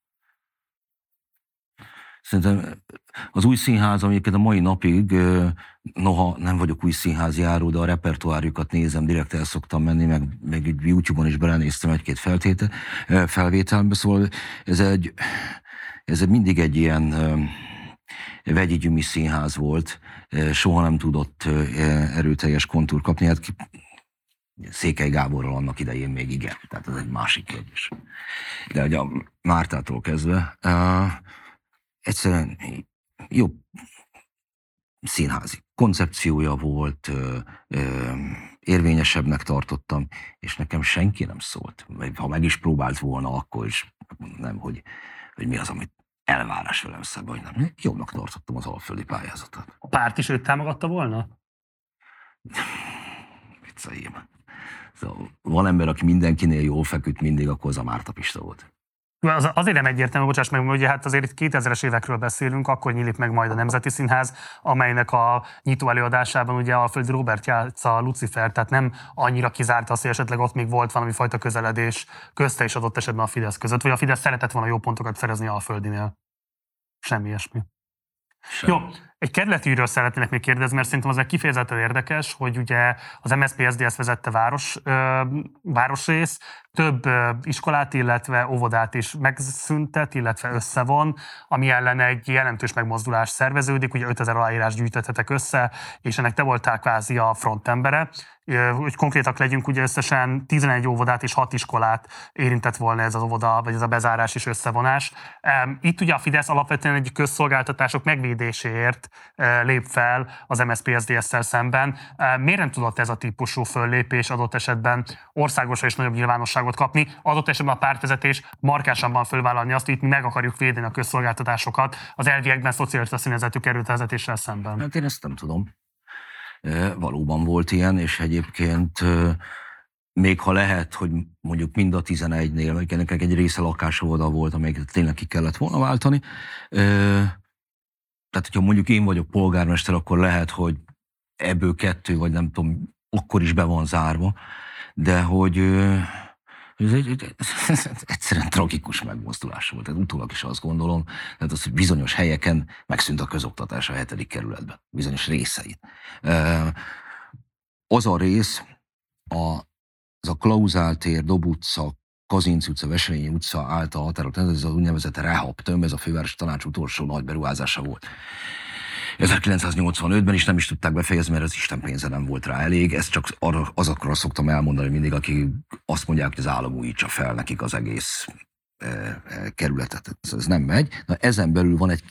Szerintem az új színház, amiket a mai napig, noha nem vagyok új színház járó, de a repertoárjukat nézem, direkt el szoktam menni, meg, meg YouTube-on is belenéztem egy-két feltéte, felvételbe, szóval ez egy, ez mindig egy ilyen vegyi gyümi színház volt, soha nem tudott erőteljes kontúr kapni. Hát Székely Gáborral annak idején még igen, tehát ez egy másik kérdés. De ugye a Mártától kezdve uh, egyszerűen jobb színházi koncepciója volt, uh, uh, érvényesebbnek tartottam, és nekem senki nem szólt. Ha meg is próbált volna, akkor is nem, hogy, hogy mi az, amit elvárás velem szemben, hogy nem. Jobbnak tartottam az alföldi pályázatot. A párt is őt támogatta volna? *laughs* Vicceim. Szóval van ember, aki mindenkinél jól feküdt mindig, akkor az a Márta Pista volt. Az, azért nem egyértelmű, bocsáss meg, hogy hát azért itt 2000-es évekről beszélünk, akkor nyílik meg majd a Nemzeti Színház, amelynek a nyitó előadásában ugye Alfred Robert játsza Lucifer, tehát nem annyira kizárta azt, hogy esetleg ott még volt valami fajta közeledés közte is adott esetben a Fidesz között, vagy a Fidesz szeretett volna jó pontokat szerezni Alföldinél. Semmi ilyesmi. Sem. Jó, egy kerületűről szeretnének még kérdezni, mert szerintem az egy kifejezetten érdekes, hogy ugye az MSZP SZDSZ vezette város, ö, városrész, több ö, iskolát, illetve óvodát is megszüntet, illetve összevon, ami ellen egy jelentős megmozdulás szerveződik, ugye 5000 aláírás gyűjtetetek össze, és ennek te voltál kvázi a frontembere hogy konkrétak legyünk, ugye összesen 11 óvodát és 6 iskolát érintett volna ez az óvoda, vagy ez a bezárás és összevonás. Itt ugye a Fidesz alapvetően egy közszolgáltatások megvédéséért lép fel az MSZP SZDSZ-szel szemben. Miért nem tudott ez a típusú föllépés adott esetben országosra és nagyobb nyilvánosságot kapni, adott esetben a pártvezetés markásabban fölvállalni azt, hogy itt mi meg akarjuk védeni a közszolgáltatásokat az elviekben szocialista színezetű kerültvezetéssel szemben? Hát én ezt nem tudom valóban volt ilyen, és egyébként még ha lehet, hogy mondjuk mind a 11-nél, vagy ennek egy része lakásóvoda volt, amelyeket tényleg ki kellett volna váltani, tehát hogyha mondjuk én vagyok polgármester, akkor lehet, hogy ebből kettő, vagy nem tudom, akkor is be van zárva, de hogy ez egy, ez egyszerűen tragikus megmozdulás volt. Tehát utólag is azt gondolom, tehát az, hogy bizonyos helyeken megszűnt a közoktatás a hetedik kerületben, bizonyos részein. Az a rész, a, az a Klauzál tér, Kazinc utca, Veselényi utca által határolt, ez az úgynevezett rehab tömb, ez a főváros tanács utolsó nagy beruházása volt. 1985-ben is nem is tudták befejezni, mert az Isten pénze nem volt rá elég. Ezt csak arra, azokra szoktam elmondani mindig, aki azt mondják, hogy az állam újítsa fel nekik az egész e, e, kerületet. Ez, ez nem megy. Na ezen belül van egy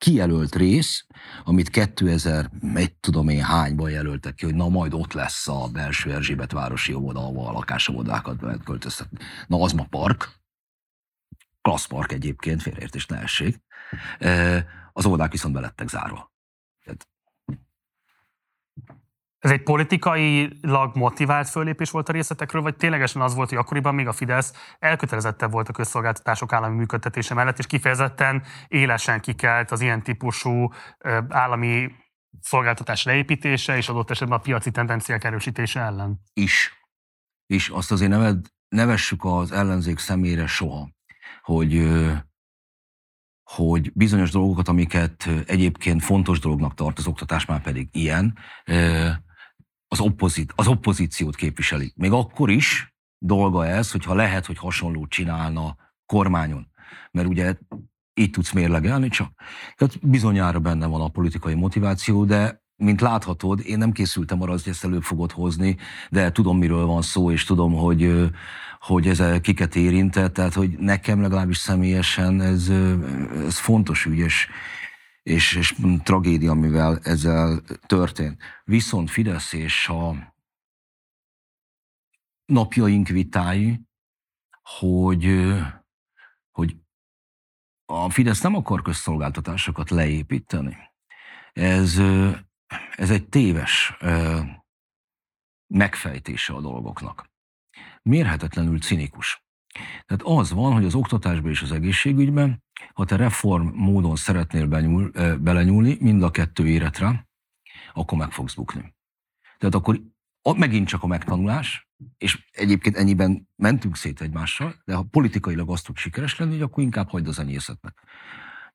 kijelölt rész, amit 2000, egy tudom én hányban jelöltek ki, hogy na majd ott lesz a belső Erzsébet városi óvoda, ahol a lakásomodákat lehet költöztetni. Na az ma park, klassz park egyébként, félreértés ne essék. Az óvodák viszont belettek zárva. Ez egy politikailag motivált fölépés volt a részletekről, vagy ténylegesen az volt, hogy akkoriban még a Fidesz elkötelezettebb volt a közszolgáltatások állami működtetése mellett, és kifejezetten élesen kikelt az ilyen típusú állami szolgáltatás leépítése és adott esetben a piaci tendenciák erősítése ellen? Is. És azt azért neved, nevessük az ellenzék szemére soha, hogy hogy bizonyos dolgokat, amiket egyébként fontos dolognak tart az oktatás, már pedig ilyen, az, oppozit, az oppozíciót képviseli. Még akkor is dolga ez, hogyha lehet, hogy hasonlót csinálna kormányon. Mert ugye így tudsz mérlegelni, csak tehát bizonyára benne van a politikai motiváció, de mint láthatod, én nem készültem arra, hogy ezt előbb fogod hozni, de tudom, miről van szó, és tudom, hogy, hogy ez kiket érintett, tehát hogy nekem legalábbis személyesen ez, ez fontos ügy, és, és, és tragédia, amivel ezzel történt. Viszont Fidesz és a napjaink vitái, hogy, hogy a Fidesz nem akar közszolgáltatásokat leépíteni. Ez, ez egy téves megfejtése a dolgoknak mérhetetlenül cinikus. Tehát az van, hogy az oktatásban és az egészségügyben, ha te reform módon szeretnél benyúl, belenyúlni mind a kettő éretre, akkor meg fogsz bukni. Tehát akkor megint csak a megtanulás, és egyébként ennyiben mentünk szét egymással, de ha politikailag azt tud sikeres lenni, hogy akkor inkább hagyd az enyészetnek.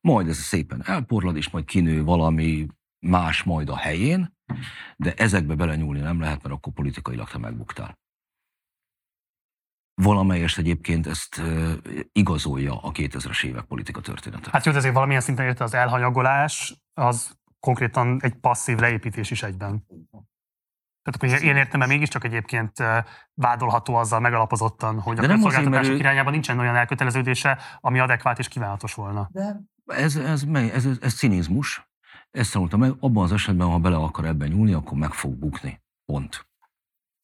Majd ez szépen elporlad, és majd kinő valami más majd a helyén, de ezekbe belenyúlni nem lehet, mert akkor politikailag te megbuktál. Valamelyest egyébként ezt igazolja a 2000-es évek politika története. Hát jó, ezért valamilyen szinten érte az elhanyagolás, az konkrétan egy passzív leépítés is egyben. Tehát akkor ilyen értelemben mégiscsak egyébként vádolható azzal megalapozottan, hogy De a közszolgáltatások ő... irányában nincsen olyan elköteleződése, ami adekvát és kívánatos volna. De ez, ez, ez, ez, ez cinizmus. Ezt tanultam meg, abban az esetben, ha bele akar ebben nyúlni, akkor meg fog bukni. Pont.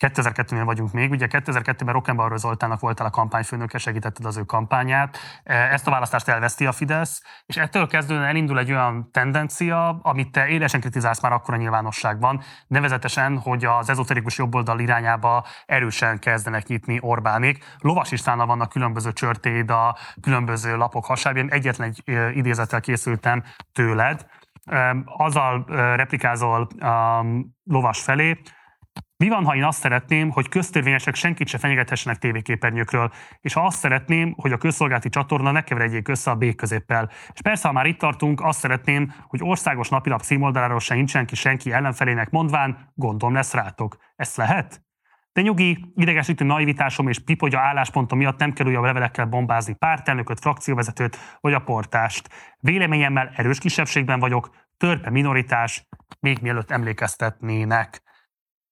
2002-nél vagyunk még, ugye 2002-ben Rockenbauer Zoltának voltál a kampányfőnöke, segítetted az ő kampányát. E, ezt a választást elveszti a Fidesz, és ettől kezdően elindul egy olyan tendencia, amit te élesen kritizálsz már akkor a nyilvánosságban, nevezetesen, hogy az ezoterikus jobboldal irányába erősen kezdenek nyitni Orbánék. Lovas Istvánnal vannak különböző csörtéd a különböző lapok hasábján. Egyetlen egy e, idézettel készültem tőled. E, azzal replikázol a lovas felé, mi van, ha én azt szeretném, hogy köztörvényesek senkit se fenyegethessenek tévéképernyőkről, és ha azt szeretném, hogy a közszolgálati csatorna ne keveredjék össze a B középpel. És persze, ha már itt tartunk, azt szeretném, hogy országos napilap címoldaláról se nincsen ki senki ellenfelének mondván, gondom lesz rátok. Ezt lehet? De nyugi, idegesítő naivitásom és pipogya álláspontom miatt nem kell újabb levelekkel bombázni pártelnököt, frakcióvezetőt vagy a portást. Véleményemmel erős kisebbségben vagyok, törpe minoritás, még mielőtt emlékeztetnének.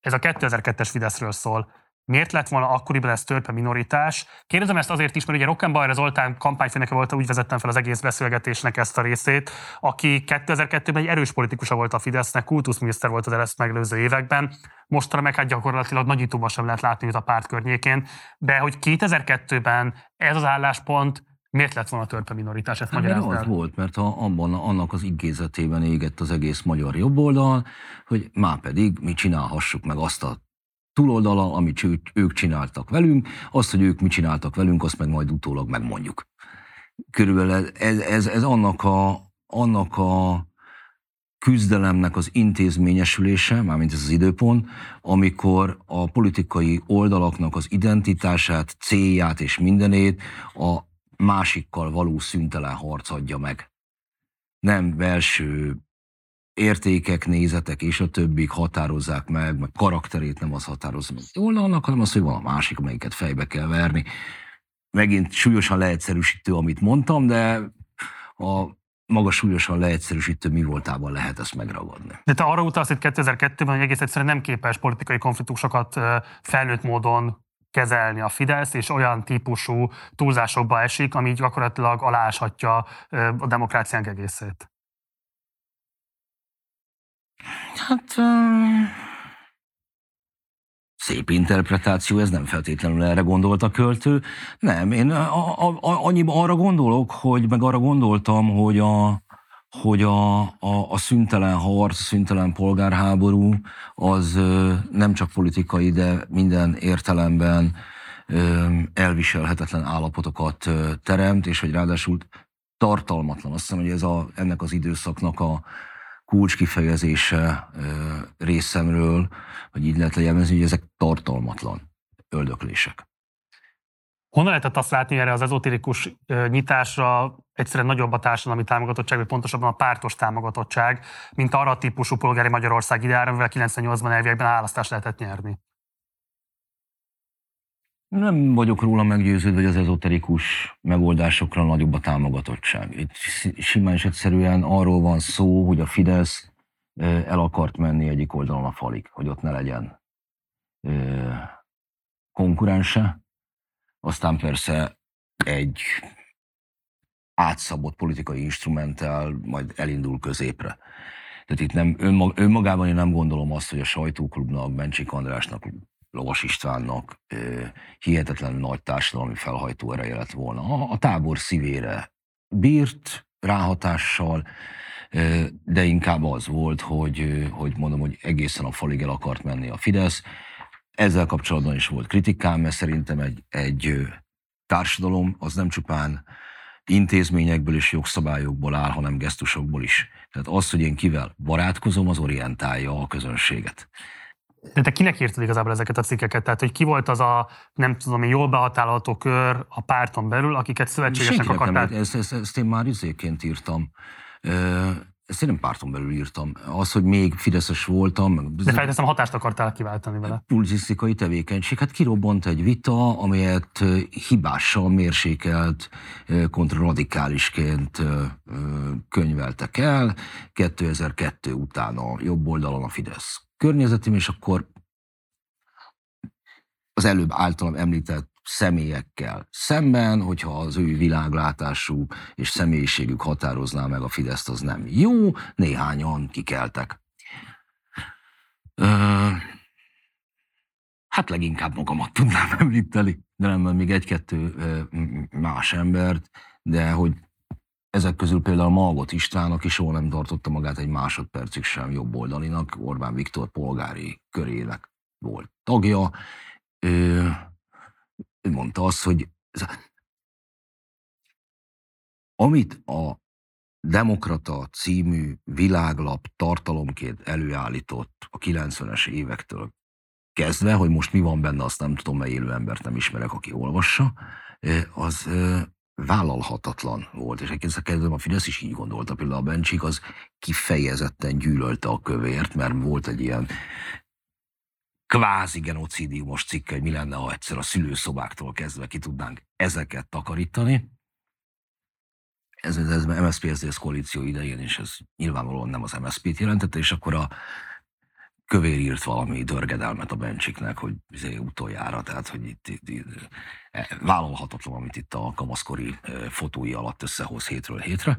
Ez a 2002-es Fideszről szól. Miért lett volna akkoriban ez törpe minoritás? Kérdezem ezt azért is, mert ugye Rockenbauer Zoltán kampányfőnöke volt, úgy vezettem fel az egész beszélgetésnek ezt a részét, aki 2002-ben egy erős politikusa volt a Fidesznek, kultuszminiszter volt az ezt megelőző években, mostanra meg hát gyakorlatilag nagyítóban sem lehet látni őt a párt környékén, de hogy 2002-ben ez az álláspont Miért lett volna törpe minoritás? Ezt hát, mert az volt, mert a, abban, annak az igézetében égett az egész magyar jobboldal, hogy már pedig mi csinálhassuk meg azt a túloldala, amit ők, ők csináltak velünk, azt, hogy ők mit csináltak velünk, azt meg majd utólag megmondjuk. Körülbelül ez, ez, ez annak, a, annak a küzdelemnek az intézményesülése, mármint ez az időpont, amikor a politikai oldalaknak az identitását, célját és mindenét a másikkal való szüntelen harc adja meg. Nem belső értékek, nézetek és a többik határozzák meg, meg karakterét nem az határozza meg oldalnak, hanem az, hogy van a másik, amelyiket fejbe kell verni. Megint súlyosan leegyszerűsítő, amit mondtam, de a maga súlyosan leegyszerűsítő mi voltában lehet ezt megragadni. De te arra utalsz itt 2002-ben, hogy egész egyszerűen nem képes politikai konfliktusokat felnőtt módon kezelni a Fidesz, és olyan típusú túlzásokba esik, ami gyakorlatilag aláshatja a demokráciánk egészét. Hát szép interpretáció, ez nem feltétlenül erre gondolt a költő. Nem, én a, a, a, annyiban arra gondolok, hogy meg arra gondoltam, hogy a, hogy a, a, a szüntelen harc, a szüntelen polgárháború az nem csak politikai, de minden értelemben elviselhetetlen állapotokat teremt, és hogy ráadásul tartalmatlan. Azt hiszem, hogy ez a, ennek az időszaknak a, kulcs kifejezése részemről, hogy így lehet lejelmezni, hogy ezek tartalmatlan öldöklések. Honnan lehetett azt látni erre az ezotérikus nyitásra egyszerűen nagyobb a társadalmi támogatottság, vagy pontosabban a pártos támogatottság, mint arra a típusú polgári Magyarország ideára, mivel 98-ban elviekben választást lehetett nyerni? Nem vagyok róla meggyőződve, hogy az ezoterikus megoldásokra nagyobb a támogatottság. Itt simán és egyszerűen arról van szó, hogy a Fidesz el akart menni egyik oldalon a falig, hogy ott ne legyen konkurense. Aztán persze egy átszabott politikai instrumentál majd elindul középre. Tehát itt nem, önmagában én nem gondolom azt, hogy a sajtóklubnak, Bencsik Andrásnak, Lovas Istvánnak hihetetlen nagy társadalmi felhajtó ereje lett volna. A, a tábor szívére bírt ráhatással, de inkább az volt, hogy, hogy mondom, hogy egészen a falig el akart menni a Fidesz. Ezzel kapcsolatban is volt kritikám, mert szerintem egy, egy társadalom az nem csupán intézményekből és jogszabályokból áll, hanem gesztusokból is. Tehát az, hogy én kivel barátkozom, az orientálja a közönséget. De te kinek írtad igazából ezeket a cikkeket? Tehát, hogy ki volt az a, nem tudom, jól behatárolható kör a párton belül, akiket szövetségesnek akartál? Nem, ezt, ezt, ezt, én már izéként írtam. Ezt én nem párton belül írtam. Az, hogy még Fideszes voltam. De felteszem, hatást akartál kiváltani vele. Publicisztikai tevékenység. Hát kirobbant egy vita, amelyet hibással mérsékelt, kontraradikálisként könyveltek el. 2002 után a jobb oldalon a Fidesz környezetem, és akkor az előbb általam említett személyekkel szemben, hogyha az ő világlátású és személyiségük határozná meg a Fideszt, az nem jó, néhányan kikeltek. hát leginkább magamat tudnám *laughs* említeni, de nem még egy-kettő más embert, de hogy ezek közül például Malgot István, aki soha nem tartotta magát egy másodpercig sem jobb oldalinak, Orbán Viktor polgári körének volt tagja. Ő, ő mondta azt, hogy amit a Demokrata című világlap tartalomként előállított a 90-es évektől kezdve, hogy most mi van benne, azt nem tudom, mert élő embert nem ismerek, aki olvassa, az vállalhatatlan volt, és kezdve a Fidesz is így gondolta, például a Bencsik az kifejezetten gyűlölte a kövért, mert volt egy ilyen kvázi genocidiumos cikke, hogy mi lenne, ha egyszer a szülőszobáktól kezdve ki tudnánk ezeket takarítani. Ez, ez, ez MSZP-SZDSZ koalíció idején, és ez nyilvánvalóan nem az MSZP-t jelentette, és akkor a kövér írt valami dörgedelmet a Bencsiknek, hogy izé utoljára, tehát hogy itt, itt, itt e, vállalhatatlan, amit itt a kamaszkori e, fotói alatt összehoz hétről hétre.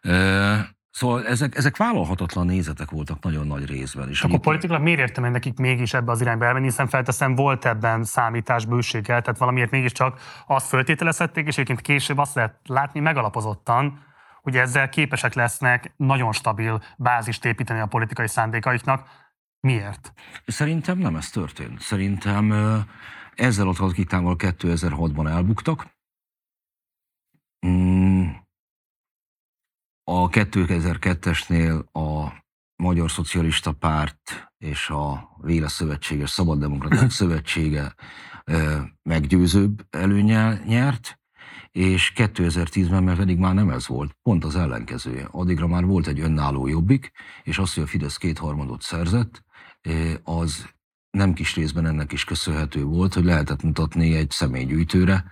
E, szóval ezek, ezek vállalhatatlan nézetek voltak nagyon nagy részben. És akkor politikailag miért értem én nekik mégis ebbe az irányba elmenni, hiszen felteszem, volt ebben számítás bőséggel, tehát valamiért mégiscsak azt föltételezhették, és egyébként később azt lehet látni megalapozottan, hogy ezzel képesek lesznek nagyon stabil bázist építeni a politikai szándékaiknak, Miért? Szerintem nem ez történt. Szerintem ezzel a tratikával 2006-ban elbuktak. Mm. A 2002-esnél a Magyar Szocialista Párt és a Véle *laughs* Szövetsége, Szabaddemokraták Szövetsége meggyőzőbb előnyel nyert, és 2010-ben mert pedig már nem ez volt, pont az ellenkezője. Addigra már volt egy önálló jobbik, és az, hogy a Fidesz kétharmadot szerzett, az nem kis részben ennek is köszönhető volt, hogy lehetett mutatni egy személygyűjtőre,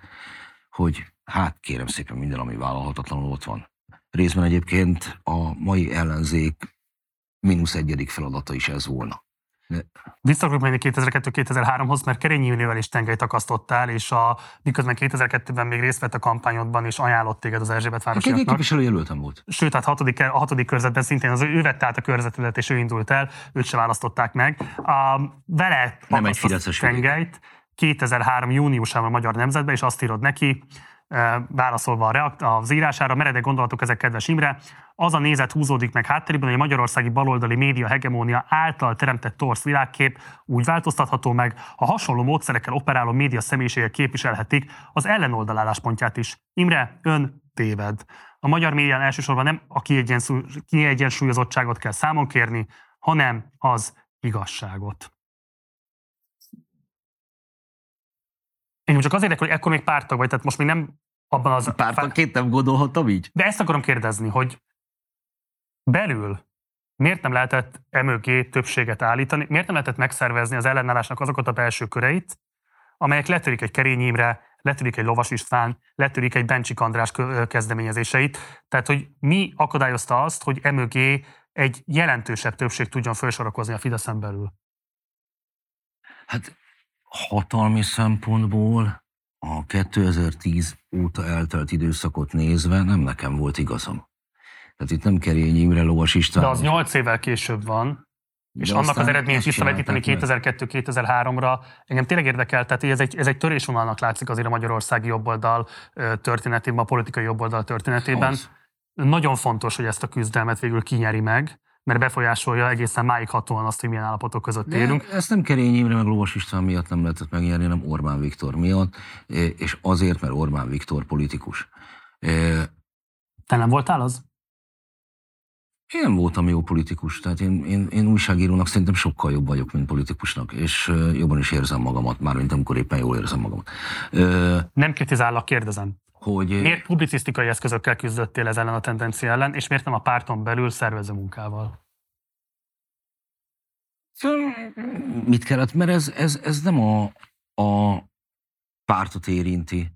hogy hát kérem szépen minden, ami vállalhatatlanul ott van. Részben egyébként a mai ellenzék mínusz egyedik feladata is ez volna. Vissza akarok menni 2002-2003-hoz, mert Kerényi Júnivel is tengelyt akasztottál, és a, miközben 2002-ben még részt vett a kampányodban, és ajánlott téged az Erzsébet városiaknak. képviselőjelöltem volt. Sőt, hát hatodik, a hatodik körzetben szintén az ő vette át a körzetület, és ő indult el, őt se választották meg. A, vele Nem egy tengelyt 2003 júniusában a Magyar Nemzetben, és azt írod neki, válaszolva a reakt, az írására, meredek gondolatok ezek, kedves Imre, az a nézet húzódik meg hátterében, hogy a magyarországi baloldali média hegemónia által teremtett torsz világkép úgy változtatható meg, ha hasonló módszerekkel operáló média személyiségek képviselhetik az ellenoldalálláspontját is. Imre, ön téved. A magyar médián elsősorban nem a kiegyensúlyozottságot kell számon kérni, hanem az igazságot. Engem csak azért hogy ekkor még pártag vagy, tehát most még nem abban az... Pártagként nem gondolhattam így? De ezt akarom kérdezni, hogy belül miért nem lehetett emögé többséget állítani, miért nem lehetett megszervezni az ellenállásnak azokat a belső köreit, amelyek letörik egy Kerény Imre, letörik egy Lovas István, letörik egy Bencsik András kezdeményezéseit. Tehát, hogy mi akadályozta azt, hogy emögé egy jelentősebb többség tudjon felsorakozni a Fideszen belül? Hát hatalmi szempontból a 2010 óta eltelt időszakot nézve nem nekem volt igazam. Tehát itt nem Kerényi Imre Lovas István. De az 8 évvel később van, és annak az eredményét visszavetíteni 2002-2003-ra, engem tényleg érdekel, tehát ez egy, ez egy törésvonalnak látszik azért a magyarországi jobboldal történetében, a politikai jobboldal történetében. Az. Nagyon fontos, hogy ezt a küzdelmet végül kinyeri meg, mert befolyásolja egészen máig hatóan azt, hogy milyen állapotok között élünk. De ezt nem Kerény Imre meg Lovas István miatt nem lehetett megnyerni, hanem Orbán Viktor miatt, és azért, mert Orbán Viktor politikus. Te nem voltál az? Én nem voltam jó politikus, tehát én, én, én újságírónak szerintem sokkal jobb vagyok, mint politikusnak, és jobban is érzem magamat, már mint amikor éppen jól érzem magamat. Nem kritizállak, kérdezem. Hogy... Miért publicisztikai eszközökkel küzdöttél ez ellen a tendencia ellen, és miért nem a párton belül szervező munkával? Mit kellett? Mert ez, ez, ez nem a, a pártot érinti,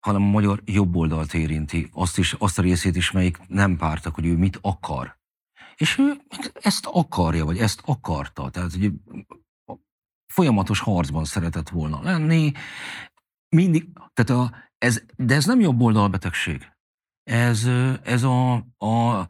hanem a magyar jobb oldalt érinti, azt, is, azt a részét is, melyik nem pártak, hogy ő mit akar. És ő ezt akarja, vagy ezt akarta. Tehát hogy folyamatos harcban szeretett volna lenni. Mindig, tehát a, ez, de ez nem jobb oldalbetegség. Ez, ez a, a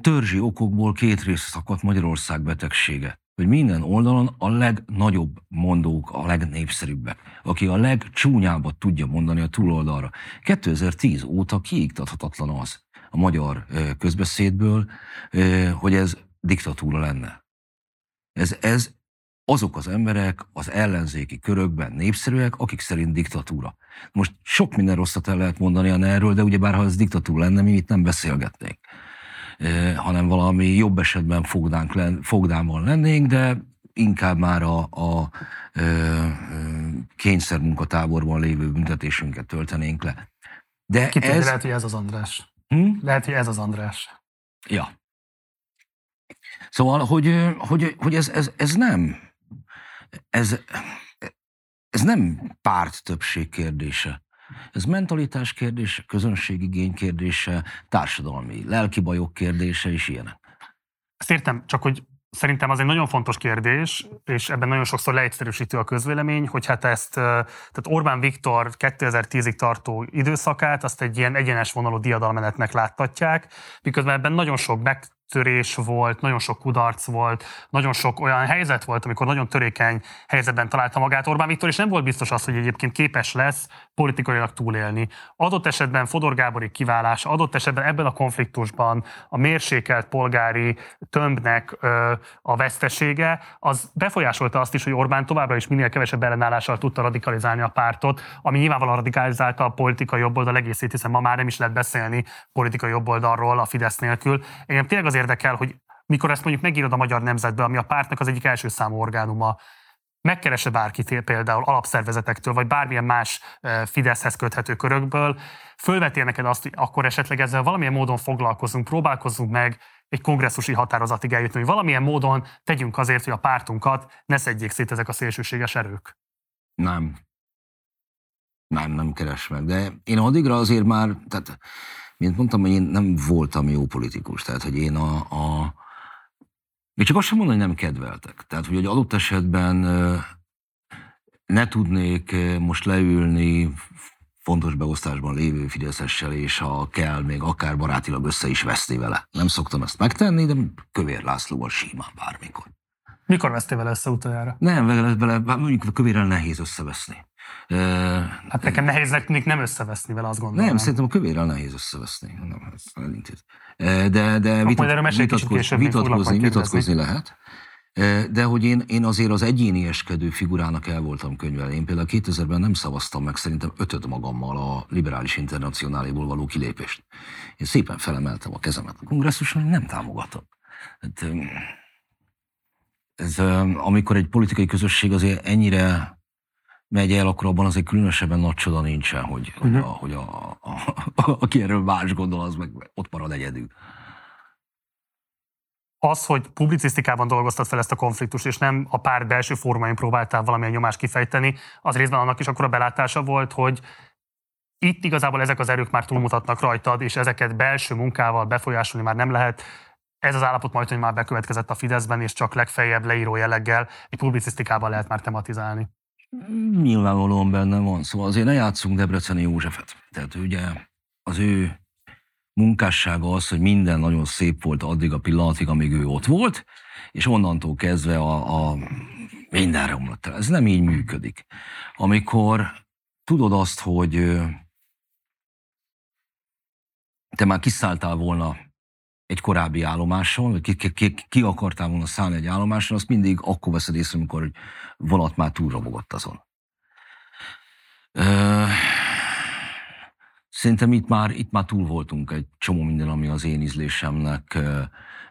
törzsi okokból két rész szakadt Magyarország betegsége hogy minden oldalon a legnagyobb mondók, a legnépszerűbbek, aki a legcsúnyábbat tudja mondani a túloldalra. 2010 óta kiiktathatatlan az a magyar közbeszédből, hogy ez diktatúra lenne. Ez, ez azok az emberek az ellenzéki körökben népszerűek, akik szerint diktatúra. Most sok minden rosszat el lehet mondani erről, de ugyebár ha ez diktatúra lenne, mi itt nem beszélgetnénk hanem valami jobb esetben fogdánk len, fogdámmal lennénk, de inkább már a, a, a kényszermunkatáborban lévő büntetésünket töltenénk le. De Kitérni, ez... lehet, hogy ez az András. Hm? Lehet, hogy ez az András. Ja. Szóval, hogy, hogy, hogy ez, ez, ez nem, ez, ez nem párt többség kérdése. Ez mentalitás kérdése, közönségigény kérdése, társadalmi, lelki bajok kérdése és ilyenek. Ezt értem, csak hogy Szerintem az egy nagyon fontos kérdés, és ebben nagyon sokszor leegyszerűsítő a közvélemény, hogy hát ezt, tehát Orbán Viktor 2010-ig tartó időszakát, azt egy ilyen egyenes vonalú diadalmenetnek láttatják, miközben ebben nagyon sok meg törés volt, nagyon sok kudarc volt, nagyon sok olyan helyzet volt, amikor nagyon törékeny helyzetben találta magát Orbán Viktor, és nem volt biztos az, hogy egyébként képes lesz politikailag túlélni. Adott esetben Fodor Gábori kiválása, adott esetben ebben a konfliktusban a mérsékelt polgári tömbnek ö, a vesztesége, az befolyásolta azt is, hogy Orbán továbbra is minél kevesebb ellenállással tudta radikalizálni a pártot, ami nyilvánvalóan radikalizálta a politikai jobboldal egészét, hiszen ma már nem is lehet beszélni politikai jobboldalról a Fidesz nélkül. Engem tényleg az érdekel, hogy mikor ezt mondjuk megírod a Magyar Nemzetbe, ami a pártnak az egyik első számú orgánuma, megkeresse bárkit például alapszervezetektől, vagy bármilyen más Fideszhez köthető körökből, fölvetél neked azt, hogy akkor esetleg ezzel valamilyen módon foglalkozunk, próbálkozzunk meg egy kongresszusi határozatig eljutni, hogy valamilyen módon tegyünk azért, hogy a pártunkat ne szedjék szét ezek a szélsőséges erők. Nem. Nem, nem keres meg. De én addigra azért már, tehát, mint mondtam, hogy én nem voltam jó politikus. Tehát, hogy én a, a még csak azt sem mondom, hogy nem kedveltek. Tehát, hogy egy adott esetben ne tudnék most leülni fontos beosztásban lévő Fideszessel, és ha kell, még akár barátilag össze is veszni vele. Nem szoktam ezt megtenni, de Kövér Lászlóval simán bármikor. Mikor vesztél vele össze utoljára? Nem, vele, vele mondjuk Kövérrel nehéz összeveszni. Hát nekem nehéznek nem összeveszni vele, azt gondolom. Nem, szerintem a kövérrel nehéz összeveszni. Nem, ez De, de vitat, vitatkozni, vitatkozni, vitatkozni lehet. De hogy én, én azért az egyénieskedő figurának el voltam könyvelni. Én például 2000-ben nem szavaztam meg szerintem ötöt magammal a liberális internacionáléból való kilépést. Én szépen felemeltem a kezemet a kongresszuson, nem támogatom. Hát, ez, amikor egy politikai közösség azért ennyire megy el, akkor abban azért különösebben nagy csoda nincsen, hogy, uh-huh. a, hogy a, a, a, *laughs* aki erről más gondol, az meg ott marad egyedül. Az, hogy publicisztikában dolgoztad fel ezt a konfliktust, és nem a pár belső fórumain próbáltál valamilyen nyomást kifejteni, az részben annak is akkor a belátása volt, hogy itt igazából ezek az erők már túlmutatnak rajtad, és ezeket belső munkával befolyásolni már nem lehet. Ez az állapot majd, hogy már bekövetkezett a Fideszben, és csak legfeljebb leíró jelleggel egy publicisztikában lehet már tematizálni. Nyilvánvalóan benne van. Szóval azért ne játszunk Debreceni Józsefet. Tehát ugye az ő munkássága az, hogy minden nagyon szép volt addig a pillanatig, amíg ő ott volt, és onnantól kezdve a, a minden romlott el. Ez nem így működik. Amikor tudod azt, hogy te már kiszálltál volna egy korábbi állomáson, vagy ki, ki, ki, akartál volna szállni egy állomáson, azt mindig akkor veszed észre, amikor egy vonat már túlrobogott azon. Szerintem itt már, itt már túl voltunk egy csomó minden, ami az én ízlésemnek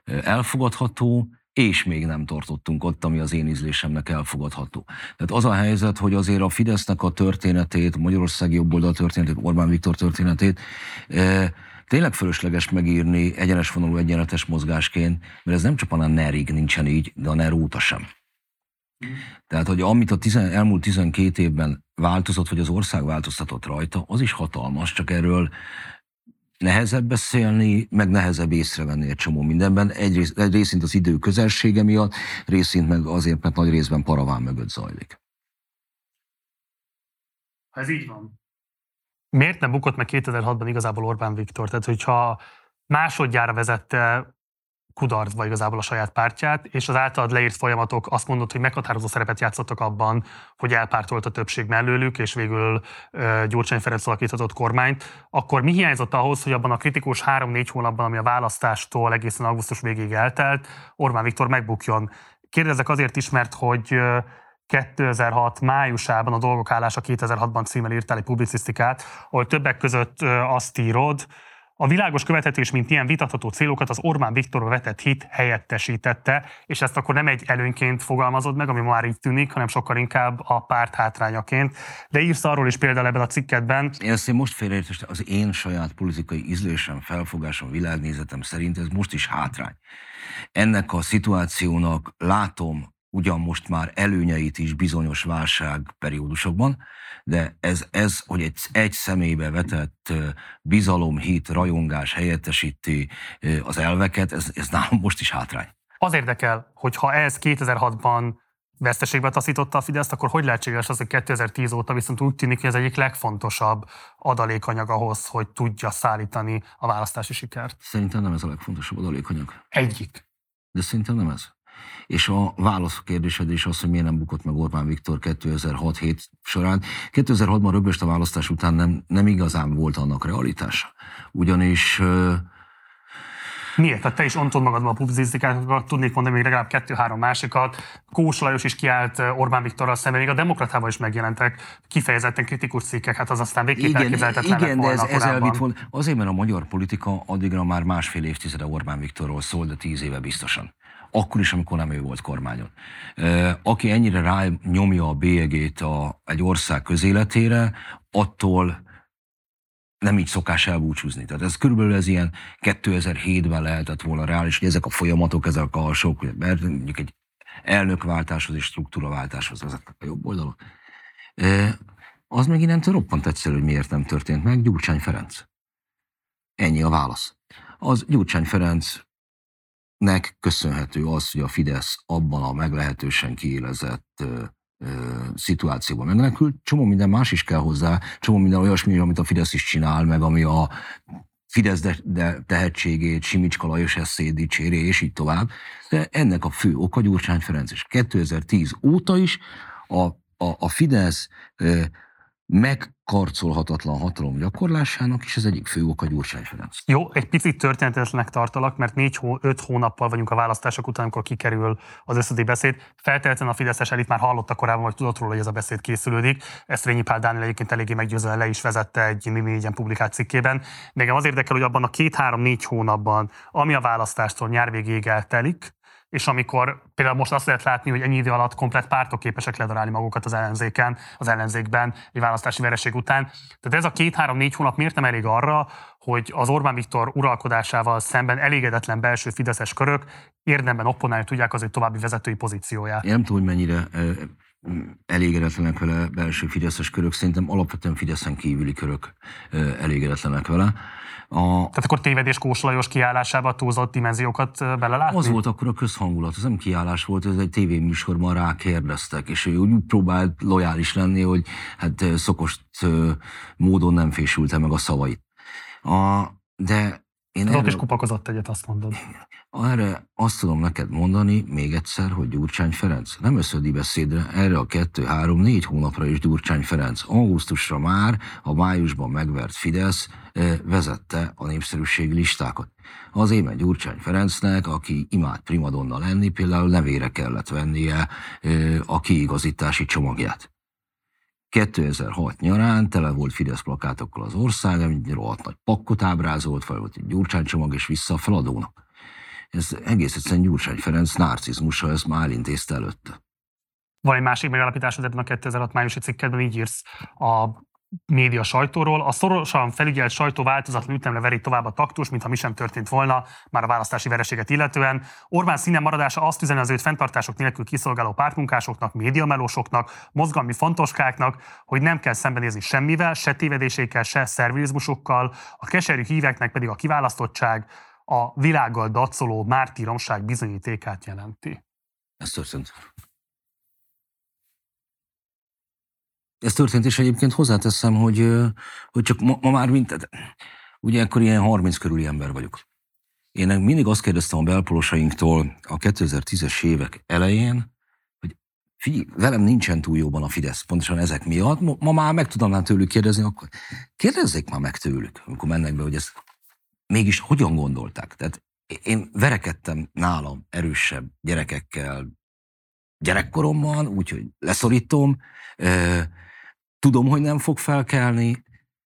elfogadható, és még nem tartottunk ott, ami az én ízlésemnek elfogadható. Tehát az a helyzet, hogy azért a Fidesznek a történetét, a Magyarországi jobboldal történetét, Orbán Viktor történetét tényleg fölösleges megírni egyenes vonalú egyenletes mozgásként, mert ez nem csak a NERig nincsen így, de a NER óta sem. Tehát, hogy amit a tizen, elmúlt 12 évben változott, vagy az ország változtatott rajta, az is hatalmas, csak erről nehezebb beszélni, meg nehezebb észrevenni egy csomó mindenben. Egy, egy részint az idő közelsége miatt, részint meg azért, mert nagy részben paraván mögött zajlik. Ez így van, miért nem bukott meg 2006-ban igazából Orbán Viktor? Tehát, hogyha másodjára vezette kudarcba igazából a saját pártját, és az általad leírt folyamatok azt mondod, hogy meghatározó szerepet játszottak abban, hogy elpártolt a többség mellőlük, és végül Gyurcsány Ferenc alakíthatott kormányt, akkor mi hiányzott ahhoz, hogy abban a kritikus három-négy hónapban, ami a választástól egészen augusztus végéig eltelt, Orbán Viktor megbukjon? Kérdezek azért is, mert hogy 2006 májusában a Dolgok állása 2006-ban címmel írtál egy publicisztikát, ahol többek között azt írod, a világos követetés, mint ilyen vitatható célokat az Orbán Viktorba vetett hit helyettesítette, és ezt akkor nem egy előnyként fogalmazod meg, ami már így tűnik, hanem sokkal inkább a párt hátrányaként. De írsz arról is például ebben a cikketben. Én ezt én most félreértettem, az én saját politikai ízlésem, felfogásom, világnézetem szerint ez most is hátrány. Ennek a szituációnak látom ugyan most már előnyeit is bizonyos válságperiódusokban, de ez, ez hogy egy, egy személybe vetett bizalom, hit, rajongás helyettesíti az elveket, ez, ez nálam most is hátrány. Az érdekel, hogy ha ez 2006-ban veszteségbe taszította a Fideszt, akkor hogy lehetséges az, hogy 2010 óta viszont úgy tűnik, hogy ez egyik legfontosabb adalékanyag ahhoz, hogy tudja szállítani a választási sikert? Szerintem nem ez a legfontosabb adalékanyag. Egyik. De szerintem nem ez. És a válasz kérdésed is az, hogy miért nem bukott meg Orbán Viktor 2006 hét során. 2006-ban rögöst a választás után nem, nem igazán volt annak realitása. Ugyanis Miért? Tehát te is ontod magadban a publicisztikákat, tudnék mondani még legalább kettő-három másikat. Kós Lajos is kiállt Orbán Viktorral szemben, még a Demokratában is megjelentek kifejezetten kritikus cikkek, hát az aztán végképp Igen, elképzelhetetlen igen de ez, ez elvitt volna. Azért, mert a magyar politika addigra már másfél évtizede Orbán Viktorról szól, de tíz éve biztosan. Akkor is, amikor nem ő volt kormányon. Aki ennyire rá nyomja a bélyegét a, egy ország közéletére, attól nem így szokás elbúcsúzni. Tehát ez körülbelül ez ilyen 2007-ben lehetett volna reális, hogy ezek a folyamatok, ezek a sok, mert mondjuk egy elnökváltáshoz és struktúraváltáshoz vezetnek a jobb oldalon. Az meg innentől roppant egyszerű, hogy miért nem történt meg, Gyurcsány Ferenc. Ennyi a válasz. Az Gyurcsány Ferencnek köszönhető az, hogy a Fidesz abban a meglehetősen kiélezett szituációban megmenekült. Csomó minden más is kell hozzá, csomó minden olyasmi, amit a Fidesz is csinál, meg ami a Fidesz de, de tehetségét, Simicska Lajos eszét dicséri, és így tovább. De ennek a fő oka Gyurcsány Ferenc, és 2010 óta is a, a, a Fidesz ö, megkarcolhatatlan hatalom gyakorlásának, és ez egyik fő oka Gyurcsány Ferenc. Jó, egy picit történetesnek tartalak, mert négy hó, öt hónappal vagyunk a választások után, amikor kikerül az összedi beszéd. Feltétlenül a Fideszes elit már hallotta korábban, vagy tudott róla, hogy ez a beszéd készülődik. Ezt Rényi Pál Dániel egyébként eléggé meggyőzően le is vezette egy négyen publikált cikkében. Engem az érdekel, hogy abban a két-három-négy hónapban, ami a választástól nyár végéig eltelik, és amikor például most azt lehet látni, hogy ennyi idő alatt komplet pártok képesek ledarálni magukat az ellenzéken, az ellenzékben egy választási vereség után. Tehát ez a két-három-négy hónap miért nem elég arra, hogy az Orbán Viktor uralkodásával szemben elégedetlen belső fideszes körök érdemben opponálni tudják az ő további vezetői pozícióját. Én nem tudom, hogy mennyire elégedetlenek vele belső fideszes körök, szerintem alapvetően Fideszen kívüli körök elégedetlenek vele. A, Tehát akkor tévedés Kós Lajos kiállásába túlzott dimenziókat belelátni? az volt akkor a közhangulat, ez nem kiállás volt, ez egy tévéműsorban rákérdeztek, és ő úgy próbált lojális lenni, hogy hát ö, szokos ö, módon nem fésülte meg a szavait. A, de én Az erről- is kupakozott egyet, azt mondod. Erre azt tudom neked mondani még egyszer, hogy Gyurcsány Ferenc nem összödi beszédre, erre a kettő, három, négy hónapra is Gyurcsány Ferenc. Augusztusra már a májusban megvert Fidesz eh, vezette a népszerűségi listákat. Azért, mert Gyurcsány Ferencnek, aki imád primadonna lenni, például nevére kellett vennie eh, a kiigazítási csomagját. 2006 nyarán tele volt Fidesz plakátokkal az ország, egy rohadt nagy pakkot ábrázolt, fel volt egy Gyurcsány csomag, és vissza a feladónak. Ez egész egyszerűen Gyurcsány Ferenc narcizmusa, ezt már elintézte előtte. Van egy másik megállapításod ebben a 2006 májusi cikkedben, így írsz a média sajtóról. A szorosan felügyelt sajtó változatlan ütemre veri tovább a taktus, mintha mi sem történt volna, már a választási vereséget illetően. Orbán színen maradása azt üzeni az őt fenntartások nélkül kiszolgáló pártmunkásoknak, médiamelósoknak, mozgalmi fontoskáknak, hogy nem kell szembenézni semmivel, se tévedésékkel, se szervizmusokkal, a keserű híveknek pedig a kiválasztottság a világgal dacoló mártíromság bizonyítékát jelenti. Ez történt. Ez történt, és egyébként hozzáteszem, hogy, hogy csak ma, ma már mint, tehát, ugye akkor ilyen 30 körüli ember vagyok. Én mindig azt kérdeztem a belpolosainktól a 2010-es évek elején, hogy figyelj, velem nincsen túl jóban a Fidesz, pontosan ezek miatt. Ma, ma már meg tudnám tőlük kérdezni, akkor kérdezzék már meg tőlük, amikor mennek be, hogy ezt mégis hogyan gondolták. Tehát én verekedtem nálam erősebb gyerekekkel gyerekkoromban, úgyhogy leszorítom, tudom, hogy nem fog felkelni,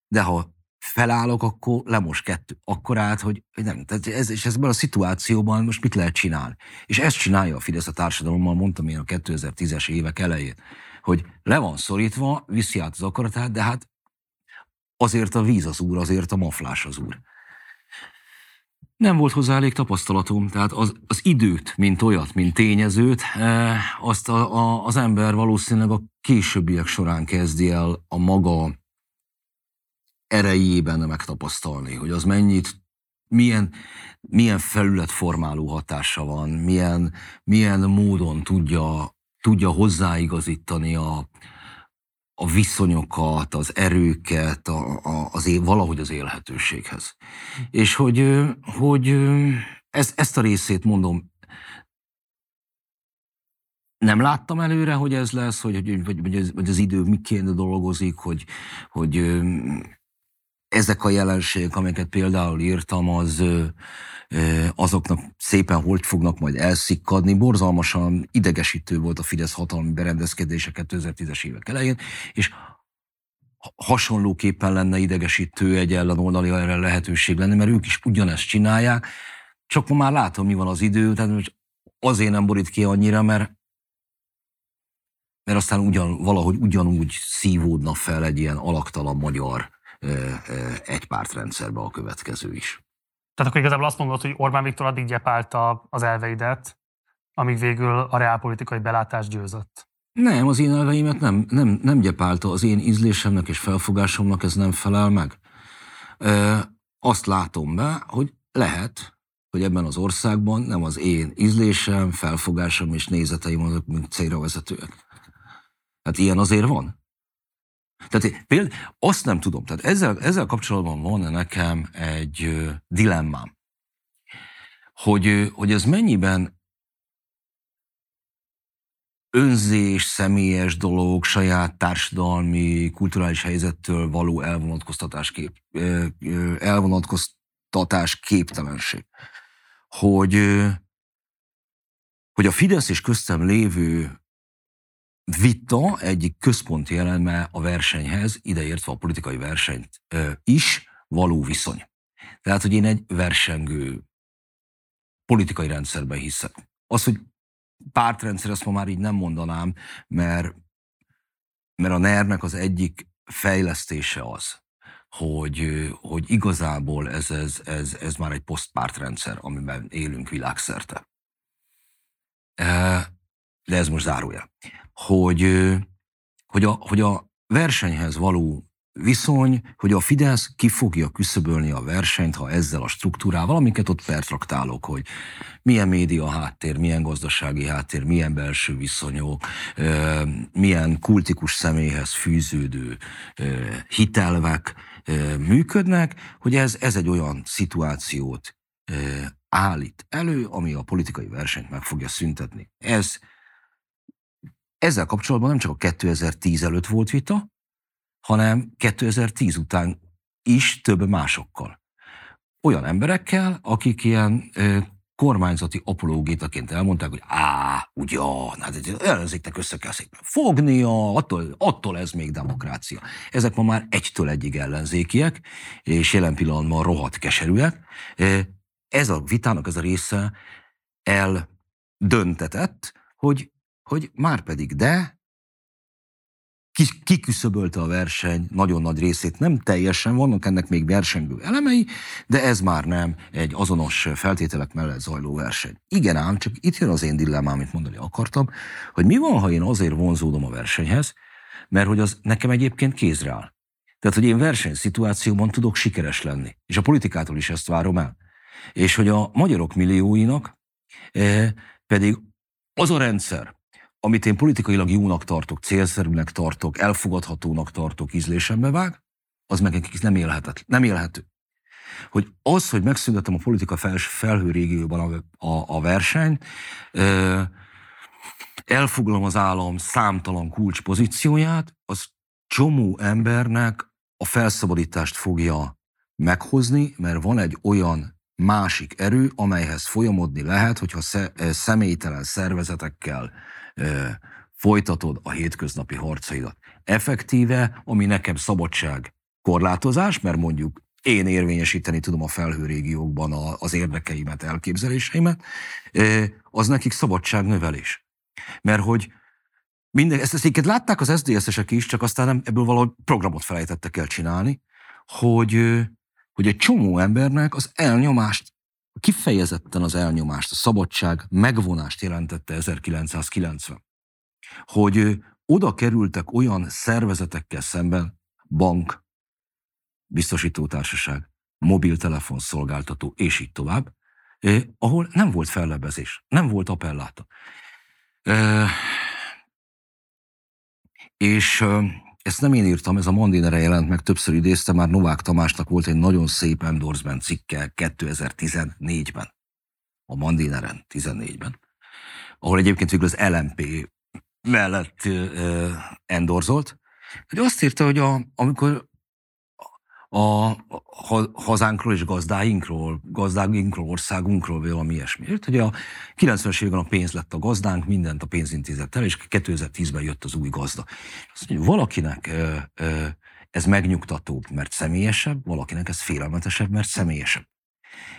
de ha felállok, akkor lemos kettő. Akkor át, hogy nem. Tehát ez, és ezben a szituációban most mit lehet csinálni? És ezt csinálja a Fidesz a társadalommal, mondtam én a 2010-es évek elején, hogy le van szorítva, viszi át az akaratát, de hát azért a víz az úr, azért a maflás az úr. Nem volt hozzá elég tapasztalatom, tehát az, az időt, mint olyat, mint tényezőt, eh, azt a, a, az ember valószínűleg a későbbiek során kezdi el a maga erejében megtapasztalni, hogy az mennyit, milyen, milyen felületformáló hatása van, milyen, milyen módon tudja, tudja hozzáigazítani a, a viszonyokat, az erőket, a, a, az él, valahogy az élhetőséghez. És hogy, hogy ö, ezt, a részét mondom, nem láttam előre, hogy ez lesz, hogy, hogy, hogy, hogy, ez, hogy az idő miként dolgozik, hogy, hogy ezek a jelenségek, amiket például írtam, az, azoknak szépen hogy fognak majd elszikkadni. Borzalmasan idegesítő volt a Fidesz hatalmi berendezkedése 2010-es évek elején, és hasonlóképpen lenne idegesítő egy ellenoldali erre lehetőség lenni, mert ők is ugyanezt csinálják, csak ma már látom, mi van az idő, tehát azért nem borít ki annyira, mert mert aztán ugyan, valahogy ugyanúgy szívódna fel egy ilyen alaktalan magyar egypártrendszerbe a következő is. Tehát akkor igazából azt mondod, hogy Orbán Viktor addig gyepálta az elveidet, amíg végül a reálpolitikai belátás győzött. Nem, az én elveimet nem, nem, nem gyepálta. Az én ízlésemnek és felfogásomnak ez nem felel meg. E, azt látom be, hogy lehet, hogy ebben az országban nem az én ízlésem, felfogásom és nézeteim azok, mint célra vezetőek. Hát ilyen azért van. Tehát például azt nem tudom, tehát ezzel, ezzel kapcsolatban van nekem egy dilemmám, hogy, hogy ez mennyiben önzés, személyes dolog, saját társadalmi, kulturális helyzettől való elvonatkoztatás, kép, elvonatkoztatás képtelenség. Hogy, hogy a Fidesz és köztem lévő vita egyik központi eleme a versenyhez, ideértve a politikai versenyt is, való viszony. Tehát, hogy én egy versengő politikai rendszerben hiszek. Az, hogy pártrendszer, ezt ma már így nem mondanám, mert, mert a ner az egyik fejlesztése az, hogy, hogy igazából ez, ez, ez, ez már egy posztpártrendszer, amiben élünk világszerte. De ez most zárója hogy, hogy, a, hogy a versenyhez való viszony, hogy a Fidesz ki fogja küszöbölni a versenyt, ha ezzel a struktúrával, amiket ott pertraktálok, hogy milyen média háttér, milyen gazdasági háttér, milyen belső viszonyok, milyen kultikus személyhez fűződő hitelvek működnek, hogy ez, ez egy olyan szituációt állít elő, ami a politikai versenyt meg fogja szüntetni. Ez ezzel kapcsolatban nem csak a 2010 előtt volt vita, hanem 2010 után is több másokkal. Olyan emberekkel, akik ilyen ö, kormányzati apológétaként elmondták, hogy á, ugyan, hát ellenzéknek össze kell szépen fognia, attól, attól ez még demokrácia. Ezek ma már egytől egyig ellenzékiek, és jelen pillanatban rohadt keserűek. Ez a vitának ez a része eldöntetett, hogy hogy már pedig de, kiküszöbölte a verseny nagyon nagy részét, nem teljesen, vannak ennek még versengő elemei, de ez már nem egy azonos feltételek mellett zajló verseny. Igen ám, csak itt jön az én dilemmám, amit mondani akartam, hogy mi van, ha én azért vonzódom a versenyhez, mert hogy az nekem egyébként kézre áll. Tehát, hogy én versenyszituációban tudok sikeres lenni. És a politikától is ezt várom el. És hogy a magyarok millióinak eh, pedig az a rendszer, amit én politikailag jónak tartok, célszerűnek tartok, elfogadhatónak tartok, ízlésembe vág, az meg nekik nem élhetetlen, nem élhető. Hogy az, hogy megszüntetem a politika fel, felhő régióban a, a, a verseny, ö, elfoglalom az állam számtalan kulcspozícióját, az csomó embernek a felszabadítást fogja meghozni, mert van egy olyan másik erő, amelyhez folyamodni lehet, hogyha személytelen szervezetekkel folytatod a hétköznapi harcaidat. Effektíve, ami nekem szabadság korlátozás, mert mondjuk én érvényesíteni tudom a felhőrégiókban az érdekeimet, elképzeléseimet, az nekik szabadság növelés. Mert hogy minden, ezt, ezt látták az SZDSZ-esek is, csak aztán nem, ebből valahogy programot felejtettek el csinálni, hogy, hogy egy csomó embernek az elnyomást kifejezetten az elnyomást, a szabadság megvonást jelentette 1990. Hogy oda kerültek olyan szervezetekkel szemben, bank, biztosítótársaság, mobiltelefon szolgáltató, és így tovább, eh, ahol nem volt fellebezés, nem volt appelláta. Eh, és eh, ezt nem én írtam, ez a Mandinere jelent meg, többször idézte, már Novák Tamásnak volt egy nagyon szép endorsement cikke 2014-ben, a Mandineren 14-ben, ahol egyébként végül az LMP mellett endorzolt, hogy azt írta, hogy a, amikor a hazánkról és gazdáinkról, gazdáinkról, országunkról, valami ilyesmi. Ért, hogy a 90-es években a pénz lett a gazdánk, mindent a pénz intézett el, és 2010-ben jött az új gazda. Azt mondja, valakinek ez megnyugtatóbb, mert személyesebb, valakinek ez félelmetesebb, mert személyesebb.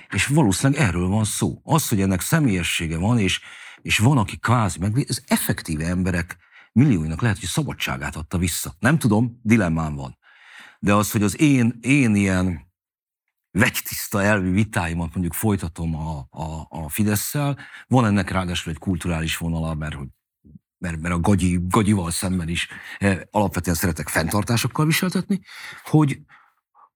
És valószínűleg erről van szó. Az, hogy ennek személyessége van, és, és van, aki kvázi meg, ez effektíve emberek millióinak lehet, hogy szabadságát adta vissza. Nem tudom, dilemmám van de az, hogy az én, én ilyen vegytiszta elvi vitáimat mondjuk folytatom a, a, a fidesz van ennek ráadásul egy kulturális vonala, mert hogy mert, mert a gagyi, gagyival szemben is eh, alapvetően szeretek fenntartásokkal viseltetni, hogy,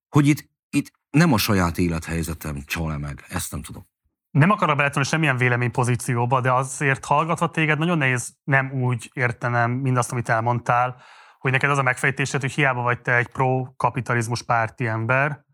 hogy itt, itt nem a saját élethelyzetem csal meg, ezt nem tudom. Nem akarok beletenni semmilyen véleménypozícióba, de azért hallgatva téged nagyon nehéz nem úgy értenem mindazt, amit elmondtál, hogy neked az a megfejtésed, hogy hiába vagy te egy pro-kapitalizmus párti ember,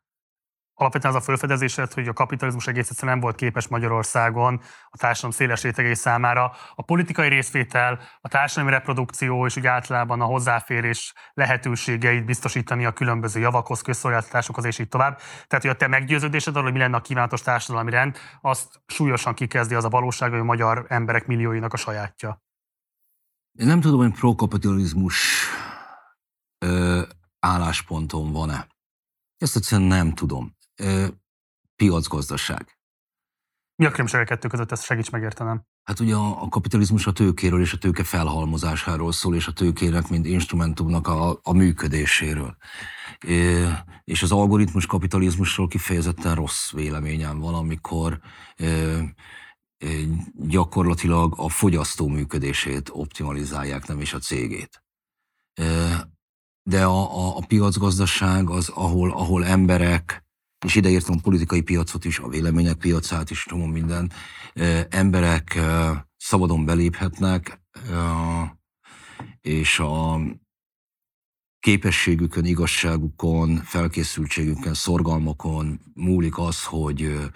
alapvetően az a felfedezésed, hogy a kapitalizmus egész egyszerűen nem volt képes Magyarországon a társadalom széles rétegei számára a politikai részvétel, a társadalmi reprodukció és úgy általában a hozzáférés lehetőségeit biztosítani a különböző javakhoz, közszolgáltatásokhoz és így tovább. Tehát, hogy a te meggyőződésed arról, hogy mi lenne a kívánatos társadalmi rend, azt súlyosan kikezdi az a valóság, hogy a magyar emberek millióinak a sajátja. Én nem tudom, hogy pro-kapitalizmus ö, állásponton van-e. Ezt egyszerűen nem tudom. Ö, piacgazdaság. Mi a különbség a kettő között, ezt segíts megértenem. Hát ugye a, a kapitalizmus a tőkéről és a tőke felhalmozásáról szól, és a tőkének, mint instrumentumnak a, a működéséről. É, és az algoritmus kapitalizmusról kifejezetten rossz véleményem van, amikor é, gyakorlatilag a fogyasztó működését optimalizálják, nem is a cégét de a, a, a piacgazdaság az, ahol, ahol emberek, és ideértem a politikai piacot is, a vélemények piacát is, tudom minden, emberek szabadon beléphetnek, és a képességükön, igazságukon, felkészültségükön, szorgalmakon múlik az, hogy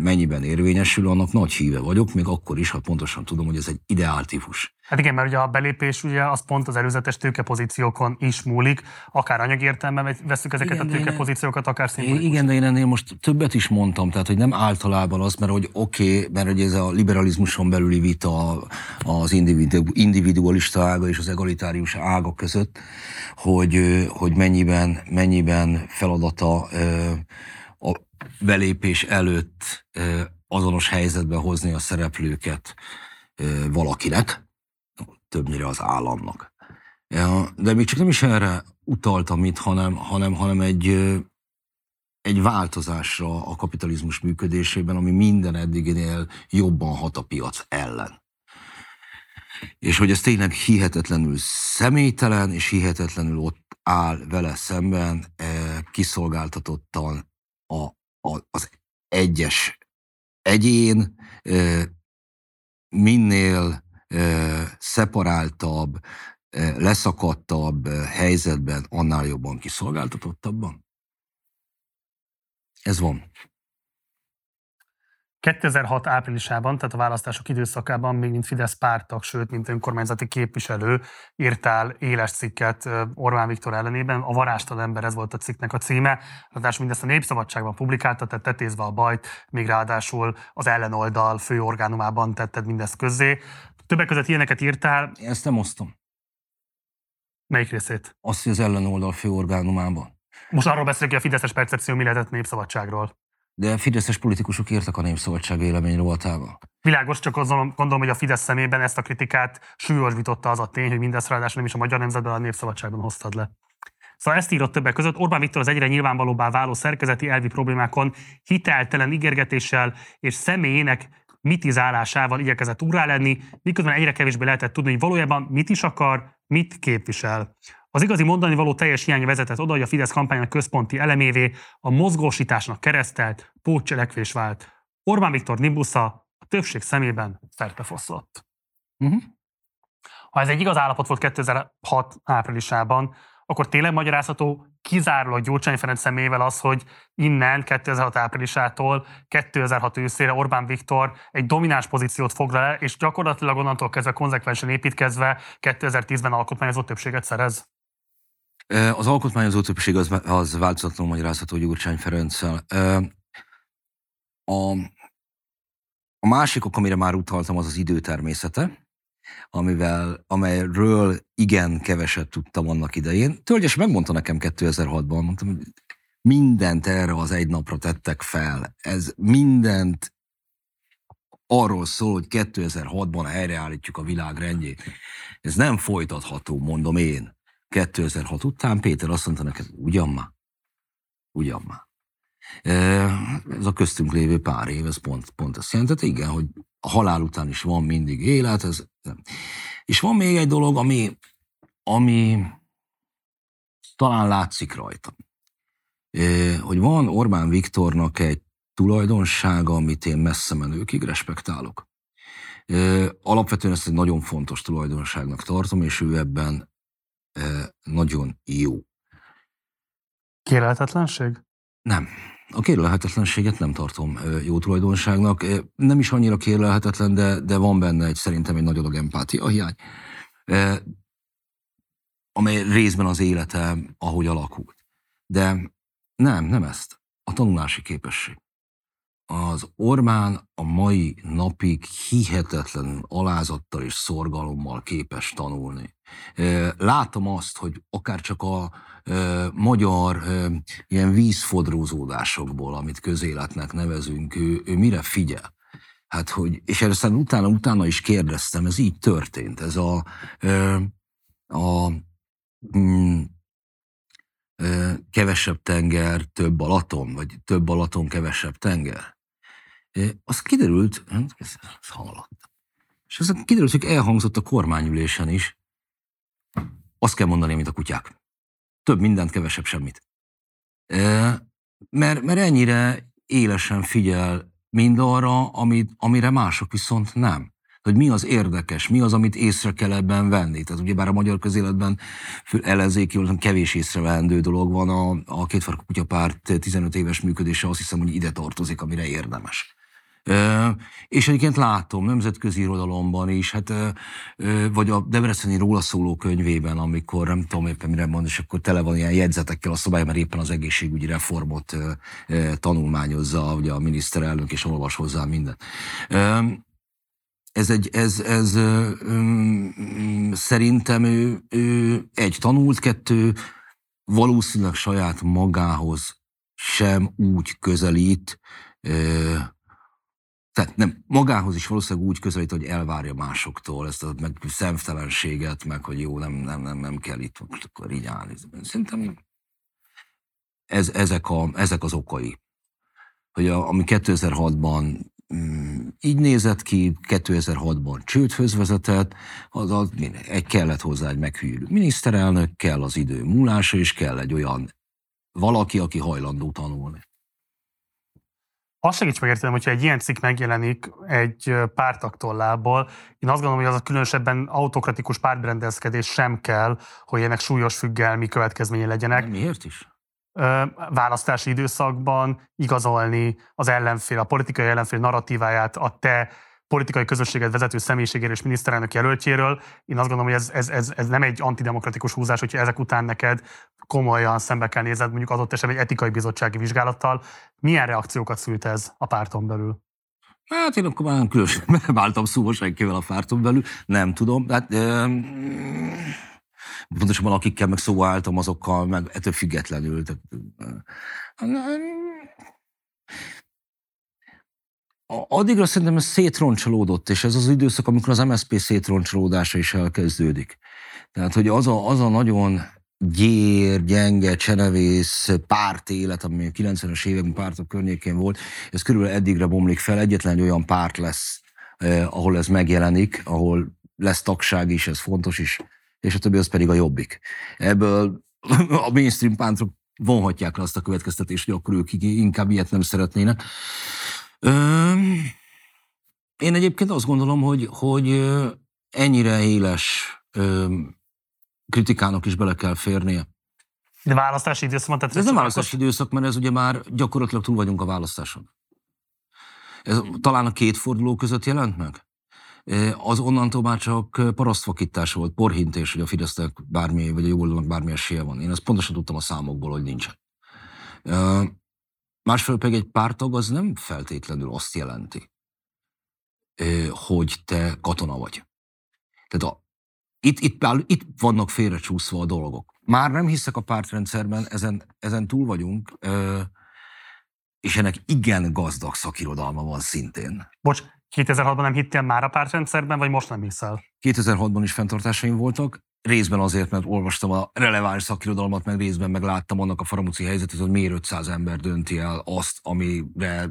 mennyiben érvényesül, annak nagy híve vagyok, még akkor is, ha pontosan tudom, hogy ez egy ideáltípus. Hát igen, mert ugye a belépés ugye az pont az előzetes tőkepozíciókon is múlik, akár anyagi értelemben veszük ezeket igen, a tőkepozíciókat, akár szimbolikus. Igen, de én ennél most többet is mondtam, tehát hogy nem általában az, mert hogy oké, okay, mert hogy ez a liberalizmuson belüli vita az individualista ága és az egalitárius ága között, hogy, hogy mennyiben, mennyiben feladata a belépés előtt azonos helyzetbe hozni a szereplőket valakinek, többnyire az államnak. De még csak nem is erre utaltam itt, hanem, hanem, hanem egy, egy változásra a kapitalizmus működésében, ami minden eddiginél jobban hat a piac ellen. És hogy ez tényleg hihetetlenül személytelen, és hihetetlenül ott áll vele szemben, kiszolgáltatottan a, a, az egyes egyén, minél szeparáltabb, leszakadtabb helyzetben, annál jobban kiszolgáltatottabban? Ez van. 2006 áprilisában, tehát a választások időszakában még mint Fidesz pártag, sőt, mint önkormányzati képviselő írtál éles cikket Orbán Viktor ellenében. A varástal ember, ez volt a cikknek a címe. Ráadásul mindezt a Népszabadságban publikálta, tehát tetézve a bajt, még ráadásul az ellenoldal fő orgánumában tetted mindezt közzé. Többek között ilyeneket írtál. Én ezt nem osztom. Melyik részét? Azt, hogy az ellenoldal fő orgánumában. Most arról beszélünk, hogy a Fideszes percepció mi lehetett népszabadságról. De fideszes politikusok írtak a Népszabadság vélemény rovatába. Világos, csak azon gondolom, hogy a Fidesz szemében ezt a kritikát súlyosbította az a tény, hogy mindezt ráadásul nem is a Magyar Nemzetben, a Népszabadságban hoztad le. Szóval ezt írott többek között. Orbán Viktor az egyre nyilvánvalóbbá váló szerkezeti elvi problémákon hiteltelen ígérgetéssel és személyének mitizálásával igyekezett úrá lenni, miközben egyre kevésbé lehetett tudni, hogy valójában mit is akar, mit képvisel. Az igazi mondani való teljes hiány vezetett oda, hogy a Fidesz kampánynak központi elemévé a mozgósításnak keresztelt pótcselekvés vált. Orbán Viktor Nimbusza a többség szemében fertefoszlott. Uh-huh. Ha ez egy igaz állapot volt 2006 áprilisában, akkor tényleg magyarázható kizárólag Gyurcsány Ferenc személyével az, hogy innen 2006 áprilisától 2006 őszére Orbán Viktor egy domináns pozíciót foglal el, és gyakorlatilag onnantól kezdve konzekvensen építkezve 2010-ben alkotmányozott többséget szerez. Az alkotmányozó többség az, az változatlanul magyarázható Gyurcsány Ferenccel. A, a másik ok, amire már utaltam, az az idő természete, amivel, amelyről igen keveset tudtam annak idején. Tölgyes megmondta nekem 2006-ban, mondtam, hogy mindent erre az egy napra tettek fel. Ez mindent arról szól, hogy 2006-ban helyreállítjuk a világ rendjét. Ez nem folytatható, mondom én. 2006 után Péter azt mondta neked, ugyan már? Ugyan már. Ez a köztünk lévő pár év, ez pont, pont azt jelenti, igen, hogy a halál után is van mindig élet. Ez, és van még egy dolog, ami, ami talán látszik rajta. Hogy van Orbán Viktornak egy tulajdonsága, amit én messze menőkig respektálok. Alapvetően ezt egy nagyon fontos tulajdonságnak tartom, és ő ebben nagyon jó. Kérelhetetlenség? Nem. A kérlelhetetlenséget nem tartom jó tulajdonságnak. Nem is annyira kérlelhetetlen, de, de van benne egy szerintem egy nagy adag empátia hiány, amely részben az élete, ahogy alakult. De nem, nem ezt. A tanulási képesség az Orbán a mai napig hihetetlen alázattal és szorgalommal képes tanulni. Látom azt, hogy akár csak a magyar ilyen vízfodrózódásokból, amit közéletnek nevezünk, ő, ő mire figyel? Hát, hogy, és aztán utána, utána is kérdeztem, ez így történt. Ez a, a, mm, kevesebb tenger, több Balaton, vagy több Balaton, kevesebb tenger az kiderült, ez hallott, és az kiderült, hogy elhangzott a kormányülésen is, azt kell mondani, mint a kutyák. Több mindent, kevesebb semmit. Mert, mert ennyire élesen figyel mind arra, amit, amire mások viszont nem. Hogy mi az érdekes, mi az, amit észre kell ebben venni. Tehát ugyebár a magyar közéletben ellenzéki, kevés észrevehendő dolog van, a, a kétfarkú kutyapárt 15 éves működése azt hiszem, hogy ide tartozik, amire érdemes. És egyébként látom nemzetközi irodalomban is, hát, vagy a Debreceni róla szóló könyvében, amikor nem tudom éppen mire mond, és akkor tele van ilyen jegyzetekkel a szobája, mert éppen az egészségügyi reformot tanulmányozza ugye a miniszterelnök, és olvas hozzá mindent. Ez egy, ez, ez szerintem ő, ő egy tanult, kettő valószínűleg saját magához sem úgy közelít, tehát nem, magához is valószínűleg úgy közelít, hogy elvárja másoktól ezt a meg szemtelenséget, meg hogy jó, nem, nem, nem, nem kell itt most akkor így állni. Szerintem ez, ezek, a, ezek az okai. Hogy a, ami 2006-ban mm, így nézett ki, 2006-ban csődhöz vezetett, az, az egy kellett hozzá egy meghűlő miniszterelnök, kell az idő múlása, és kell egy olyan valaki, aki hajlandó tanulni. Azt segíts megértenem, hogyha egy ilyen cikk megjelenik egy pártak tollából, én azt gondolom, hogy az a különösebben autokratikus pártberendezkedés sem kell, hogy ennek súlyos függelmi következménye legyenek. Miért is? választási időszakban igazolni az ellenfél, a politikai ellenfél narratíváját a te politikai közösséget vezető személyiségéről és miniszterelnök jelöltjéről. Én azt gondolom, hogy ez, ez, ez, ez nem egy antidemokratikus húzás, hogyha ezek után neked komolyan szembe kell nézned, mondjuk adott esetben egy etikai bizottsági vizsgálattal. Milyen reakciókat szült ez a párton belül? Hát én akkor már nem különösen *laughs* váltam szóba senkivel a párton belül, nem tudom. Hát, de, pontosabban akikkel meg szóba álltam, azokkal meg ettől függetlenül. Tehát, addigra szerintem ez szétroncsolódott, és ez az időszak, amikor az MSZP szétroncsolódása is elkezdődik. Tehát, hogy az a, az a nagyon gyér, gyenge, csenevész párt élet, ami a 90-es években pártok környékén volt, ez körülbelül eddigre bomlik fel, egyetlen olyan párt lesz, eh, ahol ez megjelenik, ahol lesz tagság is, ez fontos is, és a többi az pedig a jobbik. Ebből a mainstream pártok vonhatják le azt a következtetést, hogy akkor ők inkább ilyet nem szeretnének. Én egyébként azt gondolom, hogy, hogy ennyire éles kritikának is bele kell férnie. De választási időszak Tehát ez nem választási időszak, mert ez ugye már gyakorlatilag túl vagyunk a választáson. Ez talán a két forduló között jelent meg? az onnantól már csak parasztvakítás volt, porhintés, hogy a Fidesznek bármi, vagy a jól bármi esélye van. Én ezt pontosan tudtam a számokból, hogy nincsen. Másfelől pedig egy pártag az nem feltétlenül azt jelenti, hogy te katona vagy. Tehát a, itt, itt, itt vannak félrecsúszva a dolgok. Már nem hiszek a pártrendszerben, ezen, ezen túl vagyunk, és ennek igen gazdag szakirodalma van szintén. Bocs, 2006-ban nem hittél már a pártrendszerben, vagy most nem hiszel? 2006-ban is fenntartásaim voltak, részben azért, mert olvastam a releváns szakirodalmat, meg részben meg láttam annak a faramúci helyzetet, hogy miért 500 ember dönti el azt, amire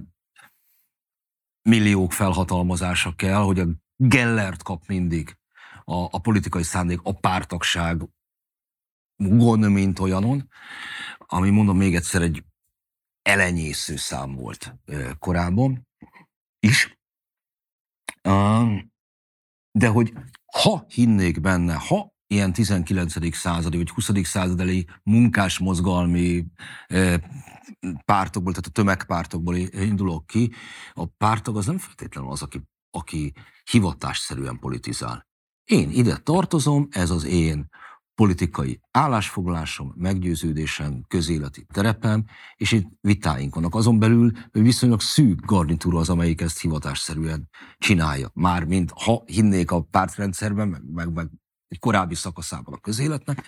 milliók felhatalmazása kell, hogy a Gellert kap mindig a, a politikai szándék, a pártagság gond, mint olyanon, ami mondom még egyszer egy elenyésző szám volt korábban is. De hogy ha hinnék benne, ha ilyen 19. századi vagy 20. századi munkásmozgalmi pártokból, tehát a tömegpártokból indulok ki, a pártag az nem feltétlenül az, aki, aki hivatásszerűen politizál. Én ide tartozom, ez az én politikai állásfoglalásom, meggyőződésem, közéleti terepem, és itt vitáink vannak. Azon belül viszonylag szűk garnitúra az, amelyik ezt hivatásszerűen csinálja. Mármint ha hinnék a pártrendszerben, meg, meg, meg egy korábbi szakaszában a közéletnek,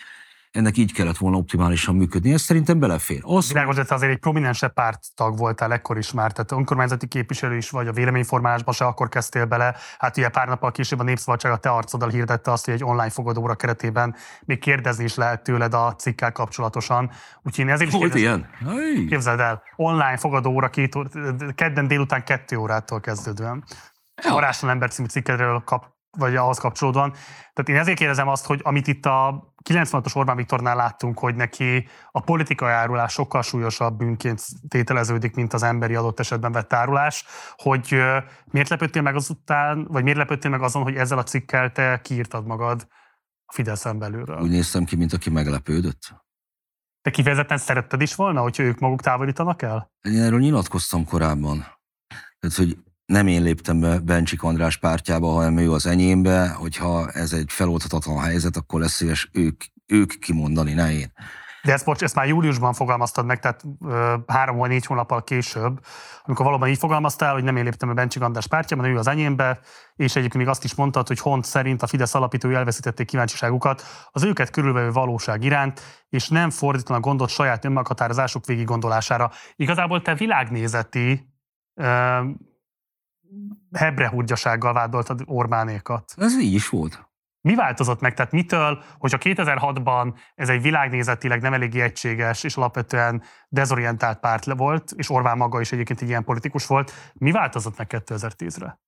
ennek így kellett volna optimálisan működni. Ez szerintem belefér. Az, Világos, hogy azért egy prominensebb párttag voltál ekkor is már, tehát önkormányzati képviselő is vagy, a véleményformálásba se akkor kezdtél bele. Hát ugye pár nappal később a Népszabadság a te arcoddal hirdette azt, hogy egy online fogadóra keretében még kérdezni is lehet tőled a cikkel kapcsolatosan. Úgyhogy én ezért is Volt ilyen? Képzeld el, online fogadóra két kedden délután kettő órától kezdődően. Ja. Varázslan ember című cikkedről kap, vagy ahhoz kapcsolódóan. Tehát én ezért kérdezem azt, hogy amit itt a 96-os Orbán Viktornál láttunk, hogy neki a politikai árulás sokkal súlyosabb bűnként tételeződik, mint az emberi adott esetben vett árulás, hogy miért lepődtél meg azután, vagy miért lepődtél meg azon, hogy ezzel a cikkel te kiírtad magad a Fideszen belülről? Úgy néztem ki, mint aki meglepődött. Te kifejezetten szeretted is volna, hogy ők maguk távolítanak el? Én erről nyilatkoztam korábban. Tehát, hogy nem én léptem be Bencsik András pártjába, hanem ő az enyémbe, hogyha ez egy feloldhatatlan helyzet, akkor lesz szíves ők, ők kimondani, ne én. De ezt, bocs, ezt már júliusban fogalmaztad meg, tehát ö, három vagy négy hónappal később, amikor valóban így fogalmaztál, hogy nem én léptem a Bencsik András pártjába, hanem ő az enyémbe, és egyébként még azt is mondtad, hogy Hont szerint a Fidesz alapítói elveszítették kíváncsiságukat az őket körülvevő valóság iránt, és nem fordítanak gondot saját önmeghatározásuk végig gondolására. Igazából te világnézeti ö, hebrehúrgyasággal vádoltad Orbánékat. Ez így is volt. Mi változott meg? Tehát mitől, hogyha 2006-ban ez egy világnézetileg nem eléggé egységes és alapvetően dezorientált párt volt, és Orbán maga is egyébként egy ilyen politikus volt, mi változott meg 2010-re?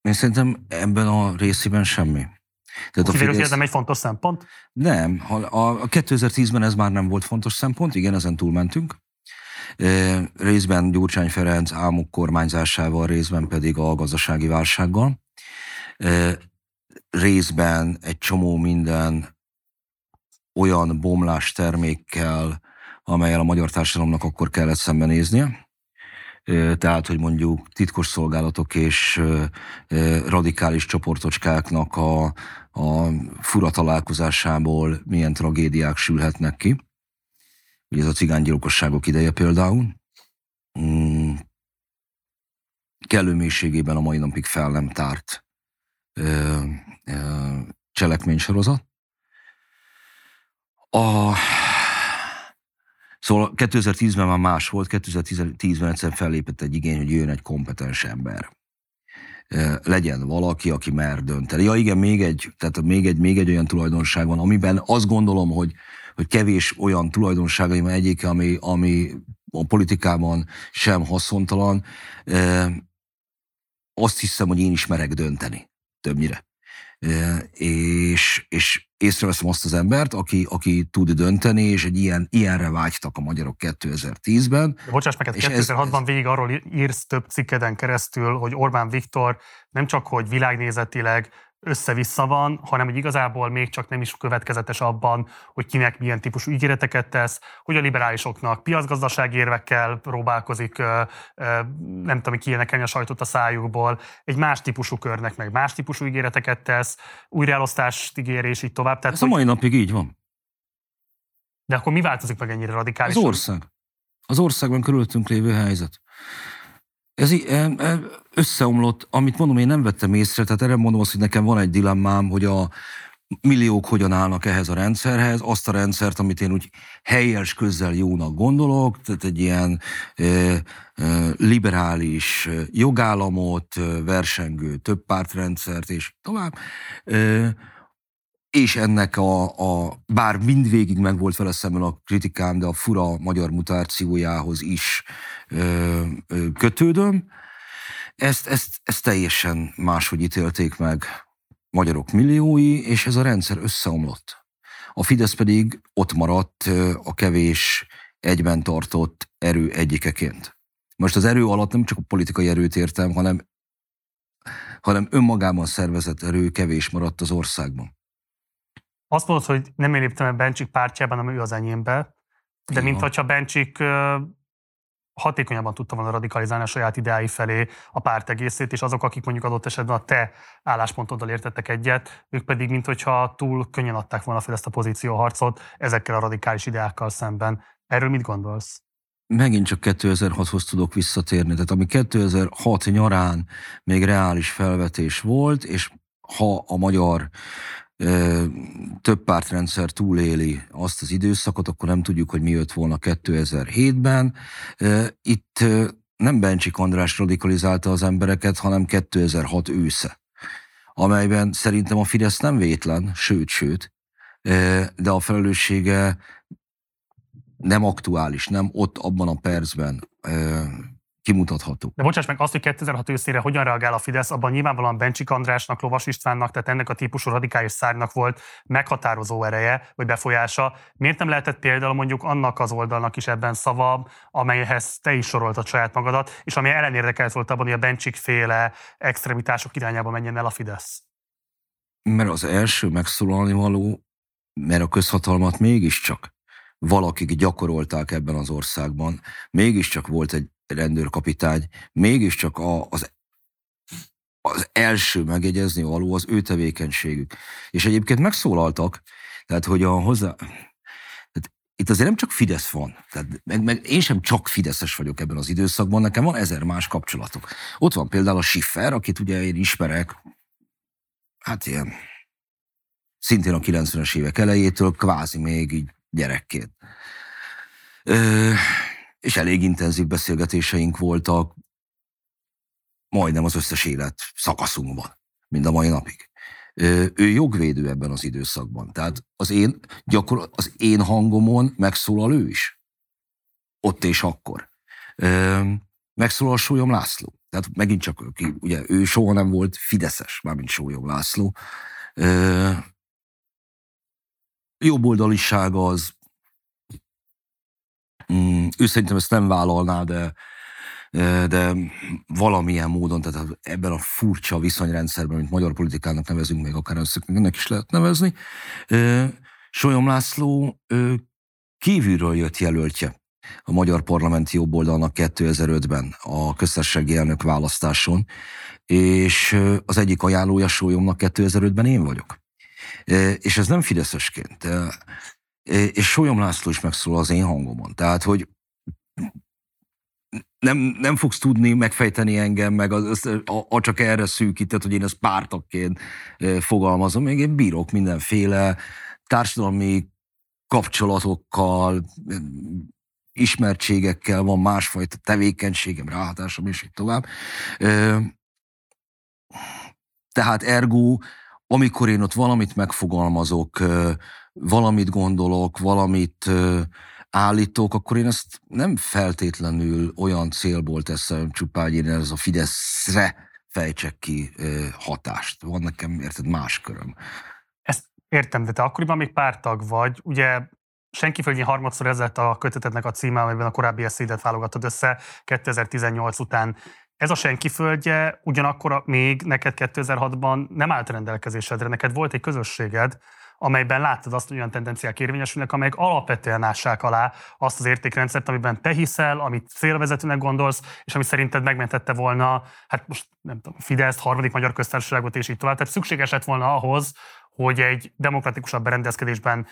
Én szerintem ebben a részében semmi. Tehát a Fidesz... ez nem egy fontos szempont? Nem. A 2010-ben ez már nem volt fontos szempont, igen, ezen túlmentünk. Részben Gyurcsány Ferenc álmok kormányzásával, részben pedig a gazdasági válsággal. Részben egy csomó minden olyan bomlás termékkel, amelyel a magyar társadalomnak akkor kellett szembenéznie. Tehát, hogy mondjuk titkos szolgálatok és radikális csoportocskáknak a, a fura találkozásából milyen tragédiák sülhetnek ki ugye ez a cigánygyilkosságok ideje például, mm, kellő mélységében a mai napig fel nem tárt ö, ö, cselekménysorozat. A, szóval 2010-ben már más volt, 2010-ben egyszer fellépett egy igény, hogy jön egy kompetens ember legyen valaki, aki mer dönteni. Ja igen, még egy, tehát még egy, még egy olyan tulajdonság van, amiben azt gondolom, hogy hogy kevés olyan tulajdonságai van egyik, ami, ami a politikában sem haszontalan. Azt hiszem, hogy én is merek dönteni többnyire. És, és észreveszem azt az embert, aki, aki tud dönteni, és egy ilyen, ilyenre vágytak a magyarok 2010-ben. Bocsáss meg, 2006-ban hát ez, végig arról írsz több cikkeden keresztül, hogy Orbán Viktor nem csak hogy világnézetileg össze-vissza van, hanem hogy igazából még csak nem is következetes abban, hogy kinek milyen típusú ígéreteket tesz, hogy a liberálisoknak piacgazdasági érvekkel próbálkozik, nem tudom, kiénekelni a sajtot a szájukból, egy más típusú körnek meg más típusú ígéreteket tesz, újraelosztást ígér, és így tovább. Tehát, Ez hogy... a mai napig így van. De akkor mi változik meg ennyire radikálisan? Az ország. Az országban körülöttünk lévő helyzet. Ez összeomlott, amit mondom, én nem vettem észre, tehát erre mondom azt, hogy nekem van egy dilemmám, hogy a milliók hogyan állnak ehhez a rendszerhez, azt a rendszert, amit én úgy helyes közzel jónak gondolok, tehát egy ilyen e, e, liberális jogállamot, versengő többpártrendszert, és tovább. E, és ennek a, a, bár mindvégig meg volt vele szemben a kritikám, de a fura magyar mutációjához is ö, ö, kötődöm. Ezt, ezt, ezt teljesen máshogy ítélték meg magyarok milliói, és ez a rendszer összeomlott. A Fidesz pedig ott maradt a kevés egyben tartott erő egyikeként. Most az erő alatt nem csak a politikai erőt értem, hanem, hanem önmagában szervezett erő kevés maradt az országban. Azt mondod, hogy nem én léptem a Bencsik pártjában, hanem ő az enyémbe, de mint hogyha Bencsik hatékonyabban tudta volna radikalizálni a saját ideái felé a párt egészét, és azok, akik mondjuk adott esetben a te álláspontoddal értettek egyet, ők pedig, mint hogyha túl könnyen adták volna fel ezt a pozícióharcot ezekkel a radikális ideákkal szemben. Erről mit gondolsz? Megint csak 2006-hoz tudok visszatérni. Tehát ami 2006 nyarán még reális felvetés volt, és ha a magyar több pártrendszer túléli azt az időszakot, akkor nem tudjuk, hogy mi jött volna 2007-ben. Itt nem Bencsik András radikalizálta az embereket, hanem 2006 ősze, amelyben szerintem a Fidesz nem vétlen, sőt, sőt, de a felelőssége nem aktuális, nem ott abban a percben kimutatható. De bocsáss meg, azt, hogy 2006 őszére hogyan reagál a Fidesz, abban nyilvánvalóan Bencsik Andrásnak, Lovas Istvánnak, tehát ennek a típusú radikális szárnak volt meghatározó ereje, vagy befolyása. Miért nem lehetett például mondjuk annak az oldalnak is ebben szava, amelyhez te is soroltad saját magadat, és ami ellenérdekelt volt abban, hogy a Bencsik féle extremitások irányába menjen el a Fidesz? Mert az első megszólalni való, mert a közhatalmat mégiscsak valakik gyakorolták ebben az országban, mégiscsak volt egy rendőrkapitány, mégiscsak a, az az első megjegyezni való az ő tevékenységük. És egyébként megszólaltak, tehát hogy a hozzá... Tehát itt azért nem csak Fidesz van, tehát meg, meg én sem csak Fideszes vagyok ebben az időszakban, nekem van ezer más kapcsolatok. Ott van például a Schiffer, akit ugye én ismerek, hát ilyen szintén a 90-es évek elejétől, kvázi még így gyerekként. Ö, és elég intenzív beszélgetéseink voltak majdnem az összes élet szakaszunkban, mind a mai napig. Ő jogvédő ebben az időszakban. Tehát az én, gyakor, az én hangomon megszólal ő is. Ott és akkor. Megszólal Sólyom László. Tehát megint csak, ugye ő soha nem volt fideszes, mármint Sólyom László. Jobboldaliság az Mm, ő ezt nem vállalná, de, de valamilyen módon, tehát ebben a furcsa viszonyrendszerben, mint magyar politikának nevezünk, még akár ennek is lehet nevezni, Solyom László kívülről jött jelöltje a magyar parlamenti jobboldalnak 2005-ben a köztársasági elnök választáson, és az egyik ajánlója Sólyomnak 2005-ben én vagyok. És ez nem fideszesként és Sólyom László is megszól az én hangomon. Tehát, hogy nem, nem fogsz tudni megfejteni engem, meg az, a, a csak erre szűkített, hogy én ezt pártakként fogalmazom, még én bírok mindenféle társadalmi kapcsolatokkal, ismertségekkel, van másfajta tevékenységem, ráhatásom, és így tovább. Tehát ergo, amikor én ott valamit megfogalmazok, valamit gondolok, valamit állítok, akkor én ezt nem feltétlenül olyan célból teszem csupán, hogy én ez a Fideszre fejtsek ki hatást. Van nekem, érted, más köröm. Ezt értem, de te akkoriban még pártag vagy. Ugye senki földjén harmadszor ez lett a kötetednek a címe, amiben a korábbi eszédet válogatod össze 2018 után ez a senki földje ugyanakkor még neked 2006-ban nem állt rendelkezésedre, neked volt egy közösséged, amelyben láttad azt, hogy olyan tendenciák érvényesülnek, amelyek alapvetően ássák alá azt az értékrendszert, amiben te hiszel, amit célvezetőnek gondolsz, és ami szerinted megmentette volna, hát most nem tudom, Fidesz, harmadik magyar köztársaságot és így tovább. Tehát szükséges lett volna ahhoz, hogy egy demokratikusabb berendezkedésben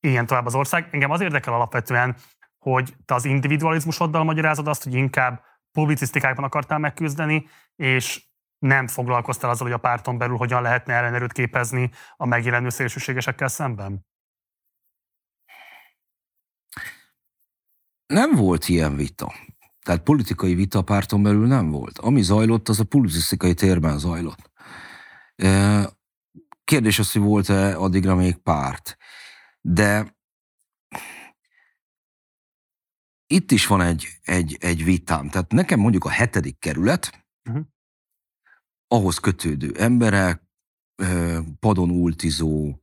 éljen tovább az ország. Engem az érdekel alapvetően, hogy te az individualizmusoddal magyarázod azt, hogy inkább publicisztikákban akartál megküzdeni, és nem foglalkoztál azzal, hogy a párton belül hogyan lehetne ellenerőt képezni a megjelenő szélsőségesekkel szemben? Nem volt ilyen vita. Tehát politikai vita párton belül nem volt. Ami zajlott, az a publicisztikai térben zajlott. Kérdés az, hogy volt-e addigra még párt. De itt is van egy, egy, egy vitám. Tehát nekem mondjuk a hetedik kerület, uh-huh. Ahhoz kötődő emberek, padon ultizó,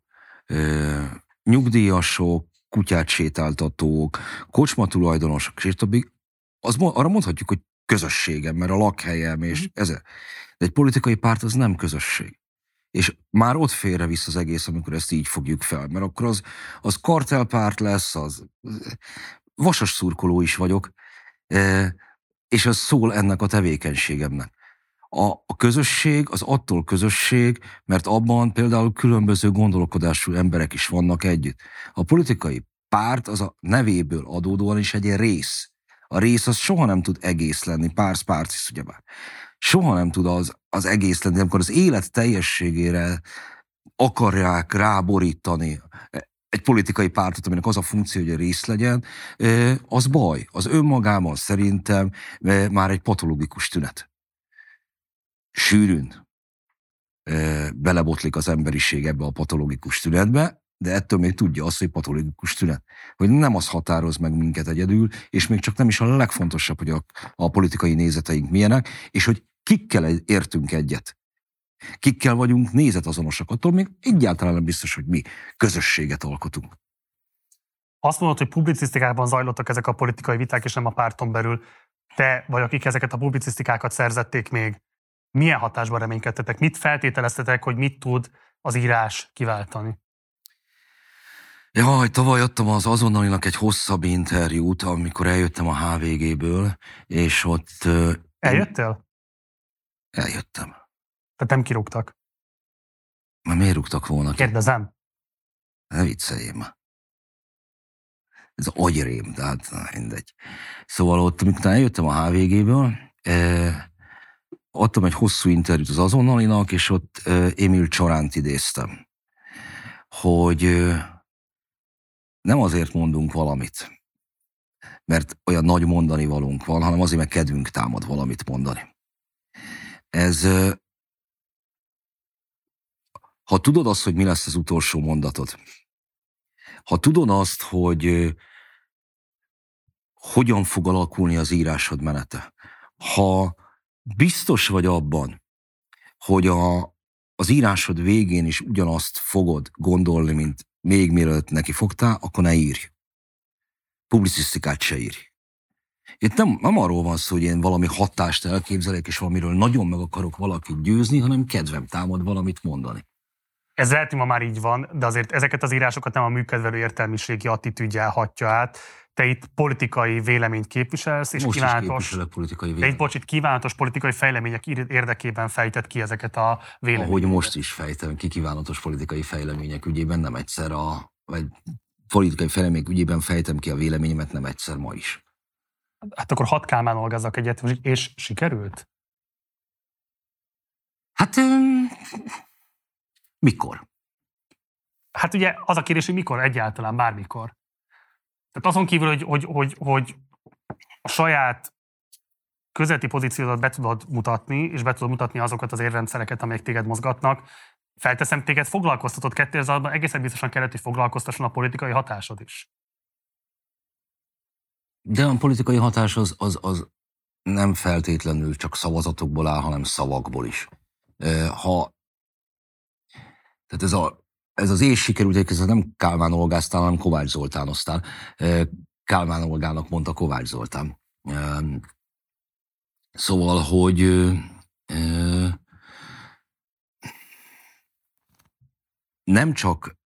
nyugdíjasok, kutyát sétáltatók, kocsma tulajdonosok, és többi, az, arra mondhatjuk, hogy közösségem, mert a lakhelyem, és uh-huh. ez. De egy politikai párt az nem közösség. És már ott félre vissza az egész, amikor ezt így fogjuk fel, mert akkor az, az kartelpárt lesz, az vasas szurkoló is vagyok, és az szól ennek a tevékenységemnek. A, a közösség az attól közösség, mert abban például különböző gondolkodású emberek is vannak együtt. A politikai párt az a nevéből adódóan is egy rész. A rész az soha nem tud egész lenni, pársz párcis, ugyebár. Soha nem tud az, az egész lenni, amikor az élet teljességére akarják ráborítani egy politikai pártot, aminek az a funkció, hogy a rész legyen, az baj. Az önmagában szerintem már egy patológikus tünet. Sűrűn belebotlik az emberiség ebbe a patológikus tünetbe, de ettől még tudja azt, hogy patológikus tünet. Hogy nem az határoz meg minket egyedül, és még csak nem is a legfontosabb, hogy a, a politikai nézeteink milyenek, és hogy kikkel értünk egyet. Kikkel vagyunk nézetazonosak, attól még egyáltalán nem biztos, hogy mi közösséget alkotunk. Azt mondod, hogy publicisztikában zajlottak ezek a politikai viták, és nem a párton belül. Te vagy akik ezeket a publicisztikákat szerzették még, milyen hatásban reménykedtetek? Mit feltételeztetek, hogy mit tud az írás kiváltani? Jaj, tavaly adtam az azonnalinak egy hosszabb interjút, amikor eljöttem a HVG-ből, és ott... Eljöttél? Eljöttem. Tehát nem kirúgtak. Ma miért rúgtak volna? Kérdezem. Ne vicceljél ma. Ez agyrém, tehát na, mindegy. Szóval ott, amikor eljöttem a HVG-ből, eh, adtam egy hosszú interjút az azonnalinak, és ott Emil Csaránt idéztem, hogy nem azért mondunk valamit, mert olyan nagy mondani valunk van, hanem azért, mert kedvünk támad valamit mondani. Ez ha tudod azt, hogy mi lesz az utolsó mondatod, ha tudod azt, hogy hogyan fog alakulni az írásod menete, ha biztos vagy abban, hogy a, az írásod végén is ugyanazt fogod gondolni, mint még mielőtt neki fogtál, akkor ne írj. Publicisztikát se írj. Itt nem, nem arról van szó, hogy én valami hatást elképzelek, és valamiről nagyon meg akarok valakit győzni, hanem kedvem támad valamit mondani. Ez lehet, hogy ma már így van, de azért ezeket az írásokat nem a műkedvelő értelmiségi attitűdje hatja át. Te itt politikai véleményt képviselsz, és Most kívánatos, politikai vélemény. itt, bocs, itt kívánatos politikai fejlemények érdekében fejtett ki ezeket a véleményeket. Ahogy most is fejtem ki kívánatos politikai fejlemények ügyében, nem egyszer a, vagy politikai fejlemények ügyében fejtem ki a véleményemet, nem egyszer ma is. Hát akkor hat Kálmán olgazzak egyet, és sikerült? Hát mikor? Hát ugye az a kérdés, hogy mikor egyáltalán, bármikor. Tehát azon kívül, hogy, hogy, hogy, hogy a saját közeti pozíciódat be tudod mutatni, és be tudod mutatni azokat az érrendszereket, amelyek téged mozgatnak, felteszem, téged foglalkoztatott 2000-ben, egészen biztosan kellett, hogy foglalkoztasson a politikai hatásod is. De a politikai hatás az, az, az nem feltétlenül csak szavazatokból áll, hanem szavakból is. Ha tehát ez, a, ez az és sikerült, ez nem Kálmán Olgáztál, hanem Kovács Zoltánoztál. Kálmán Olgának mondta Kovács Zoltán. Szóval, hogy nem csak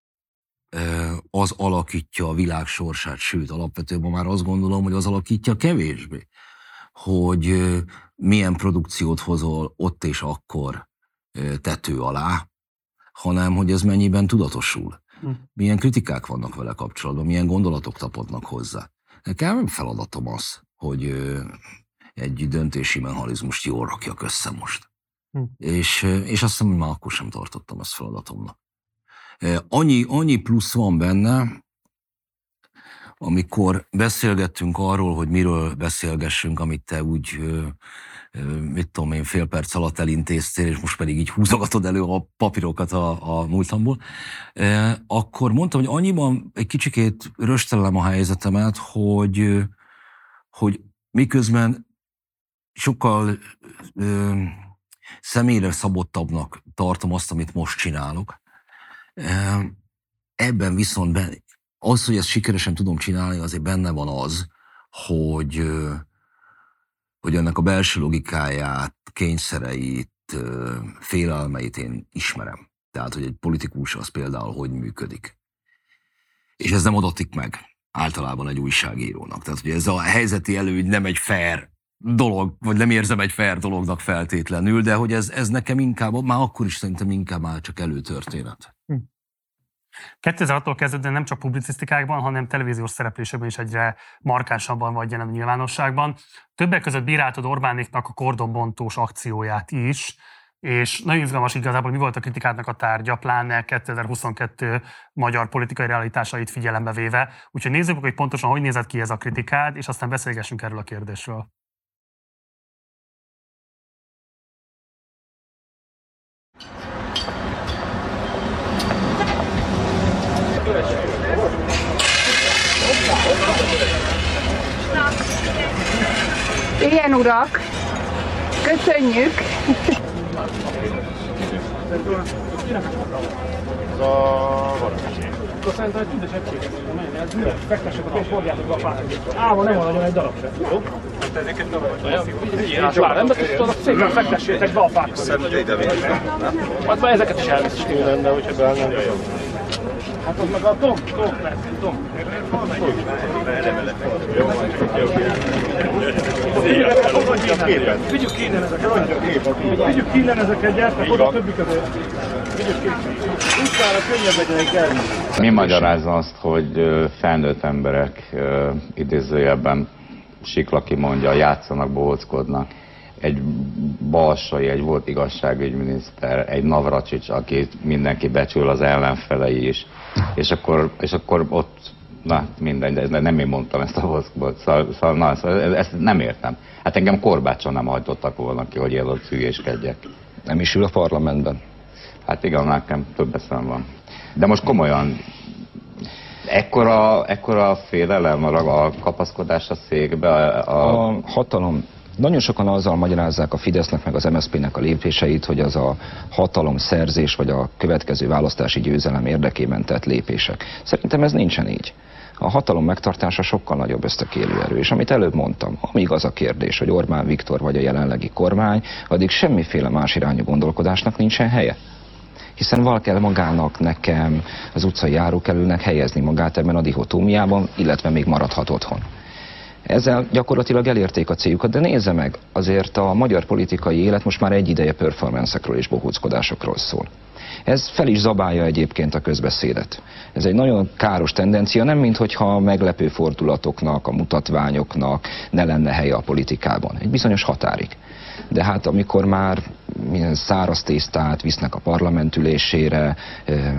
az alakítja a világ sorsát, sőt, alapvetően már azt gondolom, hogy az alakítja kevésbé, hogy milyen produkciót hozol ott és akkor tető alá, hanem hogy ez mennyiben tudatosul. Hm. Milyen kritikák vannak vele kapcsolatban, milyen gondolatok tapadnak hozzá. Nekem feladatom az, hogy egy döntési mechanizmust jól rakjak össze most. Hm. És, és azt hiszem, hogy már akkor sem tartottam ezt feladatomnak. Annyi, annyi plusz van benne, amikor beszélgettünk arról, hogy miről beszélgessünk, amit te úgy, mit tudom én, fél perc alatt elintéztél, és most pedig így húzogatod elő a papírokat a, a múltamból, ö, akkor mondtam, hogy annyiban egy kicsikét röstelem a helyzetemet, hogy, hogy miközben sokkal ö, személyre szabottabbnak tartom azt, amit most csinálok, ö, ebben viszont ben, az, hogy ezt sikeresen tudom csinálni, azért benne van az, hogy, hogy ennek a belső logikáját, kényszereit, félelmeit én ismerem. Tehát, hogy egy politikus az például hogy működik. És ez nem adatik meg általában egy újságírónak. Tehát, hogy ez a helyzeti előny nem egy fair dolog, vagy nem érzem egy fair dolognak feltétlenül, de hogy ez, ez nekem inkább, már akkor is szerintem inkább már csak előtörténet. 2006-tól kezdődően nem csak publicisztikákban, hanem televíziós szereplésekben is egyre markánsabban vagy jelen a nyilvánosságban. Többek között bíráltad Orbánéknak a kordonbontós akcióját is, és nagyon izgalmas igazából, mi volt a kritikádnak a tárgya, pláne 2022 magyar politikai realitásait figyelembe véve. Úgyhogy nézzük hogy pontosan hogy nézett ki ez a kritikád, és aztán beszélgessünk erről a kérdésről. Igen, urak! Köszönjük! Szerintem egy tüdes egység. Fektessetek és fordjátok be a fát. Állva nem maradjon egy darab se. Jó? Hát már nem tudod, szépen fektessétek be a fát. Szerintem ide Hát már ezeket is elvisz. Jó lenne, hogyha beállnám. Hát az meg a Tom, Tom, lesz, Tom. Vigyük ki innen ezeket, vigyük ki innen ezeket, gyertek oda többi közé. Vigyük ki. Utcára könnyebb legyen egy elvinni. Mi magyarázza azt, hogy felnőtt emberek idézőjelben Siklaki mondja, játszanak, bohóckodnak. Egy balsai, egy volt igazságügyminiszter, egy Navracsics, akit mindenki becsül, az ellenfelei is. És akkor, és akkor ott, na mindegy, de nem én mondtam ezt a bohóckodót, szóval, szóval, na, szóval ezt nem értem. Hát engem korbácson nem hajtottak volna ki, hogy én ott hülyéskedjek. Nem is ül a parlamentben. Hát igen, nekem több eszem van. De most komolyan, ekkora, ekkora félelem a, a kapaszkodás a székbe, a, A hatalom nagyon sokan azzal magyarázzák a Fidesznek meg az MSZP-nek a lépéseit, hogy az a hatalom szerzés vagy a következő választási győzelem érdekében tett lépések. Szerintem ez nincsen így. A hatalom megtartása sokkal nagyobb ösztökélő erő, és amit előbb mondtam, amíg az a kérdés, hogy Orbán Viktor vagy a jelenlegi kormány, addig semmiféle más irányú gondolkodásnak nincsen helye hiszen val kell magának, nekem, az utcai járókelőnek helyezni magát ebben a dihotómiában, illetve még maradhat otthon. Ezzel gyakorlatilag elérték a céljukat, de nézze meg, azért a magyar politikai élet most már egy ideje performanszekről és bohóckodásokról szól. Ez fel is zabálja egyébként a közbeszédet. Ez egy nagyon káros tendencia, nem minthogyha a meglepő fordulatoknak, a mutatványoknak ne lenne helye a politikában. Egy bizonyos határig. De hát amikor már milyen száraz tésztát visznek a parlamentülésére,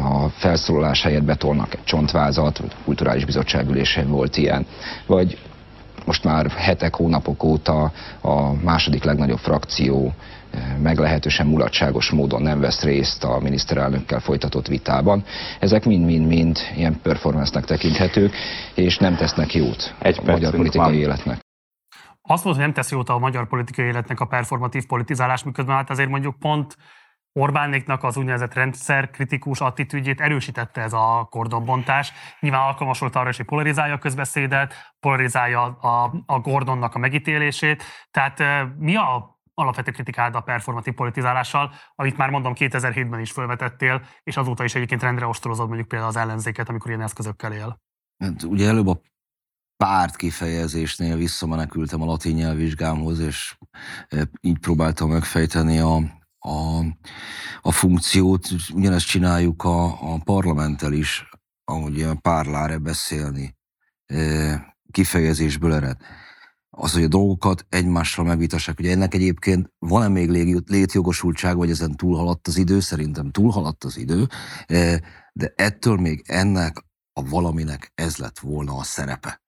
a felszólalás helyett betolnak egy csontvázat, a kulturális bizottság ülésén volt ilyen, vagy most már hetek, hónapok óta a második legnagyobb frakció meglehetősen mulatságos módon nem vesz részt a miniszterelnökkel folytatott vitában. Ezek mind-mind-mind ilyen performance-nek tekinthetők, és nem tesznek jót Egy a magyar politikai van. életnek. Azt mondod, hogy nem tesz jót a magyar politikai életnek a performatív politizálás, miközben hát azért mondjuk pont Orbánéknak az úgynevezett rendszer kritikus attitűdjét erősítette ez a kordonbontás. Nyilván alkalmas volt arra is, hogy polarizálja a közbeszédet, polarizálja a, a Gordonnak a megítélését. Tehát mi a alapvető kritikád a performatív politizálással, amit már mondom 2007-ben is felvetettél, és azóta is egyébként rendre ostorozod mondjuk például az ellenzéket, amikor ilyen eszközökkel él. Hát ugye előbb a párt kifejezésnél visszamenekültem a latin nyelvvizsgámhoz, és így próbáltam megfejteni a, a, a funkciót. Ugyanezt csináljuk a, a parlamenttel is, ahogy a párláre beszélni kifejezésből ered. Az, hogy a dolgokat egymással megvitassák. Ugye ennek egyébként van-e még létjogosultság, vagy ezen túlhaladt az idő? Szerintem túlhaladt az idő, de ettől még ennek a valaminek ez lett volna a szerepe.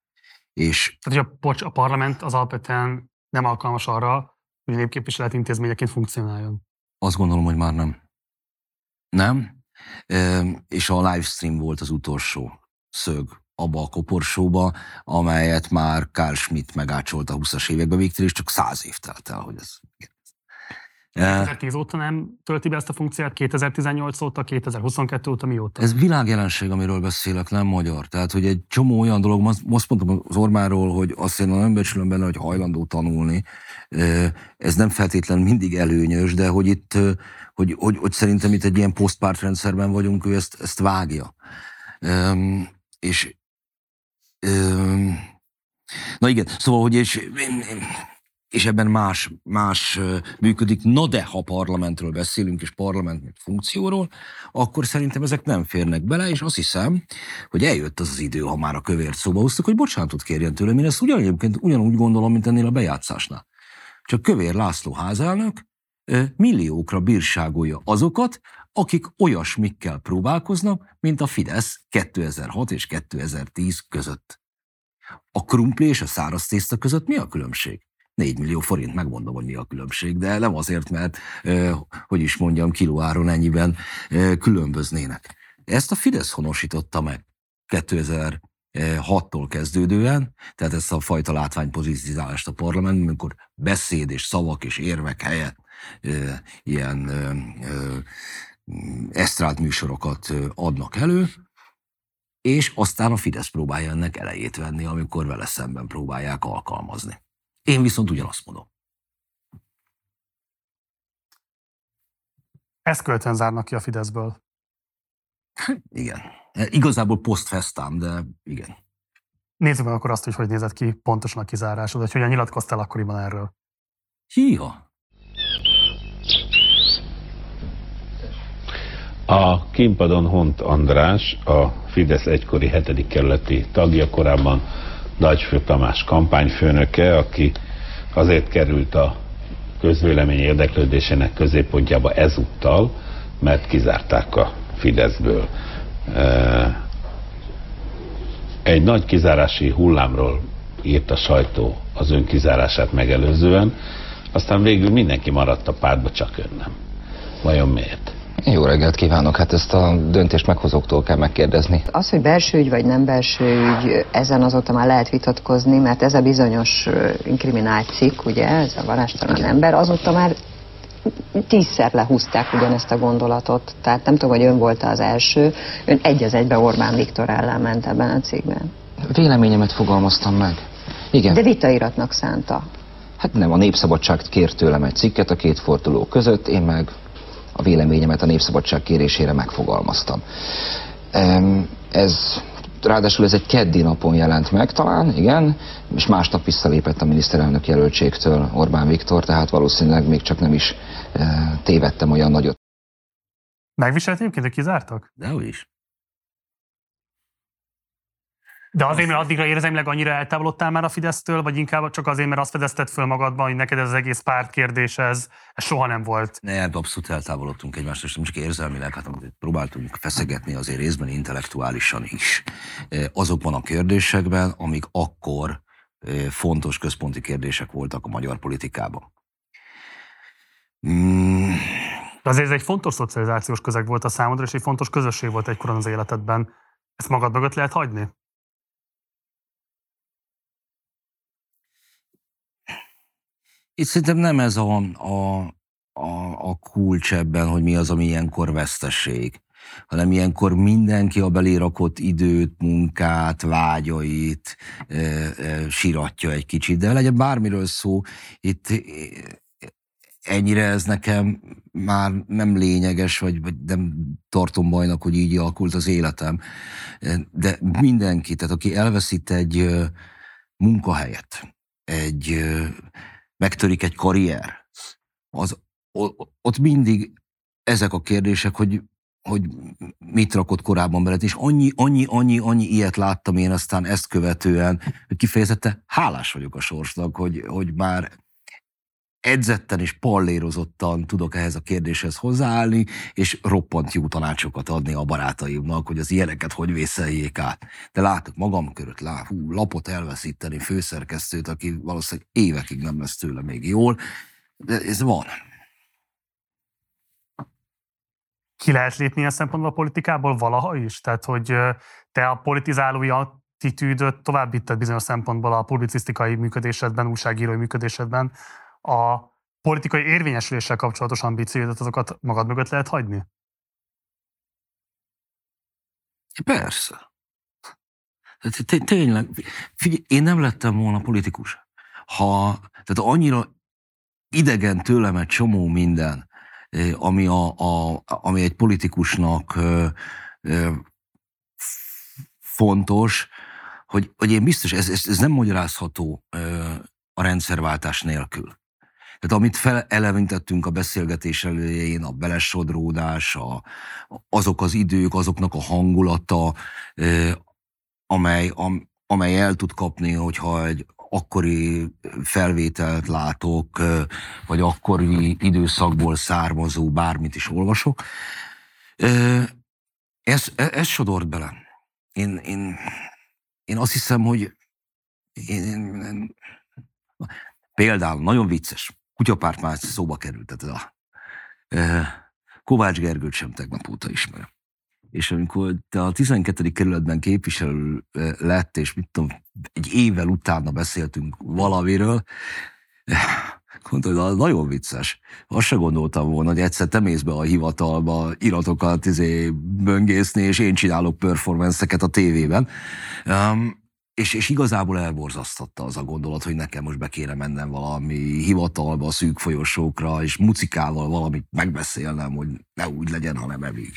És... Tehát, hogy a, pocs, a parlament az alapvetően nem alkalmas arra, hogy a népképviselet intézményeként funkcionáljon. Azt gondolom, hogy már nem. Nem? E, és a livestream volt az utolsó szög abba a koporsóba, amelyet már Carl Schmidt megácsolt a 20-as években, végtől és csak száz év telt el, hogy ez 2010 óta nem tölti be ezt a funkciót, 2018 óta, 2022 óta mióta? Ez világjelenség, amiről beszélek, nem magyar. Tehát, hogy egy csomó olyan dolog, most mondtam az Ormáról, hogy azt én nem becsülöm benne, hogy hajlandó tanulni. Ez nem feltétlenül mindig előnyös, de hogy itt, hogy, hogy, hogy szerintem itt egy ilyen posztpártrendszerben vagyunk, ő ezt, ezt vágja. És Na igen, szóval, hogy és, és ebben más, más működik. Na de, ha parlamentről beszélünk, és parlament funkcióról, akkor szerintem ezek nem férnek bele, és azt hiszem, hogy eljött az az idő, ha már a kövért szóba hoztuk, hogy bocsánatot kérjen tőlem. Én ezt ugyanúgy, ugyanúgy gondolom, mint ennél a bejátszásnál. Csak Kövér László házelnök milliókra bírságolja azokat, akik olyasmikkel próbálkoznak, mint a Fidesz 2006 és 2010 között. A krumpli és a száraz tészta között mi a különbség? 4 millió forint, megmondom, hogy mi a különbség, de nem azért, mert, hogy is mondjam, kilóáron ennyiben különböznének. Ezt a Fidesz honosította meg 2006-tól kezdődően, tehát ezt a fajta látványpozícizálást a parlamentben, amikor beszéd és szavak és érvek helyett ilyen esztrált műsorokat adnak elő, és aztán a Fidesz próbálja ennek elejét venni, amikor vele szemben próbálják alkalmazni. Én viszont ugyanazt mondom. Ezt költően zárnak ki a Fideszből. Igen. Igazából posztfesztám, de igen. Nézzük meg akkor azt is, hogy nézett ki pontosan a kizárásod, hogy hogyan nyilatkoztál akkoriban erről. Híha! A Kimpadon Hont András, a Fidesz egykori hetedik kerületi tagja, korábban Nagyfő Tamás kampányfőnöke, aki azért került a közvélemény érdeklődésének középpontjába ezúttal, mert kizárták a Fideszből. Egy nagy kizárási hullámról írt a sajtó az ön kizárását megelőzően, aztán végül mindenki maradt a pártba, csak ön nem. Vajon miért? Jó reggelt kívánok, hát ezt a döntést meghozóktól kell megkérdezni. Az, hogy belső ügy vagy nem belső ügy, ezen azóta már lehet vitatkozni, mert ez a bizonyos inkriminált cikk, ugye, ez a varástalan Igen. ember, azóta már tízszer lehúzták ugyanezt a gondolatot. Tehát nem tudom, hogy ön volt az első, ön egy az egybe Orbán Viktor ellen ment ebben a cikkben. Véleményemet fogalmaztam meg. Igen. De vitairatnak szánta. Hát nem, a Népszabadság kért tőlem egy cikket a két forduló között, én meg a véleményemet a népszabadság kérésére megfogalmaztam. Ez ráadásul ez egy keddi napon jelent meg talán, igen, és másnap visszalépett a miniszterelnök jelöltségtől Orbán Viktor, tehát valószínűleg még csak nem is e, tévedtem olyan nagyot. Megviselt egyébként, hogy kizártak? Dehogy is. De azért, mert addigra érzelmileg annyira eltávolodtál már a Fidesztől, vagy inkább csak azért, mert azt fedezted föl magadban, hogy neked ez az egész párt kérdés, ez, ez soha nem volt? Ne, abszolút eltávolodtunk egymástól, és nem csak érzelmileg, hát próbáltunk feszegetni azért részben intellektuálisan is. Azokban a kérdésekben, amik akkor fontos központi kérdések voltak a magyar politikában. Mm. De azért ez egy fontos szocializációs közeg volt a számodra, és egy fontos közösség volt egykoron az életedben. Ezt magad mögött lehet hagyni? Itt szerintem nem ez a, a, a, a kulcs ebben, hogy mi az, ami ilyenkor vesztesség hanem ilyenkor mindenki a belérakott időt, munkát, vágyait e, e, siratja egy kicsit, de legyen bármiről szó, itt ennyire ez nekem már nem lényeges, vagy, vagy nem tartom bajnak, hogy így alakult az életem. De mindenki, tehát aki elveszít egy munkahelyet, egy megtörik egy karrier, az, ott mindig ezek a kérdések, hogy hogy mit rakott korábban bele, és annyi, annyi, annyi, annyi ilyet láttam én aztán ezt követően, hogy kifejezetten hálás vagyok a sorsnak, hogy, hogy már edzetten és pallérozottan tudok ehhez a kérdéshez hozzáállni, és roppant jó tanácsokat adni a barátaimnak, hogy az ilyeneket hogy vészeljék át. De látok magam körött, lá, hú, lapot elveszíteni, főszerkesztőt, aki valószínűleg évekig nem lesz tőle még jól, de ez van. Ki lehet lépni a szempontból a politikából valaha is? Tehát, hogy te a politizálói attitűdöt továbbítad bizonyos szempontból a publicisztikai működésedben, újságírói működésedben, a politikai érvényesüléssel kapcsolatos ambícióidat, azokat magad mögött lehet hagyni? Persze. Tényleg, figyelj, én nem lettem volna politikus. Ha, tehát annyira idegen tőlem egy csomó minden, ami, a, a, ami egy politikusnak fontos, hogy, hogy én biztos, ez, ez, ez nem magyarázható a rendszerváltás nélkül. Tehát amit felelevintettünk a beszélgetés elején, a belesodródás, a, azok az idők, azoknak a hangulata, amely, am, amely el tud kapni, hogyha egy akkori felvételt látok, vagy akkori időszakból származó bármit is olvasok. Ez, ez sodort bele. Én, én, én azt hiszem, hogy én, én, például nagyon vicces, kutyapárt már szóba került, tehát a Kovács Gergőt sem tegnap óta ismerem. És amikor te a 12. kerületben képviselő lett, és mit tudom, egy évvel utána beszéltünk valamiről, mondta, hogy nagyon vicces. Azt se gondoltam volna, hogy egyszer te mész be a hivatalba iratokat izé, böngészni, és én csinálok performanceket a tévében. Um, és, és igazából elborzasztotta az a gondolat, hogy nekem most be kéne mennem valami hivatalba, szűk folyosókra, és mucikával valamit megbeszélnem, hogy ne úgy legyen, hanem evig.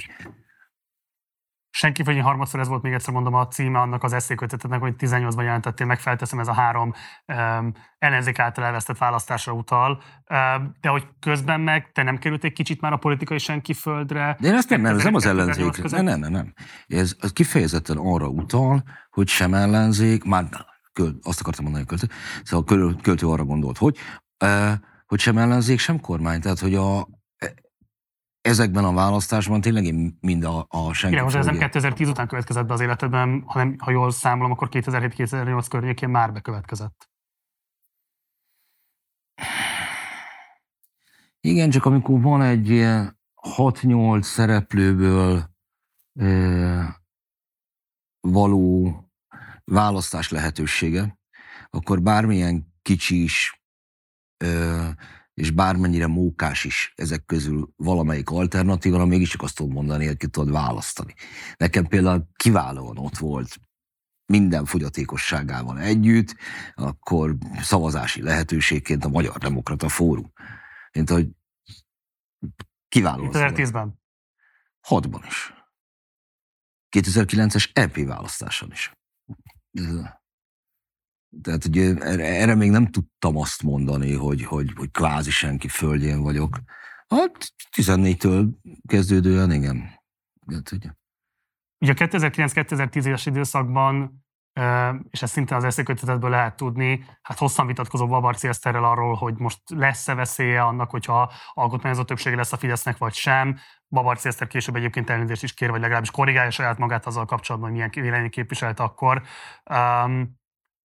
Senki vagy harmadszor ez volt még egyszer mondom a címe annak az eszékötetetnek, hogy 18-ban jelentettél meg, felteszem ez a három um, ellenzék által elvesztett választásra utal, um, de hogy közben meg te nem került egy kicsit már a politikai senki földre. De én ezt nem nevezem az ellenzék. Nem, nem, nem, nem. Ez, ez kifejezetten arra utal, hogy sem ellenzék, már köl, azt akartam mondani, hogy költő, szóval a költő arra gondolt, hogy, hogy sem ellenzék, sem kormány. Tehát, hogy a, ezekben a választásban tényleg én mind a, a senki Igen, most ez nem 2010 után következett be az életedben, hanem ha jól számolom, akkor 2007-2008 környékén már bekövetkezett. Igen, csak amikor van egy ilyen 6-8 szereplőből való választás lehetősége, akkor bármilyen kicsi is ö, és bármennyire mókás is ezek közül valamelyik alternatíva, mégiscsak azt tudom mondani, hogy ki tudod választani. Nekem például kiválóan ott volt minden fogyatékosságával együtt, akkor szavazási lehetőségként a Magyar Demokrata Fórum. Mint hogy kiváló. 2010-ben? Hatban is. 2009-es EP választáson is. Tehát ugye erre még nem tudtam azt mondani, hogy, hogy, hogy kvázi senki földjén vagyok. Hát 14-től kezdődően igen. Hát, ugye. Ugye a 2009-2010-es időszakban, és ezt szintén az eszékötetetből lehet tudni, hát hosszan vitatkozó Babarci Eszterrel arról, hogy most lesz-e veszélye annak, hogyha alkotmányozó többsége lesz a Fidesznek, vagy sem. Babarci Eszter később egyébként elnézést is kér, vagy legalábbis korrigálja saját magát azzal kapcsolatban, hogy milyen vélemény képviselt akkor.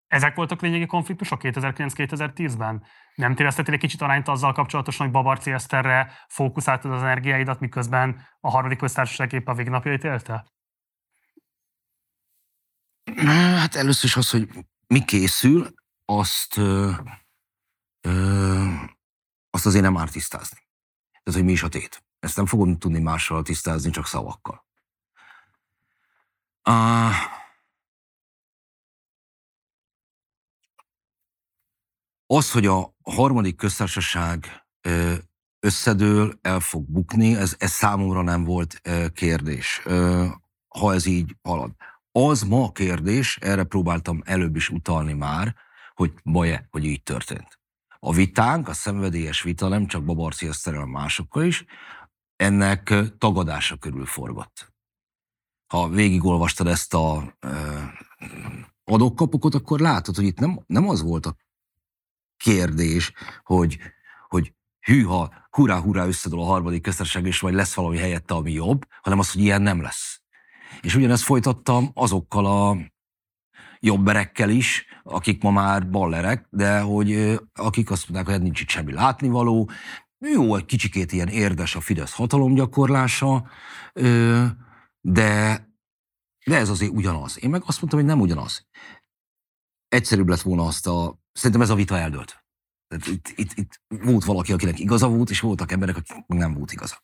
Ezek voltak lényegi konfliktusok 2009-2010-ben? Nem téreztetél egy kicsit arányt azzal kapcsolatosan, hogy Babarci Eszterre fókuszáltad az energiáidat, miközben a harmadik köztársaság épp a végnapjait élte? Hát először is az, hogy mi készül, azt, ö, ö, azt azért nem árt tisztázni. hogy mi is a tét. Ezt nem fogom tudni mással tisztázni, csak szavakkal. Uh, az, hogy a harmadik köztársaság összedől, el fog bukni, ez, ez számomra nem volt kérdés, ha ez így halad. Az ma kérdés, erre próbáltam előbb is utalni már, hogy baj hogy így történt. A vitánk, a szenvedélyes vita nem csak Babarci Eszterrel, másokkal is, ennek tagadása körül forgott. Ha végigolvastad ezt a adókapokot, akkor látod, hogy itt nem, nem az volt a kérdés, hogy, hogy hűha, hurrá, hurrá összedől a harmadik köztársaság, és vagy lesz valami helyette, ami jobb, hanem az, hogy ilyen nem lesz. És ugyanezt folytattam azokkal a jobberekkel is, akik ma már ballerek, de hogy akik azt mondták, hogy hát nincs itt semmi látnivaló, jó, egy kicsikét ilyen érdes a Fidesz hatalomgyakorlása, de, de ez azért ugyanaz. Én meg azt mondtam, hogy nem ugyanaz. Egyszerűbb lett volna azt a... Szerintem ez a vita eldőlt. Itt, itt, itt volt valaki, akinek igaza volt, és voltak emberek, akik nem volt igaza.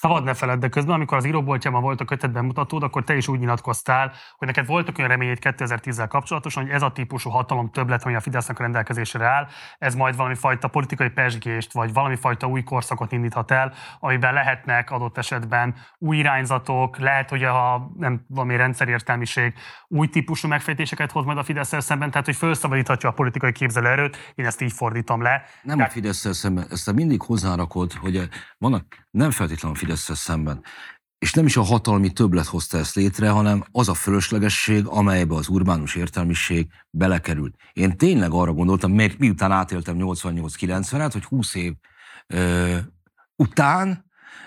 Szabad ne feledd, de közben, amikor az íróboltjában volt a kötet bemutatód, akkor te is úgy nyilatkoztál, hogy neked voltak olyan reményét 2010-zel kapcsolatosan, hogy ez a típusú hatalom többlet, ami a Fidesznek a rendelkezésre áll, ez majd valami fajta politikai pesgést, vagy valami fajta új korszakot indíthat el, amiben lehetnek adott esetben új irányzatok, lehet, hogy a nem valami rendszerértelmiség új típusú megfejtéseket hoz majd a fidesz szemben, tehát hogy felszabadíthatja a politikai képzelőerőt, én ezt így fordítom le. Nem tehát... a fidesz szemben, ezt mindig hozzárakod, hogy vannak nem feltétlenül a fidesz szemben. És nem is a hatalmi többlet hozta ezt létre, hanem az a fölöslegesség, amelybe az urbánus értelmiség belekerült. Én tényleg arra gondoltam, mert miután átéltem 88-90-et, hogy 20 év ö, után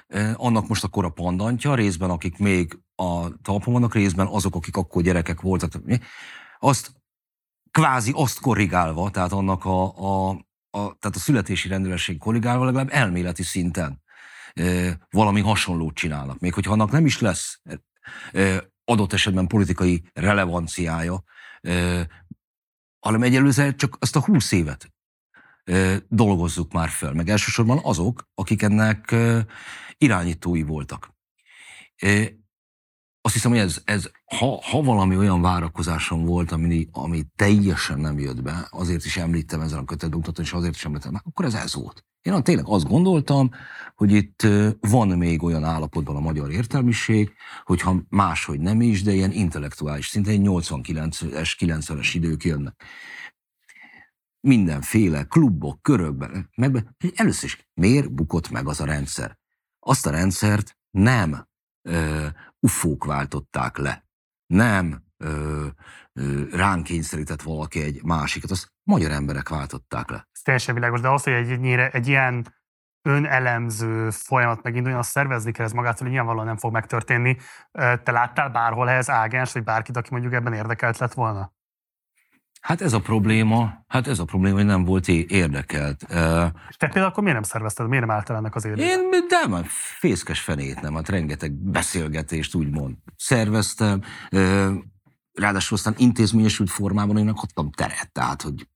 ö, annak most akkor a pandantja, részben akik még a talpon vannak, részben azok, akik akkor gyerekek voltak, azt kvázi azt korrigálva, tehát annak a, a, a, tehát a születési rendőrség korrigálva legalább elméleti szinten valami hasonlót csinálnak. Még hogyha annak nem is lesz adott esetben politikai relevanciája, hanem egyelőre csak azt a húsz évet dolgozzuk már föl. Meg elsősorban azok, akik ennek irányítói voltak. Azt hiszem, hogy ez, ez ha, ha valami olyan várakozásom volt, ami, ami teljesen nem jött be, azért is említem ezen a kötetbemutatón, és azért is említem, akkor ez ez volt. Én tényleg azt gondoltam, hogy itt van még olyan állapotban a magyar értelmiség, hogyha máshogy nem is, de ilyen intellektuális szinten 89-es, 90-es idők jönnek. Mindenféle klubok, körökben, meg először is miért bukott meg az a rendszer? Azt a rendszert nem ö, ufók váltották le, nem ö, ö, ránk kényszerített valaki egy másikat, azt magyar emberek váltották le. Ez teljesen világos, de az, hogy egy, egy, egy ilyen önelemző folyamat meginduljon, azt szervezni kell ez magát, hogy nyilvánvalóan nem fog megtörténni. Te láttál bárhol ehhez ágens, vagy bárkit, aki mondjuk ebben érdekelt lett volna? Hát ez a probléma, hát ez a probléma, hogy nem volt érdekelt. És te például akkor miért nem szervezted, miért nem álltál ennek az érdekelt? Én nem, fészkes fenét nem, hát rengeteg beszélgetést úgymond szerveztem, ráadásul aztán intézményesült formában én adtam teret, tehát hogy...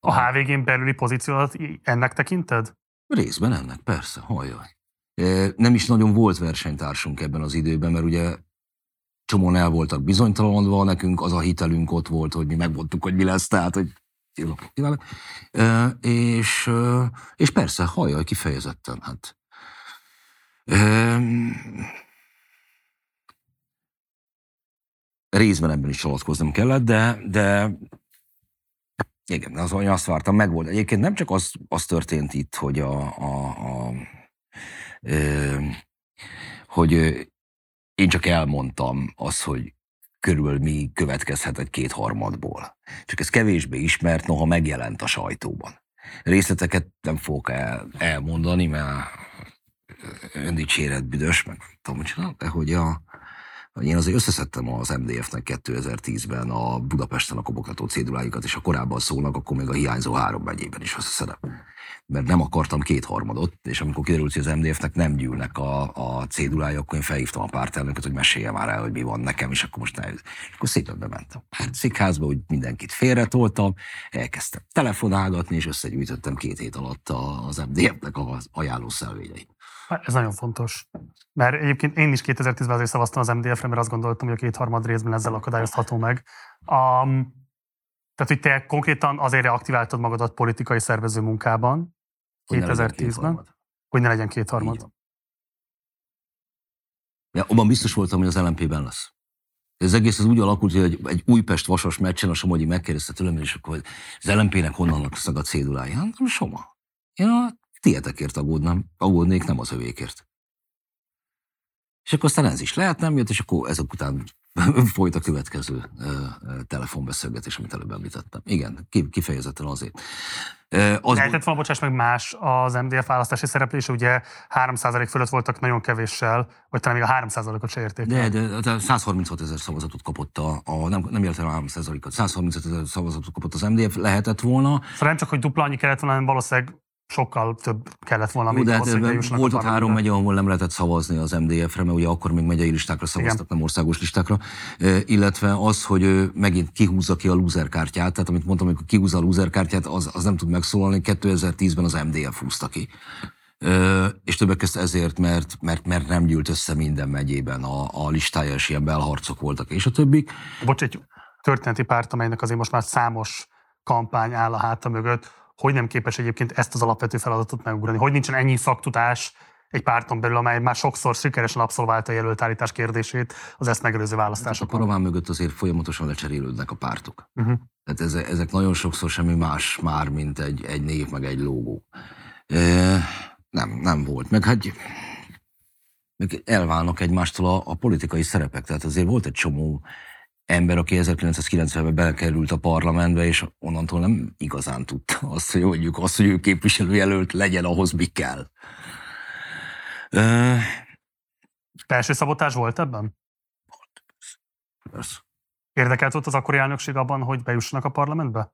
A HVG-n belüli pozíciót ennek tekinted? Részben ennek, persze, hajjaj. Nem is nagyon volt versenytársunk ebben az időben, mert ugye csomóan el voltak bizonytalanodva, nekünk az a hitelünk ott volt, hogy mi megmondtuk, hogy mi lesz, tehát, hogy és, és persze, hajjaj, kifejezetten, hát. Részben ebben is csalatkoznom kellett, de, de igen, az, azt vártam, meg volt. Egyébként nem csak az, az történt itt, hogy a, a, a ö, hogy én csak elmondtam azt, hogy körülbelül mi következhet egy kétharmadból. Csak ez kevésbé ismert, noha megjelent a sajtóban. Részleteket nem fogok el, elmondani, mert öndicséret büdös, meg tudom, de hogy a, Én azért összeszedtem az MDF-nek 2010-ben a Budapesten a kobogtató cédulájukat, és ha korábban szólnak, akkor még a hiányzó három megyében is összeszedem. Mert nem akartam kétharmadot, és amikor kiderült, hogy az MDF-nek nem gyűlnek a, a cédulája, akkor én felhívtam a pártelnököt, hogy mesélje már el, hogy mi van nekem, és akkor most ne. És akkor szépen bementem. Székházba, hogy mindenkit félretoltam, elkezdtem telefonálgatni, és összegyűjtöttem két hét alatt az MDF-nek az ajánló szelvényeit. Hát Ez nagyon fontos. Mert egyébként én is 2010-ben azért szavaztam az MDF-re, mert azt gondoltam, hogy a kétharmad részben ezzel akadályozható meg. Um, tehát, hogy te konkrétan azért reaktiváltad magadat politikai szervező munkában Hogy ne legyen 2010-ben, kétharmad. hogy ne legyen kétharmad. Ja, abban biztos voltam, hogy az LMP-ben lesz. Ez egész az úgy alakult, hogy egy, egy Újpest-Vasas meccsen a Somogyi megkérdezte tőlem, és akkor az LMP-nek honnan szag a cédulája? Hát, Soma. Én a tietekért aggódnám, aggódnék, nem az övékért. És akkor aztán ez is lehet, nem jött, és akkor ezek után *laughs* folyt a következő ö, ö, telefonbeszélgetés, amit előbb említettem. Igen, ki- kifejezetten azért. Ö, Az, Lehetett volna, bocsáss meg, más az MDF választási szereplése, ugye 3% fölött voltak nagyon kevéssel, vagy talán még a 3%-ot se érték. De, de, de 136 ezer szavazatot kapott a, a nem, nem értem a 3%-ot, 135 ezer szavazatot kapott az MDF, lehetett volna. Szóval nem csak, hogy dupla annyi kellett volna, hanem valószínűleg sokkal több kellett volna, mint ahhoz, hát hogy bejussanak volt ott három megye, ahol nem lehetett szavazni az MDF-re, mert ugye akkor még megyei listákra szavaztak, nem országos listákra, Ö, illetve az, hogy ő megint kihúzza ki a loser kártyát, tehát amit mondtam, amikor kihúzza a loser kártyát, az, az nem tud megszólalni, 2010-ben az MDF húzta ki. Ö, és többek között ezért, mert, mert, mert nem gyűlt össze minden megyében a, a listája, és ilyen belharcok voltak, és a többik. Bocs, egy történeti párt, amelynek azért most már számos kampány áll a háta mögött, hogy nem képes egyébként ezt az alapvető feladatot megugrani? Hogy nincsen ennyi szaktudás egy párton belül, amely már sokszor sikeresen abszolválta a jelöltállítás kérdését az ezt megelőző A választásokon? paraván mögött azért folyamatosan lecserélődnek a pártok. Uh-huh. Tehát ezek, ezek nagyon sokszor semmi más már, mint egy, egy név, meg egy logó. E, nem, nem volt. Meg hát meg elválnak egymástól a, a politikai szerepek. Tehát azért volt egy csomó ember, aki 1990-ben belekerült a parlamentbe, és onnantól nem igazán tudta azt, hogy mondjuk azt, hogy ő képviselőjelölt legyen, ahhoz mi kell. E, Belső szabotás volt ebben? persze. Érdekelt volt az akkori elnökség abban, hogy bejussanak a parlamentbe?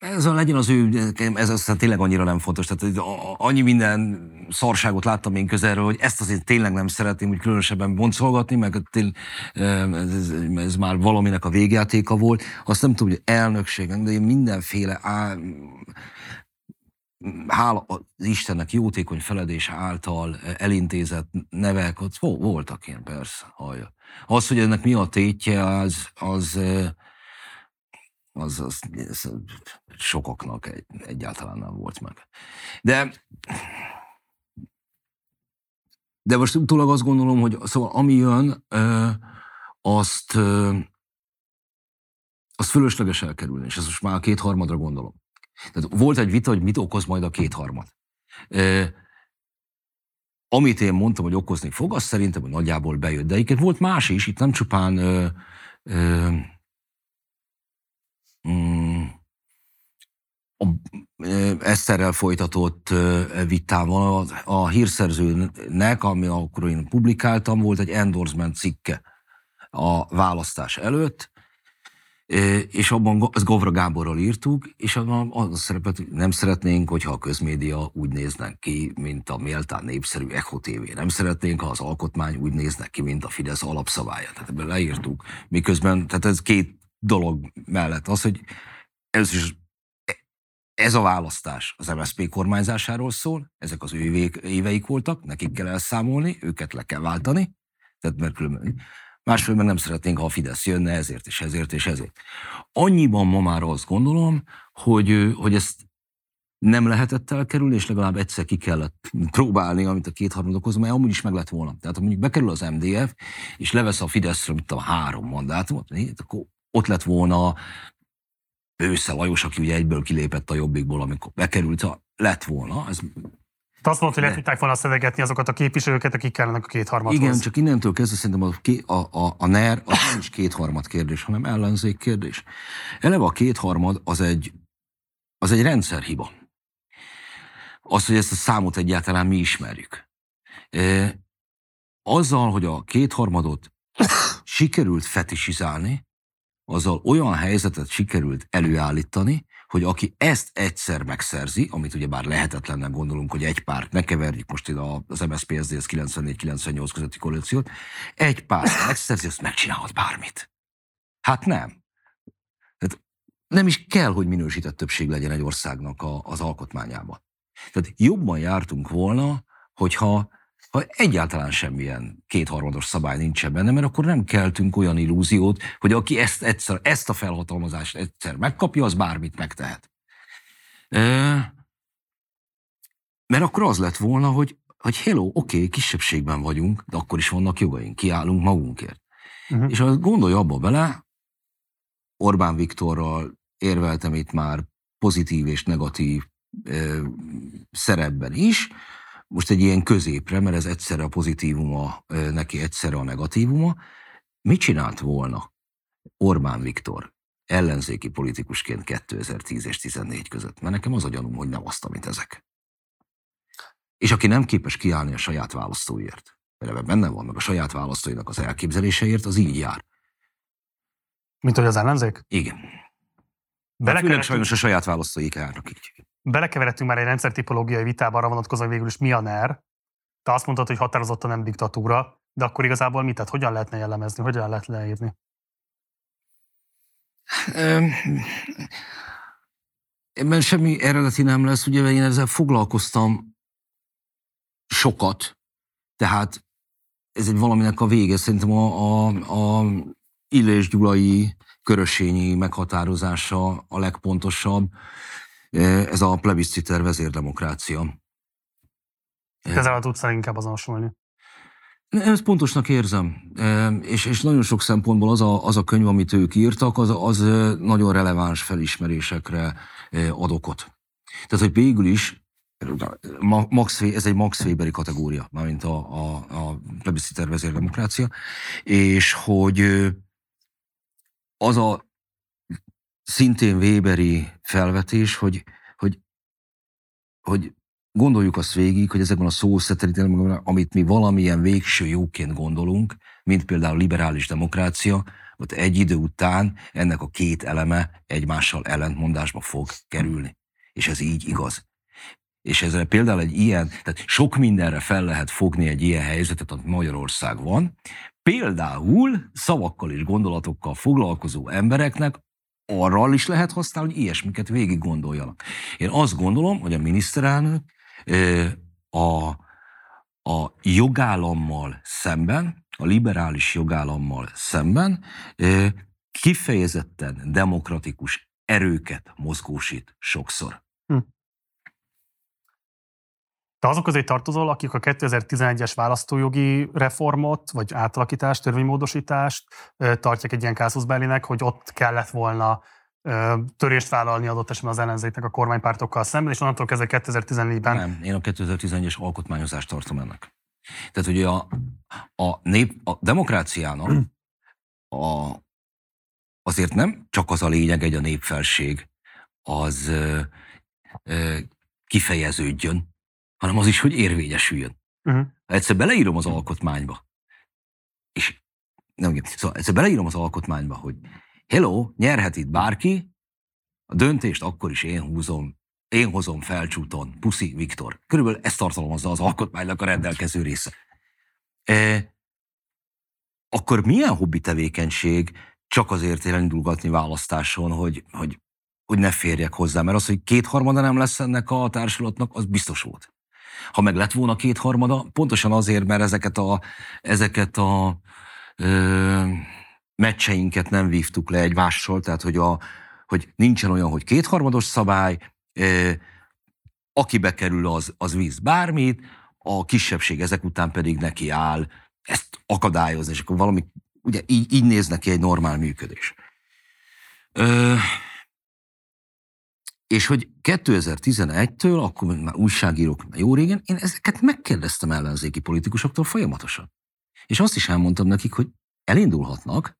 Ez a legyen az ő, ez aztán tényleg annyira nem fontos. Tehát annyi minden szarságot láttam én közelről, hogy ezt azért tényleg nem szeretném úgy különösebben boncolgatni, meg tény, ez, ez, már valaminek a végjátéka volt. Azt nem tudom, hogy elnökségen, de én mindenféle á, hála az Istennek jótékony feledése által elintézett nevek, ott vo- voltak ilyen, persze. Hallja. Az, hogy ennek mi a tétje, az, az, az, az, az sokaknak egy, egyáltalán nem volt meg. De de most utólag azt gondolom, hogy szóval ami jön, azt, azt fölösleges elkerülni, és ezt most már kétharmadra gondolom. Tehát volt egy vita, hogy mit okoz majd a kétharmad. Amit én mondtam, hogy okozni fog, azt szerintem, hogy nagyjából bejött. De egyébként volt más is, itt nem csupán mm, a Eszterrel folytatott vitával a, hírszerzőnek, ami akkor én publikáltam, volt egy endorsement cikke a választás előtt, és abban ezt Govra Gáborral írtuk, és abban az szerepet, hogy nem szeretnénk, hogyha a közmédia úgy néznek ki, mint a méltán népszerű Echo TV. Nem szeretnénk, ha az alkotmány úgy néznek ki, mint a Fidesz alapszabálya. Tehát ebben leírtuk. Miközben, tehát ez két dolog mellett az, hogy ez is ez a választás az MSZP kormányzásáról szól, ezek az ő éveik voltak, nekik kell elszámolni, őket le kell váltani, tehát mert különben, másfél meg nem szeretnénk, ha a Fidesz jönne ezért és ezért és ezért. Annyiban ma már azt gondolom, hogy, hogy ezt nem lehetett elkerülni, és legalább egyszer ki kellett próbálni, amit a kétharmad okoz, mert amúgy is meg lett volna. Tehát ha mondjuk bekerül az MDF, és levesz a Fideszről, mint a három mandátumot, akkor ott lett volna Ősze Lajos, aki ugye egyből kilépett a Jobbikból, amikor bekerült, a, lett volna. Ez, Te azt mondtad, hogy le tudták volna szedegetni azokat a képviselőket, akik kellenek a kétharmadhoz. igen, csak innentől kezdve szerintem a, a, a, a NER az nem is kétharmad kérdés, hanem ellenzék kérdés. Eleve a kétharmad az egy, az egy rendszerhiba. Az, hogy ezt a számot egyáltalán mi ismerjük. E, azzal, hogy a kétharmadot sikerült fetisizálni, azzal olyan helyzetet sikerült előállítani, hogy aki ezt egyszer megszerzi, amit ugye bár lehetetlennek gondolunk, hogy egy párt, ne keverjük most ide az MSZP SZDSZ 94-98 közötti koalíciót, egy párt megszerzi, azt megcsinálhat bármit. Hát nem. Tehát nem is kell, hogy minősített többség legyen egy országnak a, az alkotmányában. Tehát jobban jártunk volna, hogyha ha egyáltalán semmilyen kétharmados szabály nincsen benne, mert akkor nem keltünk olyan illúziót, hogy aki ezt, egyszer, ezt a felhatalmazást egyszer megkapja, az bármit megtehet. Mert akkor az lett volna, hogy, hogy hello, oké, okay, kisebbségben vagyunk, de akkor is vannak jogaink, kiállunk magunkért. Uh-huh. És azt gondolja abba bele, Orbán Viktorral érveltem itt már pozitív és negatív ö, szerepben is, most egy ilyen középre, mert ez egyszerre a pozitívuma, neki egyszerre a negatívuma, mit csinált volna Orbán Viktor ellenzéki politikusként 2010 és 14 között? Mert nekem az a gyanúm, hogy nem azt, amit ezek. És aki nem képes kiállni a saját választóért, mert ebben benne van, meg a saját választóinak az elképzeléseért, az így jár. Mint hogy az ellenzék? Igen. Főleg sajnos a saját választóik járnak így belekeveredtünk már egy rendszertipológiai vitába arra vonatkozóan, hogy végül is mi a NER. Te azt mondtad, hogy határozottan nem diktatúra, de akkor igazából mit? Tehát hogyan lehetne jellemezni, hogyan lehet leírni? Ebben semmi eredeti nem lesz, ugye én ezzel foglalkoztam sokat, tehát ez egy valaminek a vége, szerintem a, a, a Illés Gyulai körösényi meghatározása a legpontosabb. Ez a plebisciter vezérdemokrácia. Ezzel tudsz inkább azonosulni. Ezt pontosnak érzem, és, és nagyon sok szempontból az a, az a könyv, amit ők írtak, az, az nagyon releváns felismerésekre ad okot. Tehát, hogy végül is Max, ez egy Max Weberi kategória, mármint a, a, a plebisciter vezérdemokrácia, és hogy az a szintén Weberi felvetés, hogy, hogy, hogy gondoljuk azt végig, hogy ezekben a szószeterítelen, amit mi valamilyen végső jóként gondolunk, mint például liberális demokrácia, ott egy idő után ennek a két eleme egymással ellentmondásba fog kerülni. És ez így igaz. És ezzel például egy ilyen, tehát sok mindenre fel lehet fogni egy ilyen helyzetet, amit Magyarország van. Például szavakkal és gondolatokkal foglalkozó embereknek arra is lehet használni, hogy ilyesmiket végig gondoljanak. Én azt gondolom, hogy a miniszterelnök a, a jogállammal szemben, a liberális jogállammal szemben kifejezetten demokratikus erőket mozgósít sokszor. Te azok közé tartozol, akik a 2011-es választójogi reformot, vagy átalakítást, törvénymódosítást tartják egy ilyen kázuszbelinek, hogy ott kellett volna törést vállalni adott esetben az ellenzéknek a kormánypártokkal szemben, és onnantól kezdve 2014-ben... Nem, én a 2011-es alkotmányozást tartom ennek. Tehát ugye a, a, nép, a demokráciának a, azért nem csak az a lényeg, egy a népfelség az ö, ö, kifejeződjön, hanem az is, hogy érvényesüljön. Uh-huh. Egyszer beleírom az alkotmányba, és nem, szóval egyszer beleírom az alkotmányba, hogy hello, nyerhet itt bárki, a döntést akkor is én húzom, én hozom felcsúton, Puszi Viktor. Körülbelül ezt tartalmazza az alkotmánynak a rendelkező része. E, akkor milyen hobbi tevékenység csak azért elindulgatni választáson, hogy, hogy, hogy ne férjek hozzá? Mert az, hogy kétharmada nem lesz ennek a társulatnak, az biztos volt. Ha meg lett volna kétharmada, pontosan azért, mert ezeket a, ezeket a ö, meccseinket nem vívtuk le egymással, tehát hogy, a, hogy nincsen olyan, hogy kétharmados szabály, ö, aki bekerül, az, az víz bármit, a kisebbség ezek után pedig neki áll ezt akadályozni, és akkor valami, ugye így, így néz neki egy normál működés. Ö, és hogy 2011-től, akkor már újságírók jó régen, én ezeket megkérdeztem ellenzéki politikusoktól folyamatosan. És azt is elmondtam nekik, hogy elindulhatnak,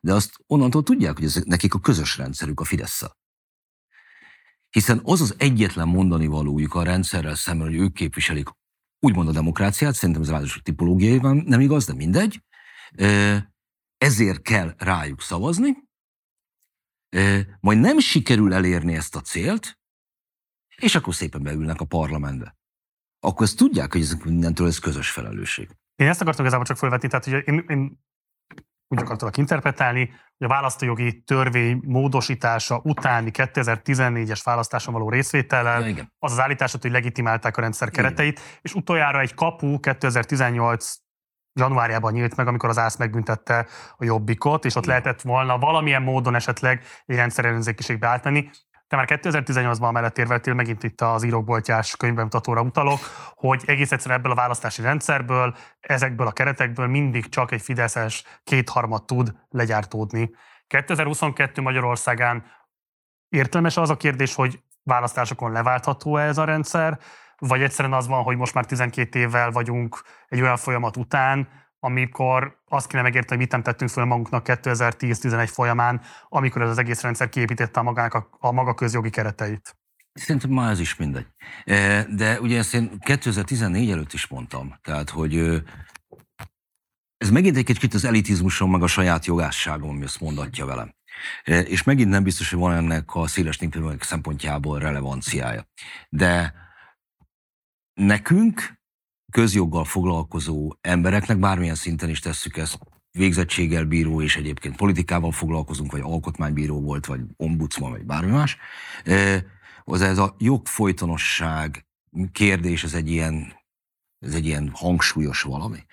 de azt onnantól tudják, hogy ez nekik a közös rendszerük a fidesz. Hiszen az az egyetlen mondani valójuk a rendszerrel szemben, hogy ők képviselik úgymond a demokráciát, szerintem ez ráadásul tipológiai van, nem igaz, de mindegy. ezért kell rájuk szavazni, majd nem sikerül elérni ezt a célt, és akkor szépen beülnek a parlamentbe. Akkor ezt tudják, hogy ez mindentől ez közös felelősség. Én ezt akartam igazából csak felvetni, tehát hogy én, én úgy akartalak interpretálni, hogy a választójogi törvény módosítása utáni 2014-es választáson való részvétellel Ja, az az állításod, hogy legitimálták a rendszer kereteit, és utoljára egy kapu 2018 januárjában nyílt meg, amikor az ÁSZ megbüntette a Jobbikot, és ott lehetett volna valamilyen módon esetleg egy rendszerellenzékiségbe átmenni. Te már 2018-ban mellett érveltél, megint itt az írókboltjás könyvbemutatóra utalok, hogy egész egyszerűen ebből a választási rendszerből, ezekből a keretekből mindig csak egy fideszes kétharmad tud legyártódni. 2022 Magyarországán értelmes az a kérdés, hogy választásokon leváltható ez a rendszer, vagy egyszerűen az van, hogy most már 12 évvel vagyunk egy olyan folyamat után, amikor azt kéne megérteni, hogy mit nem tettünk föl magunknak 2010-11 folyamán, amikor ez az egész rendszer kiépítette a, magának a, a maga közjogi kereteit. Szerintem már ez is mindegy. E, De ugye ezt én 2014 előtt is mondtam, tehát hogy ez megint egy kicsit az elitizmusom, meg a saját jogásságom, ami ezt mondatja velem. E, És megint nem biztos, hogy van ennek a széles népülőnek szempontjából relevanciája. De nekünk, közjoggal foglalkozó embereknek, bármilyen szinten is tesszük ezt, végzettséggel bíró, és egyébként politikával foglalkozunk, vagy alkotmánybíró volt, vagy ombudsman, vagy bármi más, az ez a jogfolytonosság kérdés, ez egy ilyen, ez egy ilyen hangsúlyos valami.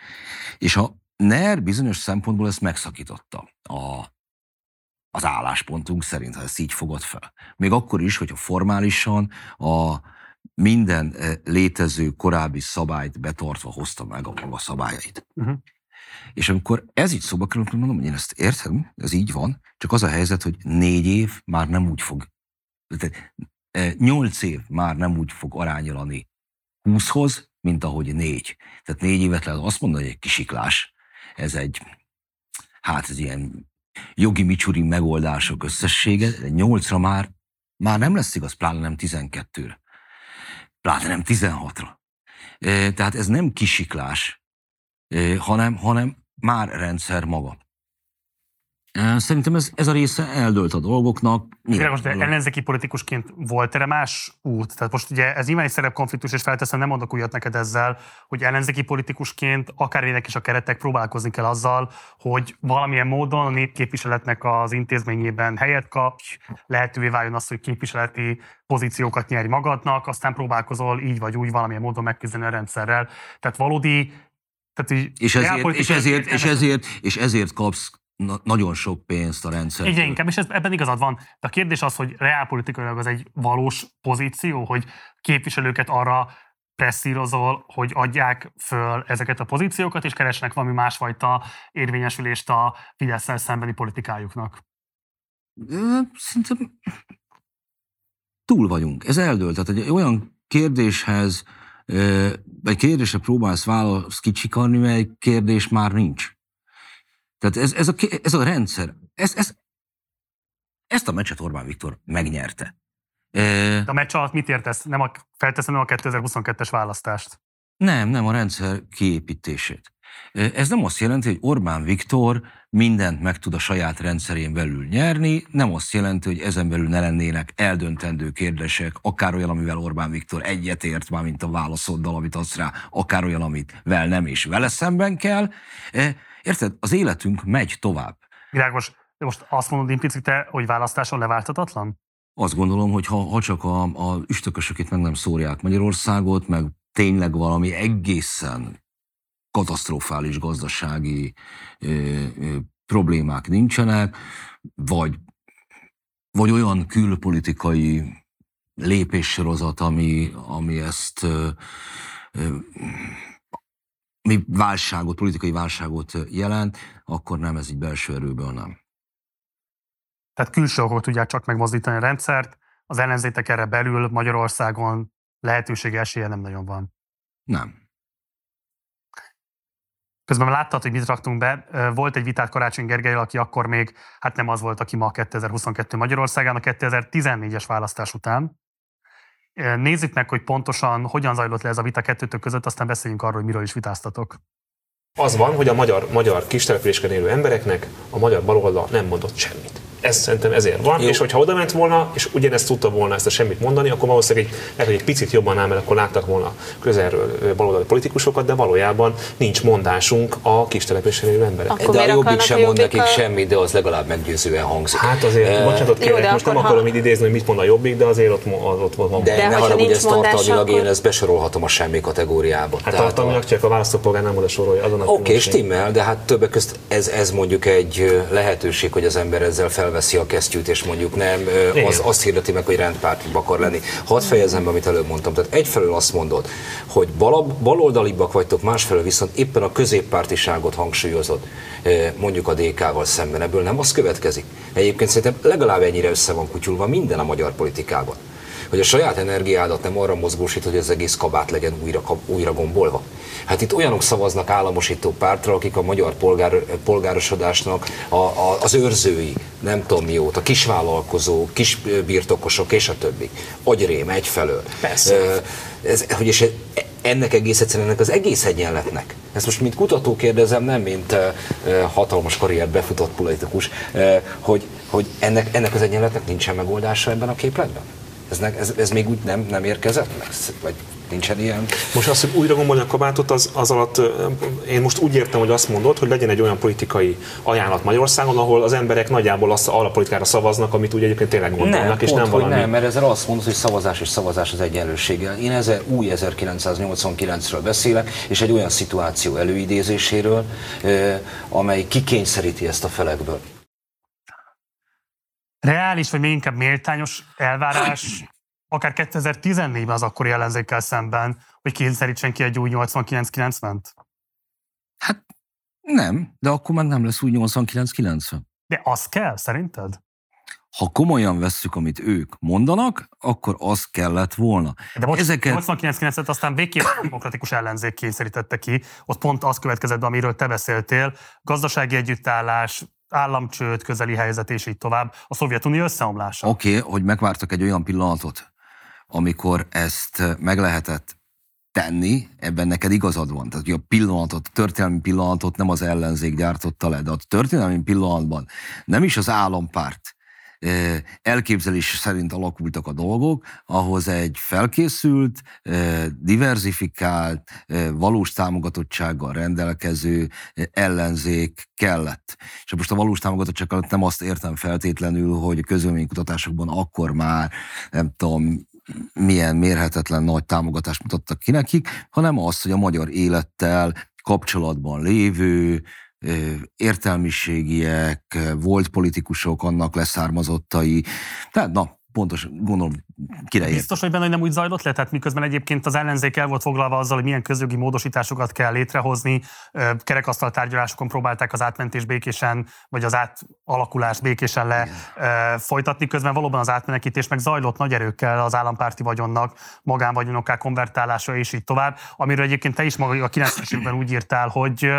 És a NER bizonyos szempontból ezt megszakította a, az álláspontunk szerint, ha ezt így fogod fel. Még akkor is, hogyha formálisan a minden eh, létező korábbi szabályt betartva hozta meg a maga szabályait. Uh-huh. És amikor ez így szóba került, mondom, hogy én ezt értem, ez így van, csak az a helyzet, hogy négy év már nem úgy fog, tehát eh, nyolc év már nem úgy fog arányolani húszhoz, mint ahogy négy. Tehát négy évet lehet azt mondani, hogy egy kisiklás. Ez egy, hát ez ilyen jogi micsuri megoldások összessége, de nyolcra már, már nem lesz igaz, pláne nem tizenkettőre. Pláne nem tizenhatra. Eh, Tehát ez nem kisiklás, hanem, hanem már rendszer maga. Szerintem ez, ez a része eldőlt a dolgoknak. Világos, de ellenzéki politikusként volt erre más út? Tehát most ugye ez nyilván egy szerepkonfliktus, és felteszem, nem mondok újat neked ezzel, hogy ellenzéki politikusként akármilyenek is a keretek próbálkozni kell azzal, hogy valamilyen módon a népképviseletnek az intézményében helyet kapj, lehetővé váljon az, hogy képviseleti pozíciókat nyerj magadnak, aztán próbálkozol így vagy úgy valamilyen módon megküzdeni a rendszerrel. Tehát valódi tehát így És ezért, és, ezért, és, ezért, és ezért kapsz na- nagyon sok pénzt a rendszer. Egyre inkább, és ez, ebben igazad van. De a kérdés az, hogy reálpolitikailag az egy valós pozíció, hogy képviselőket arra presszírozol, hogy adják föl ezeket a pozíciókat, és keresnek valami másfajta érvényesülést a fidesz szembeni politikájuknak. Szerintem túl vagyunk. Ez eldőlt. Tehát egy olyan kérdéshez, egy kérdésre próbálsz választ kicsikarni, mert egy kérdés már nincs. Tehát ez, ez, a, ez a rendszer, ez, ez, ezt a meccset Orbán Viktor megnyerte. De a meccs alatt mit értesz? Nem a, felteszem nem a 2022-es választást. Nem, nem a rendszer kiépítését. Ez nem azt jelenti, hogy Orbán Viktor mindent meg tud a saját rendszerén belül nyerni, nem azt jelenti, hogy ezen belül ne lennének eldöntendő kérdések, akár olyan, amivel Orbán Viktor egyetért, már mint a válaszoddal, amit adsz rá, akár olyan, amit vel nem és vele szemben kell. Érted? Az életünk megy tovább. Világos, de most azt mondod implicite, hogy választáson leváltatatlan? Azt gondolom, hogy ha, ha csak a, a üstökösök itt meg nem szórják Magyarországot, meg tényleg valami egészen katasztrofális gazdasági ö, ö, problémák nincsenek, vagy, vagy olyan külpolitikai lépéssorozat, ami, ami ezt ö, ö, mi válságot, politikai válságot jelent, akkor nem, ez így belső erőből nem. Tehát külső okok tudják csak megmozdítani a rendszert, az ellenzétek erre belül Magyarországon lehetősége, esélye nem nagyon van. Nem. Közben láttad, hogy mit raktunk be. Volt egy vitát Karácsony Gergely, aki akkor még, hát nem az volt, aki ma 2022 Magyarországán, a 2014-es választás után. Nézzük meg, hogy pontosan hogyan zajlott le ez a vita kettőtök között, aztán beszéljünk arról, hogy miről is vitáztatok. Az van, hogy a magyar, magyar kistelepülésken élő embereknek a magyar baloldal nem mondott semmit. Ez szerintem ezért van, Jó. és hogyha oda ment volna, és ugyanezt tudta volna ezt a semmit mondani, akkor valószínűleg egy, lehet, hogy egy picit jobban áll, mert akkor láttak volna közelről baloldali politikusokat, de valójában nincs mondásunk a kis településen élő emberek. Akkor de a jobbik sem mond nekik a... semmit, de az legalább meggyőzően hangzik. Hát azért, uh, bocsánatot kérek, most nem ha... akarom így idézni, hogy mit mond a jobbik, de azért ott, az, ott van. De, de ne haragudj, ezt tartalmilag akkor... én ezt besorolhatom a semmi kategóriába. Hát tartalmilag csak a választópolgár nem oda sorolja. Oké, okay, stimmel, de hát többek között ez, ez mondjuk egy lehetőség, hogy az ember ezzel felveszi a kesztyűt és mondjuk nem az, azt hirdeti meg, hogy rendpártibb akar lenni. Hadd fejezem be, amit előbb mondtam. Tehát egyfelől azt mondod, hogy baloldalibbak vagytok, másfelől viszont éppen a középpártiságot hangsúlyozod, mondjuk a DK-val szemben. Ebből nem az következik. Egyébként szerintem legalább ennyire össze van kutyulva minden a magyar politikában hogy a saját energiádat nem arra mozgósít, hogy az egész kabát legyen újra, újra gombolva. Hát itt olyanok szavaznak államosító pártra, akik a magyar polgár, polgárosodásnak a, a, az őrzői, nem tudom mióta, kisvállalkozók, kisbirtokosok és a többi. Agyrém egyfelől. Persze. Ez, hogy és ennek egész egyszerűen ennek az egész egyenletnek. Ezt most mint kutató kérdezem, nem mint uh, hatalmas karriert befutott politikus, uh, hogy, hogy ennek, ennek az egyenletnek nincsen megoldása ebben a képletben? Ez, ne, ez, ez még úgy nem, nem érkezett meg? Vagy nincsen ilyen? Most azt, hogy újra gombolni a kabátot, az, az alatt én most úgy értem, hogy azt mondod, hogy legyen egy olyan politikai ajánlat Magyarországon, ahol az emberek nagyjából azt arra politikára szavaznak, amit úgy egyébként tényleg gondolnak, nem, és pont, nem valami. Nem, mert ezzel azt mondod, hogy szavazás és szavazás az egyenlőséggel. Én ezzel új 1989-ről beszélek, és egy olyan szituáció előidézéséről, amely kikényszeríti ezt a felekből reális, vagy még inkább méltányos elvárás, akár 2014-ben az akkori ellenzékkel szemben, hogy kényszerítsen ki egy új 89-90-t? Hát nem, de akkor már nem lesz új 89-90. De az kell, szerinted? Ha komolyan vesszük, amit ők mondanak, akkor az kellett volna. De most Ezeket... 89-90-et aztán végképp *coughs* demokratikus ellenzék kényszerítette ki, ott pont az következett amiről te beszéltél, gazdasági együttállás, államcsőd, közeli helyzet, és így tovább, a Szovjetunió összeomlása. Oké, okay, hogy megvártak egy olyan pillanatot, amikor ezt meg lehetett tenni, ebben neked igazad van. Tehát, hogy a pillanatot, a történelmi pillanatot nem az ellenzék gyártotta le, de a történelmi pillanatban nem is az állampárt, elképzelés szerint alakultak a dolgok, ahhoz egy felkészült, diversifikált, valós támogatottsággal rendelkező ellenzék kellett. És most a valós támogatottsággal nem azt értem feltétlenül, hogy a közölménykutatásokban akkor már, nem tudom, milyen mérhetetlen nagy támogatást mutattak ki nekik, hanem azt, hogy a magyar élettel kapcsolatban lévő, értelmiségiek, volt politikusok, annak leszármazottai. Tehát na, pontos, gondolom, kire ért. Biztos, hogy benne hogy nem úgy zajlott le, tehát miközben egyébként az ellenzék el volt foglalva azzal, hogy milyen közjogi módosításokat kell létrehozni, kerekasztal tárgyalásokon próbálták az átmentés békésen, vagy az átalakulás békésen le Igen. folytatni, közben valóban az átmenekítés meg zajlott nagy erőkkel az állampárti vagyonnak, magánvagyonokká konvertálása és így tovább, amiről egyébként te is maga a 90-es évben úgy írtál, hogy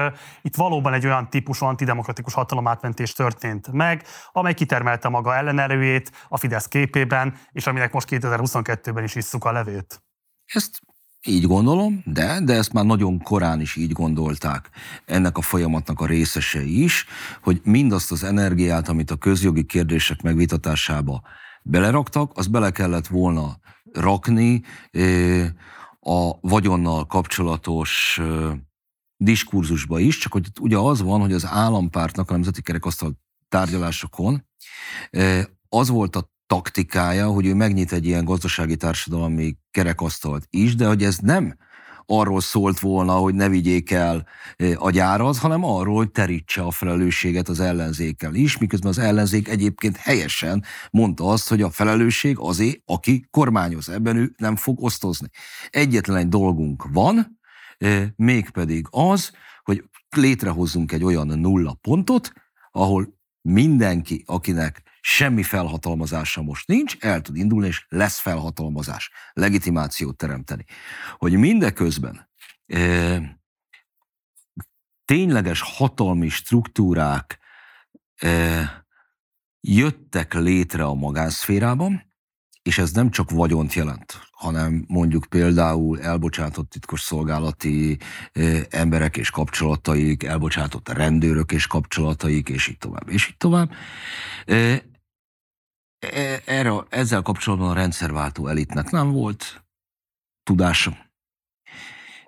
itt valóban egy olyan típusú antidemokratikus hatalomátmentés történt meg, amely kitermelte maga ellenerőjét a Fidesz képét, esetében, és aminek most 2022-ben is isszuk a levét? Ezt így gondolom, de, de ezt már nagyon korán is így gondolták ennek a folyamatnak a részesei is, hogy mindazt az energiát, amit a közjogi kérdések megvitatásába beleraktak, az bele kellett volna rakni a vagyonnal kapcsolatos diskurzusba is, csak hogy ugye az van, hogy az állampártnak a nemzeti kerekasztal tárgyalásokon az volt a taktikája, hogy ő megnyit egy ilyen gazdasági társadalmi kerekasztalt is, de hogy ez nem arról szólt volna, hogy ne vigyék el a gyárat, hanem arról, hogy terítse a felelősséget az ellenzékkel is, miközben az ellenzék egyébként helyesen mondta azt, hogy a felelősség azé, aki kormányoz. Ebben ő nem fog osztozni. Egyetlen egy dolgunk van, mégpedig az, hogy létrehozzunk egy olyan nulla pontot, ahol mindenki, akinek semmi felhatalmazása most nincs, el tud indulni, és lesz felhatalmazás, legitimációt teremteni. Hogy mindeközben e, tényleges hatalmi struktúrák e, jöttek létre a magánszférában, és ez nem csak vagyont jelent, hanem mondjuk például elbocsátott titkos szolgálati emberek és kapcsolataik, elbocsátott rendőrök és kapcsolataik, és így tovább, és így tovább. Erre, ezzel kapcsolatban a rendszerváltó elitnek nem volt tudása,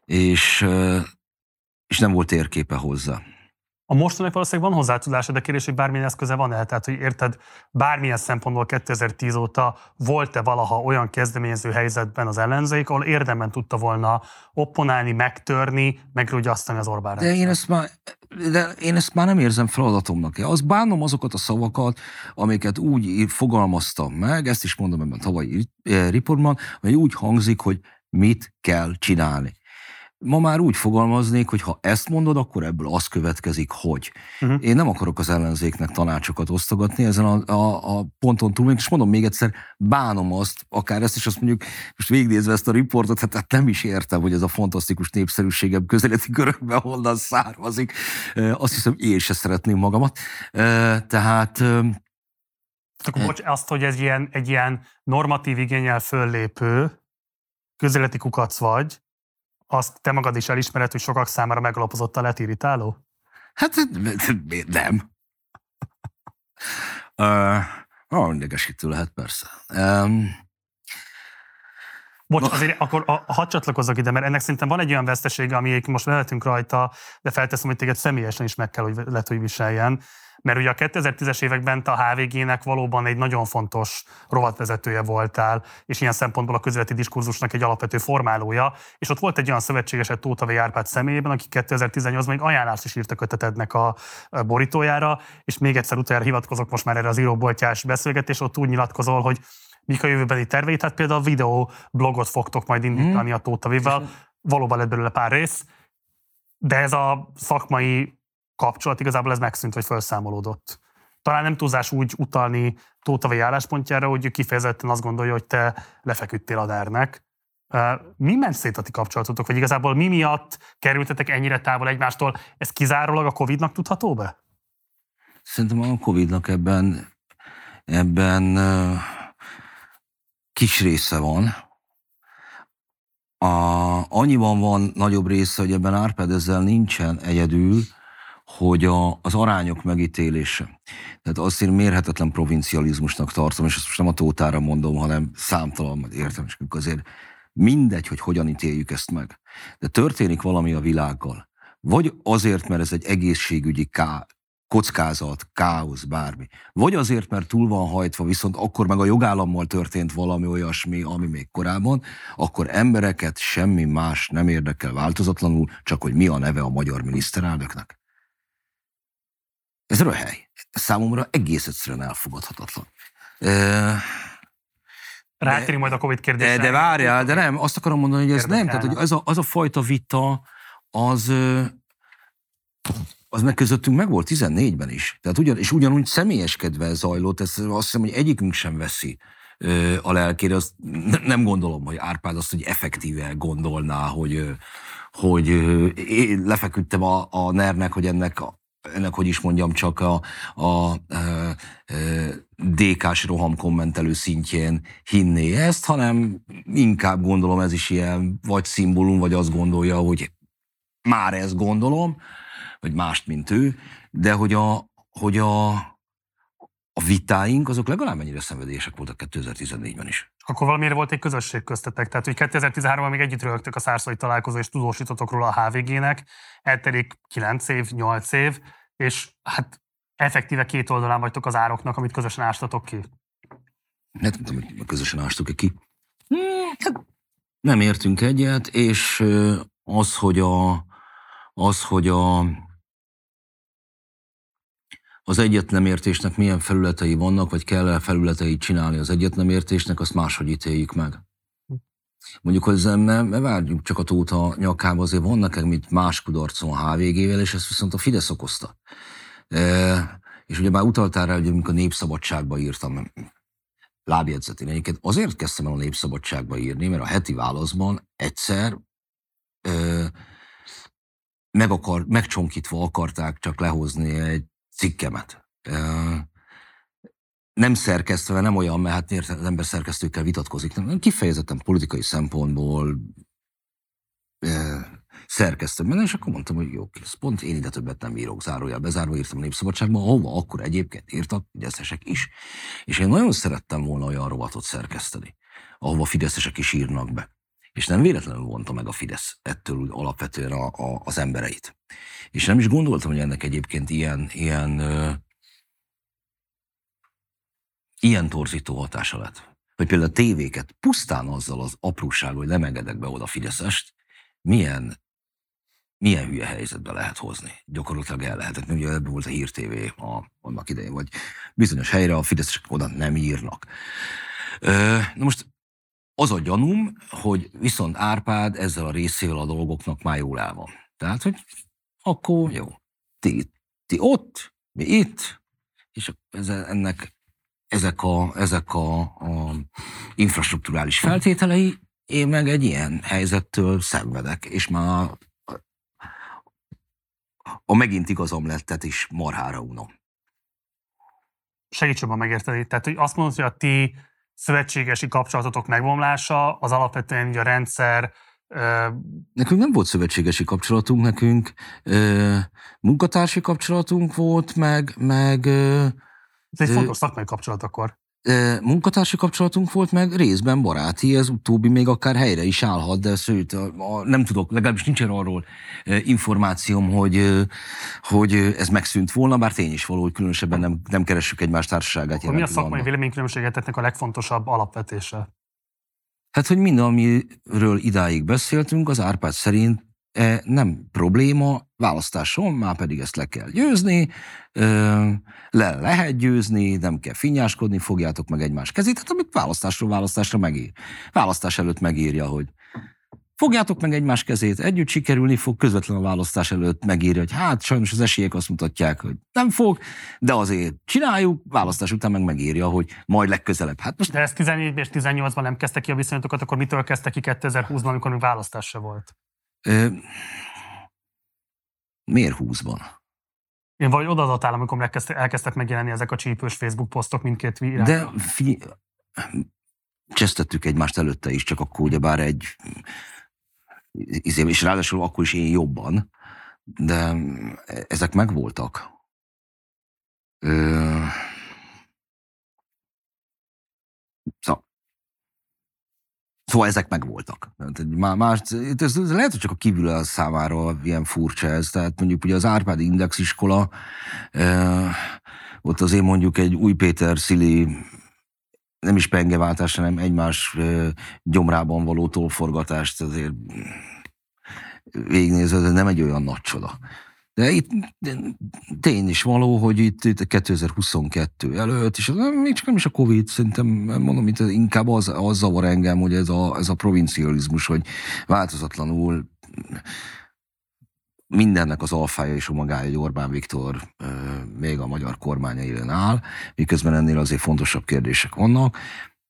és, és nem volt érképe hozzá. A mostanak valószínűleg van hozzá tudása, de kérdés, hogy bármilyen eszköze van-e? Tehát, hogy érted, bármilyen szempontból 2010 óta volt-e valaha olyan kezdeményező helyzetben az ellenzék, ahol érdemben tudta volna opponálni, megtörni, megrúgyasztani az Orbán De én ezt már de én ezt már nem érzem feladatomnak. Az bánom azokat a szavakat, amiket úgy fogalmaztam meg, ezt is mondom ebben a tavalyi eh, riportban, hogy úgy hangzik, hogy mit kell csinálni ma már úgy fogalmaznék, hogy ha ezt mondod, akkor ebből az következik, hogy. Uh-huh. Én nem akarok az ellenzéknek tanácsokat osztogatni ezen a, a, a ponton túl, és mondom még egyszer, bánom azt, akár ezt is azt mondjuk, most végignézve ezt a riportot, hát, hát nem is értem, hogy ez a fantasztikus népszerűségem közeleti körökben honnan származik. Azt hiszem, én se szeretném magamat. Tehát akkor bocs, azt, hogy ez ilyen, egy ilyen normatív igényel föllépő közéleti kukac vagy, azt te magad is elismered, hogy sokak számára megalapozott a letirítáló? Hát nem. uh, oh, idegesítő lehet, persze. Um, Bocs, azért akkor a, hadd csatlakozzak ide, mert ennek szerintem van egy olyan vesztesége, ami most vehetünk rajta, de felteszem, hogy téged személyesen is meg kell, hogy lehet, hogy viseljen mert ugye a 2010-es években a HVG-nek valóban egy nagyon fontos rovatvezetője voltál, és ilyen szempontból a közéleti diskurzusnak egy alapvető formálója, és ott volt egy olyan szövetségeset Tóta V. Árpád személyében, aki 2018-ban még ajánlást is írt a kötetednek a borítójára, és még egyszer utoljára hivatkozok most már erre az íróboltyás beszélgetés, ott úgy nyilatkozol, hogy mik a jövőbeli tervei, tehát például a videó blogot fogtok majd indítani mm. a Tóta V-vel, valóban lett belőle pár rész, de ez a szakmai kapcsolat igazából ez megszűnt, vagy felszámolódott. Talán nem túlzás úgy utalni Tóta vagy álláspontjára, hogy kifejezetten azt gondolja, hogy te lefeküdtél a dernek. Mi ment szét a ti kapcsolatotok, vagy igazából mi miatt kerültetek ennyire távol egymástól? Ez kizárólag a Covid-nak tudható be? Szerintem a Covid-nak ebben, ebben kis része van. A, annyiban van nagyobb része, hogy ebben Árpád ezzel nincsen egyedül, hogy a, az arányok megítélése. Tehát azt én mérhetetlen provincializmusnak tartom, és ezt most nem a tótára mondom, hanem számtalan, és azért mindegy, hogy hogyan ítéljük ezt meg. De történik valami a világgal. Vagy azért, mert ez egy egészségügyi ká, kockázat, káosz, bármi. Vagy azért, mert túl van hajtva, viszont akkor meg a jogállammal történt valami olyasmi, ami még korábban, akkor embereket semmi más nem érdekel változatlanul, csak hogy mi a neve a magyar miniszterelnöknek. Ez röhely. Számomra egész egyszerűen elfogadhatatlan. Rátérünk majd a Covid kérdésre. De, de várjál, de nem, azt akarom mondani, hogy ez nem, tehát hogy az a, az a fajta vita, az, az meg közöttünk meg volt 14-ben is. Tehát ugyan, és ugyanúgy személyeskedve zajlott, ezt azt hiszem, hogy egyikünk sem veszi a lelkére. Azt nem gondolom, hogy Árpád azt, hogy effektíve gondolná, hogy, hogy én lefeküdtem a, a nernek, hogy ennek ennek, hogy is mondjam, csak a, a, a, a DK-s roham kommentelő szintjén hinné ezt, hanem inkább gondolom ez is ilyen vagy szimbólum, vagy azt gondolja, hogy már ezt gondolom, vagy mást, mint ő, de hogy a, hogy a, a vitáink azok legalább ennyire szenvedélyesek voltak 2014-ben is. Akkor valamiért volt egy közösség köztetek, tehát hogy 2013-ban még együtt rögtök a szárszai találkozó, és tudósítotok róla a HVG-nek, eltelik 9 év, 8 év, és hát effektíve két oldalán vagytok az ároknak, amit közösen ástatok ki. Nem tudom, hogy közösen ástuk ki. Hát nem értünk egyet, és az, hogy a, az, hogy a, az egyetnemértésnek milyen felületei vannak, vagy kell-e felületeit csinálni az egyetnemértésnek, azt máshogy ítéljük meg. Mondjuk, hogy nem, nem, ne várjunk csak a tóta nyakába, azért van nekem mint más kudarcon HVG-vel, és ezt viszont a Fidesz okozta. E, és ugye már utaltál rá, hogy amikor Népszabadságba írtam lábjegyzetén. Egyébként azért kezdtem el a Népszabadságba írni, mert a heti válaszban egyszer e, meg akar, megcsonkítva akarták csak lehozni egy cikkemet. Nem szerkesztve, nem olyan, mert hát az ember szerkesztőkkel vitatkozik, nem, kifejezetten politikai szempontból szerkesztem benne, és akkor mondtam, hogy jó, kész, pont én ide többet nem írok, zárójel bezárva írtam a Népszabadságban, ahova akkor egyébként írtak fideszesek is. És én nagyon szerettem volna olyan rovatot szerkeszteni, ahova fideszesek is írnak be. És nem véletlenül vonta meg a Fidesz ettől úgy alapvetően a, a, az embereit. És nem is gondoltam, hogy ennek egyébként ilyen, ilyen, ö, ilyen torzító hatása lett. Hogy például a tévéket pusztán azzal az apróság, hogy nem engedek be oda Fideszest, milyen milyen hülye helyzetbe lehet hozni. Gyakorlatilag el lehetett. Ugye ebből volt a Hír TV a, annak idején, vagy bizonyos helyre a fideszesek oda nem írnak. Na most az a gyanúm, hogy viszont Árpád ezzel a részével a dolgoknak már jól el van. Tehát, hogy akkor jó, ti, ti ott, mi itt, és ennek ezek a, ezek a, a infrastruktúrális feltételei, én meg egy ilyen helyzettől szenvedek, és már a megint igazam lettet is marhára unom. Segíts jobban megérteni. Tehát, hogy azt mondod, hogy a ti szövetségesi kapcsolatotok megvomlása, az alapvetően ugye a rendszer ö... Nekünk nem volt szövetségesi kapcsolatunk, nekünk ö, munkatársi kapcsolatunk volt, meg... meg ö, Ez egy fontos szakmai kapcsolat akkor munkatársi kapcsolatunk volt, meg részben baráti, ez utóbbi még akár helyre is állhat, de szőt, a, a, nem tudok, legalábbis nincsen arról információm, hogy, hogy ez megszűnt volna, bár tény is való, hogy különösebben nem, nem keressük egymás társaságát. mi a szakmai véleménykülönbségeteknek a legfontosabb alapvetése? Hát, hogy minden, amiről idáig beszéltünk, az Árpád szerint nem probléma, választáson már pedig ezt le kell győzni, le lehet győzni, nem kell finnyáskodni, fogjátok meg egymás kezét, hát amit választásról választásra megír. Választás előtt megírja, hogy fogjátok meg egymás kezét, együtt sikerülni fog, közvetlen a választás előtt megírja, hogy hát sajnos az esélyek azt mutatják, hogy nem fog, de azért csináljuk, választás után meg megírja, hogy majd legközelebb. Hát most... De ezt 14 és 18-ban nem kezdtek ki a viszonyatokat, akkor mitől kezdtek ki 2020-ban, amikor még választás volt? Miért húszban? Én vagy odadatál, amikor elkezdtek, elkezdtek megjelenni ezek a csípős Facebook posztok mindkét irányba. De fi, csesztettük egymást előtte is, csak akkor ugyebár egy izé, és ráadásul akkor is én jobban, de ezek megvoltak. Ö... Szóval Szóval ezek megvoltak. Más, ez, ez lehet, hogy csak a kívül számára ilyen furcsa ez. Tehát mondjuk ugye az Árpád Index iskola, ott azért mondjuk egy új Péter Szili nem is pengeváltás, hanem egymás gyomrában való tolforgatást azért végignézve, de nem egy olyan nagy csoda. De itt tény is való, hogy itt, itt 2022 előtt, és még csak nem is a Covid, szerintem mondom, itt inkább az, az zavar engem, hogy ez a, ez a provincializmus, hogy változatlanul mindennek az alfája és omagája, hogy Orbán Viktor még a magyar kormánya élen áll, miközben ennél azért fontosabb kérdések vannak.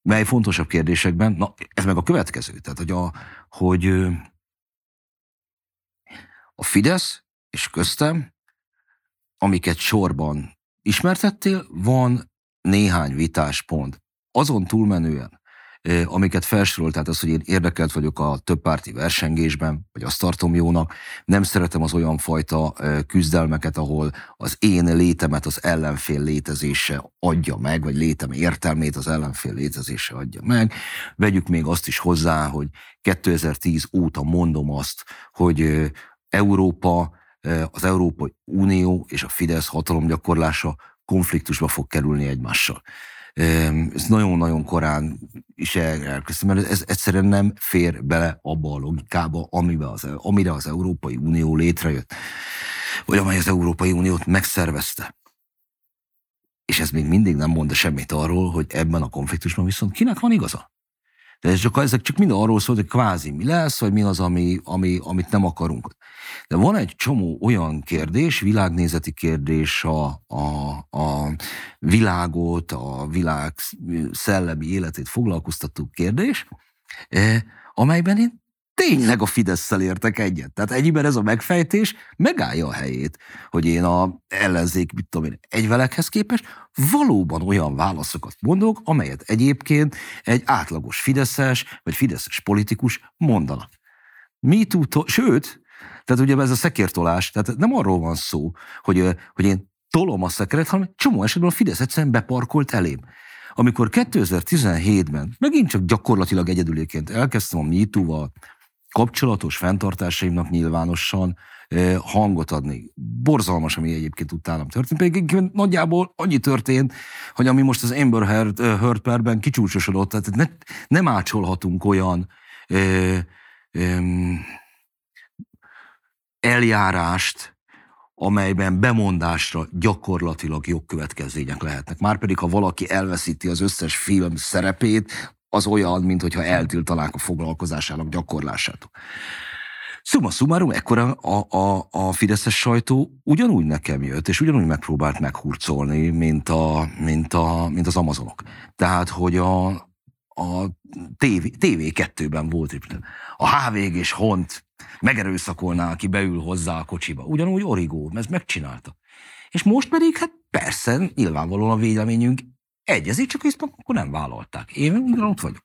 Mely fontosabb kérdésekben, na ez meg a következő, tehát hogy a, hogy a Fidesz és köztem, amiket sorban ismertettél, van néhány vitáspont. Azon túlmenően, amiket felsorolt, tehát az, hogy én érdekelt vagyok a többpárti versengésben, vagy azt tartom jónak, nem szeretem az olyan fajta küzdelmeket, ahol az én létemet az ellenfél létezése adja meg, vagy létem értelmét az ellenfél létezése adja meg. Vegyük még azt is hozzá, hogy 2010 óta mondom azt, hogy Európa az Európai Unió és a Fidesz hatalomgyakorlása konfliktusba fog kerülni egymással. Ez nagyon-nagyon korán is elkezdtem, mert ez egyszerűen nem fér bele abba a logikába, amiben az, amire az Európai Unió létrejött, vagy amely az Európai Uniót megszervezte. És ez még mindig nem mond semmit arról, hogy ebben a konfliktusban viszont kinek van igaza. De ez csak, ezek csak mind arról szól, hogy kvázi mi lesz, vagy mi az, ami, ami, amit nem akarunk. De van egy csomó olyan kérdés, világnézeti kérdés, a, a, a világot, a világ szellemi életét foglalkoztató kérdés, eh, amelyben én tényleg a fidesz értek egyet. Tehát ennyiben ez a megfejtés megállja a helyét, hogy én a ellenzék, mit tudom én, egyvelekhez képest valóban olyan válaszokat mondok, amelyet egyébként egy átlagos fideszes vagy fideszes politikus mondanak. Mi tud, sőt, tehát ugye ez a szekértolás, tehát nem arról van szó, hogy, hogy én tolom a szekeret, hanem csomó esetben a Fidesz egyszerűen beparkolt elém. Amikor 2017-ben megint csak gyakorlatilag egyedüléként elkezdtem a MeToo-val kapcsolatos fenntartásaimnak nyilvánosan hangot adni. Borzalmas, ami egyébként utánam történt. Pedig nagyjából annyi történt, hogy ami most az Amber Heard, Heard perben kicsúcsosodott, tehát ne, nem ácsolhatunk olyan ö, ö, eljárást, amelyben bemondásra gyakorlatilag jogkövetkezmények lehetnek. Márpedig, ha valaki elveszíti az összes film szerepét, az olyan, mint hogyha eltiltanák a foglalkozásának gyakorlását. Summa summarum, ekkor a, a, a Fideszes sajtó ugyanúgy nekem jött, és ugyanúgy megpróbált meghurcolni, mint, a, mint, a, mint az Amazonok. Tehát, hogy a, a TV, TV2-ben volt, a HVG és Hont megerőszakolná, aki beül hozzá a kocsiba. Ugyanúgy Origó, ezt megcsinálta. És most pedig, hát persze, nyilvánvalóan a véleményünk egyezik, csak ezt akkor nem vállalták. Én ott vagyok.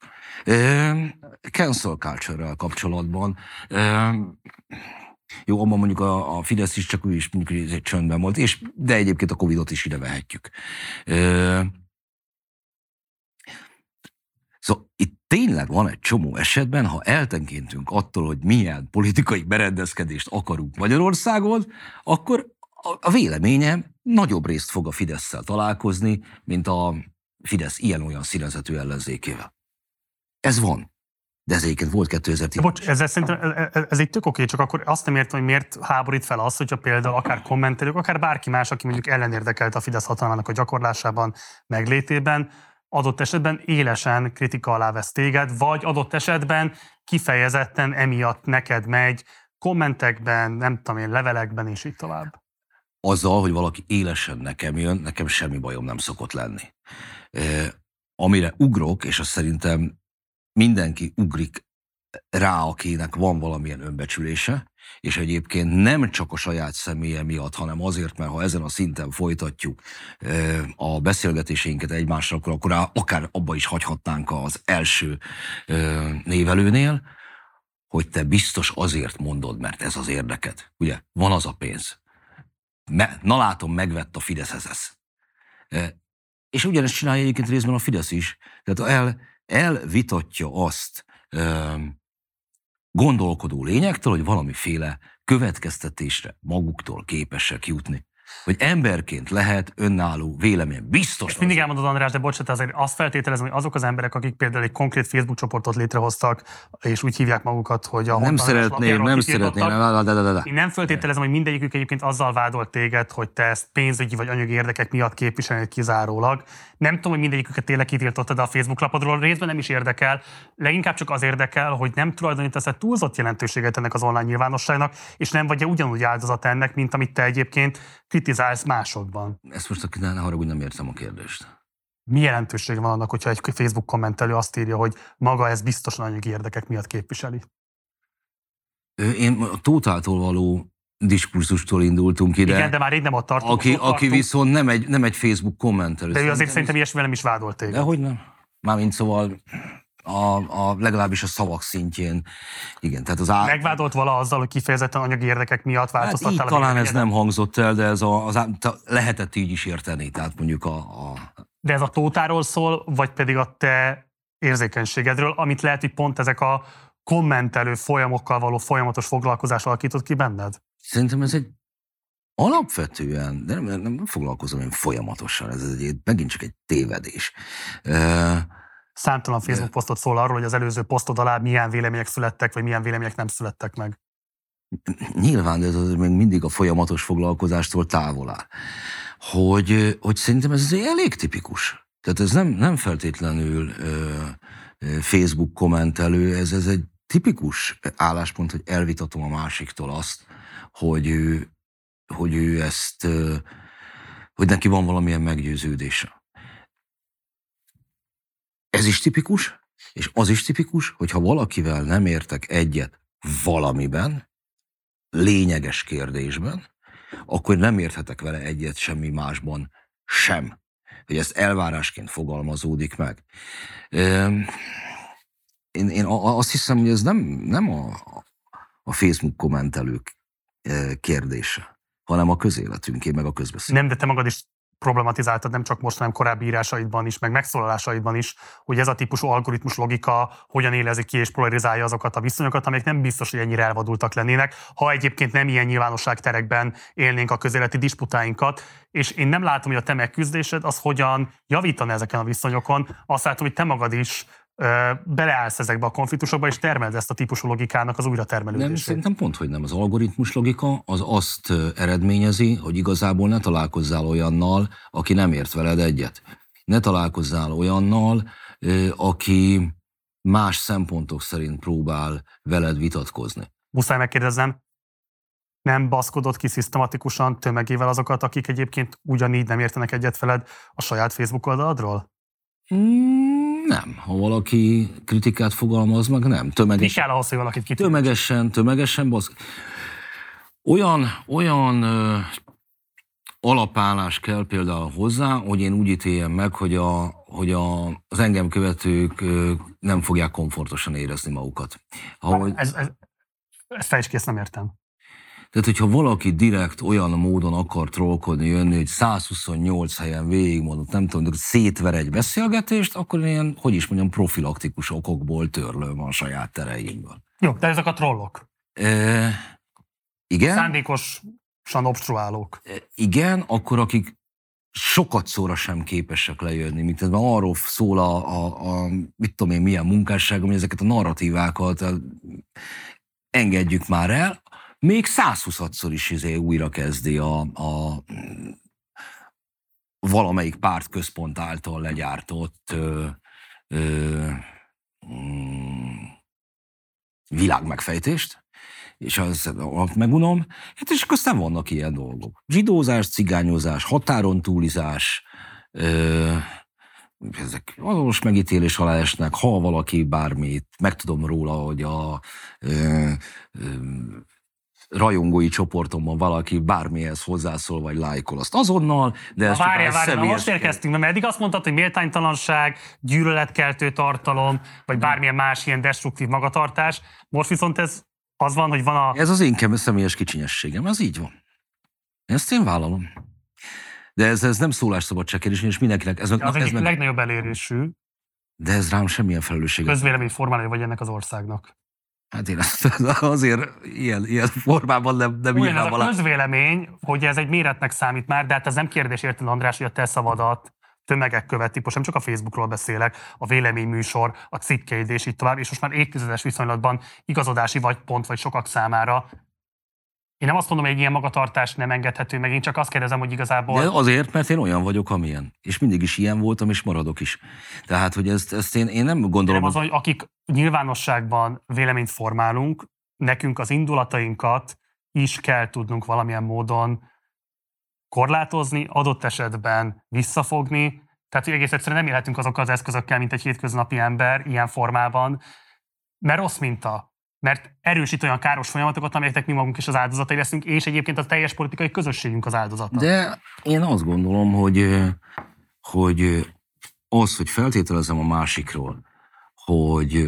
Cancel culture kapcsolatban jó, abban mondjuk a, a Fidesz is csak ő is mondjuk egy csöndben volt, és, de egyébként a Covid-ot is ide vehetjük. Uh, Szóval itt tényleg van egy csomó esetben, ha eltenkintünk attól, hogy milyen politikai berendezkedést akarunk Magyarországon, akkor a véleményem nagyobb részt fog a fidesz találkozni, mint a Fidesz ilyen-olyan színezetű ellenzékével. Ez van. De ez egyébként volt 2010 Bocs, ez, szerintem ez, ez egy tök oké, csak akkor azt nem értem, hogy miért háborít fel az, hogyha például akár kommentelők, akár bárki más, aki mondjuk ellenérdekelt a Fidesz hatalmának a gyakorlásában, meglétében, adott esetben élesen kritika alá vesz téged, vagy adott esetben kifejezetten emiatt neked megy kommentekben, nem tudom én, levelekben, és így tovább. Azzal, hogy valaki élesen nekem jön, nekem semmi bajom nem szokott lenni. E, amire ugrok, és azt szerintem mindenki ugrik rá, akinek van valamilyen önbecsülése, és egyébként nem csak a saját személye miatt, hanem azért, mert ha ezen a szinten folytatjuk a beszélgetéseinket egymással, akkor, akkor akár abba is hagyhatnánk az első névelőnél, hogy te biztos azért mondod, mert ez az érdeked. Ugye, van az a pénz. Me, na látom, megvett a Fidesz És ugyanezt csinálja egyébként részben a Fidesz is. Tehát el, elvitatja azt, gondolkodó lényektől, hogy valamiféle következtetésre maguktól képesek jutni hogy emberként lehet önálló vélemény. Biztos. Mindig elmondod, András, de bocsánat, azért azt feltételezem, hogy azok az emberek, akik például egy konkrét Facebook csoportot létrehoztak, és úgy hívják magukat, hogy a Nem szeretném, nem szeretném. De, de, de, de. Én nem feltételezem, hogy mindegyikük egyébként azzal vádolt téged, hogy te ezt pénzügyi vagy anyagi érdekek miatt képviselni kizárólag. Nem tudom, hogy mindegyiküket tényleg kitiltottad a Facebook lapodról, részben nem is érdekel. Leginkább csak az érdekel, hogy nem tulajdonítasz egy túlzott jelentőséget ennek az online nyilvánosságnak, és nem vagy ugyanúgy áldozat ennek, mint amit te egyébként kritizálsz másokban. Ezt most aki ne haragudj, nem értem a kérdést. Mi jelentőség van annak, hogyha egy Facebook kommentelő azt írja, hogy maga ez biztosan anyagi érdekek miatt képviseli? Én a Tótától való diskurzustól indultunk ide. Igen, de már így nem ott tartunk. Aki, ott aki viszont nem egy, nem egy Facebook kommentelő. De ő azért szerintem ilyesmivel nem is vádolt téged. Dehogy nem. Mármint szóval a, a, legalábbis a szavak szintjén. Igen, tehát az á... Megvádolt vala azzal, hogy kifejezetten anyagi érdekek miatt változtattál hát talán ez nem hangzott el, de ez a, az, lehetett így is érteni, tehát mondjuk a, a... De ez a tótáról szól, vagy pedig a te érzékenységedről, amit lehet, hogy pont ezek a kommentelő folyamokkal való folyamatos foglalkozás alakított ki benned? Szerintem ez egy alapvetően, de nem, nem foglalkozom én folyamatosan, ez egy, megint csak egy tévedés. Uh, számtalan Facebook posztot szól arról, hogy az előző posztod alá milyen vélemények születtek, vagy milyen vélemények nem születtek meg. Nyilván, ez még mindig a folyamatos foglalkozástól távol áll. Hogy, hogy szerintem ez elég tipikus. Tehát ez nem, nem feltétlenül ö, Facebook kommentelő, ez, ez egy tipikus álláspont, hogy elvitatom a másiktól azt, hogy ő, hogy ő ezt, hogy neki van valamilyen meggyőződése. Ez is tipikus, És az is tipikus, hogy ha valakivel nem értek egyet valamiben, lényeges kérdésben, akkor nem érthetek vele egyet semmi másban sem. Hogy ezt elvárásként fogalmazódik meg. Én, én azt hiszem, hogy ez nem, nem a, a Facebook kommentelők kérdése, hanem a közéletünké, meg a közbeszéd. Nem, de te magad is problematizáltad nem csak most, hanem korábbi írásaidban is, meg megszólalásaidban is, hogy ez a típusú algoritmus logika hogyan élezik ki és polarizálja azokat a viszonyokat, amelyek nem biztos, hogy ennyire elvadultak lennének, ha egyébként nem ilyen nyilvánosságterekben élnénk a közéleti disputáinkat, és én nem látom, hogy a te megküzdésed az hogyan javítana ezeken a viszonyokon. Azt látom, hogy te magad is beleállsz ezekbe a konfliktusokba, és termeled ezt a típusú logikának az újratermelődését. Nem, szerintem pont, hogy nem. Az algoritmus logika az azt eredményezi, hogy igazából ne találkozzál olyannal, aki nem ért veled egyet. Ne találkozzál olyannal, aki más szempontok szerint próbál veled vitatkozni. Muszáj megkérdezem, nem baszkodott ki szisztematikusan tömegével azokat, akik egyébként ugyanígy nem értenek egyet veled a saját Facebook oldaladról? Mm, nem. Ha valaki kritikát fogalmaz meg, nem. Tömegesen, Mi kell ahhoz, hogy valakit kitűnjön? Tömegesen, tömegesen basz... Olyan, olyan ö, alapállás kell például hozzá, hogy én úgy ítéljem meg, hogy, a, hogy a, az engem követők ö, nem fogják komfortosan érezni magukat. Ahogy... Ez, ez, ezt fejtsd nem értem. Tehát, hogyha valaki direkt olyan módon akar trollkodni, jönni, hogy 128 helyen végigmondott, nem tudom, szétver egy beszélgetést, akkor ilyen, hogy is mondjam, profilaktikus okokból törlöm a saját tereimből. Jó, de ezek a trollok. E, igen. Szándékosan obstruálók. E, igen, akkor akik sokat szóra sem képesek lejönni, mint ez arról szól a, a, a, mit tudom én, milyen munkásság, hogy ezeket a narratívákat engedjük már el, még 126-szor is izé újra kezdi a, a valamelyik párt központ által legyártott ö, ö, mm, világmegfejtést, és az megunom, hát és aztán vannak ilyen dolgok. Zsidózás, cigányozás, határon túlizás, ö, ezek azonos megítélés alá esnek, ha valaki bármit, megtudom róla, hogy a ö, ö, rajongói csoportomban valaki bármihez hozzászól, vagy lájkol, azt azonnal, de ez várjál, várjál, na most érkeztünk, mert eddig azt mondtad, hogy méltánytalanság, gyűlöletkeltő tartalom, vagy bármilyen más ilyen destruktív magatartás. Most viszont ez az van, hogy van a... Ez az én személyes kicsinyességem, ez így van. Ezt én vállalom. De ez, ez nem szólásszabadság kérdés, és mindenkinek... Ez, az ez egyik meg... legnagyobb elérésű. De ez rám semmilyen felelősség. Közvélemény formálja vagy ennek az országnak. Hát én *laughs* azért ilyen, ilyen formában nem, nem Ugyan, ez a közvélemény, hogy ez egy méretnek számít már, de hát ez nem kérdés érted, András, hogy a te szavadat tömegek követik, most nem csak a Facebookról beszélek, a véleményműsor, a cikkeid és így tovább, és most már évtizedes viszonylatban igazodási vagy pont vagy sokak számára én nem azt mondom, hogy egy ilyen magatartás nem engedhető meg, én csak azt kérdezem, hogy igazából... De azért, mert én olyan vagyok, amilyen. És mindig is ilyen voltam, és maradok is. Tehát, hogy ezt, ezt én, én nem gondolom... Nem az, hogy akik nyilvánosságban véleményt formálunk, nekünk az indulatainkat is kell tudnunk valamilyen módon korlátozni, adott esetben visszafogni, tehát hogy egész egyszerűen nem élhetünk azokkal az eszközökkel, mint egy hétköznapi ember ilyen formában, mert rossz minta mert erősít olyan káros folyamatokat, amelyeknek mi magunk is az áldozatai leszünk, és egyébként a teljes politikai közösségünk az áldozata. De én azt gondolom, hogy, hogy az, hogy feltételezem a másikról, hogy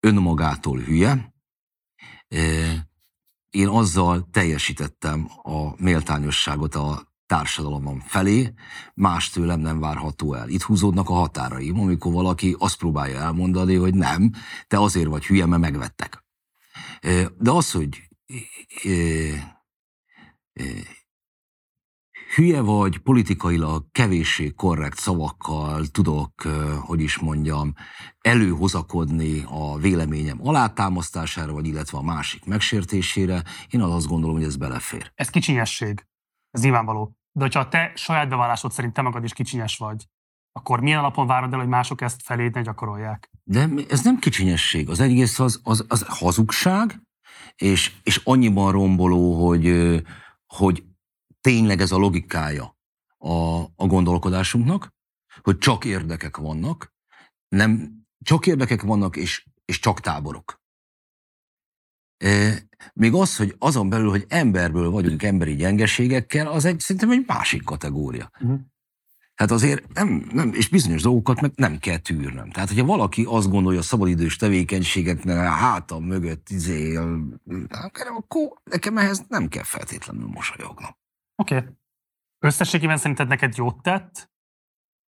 önmagától hülye, én azzal teljesítettem a méltányosságot a társadalomom felé, más tőlem nem várható el. Itt húzódnak a határaim, amikor valaki azt próbálja elmondani, hogy nem, te azért vagy hülye, mert megvettek. De az, hogy hülye vagy, politikailag kevéssé korrekt szavakkal tudok, hogy is mondjam, előhozakodni a véleményem alátámasztására, vagy illetve a másik megsértésére, én azt gondolom, hogy ez belefér. Ez kicsinyesség. Ez nyilvánvaló. De hogyha te saját bevallásod szerint te magad is kicsinyes vagy, akkor milyen alapon várod el, hogy mások ezt feléd ne gyakorolják? De ez nem kicsinyesség. Az egész az, az, az hazugság, és, és annyiban romboló, hogy, hogy tényleg ez a logikája a, a gondolkodásunknak, hogy csak érdekek vannak, nem, csak érdekek vannak, és, és csak táborok. Még az, hogy azon belül, hogy emberből vagyunk emberi gyengeségekkel, az egy szerintem egy másik kategória. Uh-huh. Hát azért nem, nem, és bizonyos dolgokat meg nem kell tűrnöm. Tehát, hogyha valaki azt gondolja a szabadidős tevékenységeknek a hátam mögött izé, akkor nekem ehhez nem kell feltétlenül mosolyognom. Oké. Okay. Összességében szerinted neked jót tett,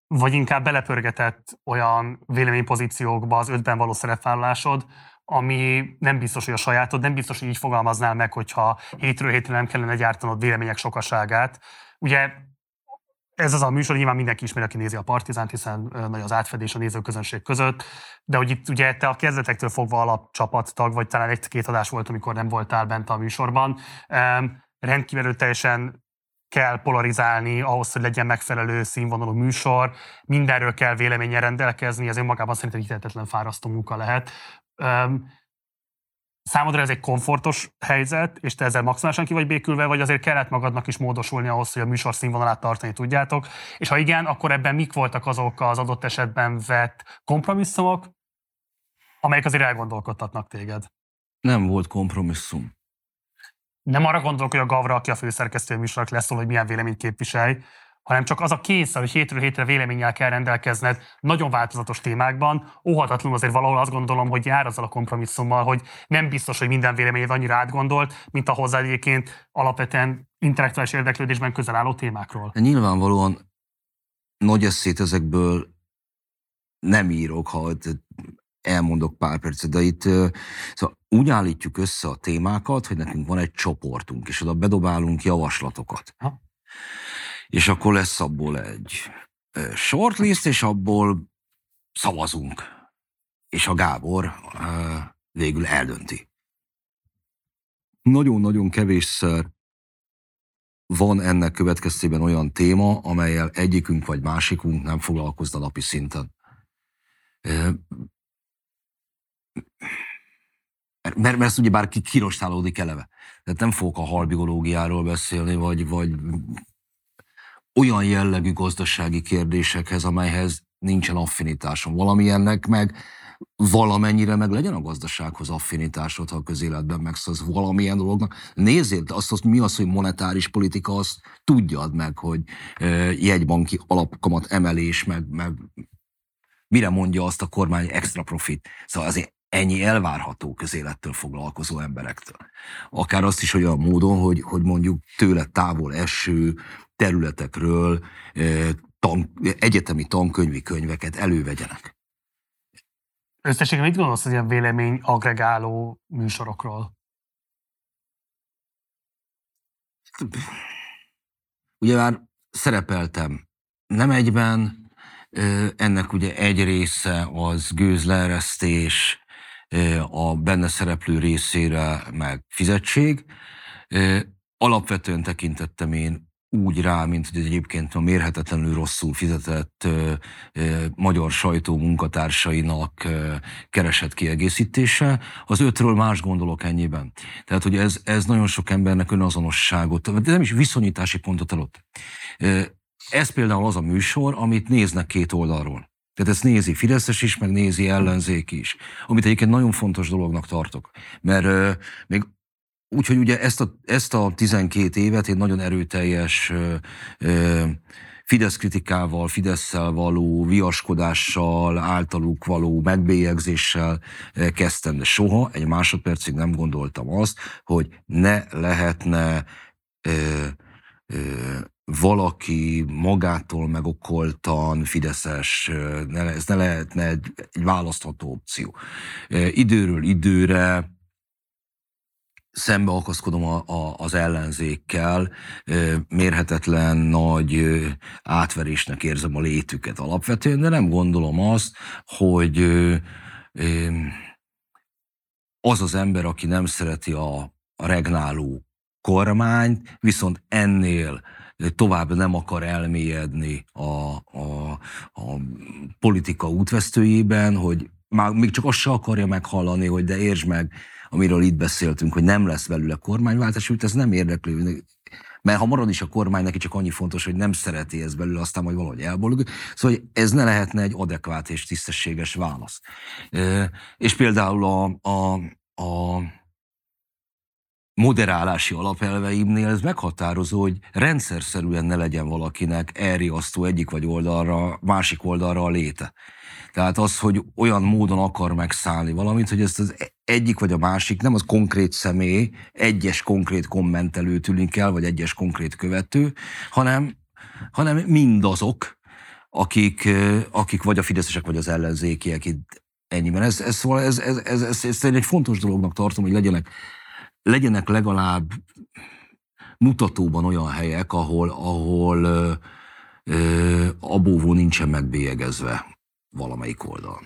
vagy inkább belepörgetett olyan véleménypozíciókba az ötben való szerepvállalásod, ami nem biztos, hogy a sajátod, nem biztos, hogy így fogalmaznál meg, hogyha hétről hétre nem kellene gyártanod vélemények sokaságát. Ugye ez az a műsor, nyilván mindenki ismeri, aki nézi a Partizánt, hiszen nagy az átfedés a nézőközönség között, de hogy itt ugye te a kezdetektől fogva alapcsapattag, vagy talán egy-két adás volt, amikor nem voltál bent a műsorban, rendkívül teljesen kell polarizálni ahhoz, hogy legyen megfelelő színvonalú műsor, mindenről kell véleménye rendelkezni, ez önmagában szerintem hihetetlen fárasztó munka lehet. Számodra ez egy komfortos helyzet, és te ezzel maximálisan ki vagy békülve, vagy azért kellett magadnak is módosulni ahhoz, hogy a műsor színvonalát tartani tudjátok? És ha igen, akkor ebben mik voltak azok az adott esetben vett kompromisszumok, amelyek azért elgondolkodtatnak téged? Nem volt kompromisszum. Nem arra gondolok, hogy a Gavra, aki a főszerkesztő műsorok leszól, hogy milyen véleményt képviselj, hanem csak az a kényszer, hogy hétről hétre véleménnyel kell rendelkezned nagyon változatos témákban. Óhatatlanul azért valahol azt gondolom, hogy jár azzal a kompromisszummal, hogy nem biztos, hogy minden véleményed annyira átgondolt, mint a hozzá egyébként alapvetően intellektuális érdeklődésben közel álló témákról. Nyilvánvalóan nagy eszét ezekből nem írok, ha elmondok pár percet, de itt szóval úgy állítjuk össze a témákat, hogy nekünk van egy csoportunk, és oda bedobálunk javaslatokat. Ha? És akkor lesz abból egy shortlist, és abból szavazunk. És a Gábor végül eldönti. Nagyon-nagyon kevésszer van ennek következtében olyan téma, amelyel egyikünk vagy másikunk nem foglalkozna napi szinten. Mert, mert ezt ugye bár kirostálódik eleve. Tehát nem fogok a halbiológiáról beszélni, vagy, vagy olyan jellegű gazdasági kérdésekhez, amelyhez nincsen affinitásom. Valamilyennek meg valamennyire meg legyen a gazdasághoz affinitásod, ha a közéletben megszólsz valamilyen dolognak. Nézzél, azt, azt mi az, hogy monetáris politika, azt tudjad meg, hogy e, jegybanki alapkamat emelés, meg, meg mire mondja azt a kormány extra profit. Szóval azért ennyi elvárható közélettől foglalkozó emberektől. Akár azt is olyan módon, hogy, hogy mondjuk tőle távol eső területekről tan, egyetemi tankönyvi könyveket elővegyenek. Összességében mit gondolsz az ilyen vélemény agregáló műsorokról? Ugye már szerepeltem nem egyben, ennek ugye egy része az gőzleeresztés, a benne szereplő részére meg fizetség. Alapvetően tekintettem én úgy rá, mint hogy egyébként a mérhetetlenül rosszul fizetett ö, ö, magyar sajtó munkatársainak ö, keresett kiegészítése. Az ötről más gondolok ennyiben. Tehát, hogy ez, ez nagyon sok embernek önazonosságot, de nem is viszonyítási pontot adott. Ez például az a műsor, amit néznek két oldalról. Tehát ezt nézi Fideszes is, meg nézi ellenzék is. Amit egyébként nagyon fontos dolognak tartok. Mert ö, még Úgyhogy ugye ezt a, ezt a 12 évet én nagyon erőteljes ö, ö, Fidesz kritikával, való viaskodással, általuk való megbélyegzéssel kezdtem, de soha egy másodpercig nem gondoltam azt, hogy ne lehetne ö, ö, valaki magától megokoltan Fideszes, ne, ez ne lehetne egy, egy választható opció. Időről időre szembe akaszkodom a, a, az ellenzékkel, mérhetetlen nagy átverésnek érzem a létüket alapvetően, de nem gondolom azt, hogy az az ember, aki nem szereti a, a regnáló kormányt, viszont ennél tovább nem akar elmélyedni a, a, a politika útvesztőjében, hogy már még csak azt se akarja meghallani, hogy de értsd meg, amiről itt beszéltünk, hogy nem lesz belőle kormányváltás, úgy ez nem érdekli. Mert ha marad is a kormány, neki csak annyi fontos, hogy nem szereti ezt belőle, aztán majd valahogy elbolog. Szóval hogy ez ne lehetne egy adekvát és tisztességes válasz. És például a, a, a moderálási alapelveimnél ez meghatározó, hogy rendszerszerűen ne legyen valakinek elriasztó egyik vagy oldalra, másik oldalra a léte. Tehát az, hogy olyan módon akar megszállni valamit, hogy ezt az egyik vagy a másik, nem az konkrét személy, egyes konkrét kommentelő tűnik el, vagy egyes konkrét követő, hanem, hanem mindazok, akik, akik vagy a fideszesek, vagy az ellenzékiek itt ennyiben. Ez, ez, szóval ez, ez, ez, ez, ez, egy fontos dolognak tartom, hogy legyenek, legyenek legalább mutatóban olyan helyek, ahol, ahol ö, ö, a bóvó nincsen megbélyegezve valamelyik oldal.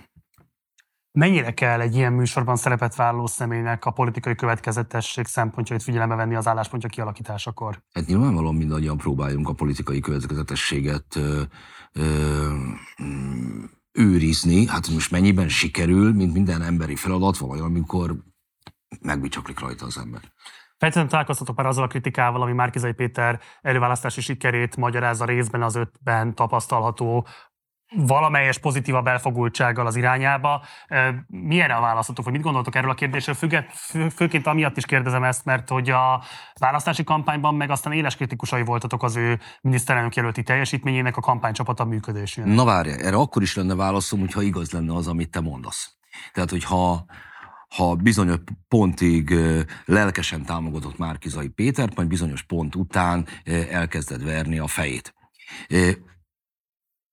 Mennyire kell egy ilyen műsorban szerepet vállaló személynek a politikai következetesség szempontjait figyelembe venni az álláspontja kialakításakor? Hát nyilvánvalóan mindannyian próbáljunk a politikai következetességet ö, ö, őrizni. Hát most mennyiben sikerül, mint minden emberi feladat, vagy amikor megbicsaklik rajta az ember. Feltétlenül találkoztatok már azzal a kritikával, ami Márkizai Péter előválasztási sikerét magyarázza részben az ötben tapasztalható valamelyes pozitívabb elfogultsággal az irányába. Milyen a választotok, vagy mit gondoltok erről a kérdésről? Fő, fő, főként amiatt is kérdezem ezt, mert hogy a választási kampányban meg aztán éles kritikusai voltatok az ő miniszterelnök jelölti teljesítményének a kampánycsapata működésének. Na várj, erre akkor is lenne válaszom, hogyha igaz lenne az, amit te mondasz. Tehát, hogyha ha bizonyos pontig lelkesen támogatott Márkizai Pétert, majd bizonyos pont után elkezdett verni a fejét.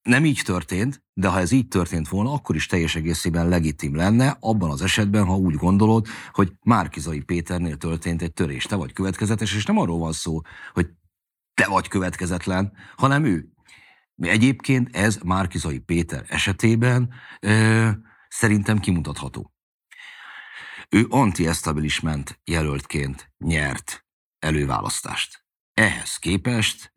Nem így történt, de ha ez így történt volna, akkor is teljes egészében legitim lenne, abban az esetben, ha úgy gondolod, hogy Márkizai Péternél történt egy törés, te vagy következetes, és nem arról van szó, hogy te vagy következetlen, hanem ő. Egyébként ez Márkizai Péter esetében ö, szerintem kimutatható. Ő anti-establishment jelöltként nyert előválasztást. Ehhez képest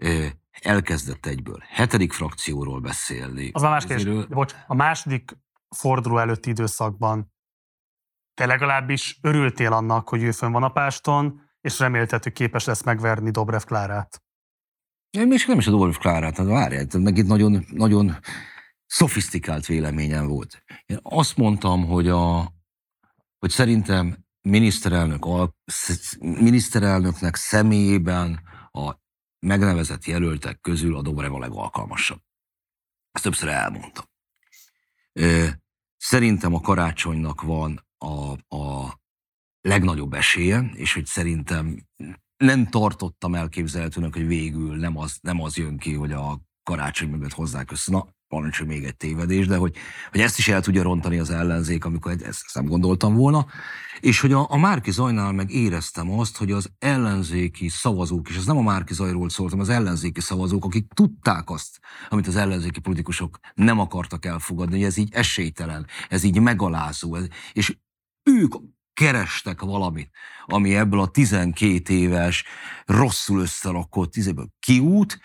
elkezdett egyből hetedik frakcióról beszélni. Az a más kérdés, bocs, a második forduló előtti időszakban te legalábbis örültél annak, hogy ő fönn van a páston, és remélted, hogy képes lesz megverni Dobrev Klárát. Én még nem is a Dobrev Klárát, hát várjál, meg itt nagyon, nagyon szofisztikált véleményem volt. Én azt mondtam, hogy a, hogy szerintem miniszterelnök, miniszterelnöknek személyében a megnevezett jelöltek közül a Dobrev a legalkalmasabb. Ezt többször elmondtam. Szerintem a karácsonynak van a, a legnagyobb esélye, és hogy szerintem nem tartottam elképzelhetőnek, hogy végül nem az, nem az jön ki, hogy a karácsony mögött hozzák össze. Na, parancsol még egy tévedés, de hogy, hogy ezt is el tudja rontani az ellenzék, amikor ezt, ezt nem gondoltam volna. És hogy a, a Márki Zajnál meg éreztem azt, hogy az ellenzéki szavazók, és ez nem a Márki Zajról szóltam, az ellenzéki szavazók, akik tudták azt, amit az ellenzéki politikusok nem akartak elfogadni, hogy ez így esélytelen, ez így megalázó, ez, és ők kerestek valamit, ami ebből a 12 éves, rosszul összerakott kiút,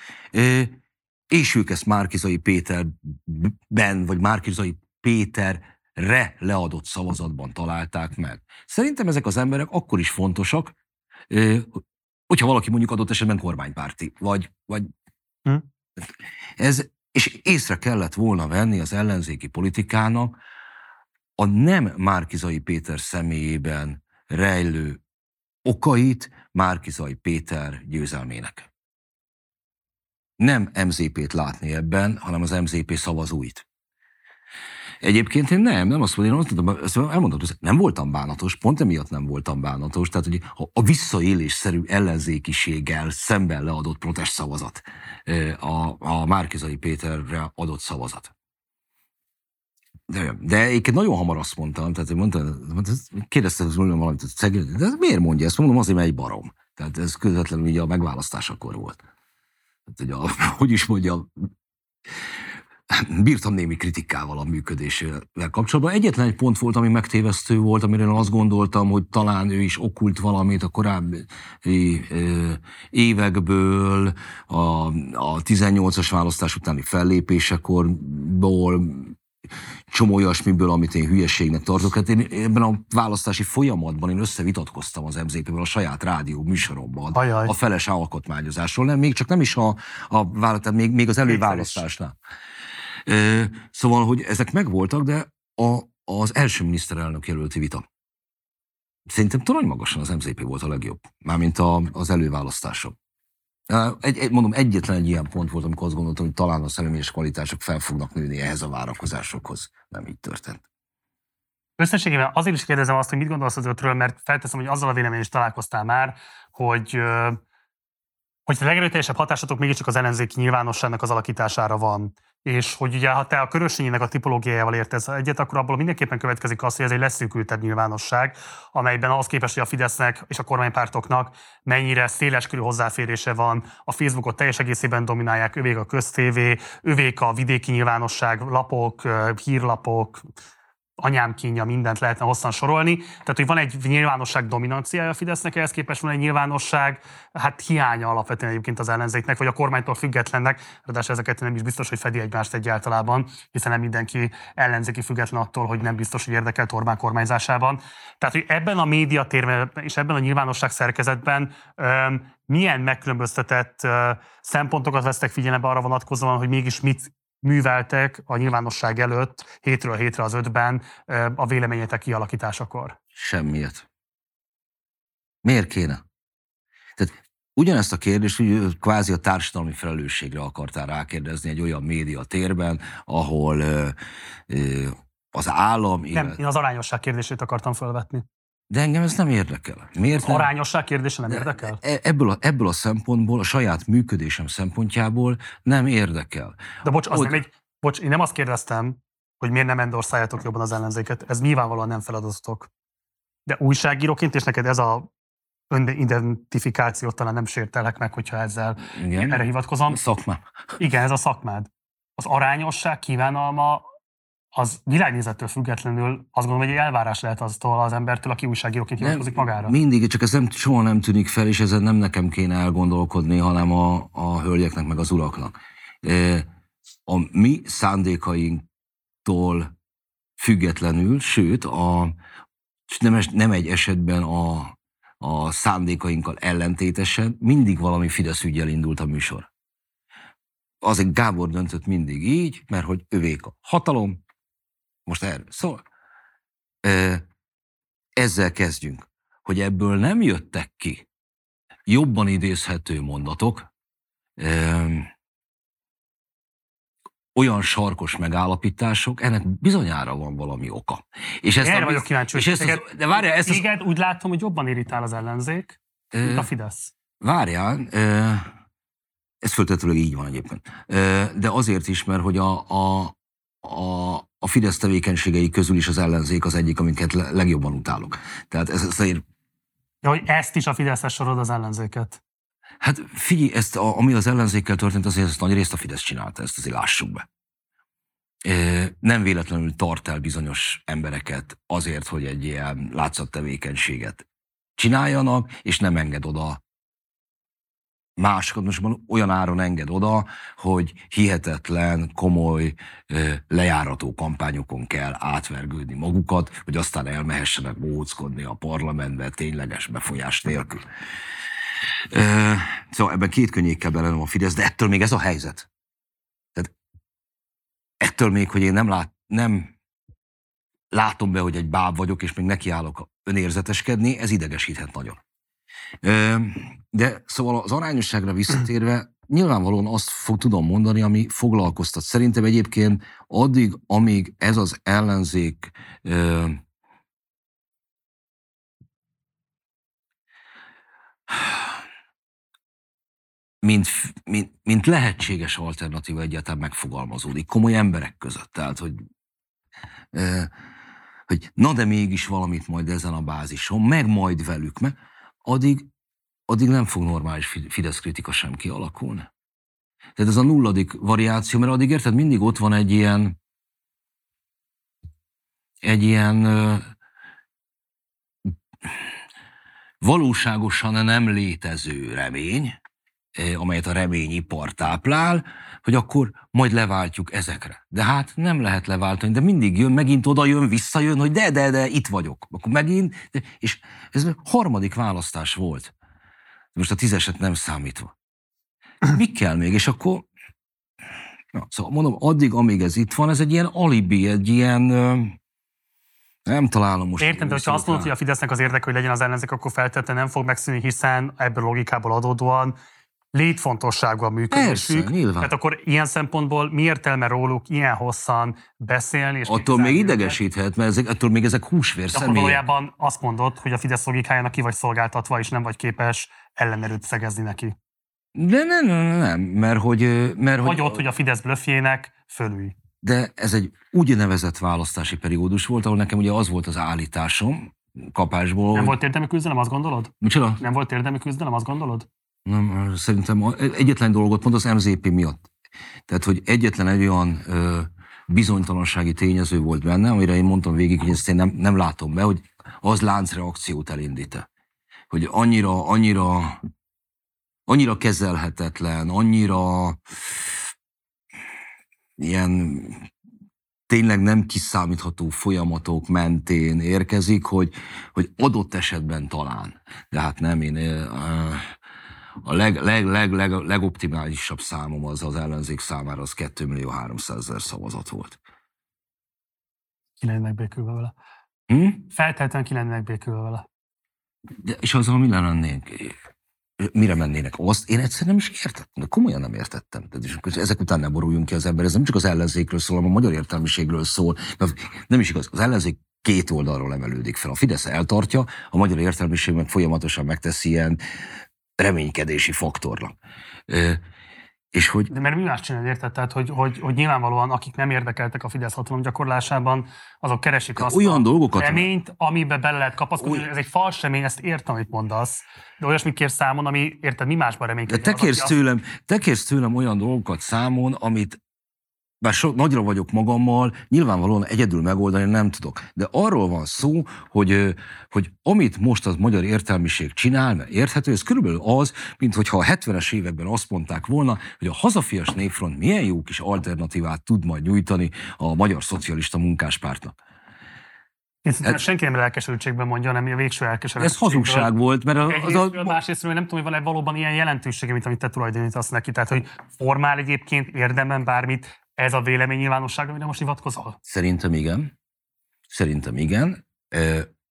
és ők ezt Márkizai Péterben, vagy Márkizai Péterre leadott szavazatban találták meg. Szerintem ezek az emberek akkor is fontosak, hogyha valaki mondjuk adott esetben kormánypárti, vagy, vagy hm? ez, és észre kellett volna venni az ellenzéki politikának a nem Márkizai Péter személyében rejlő okait Márkizai Péter győzelmének nem MZP-t látni ebben, hanem az MZP szavazóit. Egyébként én nem, nem azt mondom, én azt mondom, hogy nem voltam bánatos, pont emiatt nem voltam bánatos, tehát hogy a visszaélésszerű ellenzékiséggel szemben leadott protest szavazat, a, a Márkizai Péterre adott szavazat. De, de én nagyon hamar azt mondtam, tehát mondtam, kérdeztem tőlem valamit, de miért mondja ezt? Mondom, azért, mert egy barom. Tehát ez közvetlenül ugye a megválasztásakor volt hát, hogy, a, *laughs* hogy is mondjam, bírtam némi kritikával a működésével kapcsolatban. Egyetlen egy pont volt, ami megtévesztő volt, amire azt gondoltam, hogy talán ő is okult valamit a korábbi évekből, a, a 18-as választás utáni fellépésekorból, csomó olyasmiből, amit én hülyeségnek tartok. Hát én ebben a választási folyamatban én összevitatkoztam az MZP-vel a saját rádió műsoromban Ajaj. a feles alkotmányozásról, nem, még csak nem is a, a választás, még, még az előválasztásnál. Ö, szóval, hogy ezek megvoltak, de a, az első miniszterelnök jelölti vita. Szerintem torony magasan az MZP volt a legjobb, mármint a, az előválasztások. Egy, egy, mondom, egyetlen egy ilyen pont volt, amikor azt gondoltam, hogy talán a személyes kvalitások fel fognak nőni ehhez a várakozásokhoz. Nem így történt. Összességében azért is kérdezem azt, hogy mit gondolsz az ötről, mert felteszem, hogy azzal a vélemény is találkoztál már, hogy hogy a legerőteljesebb hatásatok mégiscsak az ellenzéki nyilvánosságnak az alakítására van. És hogy ugye, ha te a körösényének a tipológiájával értesz egyet, akkor abból mindenképpen következik az, hogy ez egy leszűkültebb nyilvánosság, amelyben az képest, hogy a Fidesznek és a kormánypártoknak mennyire széleskörű hozzáférése van, a Facebookot teljes egészében dominálják, övék a köztévé, övék a vidéki nyilvánosság, lapok, hírlapok, anyám kínja, mindent lehetne hosszan sorolni. Tehát, hogy van egy nyilvánosság dominanciája a Fidesznek, ehhez képest van egy nyilvánosság, hát hiánya alapvetően egyébként az ellenzéknek, vagy a kormánytól függetlennek, ráadásul ezeket nem is biztos, hogy fedi egymást egyáltalában, hiszen nem mindenki ellenzéki független attól, hogy nem biztos, hogy érdekelt Orbán kormányzásában. Tehát, hogy ebben a médiatérben és ebben a nyilvánosság szerkezetben öm, milyen megkülönböztetett szempontokat vesztek figyelembe arra vonatkozóan, hogy mégis mit műveltek a nyilvánosság előtt hétről hétre az ötben a véleményetek kialakításakor? Semmiet. Miért kéne? Tehát ugyanezt a kérdést hogy kvázi a társadalmi felelősségre akartál rákérdezni egy olyan média térben, ahol ö, ö, az állam... Nem, én az arányosság kérdését akartam felvetni. De engem ez nem érdekel. Miért nem? Arányosság kérdése nem érdekel? Ebből a, ebből a szempontból, a saját működésem szempontjából nem érdekel. De bocs, az Ott... nem egy, bocs, én nem azt kérdeztem, hogy miért nem endorszáljátok jobban az ellenzéket. Ez nyilvánvalóan nem feladatok. De újságíróként, és neked ez a önidentifikációt talán nem sértelek meg, hogyha ezzel Igen. erre hivatkozom. Szakmám. Igen, ez a szakmád. Az arányosság kívánalma az világnézettől függetlenül azt gondolom, hogy egy elvárás lehet aztól az embertől, aki újságíróként hivatkozik magára. Mindig, csak ez nem, soha nem tűnik fel, és ezen nem nekem kéne elgondolkodni, hanem a, a hölgyeknek, meg az uraknak. A mi szándékainktól függetlenül, sőt, a, nem, nem egy esetben a, a szándékainkkal ellentétesen, mindig valami Fidesz ügyel indult a műsor. Azért Gábor döntött mindig így, mert hogy övék a hatalom, most erről szól. Ezzel kezdjünk, hogy ebből nem jöttek ki jobban idézhető mondatok, olyan sarkos megállapítások, ennek bizonyára van valami oka. És ezt Erre a, vagyok kíváncsi, és ezt az, de várjál, ezt az, úgy látom, hogy jobban irritál az ellenzék, mint a Fidesz. Várjál, ez föltetőleg így van egyébként. De azért is, mert hogy a, a, a, a Fidesz tevékenységei közül is az ellenzék az egyik, amiket legjobban utálok. Tehát ez, ez azért... Ja, hogy ezt is a Fideszes sorod az ellenzéket? Hát figyelj, ezt, a, ami az ellenzékkel történt, azért ezt nagy részt a Fidesz csinálta, ezt azért lássuk be. Nem véletlenül tart el bizonyos embereket azért, hogy egy ilyen látszattevékenységet csináljanak, és nem enged oda másokat most olyan áron enged oda, hogy hihetetlen, komoly, lejárató kampányokon kell átvergődni magukat, hogy aztán elmehessenek móckodni a parlamentbe tényleges befolyás nélkül. Szóval ebben két könnyékkel belenem a Fidesz, de ettől még ez a helyzet. Tehát ettől még, hogy én nem, lát, nem látom be, hogy egy báb vagyok, és még nekiállok önérzeteskedni, ez idegesíthet nagyon. De szóval az arányosságra visszatérve, nyilvánvalóan azt fog tudom mondani, ami foglalkoztat. Szerintem egyébként addig, amíg ez az ellenzék mint, mint, mint lehetséges alternatíva egyáltalán megfogalmazódik komoly emberek között. Tehát, hogy, hogy na de mégis valamit majd ezen a bázison, meg majd velük, mert addig, addig nem fog normális Fidesz kritika sem kialakulni. Tehát ez a nulladik variáció, mert addig érted, mindig ott van egy ilyen egy ilyen ö, valóságosan nem létező remény, amelyet a reményipar táplál, hogy akkor majd leváltjuk ezekre. De hát nem lehet leváltani, de mindig jön, megint oda jön, visszajön, hogy de, de, de, itt vagyok. Akkor megint, de, és ez a harmadik választás volt. Most a tízeset nem számítva. Mi kell még? És akkor, na, szóval mondom, addig, amíg ez itt van, ez egy ilyen alibi, egy ilyen, nem találom most. Értem, de ha azt mondod, hogy a Fidesznek az érdeke, hogy legyen az ellenzék, akkor feltétlenül nem fog megszűnni, hiszen ebből a logikából adódóan létfontosságú a működésük. Persze, nyilván. Tehát akkor ilyen szempontból mi értelme róluk ilyen hosszan beszélni? És attól még idegesíthet, mert ezek, attól még ezek húsvér de akkor valójában azt mondod, hogy a Fidesz logikájának ki vagy szolgáltatva, és nem vagy képes ellenerőt szegezni neki. De nem, nem, nem, mert hogy... Mert, vagy hogy, ott, hogy a Fidesz blöffjének fölülj. De ez egy úgynevezett választási periódus volt, ahol nekem ugye az volt az állításom, kapásból. Nem hogy... volt érdemi küzdelem, azt gondolod? Micsoda? Nem volt érdemi küzdelem, azt gondolod? Nem, szerintem egyetlen dolgot pont az MZP miatt. Tehát, hogy egyetlen egy olyan ö, bizonytalansági tényező volt benne, amire én mondtam végig, hogy ezt én nem, nem látom be, hogy az láncreakciót elindít Hogy annyira, annyira, annyira kezelhetetlen, annyira ilyen tényleg nem kiszámítható folyamatok mentén érkezik, hogy, hogy adott esetben talán. De hát nem, én a leg, leg, leg, leg, legoptimálisabb számom az az ellenzék számára az 2 millió 300 ezer szavazat volt. Ki lennének békülve vele? Hm? Feltétlenül ki lennének békülve vele. De, és azzal mi lennénk? Mire mennének? Azt én egyszer nem is értettem, de komolyan nem értettem. Tehát és ezek után nem boruljunk ki az ember, ez nem csak az ellenzékről szól, hanem a magyar értelmiségről szól. De nem is igaz, az ellenzék két oldalról emelődik fel. A Fidesz eltartja, a magyar értelmiség meg folyamatosan megteszi ilyen reménykedési faktornak. És hogy... De mert mi más csinál, érted? Tehát, hogy, hogy, hogy nyilvánvalóan akik nem érdekeltek a Fidesz hatalom gyakorlásában, azok keresik azt olyan a dolgokat reményt, amiben bele lehet kapaszkodni. Oly... Ez egy fals remény, ezt értem, amit mondasz. De olyasmit kérsz számon, ami, érted, mi másban reménykedik. De te kérsz, tőlem, te kérsz tőlem olyan dolgokat számon, amit bár so, nagyra vagyok magammal, nyilvánvalóan egyedül megoldani nem tudok. De arról van szó, hogy, hogy amit most az magyar értelmiség csinál, mert érthető, ez körülbelül az, mint hogyha a 70-es években azt mondták volna, hogy a hazafias népfront milyen jó kis alternatívát tud majd nyújtani a magyar szocialista munkáspártnak. Én hát, senki nem lelkesedőségben mondja, hanem a végső elkeseredtség. Ez hazugság volt, mert a, az a... Másrészt, nem tudom, hogy van-e valóban ilyen jelentősége, mint amit te tulajdonítasz neki. Tehát, hogy formál egyébként érdemben bármit, ez a vélemény nyilvánosság, amire most hivatkozol? Szerintem igen. Szerintem igen.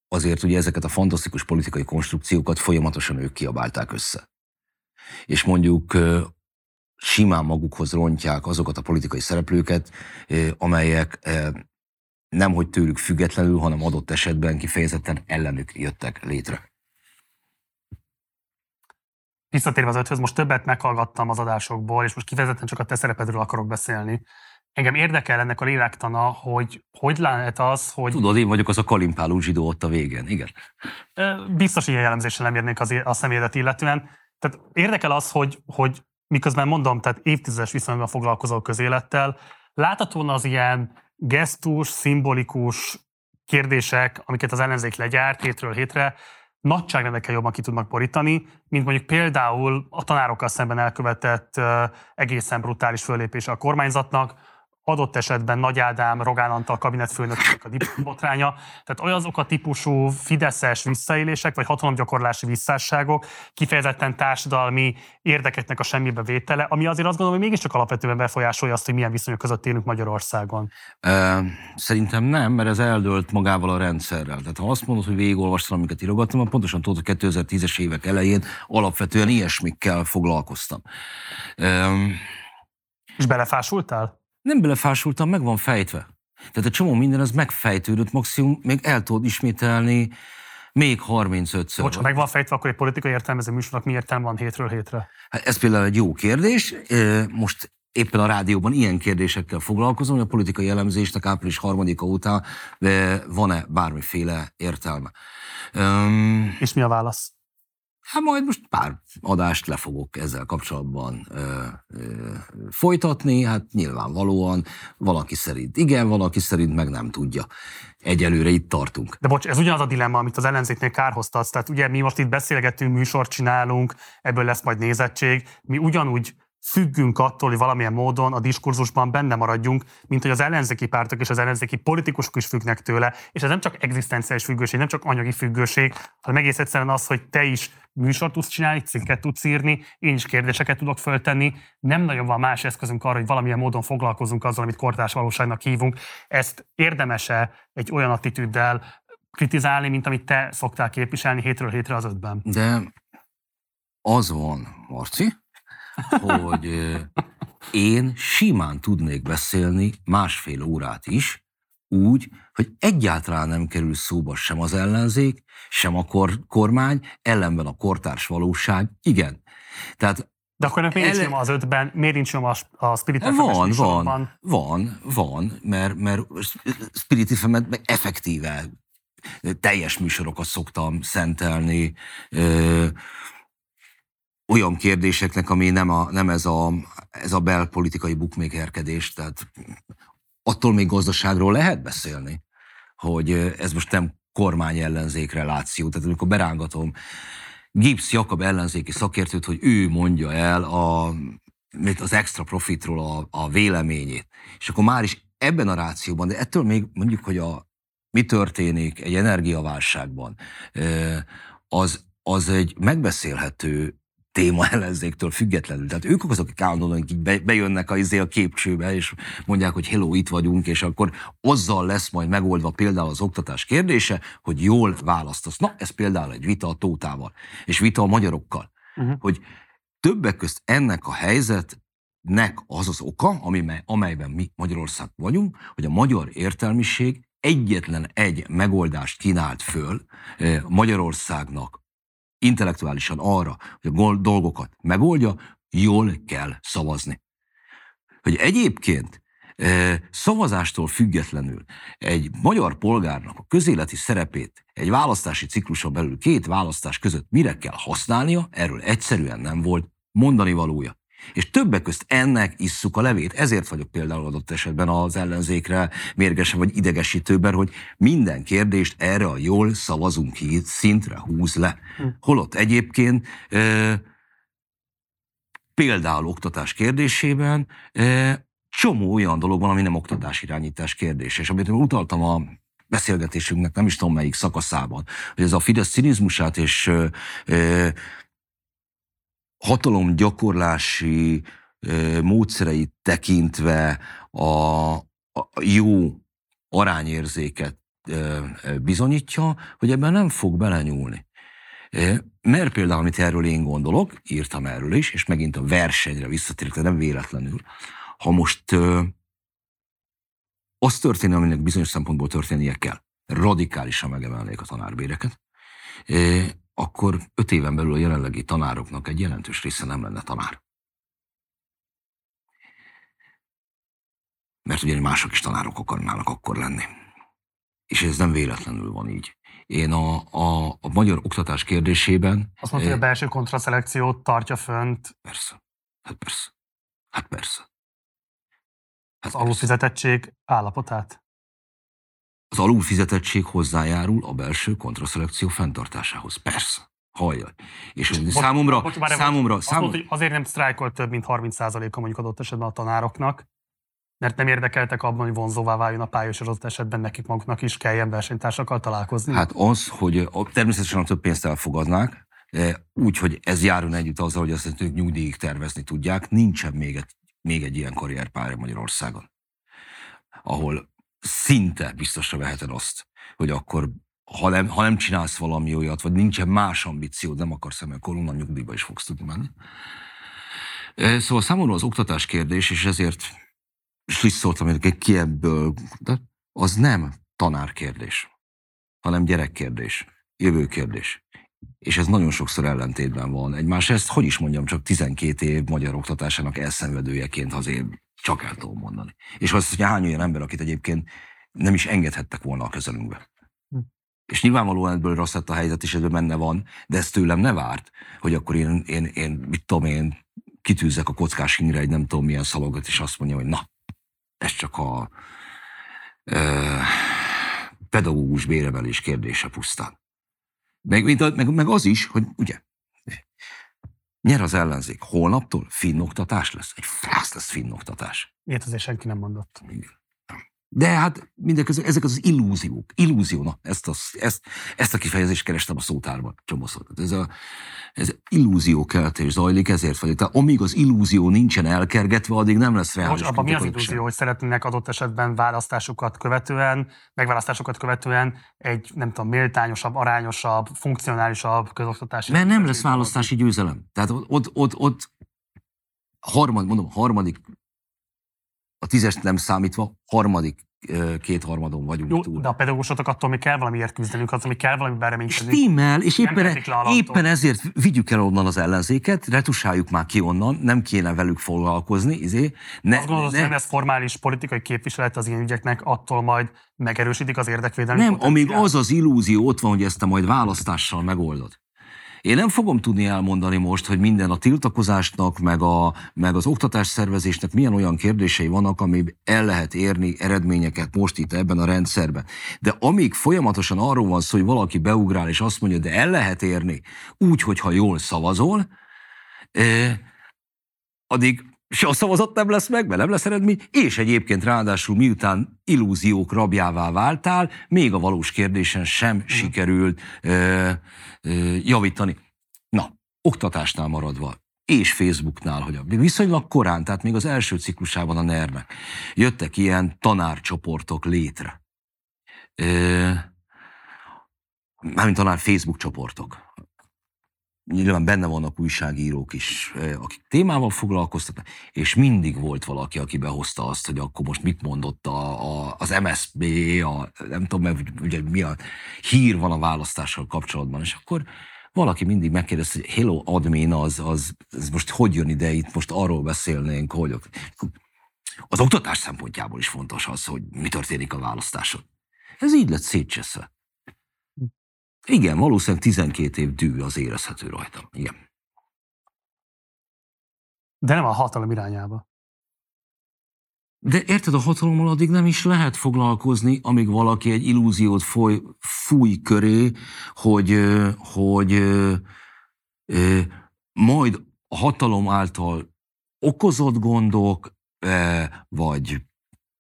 Azért ugye ezeket a fantasztikus politikai konstrukciókat folyamatosan ők kiabálták össze. És mondjuk simán magukhoz rontják azokat a politikai szereplőket, amelyek nem hogy tőlük függetlenül, hanem adott esetben kifejezetten ellenük jöttek létre. Visszatérve az öthöz, most többet meghallgattam az adásokból, és most kifejezetten csak a te szerepedről akarok beszélni. Engem érdekel ennek a lélektana, hogy hogy lehet az, hogy... Tudod, én vagyok az a kalimpáló zsidó ott a végén, igen. Biztos ilyen jellemzéssel nem érnék az, a személyedet illetően. Tehát érdekel az, hogy, hogy miközben mondom, tehát évtizedes viszonyban foglalkozó közélettel, láthatóan az ilyen gesztus, szimbolikus kérdések, amiket az ellenzék legyárt hétről hétre, nagyságrendekkel jobban ki tudnak borítani, mint mondjuk például a tanárokkal szemben elkövetett egészen brutális fölépése a kormányzatnak, adott esetben Nagy Ádám, Rogán Antal kabinetfőnöknek a diplomotránya. Tehát olyan azok a típusú fideszes visszaélések, vagy hatalomgyakorlási visszásságok, kifejezetten társadalmi érdekeknek a semmibe vétele, ami azért azt gondolom, hogy mégiscsak alapvetően befolyásolja azt, hogy milyen viszonyok között élünk Magyarországon. Szerintem nem, mert ez eldőlt magával a rendszerrel. Tehát ha azt mondod, hogy végigolvastam, amiket írogattam, pontosan tudod, hogy 2010-es évek elején alapvetően ilyesmikkel foglalkoztam. És belefásultál? Nem belefásultam, meg van fejtve. Tehát a csomó minden az megfejtődött, maximum még el tudod ismételni még 35-ször. Bocs, meg van fejtve, akkor egy politikai értelmező műsornak mi értelme van hétről hétre? Hát ez például egy jó kérdés. Most éppen a rádióban ilyen kérdésekkel foglalkozom, hogy a politikai elemzésnek április harmadika után van-e bármiféle értelme. Um, És mi a válasz? Hát majd most pár adást le fogok ezzel kapcsolatban ö, ö, folytatni, hát nyilvánvalóan valaki szerint igen, valaki szerint meg nem tudja. Egyelőre itt tartunk. De bocs, ez ugyanaz a dilemma, amit az ellenzéknél kárhoztatsz. Tehát ugye mi most itt beszélgetünk, műsort csinálunk, ebből lesz majd nézettség. Mi ugyanúgy függünk attól, hogy valamilyen módon a diskurzusban benne maradjunk, mint hogy az ellenzéki pártok és az ellenzéki politikusok is függnek tőle, és ez nem csak egzisztenciális függőség, nem csak anyagi függőség, hanem egész egyszerűen az, hogy te is műsort tudsz csinálni, cikket tudsz írni, én is kérdéseket tudok föltenni, nem nagyon van más eszközünk arra, hogy valamilyen módon foglalkozunk azzal, amit kortárs valóságnak hívunk. Ezt érdemese egy olyan attitűddel kritizálni, mint amit te szoktál képviselni hétről hétre az ötben. De az van, Marci, hogy én simán tudnék beszélni másfél órát is, úgy, hogy egyáltalán nem kerül szóba sem az ellenzék, sem a kor- kormány, ellenben a kortárs valóság, igen. Tehát de akkor miért nincs nyoma az ötben, miért nincs nyoma a Spirit FM van, van, van, van, mert, mert Spirit fm meg effektíve teljes műsorokat szoktam szentelni, olyan kérdéseknek, ami nem, a, nem ez, a, ez a belpolitikai bukmékerkedés, tehát attól még gazdaságról lehet beszélni, hogy ez most nem kormány ellenzék reláció. Tehát amikor berángatom Gibbs Jakab ellenzéki szakértőt, hogy ő mondja el a, az extra profitról a, a véleményét. És akkor már is ebben a rációban, de ettől még mondjuk, hogy a, mi történik egy energiaválságban, az, az egy megbeszélhető téma ellenzéktől függetlenül. Tehát ők azok, akik állandóan bejönnek a, izé a képcsőbe, és mondják, hogy hello, itt vagyunk, és akkor azzal lesz majd megoldva például az oktatás kérdése, hogy jól választasz. Na, ez például egy vita a Tótával, és vita a magyarokkal. Uh-huh. Hogy többek közt ennek a helyzetnek az az oka, ami, amelyben mi Magyarország vagyunk, hogy a magyar értelmiség egyetlen egy megoldást kínált föl eh, Magyarországnak intellektuálisan arra, hogy a dolgokat megoldja, jól kell szavazni. Hogy egyébként e, szavazástól függetlenül egy magyar polgárnak a közéleti szerepét egy választási cikluson belül két választás között mire kell használnia, erről egyszerűen nem volt mondani valója. És többek közt ennek isszuk a levét. Ezért vagyok például adott esetben az ellenzékre mérgesen vagy idegesítőben, hogy minden kérdést erre a jól szavazunk ki szintre húz le. Hm. Holott egyébként e, például oktatás kérdésében e, csomó olyan dolog van, ami nem oktatás irányítás kérdése. És amit utaltam a beszélgetésünknek, nem is tudom melyik szakaszában, hogy ez a Fidesz cinizmusát és e, hatalomgyakorlási módszereit tekintve a, a jó arányérzéket bizonyítja, hogy ebben nem fog belenyúlni. Mert például, amit erről én gondolok, írtam erről is, és megint a versenyre visszatérek, de nem véletlenül, ha most az történne, aminek bizonyos szempontból történnie kell, radikálisan megemelnék a tanárbéreket, akkor öt éven belül a jelenlegi tanároknak egy jelentős része nem lenne tanár. Mert ugye mások is tanárok akarnának akkor lenni. És ez nem véletlenül van így. Én a, a, a magyar oktatás kérdésében... Azt mondta, hogy a belső kontraszelekciót tartja fönt. Persze. Hát persze. Hát persze. Hát az alulfizetettség állapotát? Az alulfizetettség hozzájárul a belső kontraszelekció fenntartásához. Persze. Hallja. És most, számomra, most, számomra, számomra, azt mondta, hogy azért nem sztrájkolt több, mint 30%-a mondjuk adott esetben a tanároknak, mert nem érdekeltek abban, hogy vonzóvá váljon a pályás adott esetben nekik maguknak is kelljen versenytársakkal találkozni? Hát az, hogy természetesen a több pénzt elfogadnák, úgy, hogy ez járjon együtt azzal, hogy azt ők nyugdíjig tervezni tudják, nincsen még egy, még egy ilyen karrierpálya Magyarországon, ahol szinte biztosra veheted azt, hogy akkor ha nem, ha nem csinálsz valami olyat, vagy nincsen más ambíciód, nem akarsz emelni korona nyugdíjba is fogsz tudni menni. Szóval számomra az oktatás kérdés, és ezért hogy ki ebből, de az nem tanárkérdés, hanem gyerekkérdés, jövőkérdés. És ez nagyon sokszor ellentétben van egymás. Ezt, hogy is mondjam, csak 12 év magyar oktatásának elszenvedőjeként azért csak el tudom mondani. És az, hogy hány olyan ember, akit egyébként nem is engedhettek volna a közelünkbe. és nyilvánvalóan ebből rossz lett a helyzet, és ebben benne van, de ez tőlem ne várt, hogy akkor én, én, én mit tudom én, kitűzzek a kockás hínre egy nem tudom milyen szalogat, és azt mondja, hogy na, ez csak a ö, pedagógus béremelés kérdése pusztán. Meg, meg, meg az is, hogy ugye, nyer az ellenzék, holnaptól finnoktatás lesz. Egy frász lesz finnoktatás. Ilyet azért senki nem mondott. Igen. De hát mindeközben ezek az illúziók. Illúzió, na, ezt, az, ezt, ezt a kifejezést kerestem a szótárban csomószor. Ez a ez illúziókeltés zajlik, ezért vagyok. Tehát amíg az illúzió nincsen elkergetve, addig nem lesz reális. Most abban mi az illúzió, sem. hogy szeretnének adott esetben választásokat követően, megválasztásokat követően egy, nem tudom, méltányosabb, arányosabb, funkcionálisabb közoktatási... Mert nem lesz választási győzelem. Tehát ott, ott, ott, ott harmad, mondom, harmadik a tízes nem számítva, harmadik kétharmadon vagyunk Jó, túl. De a pedagógusoknak attól mi kell valamiért küzdenünk, az, ami kell valamiben reménykedni. Stimmel, és éppen, éppen ezért vigyük el onnan az ellenzéket, retusáljuk már ki onnan, nem kéne velük foglalkozni. Izé. Ne, Azt gondolod, ne, hogy ez formális politikai képviselet az ilyen ügyeknek, attól majd megerősítik az érdekvédelmi Nem, amíg az az illúzió ott van, hogy ezt te majd választással megoldod. Én nem fogom tudni elmondani most, hogy minden a tiltakozásnak, meg, a, meg az oktatás szervezésnek milyen olyan kérdései vannak, ami el lehet érni eredményeket most itt ebben a rendszerben. De amíg folyamatosan arról van szó, hogy valaki beugrál és azt mondja, de el lehet érni úgy, hogyha jól szavazol, eh, addig se a szavazat nem lesz meg, mert nem lesz eredmény, és egyébként ráadásul miután illúziók rabjává váltál, még a valós kérdésen sem mm. sikerült ö, ö, javítani. Na, oktatásnál maradva, és Facebooknál, hogy a viszonylag korán, tehát még az első ciklusában a ner jöttek ilyen tanárcsoportok létre. Ö, mármint tanár Facebook csoportok nyilván benne vannak újságírók is, akik témával foglalkoztatnak, és mindig volt valaki, aki behozta azt, hogy akkor most mit mondott a, a, az MSZB, a, nem tudom, mert ugye mi a hír van a választással kapcsolatban, és akkor valaki mindig megkérdezte, hogy hello admin, az, az, az most hogy jön ide, itt most arról beszélnénk, hogy az oktatás szempontjából is fontos az, hogy mi történik a választáson. Ez így lett szétcseszve. Igen, valószínűleg 12 év dű az érezhető rajtam. Igen. De nem a hatalom irányába. De érted, a hatalommal addig nem is lehet foglalkozni, amíg valaki egy illúziót foly, fúj köré, hogy, hogy hogy majd a hatalom által okozott gondok, vagy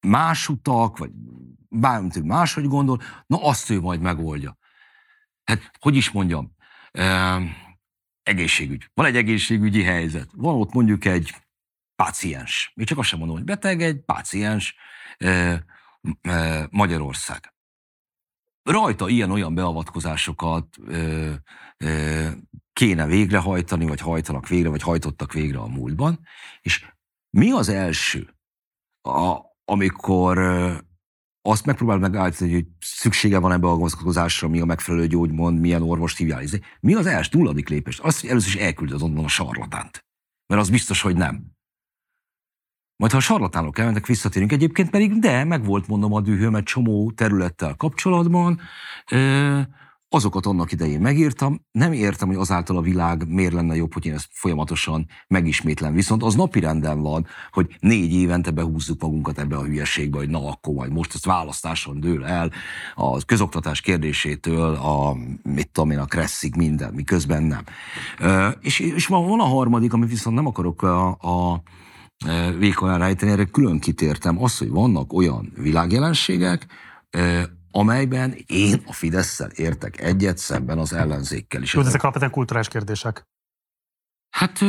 más utak, vagy bármit máshogy gondol, na azt ő majd megoldja hát hogy is mondjam, egészségügy. Van egy egészségügyi helyzet. Van ott mondjuk egy páciens. Még csak azt sem mondom, hogy beteg, egy páciens Magyarország. Rajta ilyen-olyan beavatkozásokat kéne végrehajtani, vagy hajtanak végre, vagy hajtottak végre a múltban. És mi az első, a, amikor azt megpróbál megállítani, hogy szüksége van ebbe a gazdagodásra, mi a megfelelő gyógymond, milyen orvost hívjál. Mi az első nulladik lépés? Azt, hogy először is elküldöd onnan a sarlatánt. Mert az biztos, hogy nem. Majd ha a sarlatánok elmentek, visszatérünk. Egyébként pedig, de, meg volt mondom a dühöm egy csomó területtel kapcsolatban azokat annak idején megírtam, nem értem, hogy azáltal a világ miért lenne jobb, hogy én ezt folyamatosan megismétlem. Viszont az napi renden van, hogy négy évente behúzzuk magunkat ebbe a hülyeségbe, hogy na akkor majd most ezt választáson dől el a közoktatás kérdésétől, a mit tudom én, a kresszig minden, miközben nem. És, és van a harmadik, amit viszont nem akarok a, a vékonyan rejteni, erre külön kitértem, az, hogy vannak olyan világjelenségek, amelyben én a fidesz értek egyet szemben az ellenzékkel is. Jó, ezek alapvetően kulturális kérdések. Hát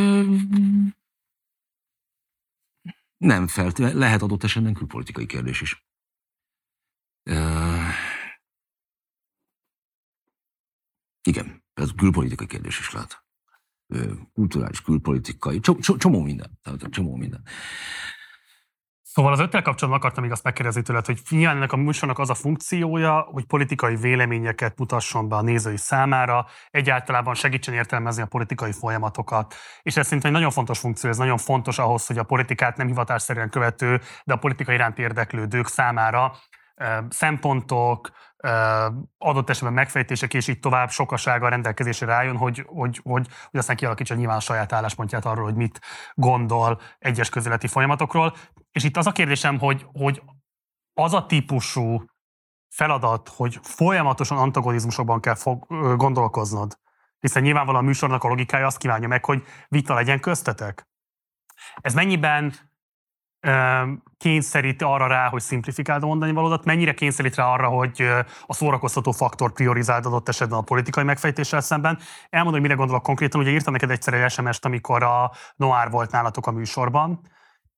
nem feltétlenül, lehet adott esetben külpolitikai kérdés is. Igen, ez külpolitikai kérdés is lehet. Kulturális, külpolitikai, csomó minden. Tehát csomó minden. Szóval az öttel kapcsolatban akartam még azt megkérdezni tőled, hogy nyilván ennek a műsornak az a funkciója, hogy politikai véleményeket mutasson be a nézői számára, egyáltalában segítsen értelmezni a politikai folyamatokat. És ez szerintem egy nagyon fontos funkció, ez nagyon fontos ahhoz, hogy a politikát nem hivatásszerűen követő, de a politika iránt érdeklődők számára szempontok, adott esetben megfejtések, és így tovább sokasága rendelkezésre álljon, hogy, hogy, hogy, hogy aztán kialakítsa nyilván a saját álláspontját arról, hogy mit gondol egyes közéleti folyamatokról. És itt az a kérdésem, hogy, hogy az a típusú feladat, hogy folyamatosan antagonizmusokban kell fog, gondolkoznod, hiszen nyilvánvalóan a műsornak a logikája azt kívánja meg, hogy vita legyen köztetek. Ez mennyiben kényszerít arra rá, hogy szimplifikáld a mondani valódat, mennyire kényszerít rá arra, hogy a szórakoztató faktor priorizáld adott esetben a politikai megfejtéssel szemben. Elmondom, hogy mire gondolok konkrétan, ugye írtam neked egyszer egy SMS-t, amikor a Noir volt nálatok a műsorban,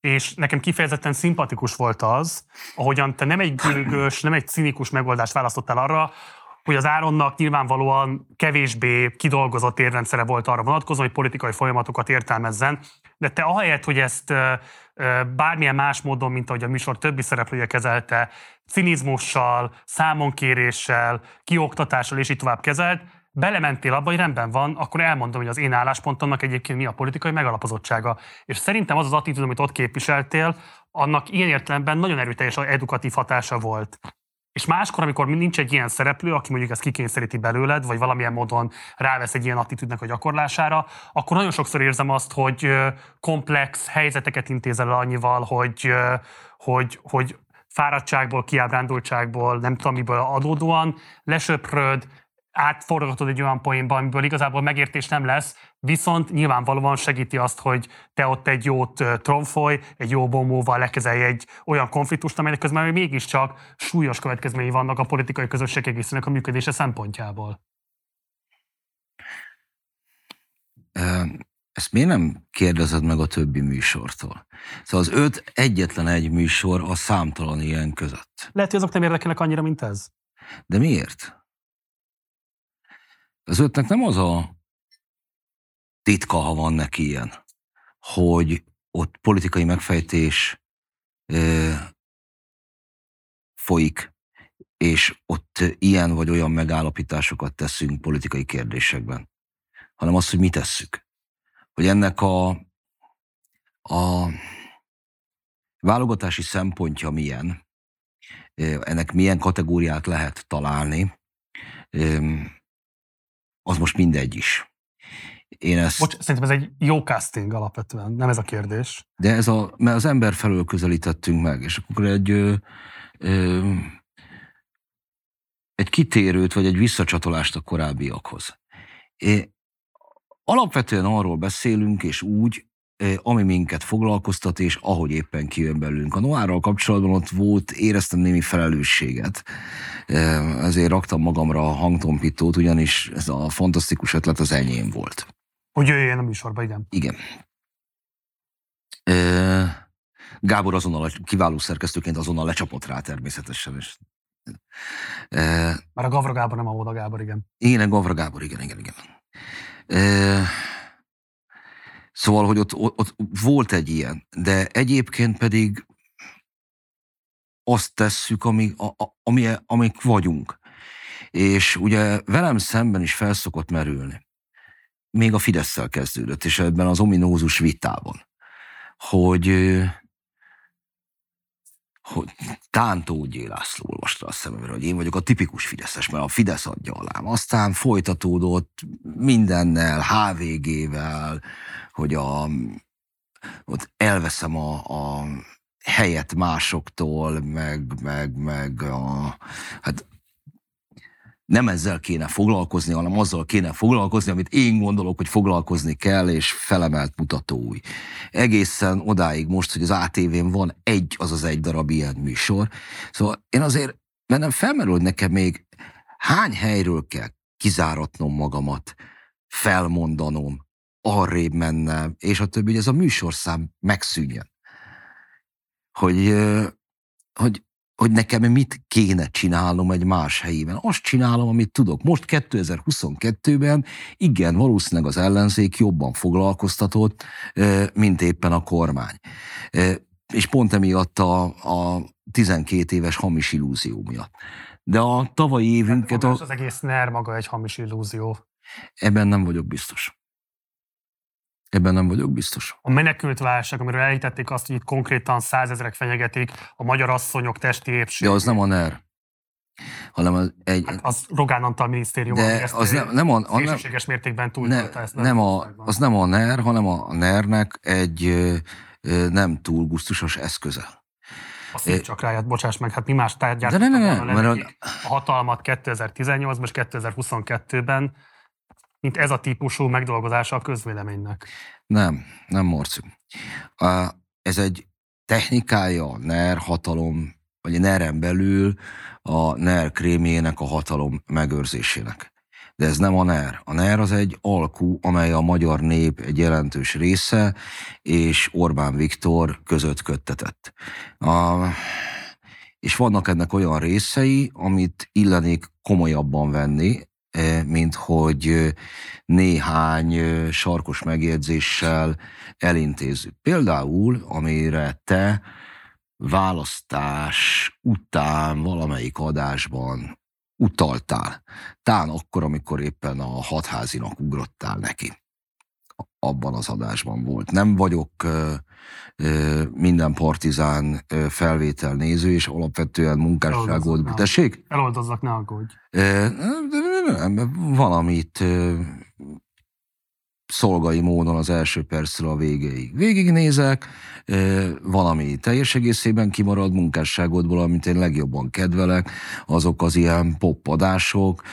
és nekem kifejezetten szimpatikus volt az, ahogyan te nem egy gülgős, nem egy cinikus megoldást választottál arra, hogy az Áronnak nyilvánvalóan kevésbé kidolgozott érrendszere volt arra vonatkozó, hogy politikai folyamatokat értelmezzen, de te ahelyett, hogy ezt bármilyen más módon, mint ahogy a műsor többi szereplője kezelte, cinizmussal, számonkéréssel, kioktatással és így tovább kezelt, belementél abba, hogy rendben van, akkor elmondom, hogy az én álláspontomnak egyébként mi a politikai megalapozottsága. És szerintem az az attitűd, amit ott képviseltél, annak ilyen értelemben nagyon erőteljes edukatív hatása volt. És máskor, amikor nincs egy ilyen szereplő, aki mondjuk ezt kikényszeríti belőled, vagy valamilyen módon rávesz egy ilyen attitűdnek a gyakorlására, akkor nagyon sokszor érzem azt, hogy komplex helyzeteket intézel el annyival, hogy, hogy, hogy fáradtságból, kiábrándultságból, nem tudom miből adódóan lesöpröd, átforgatod egy olyan poénba, amiből igazából megértés nem lesz, viszont nyilvánvalóan segíti azt, hogy te ott egy jót tromfoly, egy jó bombóval lekezelj egy olyan konfliktust, amelynek közben mégiscsak súlyos következményei vannak a politikai közösség egészének a működése szempontjából. Ezt miért nem kérdezed meg a többi műsortól? Szóval az öt egyetlen egy műsor a számtalan ilyen között. Lehet, hogy azok nem érdekelnek annyira, mint ez. De miért? Az ötnek nem az a titka, ha van neki ilyen, hogy ott politikai megfejtés ö, folyik, és ott ilyen vagy olyan megállapításokat teszünk politikai kérdésekben, hanem az, hogy mi tesszük. Hogy ennek a, a válogatási szempontja milyen, ennek milyen kategóriát lehet találni, az most mindegy is. Én ezt... Bocs, szerintem ez egy jó casting alapvetően, nem ez a kérdés. De ez a, mert az ember felől közelítettünk meg, és akkor egy, ö, ö, egy kitérőt, vagy egy visszacsatolást a korábbiakhoz. É, alapvetően arról beszélünk, és úgy, ami minket foglalkoztat, és ahogy éppen kijön belőlünk. A Noárral kapcsolatban ott volt, éreztem némi felelősséget. Ezért raktam magamra a hangtompítót, ugyanis ez a fantasztikus ötlet az enyém volt. Hogy jöjjön a műsorba, igen. Igen. Gábor azonnal, kiváló szerkesztőként azonnal lecsapott rá természetesen. És, Már a Gavra Gábor nem a Voda Gábor, igen. Igen, a Gavra Gábor, igen, igen, igen. Szóval, hogy ott, ott volt egy ilyen, de egyébként pedig azt tesszük, ami, a, ami, amik vagyunk. És ugye velem szemben is felszokott merülni. Még a fidesz kezdődött, és ebben az ominózus vitában, hogy hogy Tántó G. László olvasta a szememre, hogy én vagyok a tipikus Fideszes, mert a Fidesz adja alám. Aztán folytatódott mindennel, HVG-vel, hogy a, ott elveszem a, a helyet másoktól, meg, meg, meg a, hát nem ezzel kéne foglalkozni, hanem azzal kéne foglalkozni, amit én gondolok, hogy foglalkozni kell, és felemelt mutatói. Egészen odáig most, hogy az ATV-n van egy, az az egy darab ilyen műsor. Szóval én azért, nem felmerül, hogy nekem még hány helyről kell kizáratnom magamat, felmondanom, arrébb mennem, és a többi, hogy ez a műsorszám megszűnjön. Hogy, hogy hogy nekem mit kéne csinálnom egy más helyében. Azt csinálom, amit tudok. Most 2022-ben igen, valószínűleg az ellenzék jobban foglalkoztatott, mint éppen a kormány. És pont emiatt a, a 12 éves hamis illúzió miatt. De a tavalyi évünket... A... Az egész NER maga egy hamis illúzió. Ebben nem vagyok biztos. Ebben nem vagyok biztos. A menekült válság, amiről elhitették azt, hogy itt konkrétan százezrek fenyegetik a magyar asszonyok testi épség. De az nem a NER hanem az egy... Hát az Rogán Antal minisztérium, de az nem, nem a, a nem, mértékben túl ne, ezt. Nem a, az nem a NER, hanem a NER-nek egy nem túl gusztusos eszköze. A szívcsakráját, bocsáss meg, hát mi más tárgyát de ne, ne, ne, mert a... a hatalmat 2018-ban és 2022-ben, mint ez a típusú megdolgozása a közvéleménynek. Nem, nem morcuk. Ez egy technikája a NER hatalom, vagy a NER-en belül a NER krémjének a hatalom megőrzésének. De ez nem a NER. A NER az egy alkú, amely a magyar nép egy jelentős része, és Orbán Viktor között köttetett. A, és vannak ennek olyan részei, amit illenék komolyabban venni, mint hogy néhány sarkos megjegyzéssel elintézzük. Például, amire te választás után valamelyik adásban utaltál. Tán akkor, amikor éppen a hatházinak ugrottál neki. Abban az adásban volt. Nem vagyok minden partizán felvétel néző, és alapvetően munkásságot... Tessék? Eloldozzak, ne aggódj. Valamit szolgai módon az első percről a végéig. Végignézek, valami teljes egészében kimarad munkásságodból, amit én legjobban kedvelek, azok az ilyen poppadások,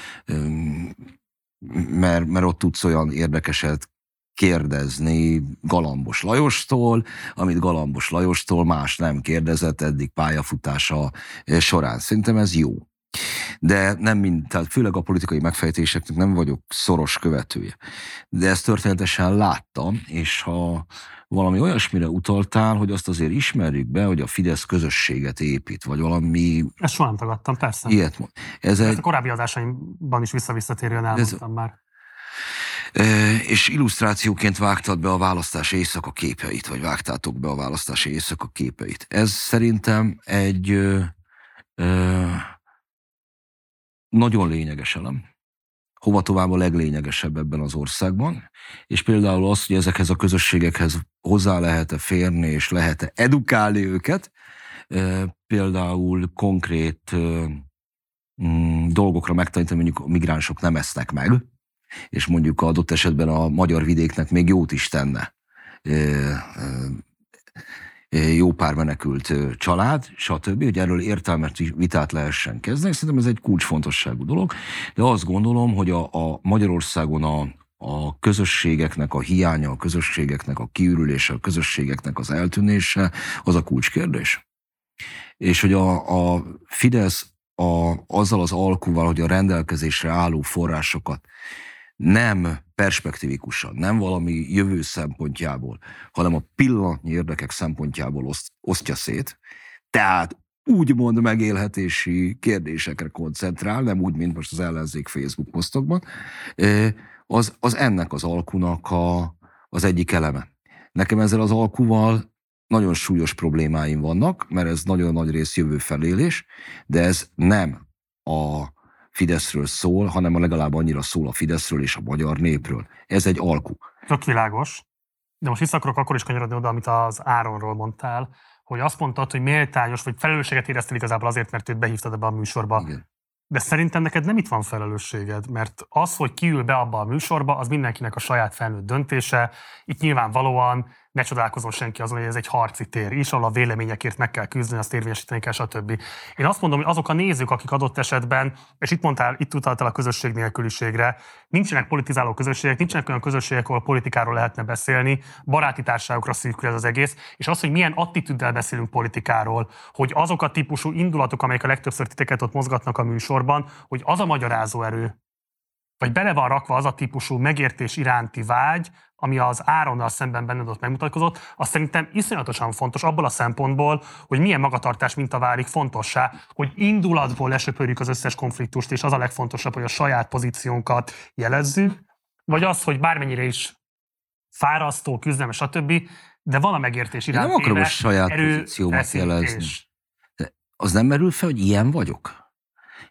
mert, mert ott tudsz olyan érdekeset kérdezni Galambos Lajostól, amit Galambos Lajostól más nem kérdezett eddig pályafutása során. Szerintem ez jó de nem mind, tehát főleg a politikai megfejtéseknek nem vagyok szoros követője. De ezt történetesen láttam, és ha valami olyasmire utaltál, hogy azt azért ismerjük be, hogy a Fidesz közösséget épít, vagy valami... Ezt soha nem tagadtam, persze. Ilyet mond. Ez egy... a korábbi adásaimban is visszavisszatérően elmondtam ez... már. És illusztrációként vágtad be a választási éjszaka képeit, vagy vágtátok be a választási éjszaka képeit. Ez szerintem egy ö, ö, nagyon lényeges elem. Hova tovább a leglényegesebb ebben az országban, és például az, hogy ezekhez a közösségekhez hozzá lehet-e férni, és lehet-e edukálni őket, például konkrét mm, dolgokra megtanítani, mondjuk a migránsok nem esznek meg, és mondjuk adott esetben a magyar vidéknek még jót is tenne jó pár menekült család, stb., hogy erről értelmes vitát lehessen kezdeni. Szerintem ez egy kulcsfontosságú dolog, de azt gondolom, hogy a, a Magyarországon a, a közösségeknek a hiánya, a közösségeknek a kiürülése, a közösségeknek az eltűnése, az a kulcskérdés. És hogy a, a Fidesz a, azzal az alkuval, hogy a rendelkezésre álló forrásokat nem perspektívikusan, nem valami jövő szempontjából, hanem a pillanatnyi érdekek szempontjából oszt, osztja szét. Tehát úgymond megélhetési kérdésekre koncentrál, nem úgy, mint most az ellenzék Facebook posztokban, az, az ennek az alkunak a, az egyik eleme. Nekem ezzel az alkuval nagyon súlyos problémáim vannak, mert ez nagyon nagy rész jövő felélés, de ez nem a Fideszről szól, hanem legalább annyira szól a Fideszről és a magyar népről. Ez egy alku. Tök világos. De most vissza akarok akkor is kanyarodni oda, amit az Áronról mondtál, hogy azt mondtad, hogy méltányos, vagy felelősséget éreztél igazából azért, mert őt behívtad ebbe a műsorba. Igen. De szerintem neked nem itt van felelősséged, mert az, hogy kiül be abba a műsorba, az mindenkinek a saját felnőtt döntése. Itt nyilvánvalóan ne csodálkozom senki azon, hogy ez egy harci tér is, ahol a véleményekért meg kell küzdeni, azt érvényesíteni kell, stb. Én azt mondom, hogy azok a nézők, akik adott esetben, és itt mondtál, itt utaltál a közösség nélküliségre, nincsenek politizáló közösségek, nincsenek olyan közösségek, ahol politikáról lehetne beszélni, baráti társaságokra szűkül ez az egész, és az, hogy milyen attitűddel beszélünk politikáról, hogy azok a típusú indulatok, amelyek a legtöbbször titeket ott mozgatnak a műsorban, hogy az a magyarázó erő, vagy bele van rakva az a típusú megértés iránti vágy, ami az Áronnal szemben benned ott megmutatkozott, az szerintem iszonyatosan fontos abból a szempontból, hogy milyen magatartás minta válik fontossá, hogy indulatból lesöpörjük az összes konfliktust, és az a legfontosabb, hogy a saját pozíciónkat jelezzük, vagy az, hogy bármennyire is fárasztó, küzdelmes, stb., de van a megértés iránt. Nem akarom a saját pozíciómat jelezni. De az nem merül fel, hogy ilyen vagyok?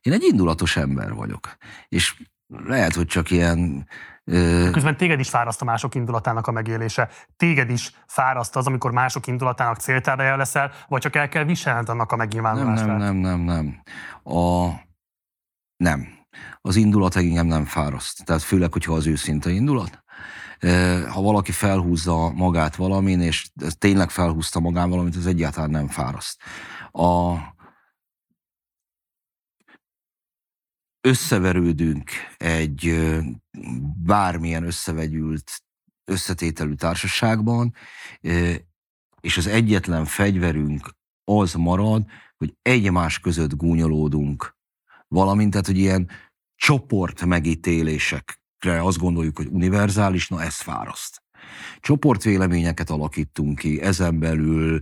Én egy indulatos ember vagyok. És lehet, hogy csak ilyen Közben téged is fáraszt a mások indulatának a megélése. Téged is fáraszt az, amikor mások indulatának céltábája leszel, vagy csak el kell viselned annak a megnyilvánulását? Nem, nem, nem, nem, nem. A... Nem. Az indulat engem nem fáraszt. Tehát főleg, hogyha az őszinte indulat. Ha valaki felhúzza magát valamin, és tényleg felhúzta magán valamit, az egyáltalán nem fáraszt. A, összeverődünk egy bármilyen összevegyült összetételű társaságban, és az egyetlen fegyverünk az marad, hogy egymás között gúnyolódunk, valamint, tehát, hogy ilyen csoport megítélésekre azt gondoljuk, hogy univerzális, na ez fáraszt. Csoportvéleményeket alakítunk ki, ezen belül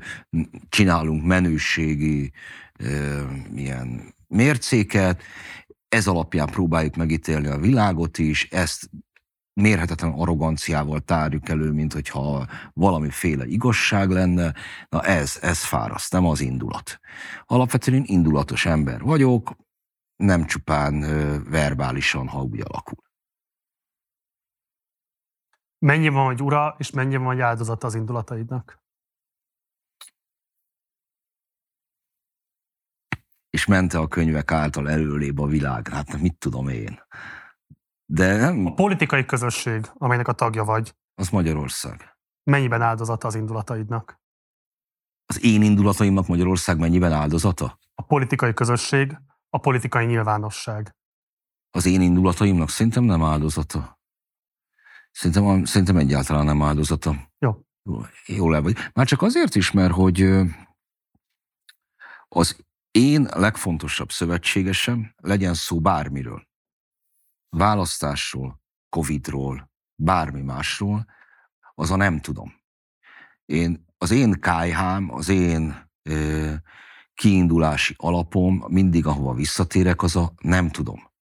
csinálunk menőségi e, ilyen mércéket, ez alapján próbáljuk megítélni a világot is, ezt mérhetetlen arroganciával tárjuk elő, mint hogyha valamiféle igazság lenne. Na ez, ez fáraszt, nem az indulat. Alapvetően én indulatos ember vagyok, nem csupán verbálisan, ha úgy alakul. Mennyi van, hogy ura, és mennyi van, hogy áldozata az indulataidnak? És mente a könyvek által előlébb a világ. Hát mit tudom én. De nem... A politikai közösség, amelynek a tagja vagy. Az Magyarország. Mennyiben áldozata az indulataidnak? Az én indulataimnak Magyarország mennyiben áldozata? A politikai közösség, a politikai nyilvánosság. Az én indulataimnak szerintem nem áldozata. Szerintem, szerintem egyáltalán nem áldozata. Jó. Jól el vagy. Már csak azért is, mert hogy az én legfontosabb szövetségesem, legyen szó bármiről, választásról, Covidról, bármi másról, az a nem tudom. Én, az én kájhám, az én ö, kiindulási alapom, mindig ahova visszatérek, az a nem tudom.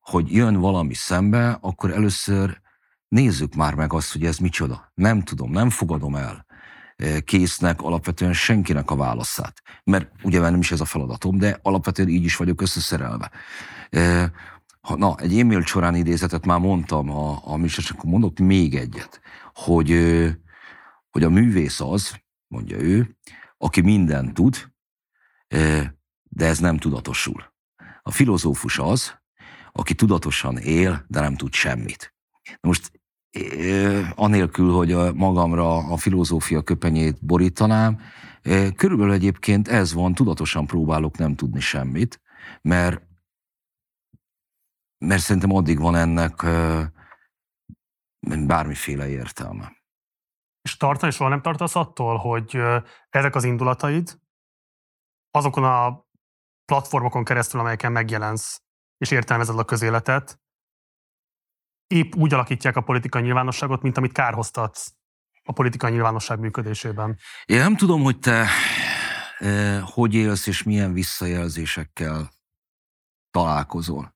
Hogy jön valami szembe, akkor először nézzük már meg azt, hogy ez micsoda. Nem tudom, nem fogadom el késznek alapvetően senkinek a válaszát. Mert ugye nem is ez a feladatom, de alapvetően így is vagyok összeszerelve. Na, egy e-mail során idézetet már mondtam a, a csak mondok még egyet, hogy, hogy a művész az, mondja ő, aki mindent tud, de ez nem tudatosul. A filozófus az, aki tudatosan él, de nem tud semmit. Na most anélkül, hogy magamra a filozófia köpenyét borítanám, körülbelül egyébként ez van, tudatosan próbálok nem tudni semmit, mert, mert szerintem addig van ennek bármiféle értelme. És tartani soha nem tartasz attól, hogy ezek az indulataid azokon a platformokon keresztül, amelyeken megjelensz, és értelmezed a közéletet, épp úgy alakítják a politikai nyilvánosságot, mint amit kárhoztatsz a politikai nyilvánosság működésében. Én nem tudom, hogy te eh, hogy élsz és milyen visszajelzésekkel találkozol.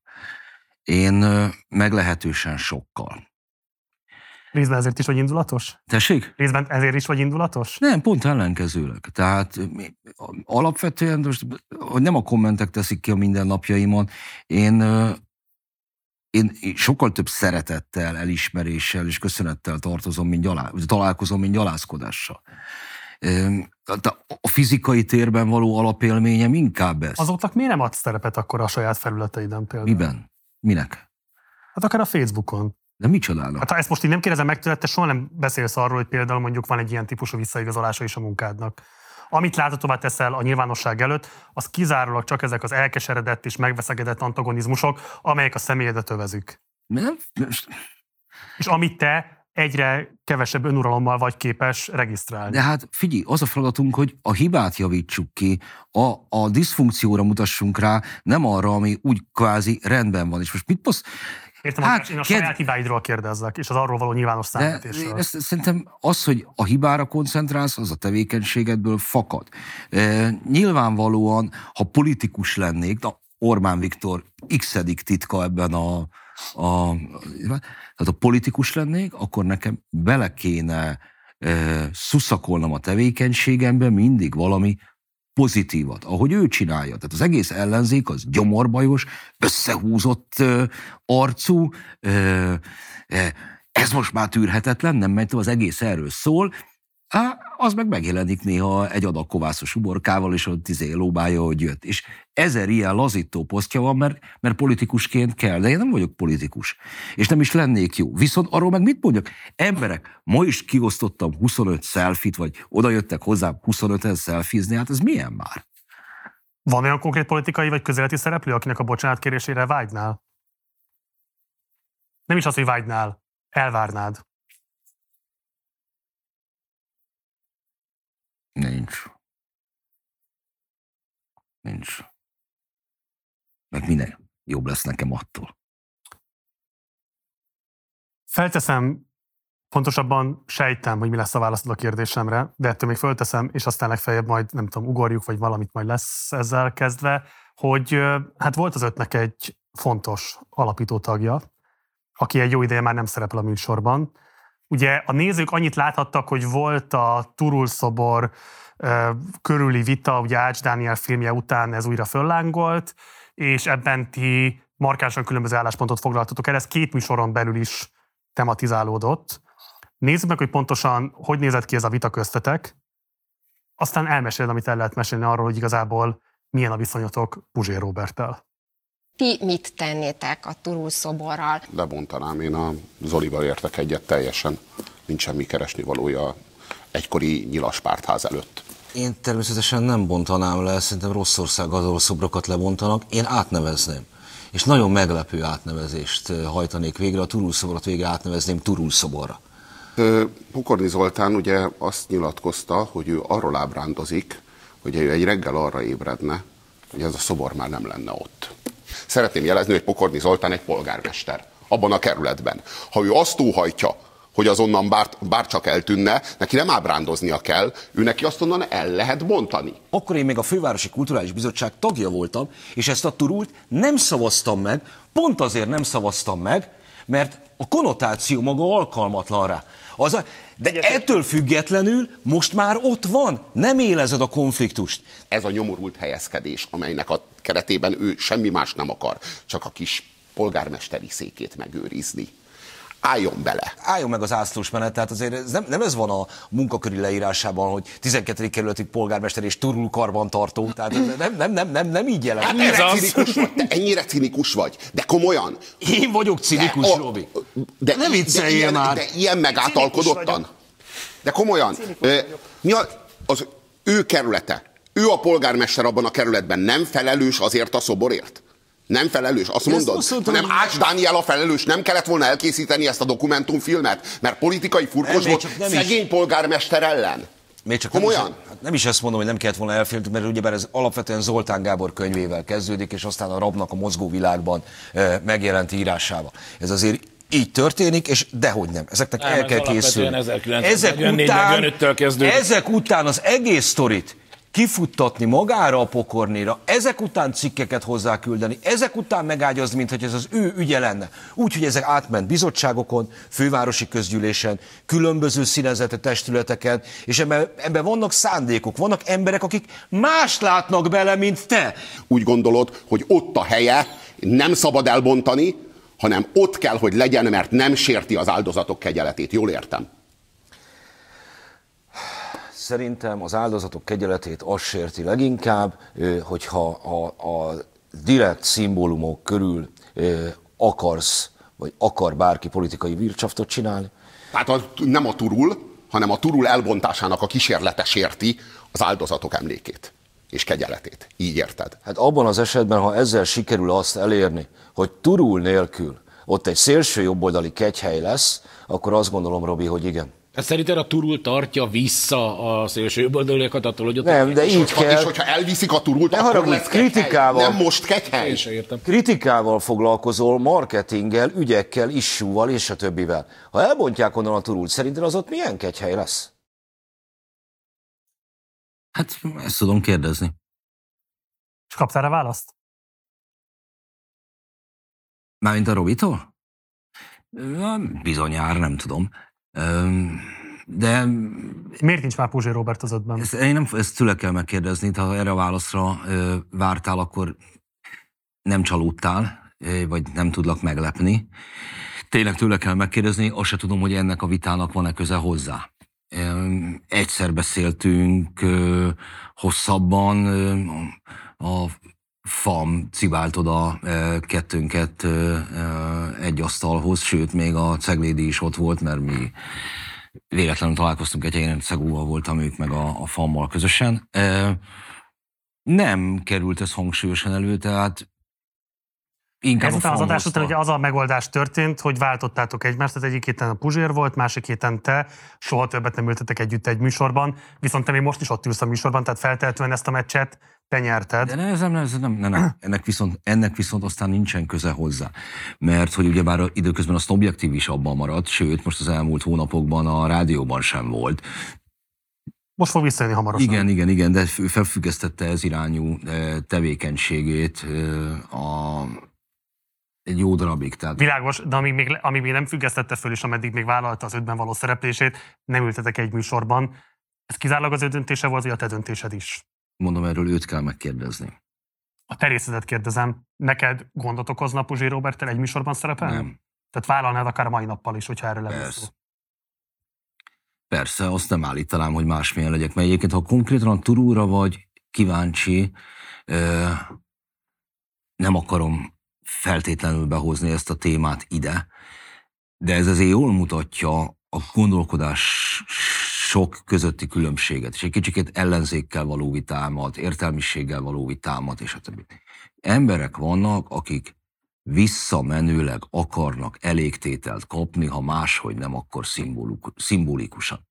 Én eh, meglehetősen sokkal. Részben ezért is vagy indulatos? Tessék? Részben ezért is vagy indulatos? Nem, pont ellenkezőleg. Tehát alapvetően, most, hogy nem a kommentek teszik ki a mindennapjaimon, én én sokkal több szeretettel, elismeréssel és köszönettel tartozom, mint gyalá, találkozom, mint gyalázkodással. A fizikai térben való alapélményem inkább ez. Azoknak miért nem adsz szerepet akkor a saját felületeiden például? Miben? Minek? Hát akár a Facebookon. De micsodának? Hát ha ezt most így nem kérdezem meg tőled, te soha nem beszélsz arról, hogy például mondjuk van egy ilyen típusú visszaigazolása is a munkádnak. Amit láthatóvá teszel a nyilvánosság előtt, az kizárólag csak ezek az elkeseredett és megveszegedett antagonizmusok, amelyek a személyedet övezik. És amit te egyre kevesebb önuralommal vagy képes regisztrálni. De hát figyelj, az a feladatunk, hogy a hibát javítsuk ki, a, a diszfunkcióra mutassunk rá, nem arra, ami úgy kvázi rendben van. És most mit posz... Értem, hát, én a ked... saját hibáidról kérdezzek, és az arról való nyilvános számítésről. Ezt, szerintem az, hogy a hibára koncentrálsz, az a tevékenységedből fakad. E, nyilvánvalóan, ha politikus lennék, na, Orbán Viktor x titka ebben a, a, tehát a politikus lennék, akkor nekem bele kéne e, szuszakolnom a tevékenységembe mindig valami pozitívat, ahogy ő csinálja. Tehát az egész ellenzék az gyomorbajos, összehúzott ö, arcú, ö, ö, ez most már tűrhetetlen, nem megy az egész erről szól, Á, az meg megjelenik néha egy adag kovászos uborkával, és ott izé lóbálja, hogy jött. És ezer ilyen lazító posztja van, mert, mert politikusként kell, de én nem vagyok politikus. És nem is lennék jó. Viszont arról meg mit mondjak? Emberek, ma is kiosztottam 25 szelfit, vagy oda jöttek hozzám 25-en szelfizni, hát ez milyen már? Van olyan konkrét politikai vagy közeleti szereplő, akinek a bocsánatkérésére vágynál? Nem is az, hogy vágynál, elvárnád. Nincs. Nincs. Meg minden jobb lesz nekem attól. Felteszem, pontosabban sejtem, hogy mi lesz a válaszod a kérdésemre, de ettől még fölteszem, és aztán legfeljebb majd, nem tudom, ugorjuk, vagy valamit majd lesz ezzel kezdve, hogy hát volt az ötnek egy fontos alapító tagja, aki egy jó ideje már nem szerepel a műsorban, Ugye a nézők annyit láthattak, hogy volt a Turul szobor körüli vita, ugye Ács Dániel filmje után ez újra föllángolt, és ebben ti markánsan különböző álláspontot foglaltatok el, ez két műsoron belül is tematizálódott. Nézzük meg, hogy pontosan hogy nézett ki ez a vita köztetek, aztán elmeséled, amit el lehet mesélni arról, hogy igazából milyen a viszonyotok Puzsér Roberttel. Ti mit tennétek a Turul szoborral? Lebontanám, én a Zolival értek egyet teljesen. Nincs semmi keresni valója egykori nyilas pártház előtt. Én természetesen nem bontanám le, szerintem rossz ország ahol szobrokat lebontanak, én átnevezném. És nagyon meglepő átnevezést hajtanék végre, a Turul szobrot végre átnevezném Turul szoborra. Pukorni Zoltán ugye azt nyilatkozta, hogy ő arról ábrándozik, hogy ő egy reggel arra ébredne, hogy ez a szobor már nem lenne ott. Szeretném jelezni, hogy Pokorni Zoltán egy polgármester abban a kerületben. Ha ő azt túlhajtja, hogy azonnan bár, bár csak eltűnne, neki nem ábrándoznia kell, ő neki azt onnan el lehet bontani. Akkor én még a Fővárosi Kulturális Bizottság tagja voltam, és ezt a turult nem szavaztam meg, pont azért nem szavaztam meg, mert a konnotáció maga alkalmatlan rá. Az a, de ettől függetlenül most már ott van, nem élezed a konfliktust. Ez a nyomorult helyezkedés, amelynek a keretében ő semmi más nem akar, csak a kis polgármesteri székét megőrizni álljon bele. Álljon meg az ászlós menet, tehát azért ez nem, nem ez van a munkaköri leírásában, hogy 12. kerületi polgármester és turul karban tartó, tehát nem, nem, nem, nem, nem így jelent. Hát ennyire, az. cinikus vagy, te ennyire cinikus vagy, de komolyan. Én vagyok cinikus, de, Robi. De, ne vicceljél már. De ilyen megátalkodottan. De komolyan. Mi a, az ő kerülete, ő a polgármester abban a kerületben nem felelős azért a szoborért? Nem felelős, azt mondod? Azt mondtam, hanem Ács Dániel a felelős, nem kellett volna elkészíteni ezt a dokumentumfilmet, mert politikai furkos volt szegény is. polgármester ellen. Még csak Komolyan? Nem is, hát nem is ezt mondom, hogy nem kellett volna elfilmt, mert ugyebár ez alapvetően Zoltán Gábor könyvével kezdődik, és aztán a rabnak a mozgó világban e, megjelent írásával. Ez azért így történik, és dehogy nem. Ezeknek nem, el kell készülni. Ezek után, ezek után az egész sztorit kifuttatni magára a pokornéra, ezek után cikkeket hozzáküldeni, ezek után megágyazni, mint hogy ez az ő ügye lenne. Úgyhogy ezek átment bizottságokon, fővárosi közgyűlésen, különböző színezete testületeken, és ebben, ebben vannak szándékok, vannak emberek, akik más látnak bele, mint te. Úgy gondolod, hogy ott a helye, nem szabad elbontani, hanem ott kell, hogy legyen, mert nem sérti az áldozatok kegyeletét. Jól értem? Szerintem az áldozatok kegyeletét az sérti leginkább, hogyha a, a direkt szimbólumok körül akarsz, vagy akar bárki politikai vircsaftot csinálni. Tehát a, nem a turul, hanem a turul elbontásának a kísérlete sérti az áldozatok emlékét és kegyeletét. Így érted? Hát abban az esetben, ha ezzel sikerül azt elérni, hogy turul nélkül ott egy szélső jobboldali kegyhely lesz, akkor azt gondolom, Robi, hogy igen. Szerinted a turul tartja vissza a szélső jobboldaliakat attól, hogy ott... Nem, de így és kell. És hogyha elviszik a turult, ne akkor lesz kritikával. Nem most kegyhely. Én értem. Kritikával foglalkozol, marketinggel, ügyekkel, issúval és a többivel. Ha elbontják onnan a turult, szerinted az ott milyen kegyhely lesz? Hát ezt tudom kérdezni. És kaptál rá választ? Mármint a Robitól? Bizonyára, nem tudom. De Miért nincs már Puzsé Robert az ötben? ezt, én nem, ezt tőle kell megkérdezni, ha erre a válaszra ö, vártál, akkor nem csalódtál, vagy nem tudlak meglepni. Tényleg tőle kell megkérdezni, azt se tudom, hogy ennek a vitának van-e köze hozzá. Egyszer beszéltünk hosszabban, a FAM cibált oda kettőnket egy asztalhoz, sőt, még a Ceglédi is ott volt, mert mi véletlenül találkoztunk egy helyen, Szegúval voltam ők meg a, a FAM-mal közösen. Nem került ez hangsúlyosan elő, tehát inkább Ezután a az adás után ugye az a megoldás történt, hogy váltottátok egymást, tehát egyik héten a Puzsér volt, másik héten te, soha többet nem ültetek együtt egy műsorban, viszont te még most is ott ülsz a műsorban, tehát feltehetően ezt a meccset te nyerted. De ne, nem, ez nem, nem, nem. Ennek, viszont, ennek viszont aztán nincsen köze hozzá. Mert hogy ugyebár időközben azt objektív is abban maradt, sőt, most az elmúlt hónapokban a rádióban sem volt. Most fog visszajönni hamarosan. Igen, igen, igen, de felfüggesztette ez irányú eh, tevékenységét eh, a, egy jó darabig. Tehát Világos, de amíg még, amíg még nem függesztette föl, és ameddig még vállalta az ötben való szereplését, nem ültetek egy műsorban. Ez kizárólag az ő döntése volt, vagy a te döntésed is? mondom, erről őt kell megkérdezni. A te részedet kérdezem, neked gondot okozna Puzsé Roberttel egy műsorban szerepelni? Nem. Tehát vállalnád akár mai nappal is, hogyha erről lenne Persze. azt nem állítanám, hogy másmilyen legyek, mert egyébként, ha konkrétan a turúra vagy kíváncsi, nem akarom feltétlenül behozni ezt a témát ide, de ez azért jól mutatja a gondolkodás sok közötti különbséget, és egy kicsit ellenzékkel való vitámat, értelmiséggel való vitámat, és a többi. Emberek vannak, akik visszamenőleg akarnak elégtételt kapni, ha máshogy nem, akkor szimbolik- szimbolikusan.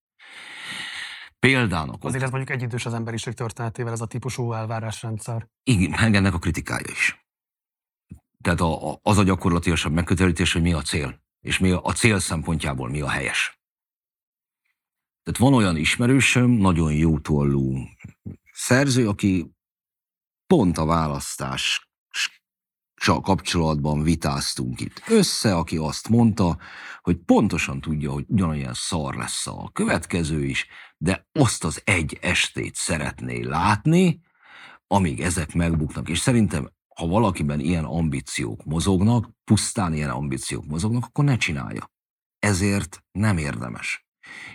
Példának Azért ez mondjuk egyidős az emberiség történetével ez a típusú elvárásrendszer. igen, meg ennek a kritikája is. Tehát a, a, az a gyakorlatilasabb megközelítés, hogy mi a cél, és mi a, a cél szempontjából mi a helyes. Tehát van olyan ismerősöm, nagyon jó tollú szerző, aki pont a választás kapcsolatban vitáztunk itt össze, aki azt mondta, hogy pontosan tudja, hogy ugyanolyan szar lesz a következő is, de azt az egy estét szeretné látni, amíg ezek megbuknak. És szerintem, ha valakiben ilyen ambíciók mozognak, pusztán ilyen ambíciók mozognak, akkor ne csinálja. Ezért nem érdemes.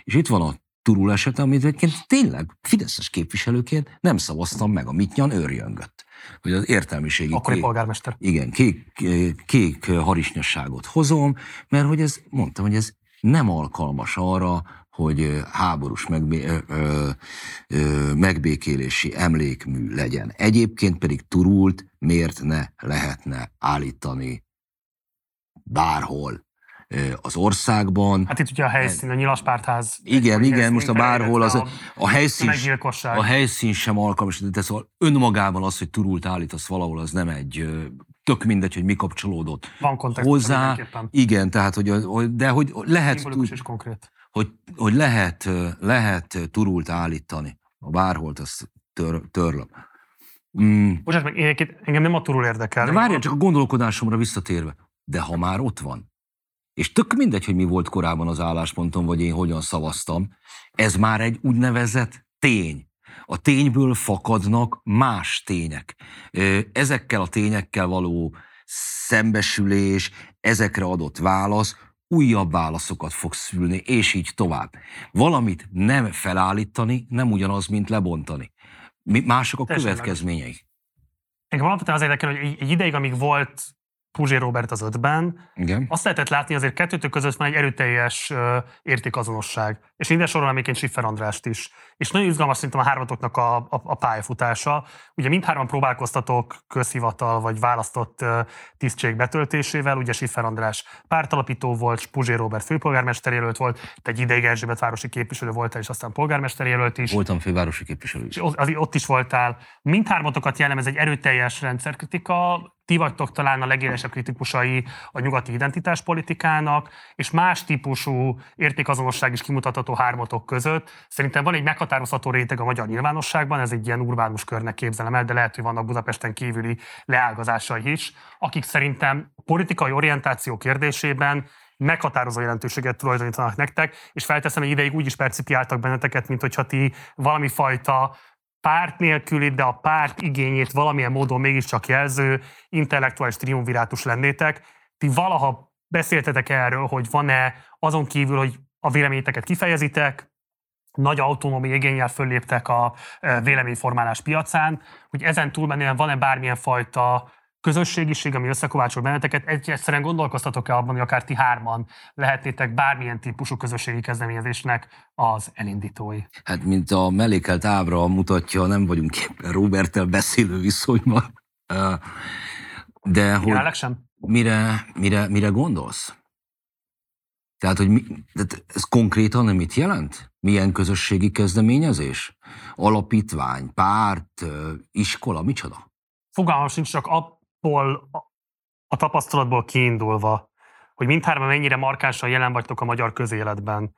És itt van a Turul esete, amit egyébként tényleg Fideszes képviselőként nem szavaztam meg, a Mityan őrjöngött. Hogy az értelmiségi Akkori kék- polgármester. igen, kék, kék harisnyasságot hozom, mert hogy ez, mondtam, hogy ez nem alkalmas arra, hogy háborús megbé, ö, ö, megbékélési emlékmű legyen. Egyébként pedig turult miért ne lehetne állítani bárhol az országban. Hát itt ugye a helyszín, a nyilaspártház. Igen, igen, most a bárhol, az a, a helyszín, a helyszín sem alkalmas, de szóval önmagában az, hogy turult állítasz valahol, az nem egy, tök mindegy, hogy mi kapcsolódott Van hozzá. Igen, tehát, hogy, de hogy lehet, Szimbolikus és konkrét. Hogy, hogy lehet, lehet turult állítani. A bárholt, azt tör, törlöm. Mm. Bocsánat, meg én engem nem a turul érdekel. De várjál csak a gondolkodásomra visszatérve. De ha már ott van, és tök mindegy, hogy mi volt korábban az álláspontom, vagy én hogyan szavaztam, ez már egy úgynevezett tény. A tényből fakadnak más tények. Ezekkel a tényekkel való szembesülés, ezekre adott válasz, újabb válaszokat fog szülni, és így tovább. Valamit nem felállítani, nem ugyanaz, mint lebontani. Mások a Teljesen következményei. Engem alapvetően az érdekel, hogy egy, egy ideig, amíg volt Puzsé Robert az ötben, Igen. azt lehetett látni, azért kettőtök között van egy erőteljes értékazonosság. És ide sorolom még Siffer Andrást is. És nagyon izgalmas szerintem a hármatoknak a, a, a pályafutása. Ugye mindhárman próbálkoztatok közhivatal vagy választott tisztség betöltésével. Ugye Siffer András pártalapító volt, Puzsé Robert főpolgármester jelölt volt, te egy ideig Erzsébet városi képviselő voltál, és aztán polgármester jelölt is. Voltam fővárosi képviselő is. És ott, ott is voltál. Mindhármatokat jellemez egy erőteljes rendszerkritika, ti vagytok talán a legélesebb kritikusai a nyugati identitáspolitikának, és más típusú értékazonosság is kimutatható hármatok között. Szerintem van egy meghatározható réteg a magyar nyilvánosságban, ez egy ilyen urbánus körnek képzelem el, de lehet, hogy vannak Budapesten kívüli leágazásai is, akik szerintem politikai orientáció kérdésében meghatározó jelentőséget tulajdonítanak nektek, és felteszem, hogy ideig úgy is percipiáltak benneteket, mint hogyha ti valami fajta párt nélküli, de a párt igényét valamilyen módon mégiscsak jelző intellektuális triumvirátus lennétek. Ti valaha beszéltetek erről, hogy van-e azon kívül, hogy a véleményeteket kifejezitek, nagy autonómia igényel fölléptek a e, véleményformálás piacán, hogy ezen túlmenően van-e bármilyen fajta közösségiség, ami összekovácsol benneteket, egyszerűen gondolkoztatok-e abban, hogy akár ti hárman lehetnétek bármilyen típusú közösségi kezdeményezésnek az elindítói? Hát, mint a mellékelt ábra mutatja, nem vagyunk éppen Roberttel beszélő viszonyban. De hogy sem? Mire, mire, mire gondolsz? Tehát, hogy mi, tehát ez konkrétan nem mit jelent? Milyen közösségi kezdeményezés? Alapítvány, párt, iskola, micsoda? Fogalmam sincs, csak abból a tapasztalatból kiindulva, hogy mindhárman mennyire markánsan jelen vagytok a magyar közéletben,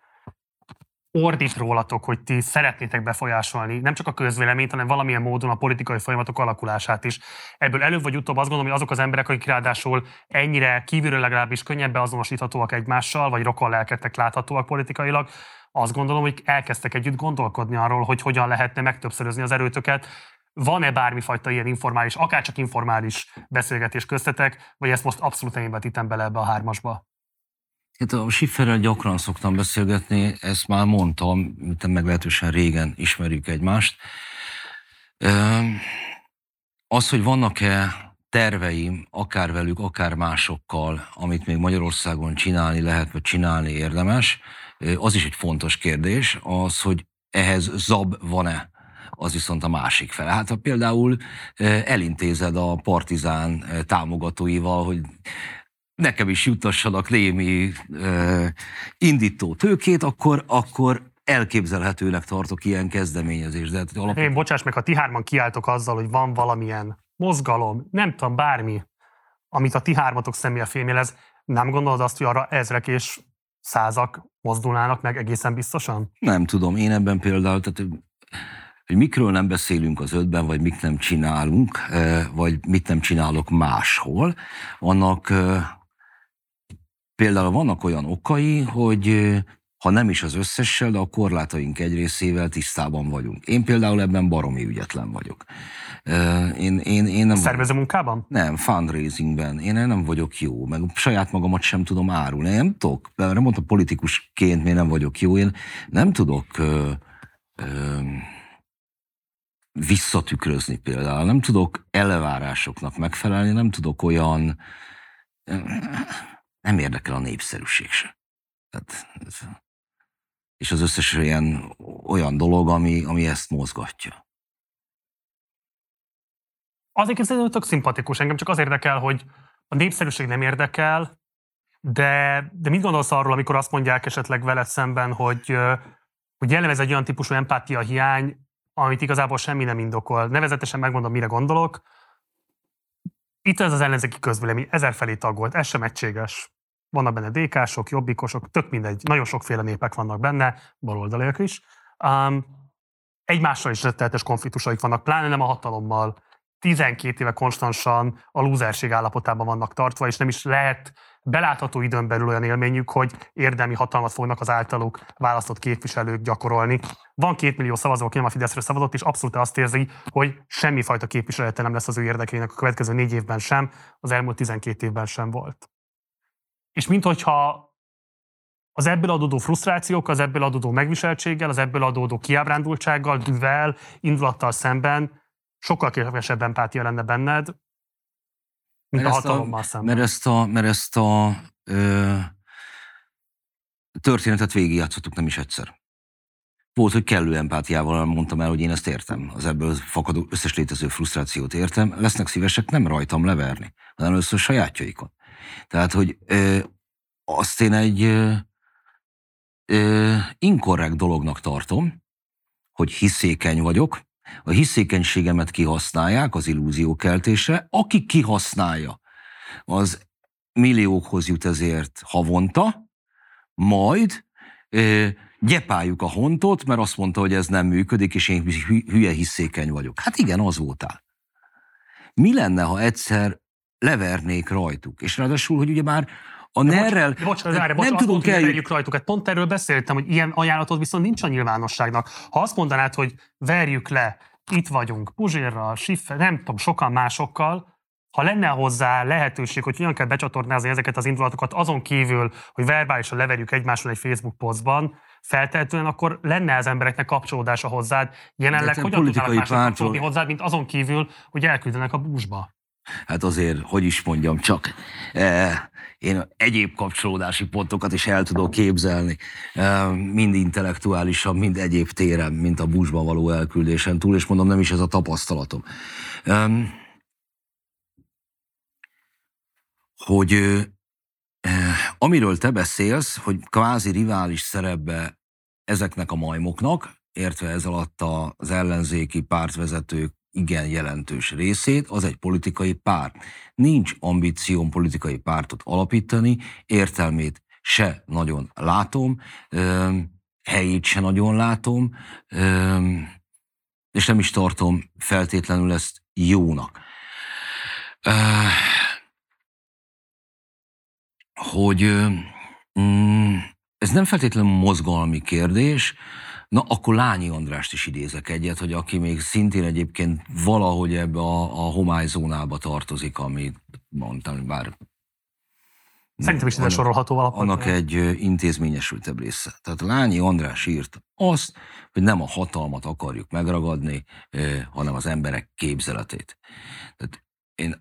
ordít rólatok, hogy ti szeretnétek befolyásolni nem csak a közvéleményt, hanem valamilyen módon a politikai folyamatok alakulását is. Ebből előbb vagy utóbb azt gondolom, hogy azok az emberek, akik ráadásul ennyire kívülről legalábbis könnyebb beazonosíthatóak egymással, vagy rokon lelkettek láthatóak politikailag, azt gondolom, hogy elkezdtek együtt gondolkodni arról, hogy hogyan lehetne megtöbbszörözni az erőtöket, van-e bármifajta ilyen informális, akár csak informális beszélgetés köztetek, vagy ezt most abszolút én vetítem bele ebbe a hármasba? Hát a Schifferrel gyakran szoktam beszélgetni, ezt már mondtam, meg lehetősen régen ismerjük egymást. Az, hogy vannak-e terveim, akár velük, akár másokkal, amit még Magyarországon csinálni lehet, vagy csinálni érdemes, az is egy fontos kérdés, az, hogy ehhez zab van-e, az viszont a másik fele. Hát ha például elintézed a partizán támogatóival, hogy nekem is jutassanak némi indító tőkét, akkor, akkor elképzelhetőnek tartok ilyen kezdeményezést. De hát, alap... Én bocsáss meg, ha ti hárman kiálltok azzal, hogy van valamilyen mozgalom, nem tudom, bármi, amit a ti hármatok személy fémjelez, nem gondolod azt, hogy arra ezrek és százak mozdulnának meg egészen biztosan? Nem tudom, én ebben például, tehát hogy mikről nem beszélünk az ötben, vagy mit nem csinálunk, vagy mit nem csinálok máshol, annak Például vannak olyan okai, hogy ha nem is az összessel, de a korlátaink egy részével tisztában vagyunk. Én például ebben baromi ügyetlen vagyok. Én, én, én nem Szervező munkában? Nem, fundraisingben. Én nem vagyok jó, meg saját magamat sem tudom árulni. Én nem tudok, nem mondta politikusként miért nem vagyok jó, én nem tudok ö, ö, visszatükrözni például, nem tudok elevárásoknak megfelelni, nem tudok olyan nem érdekel a népszerűség se. Tehát, és az összes olyan, olyan dolog, ami, ami ezt mozgatja. Azért képzelni, hogy tök szimpatikus. Engem csak az érdekel, hogy a népszerűség nem érdekel, de, de mit gondolsz arról, amikor azt mondják esetleg veled szemben, hogy, hogy jellemez egy olyan típusú empátia hiány, amit igazából semmi nem indokol. Nevezetesen megmondom, mire gondolok, itt ez az ellenzéki közvélemény ezerfelé tagolt, ez sem egységes. Vannak benne DK-sok, jobbikosok, tök mindegy, nagyon sokféle népek vannak benne, baloldaliak is. Um, egymással is rettenetes konfliktusaik vannak, pláne nem a hatalommal. 12 éve konstansan a lúzerség állapotában vannak tartva, és nem is lehet belátható időn belül olyan élményük, hogy érdemi hatalmat fognak az általuk választott képviselők gyakorolni. Van két millió szavazó, aki nem a Fideszre szavazott, és abszolút azt érzi, hogy semmifajta képviselete nem lesz az ő érdekének a következő négy évben sem, az elmúlt 12 évben sem volt. És minthogyha az ebből adódó frusztrációk, az ebből adódó megviseltséggel, az ebből adódó kiábrándultsággal, düvel, indulattal szemben sokkal kevesebb empátia lenne benned, mint mert a hatalommal szemben. Mert ezt a, mert ezt a ö, történetet végigjátszottuk nem is egyszer. Volt, hogy kellő empátiával mondtam el, hogy én ezt értem. Az ebből fakadó összes létező frusztrációt értem. Lesznek szívesek nem rajtam leverni, hanem először sajátjaikon. Tehát, hogy ö, azt én egy ö, ö, inkorrekt dolognak tartom, hogy hiszékeny vagyok, a hiszékenységemet kihasználják az illúziókeltésre, aki kihasználja, az milliókhoz jut ezért havonta, majd ö, gyepáljuk a hontot, mert azt mondta, hogy ez nem működik, és én hülye hiszékeny vagyok. Hát igen, az voltál. Mi lenne, ha egyszer levernék rajtuk? És ráadásul, hogy ugye már A NER-rel De nem várj, tudunk verjük rajtuk. Hát pont erről beszéltem, hogy ilyen ajánlatod viszont nincs a nyilvánosságnak. Ha azt mondanád, hogy verjük le, itt vagyunk, Puzsérral, Schiffer, nem tudom, sokan másokkal, ha lenne hozzá lehetőség, hogy hogyan kell becsatornázni ezeket az indulatokat, azon kívül, hogy verbálisan leverjük egymáson egy Facebook posztban, feltehetően akkor lenne az embereknek kapcsolódása hozzád. Jelenleg hogyan tudnának mások kapcsolódni hozzád, mint azon kívül, hogy elküldenek a búzsba. Hát azért, hogy is mondjam, csak eh, én egyéb kapcsolódási pontokat is el tudok képzelni, eh, mind intellektuálisan, mind egyéb téren, mint a busba való elküldésen túl, és mondom, nem is ez a tapasztalatom. Um, hogy eh, amiről te beszélsz, hogy kvázi rivális szerepbe ezeknek a majmoknak, értve ez alatt az ellenzéki pártvezetők igen jelentős részét, az egy politikai párt. Nincs ambícióm politikai pártot alapítani, értelmét se nagyon látom, helyét se nagyon látom, és nem is tartom feltétlenül ezt jónak. Hogy mm, ez nem feltétlenül mozgalmi kérdés, na akkor Lányi Andrást is idézek egyet, hogy aki még szintén egyébként valahogy ebbe a, a homályzónába tartozik, amit mondtam, bár Szerintem is ide annak- sorolható alapvetően. Annak egy intézményesültebb része. Tehát Lányi András írt azt, hogy nem a hatalmat akarjuk megragadni, hanem az emberek képzeletét. Tehát én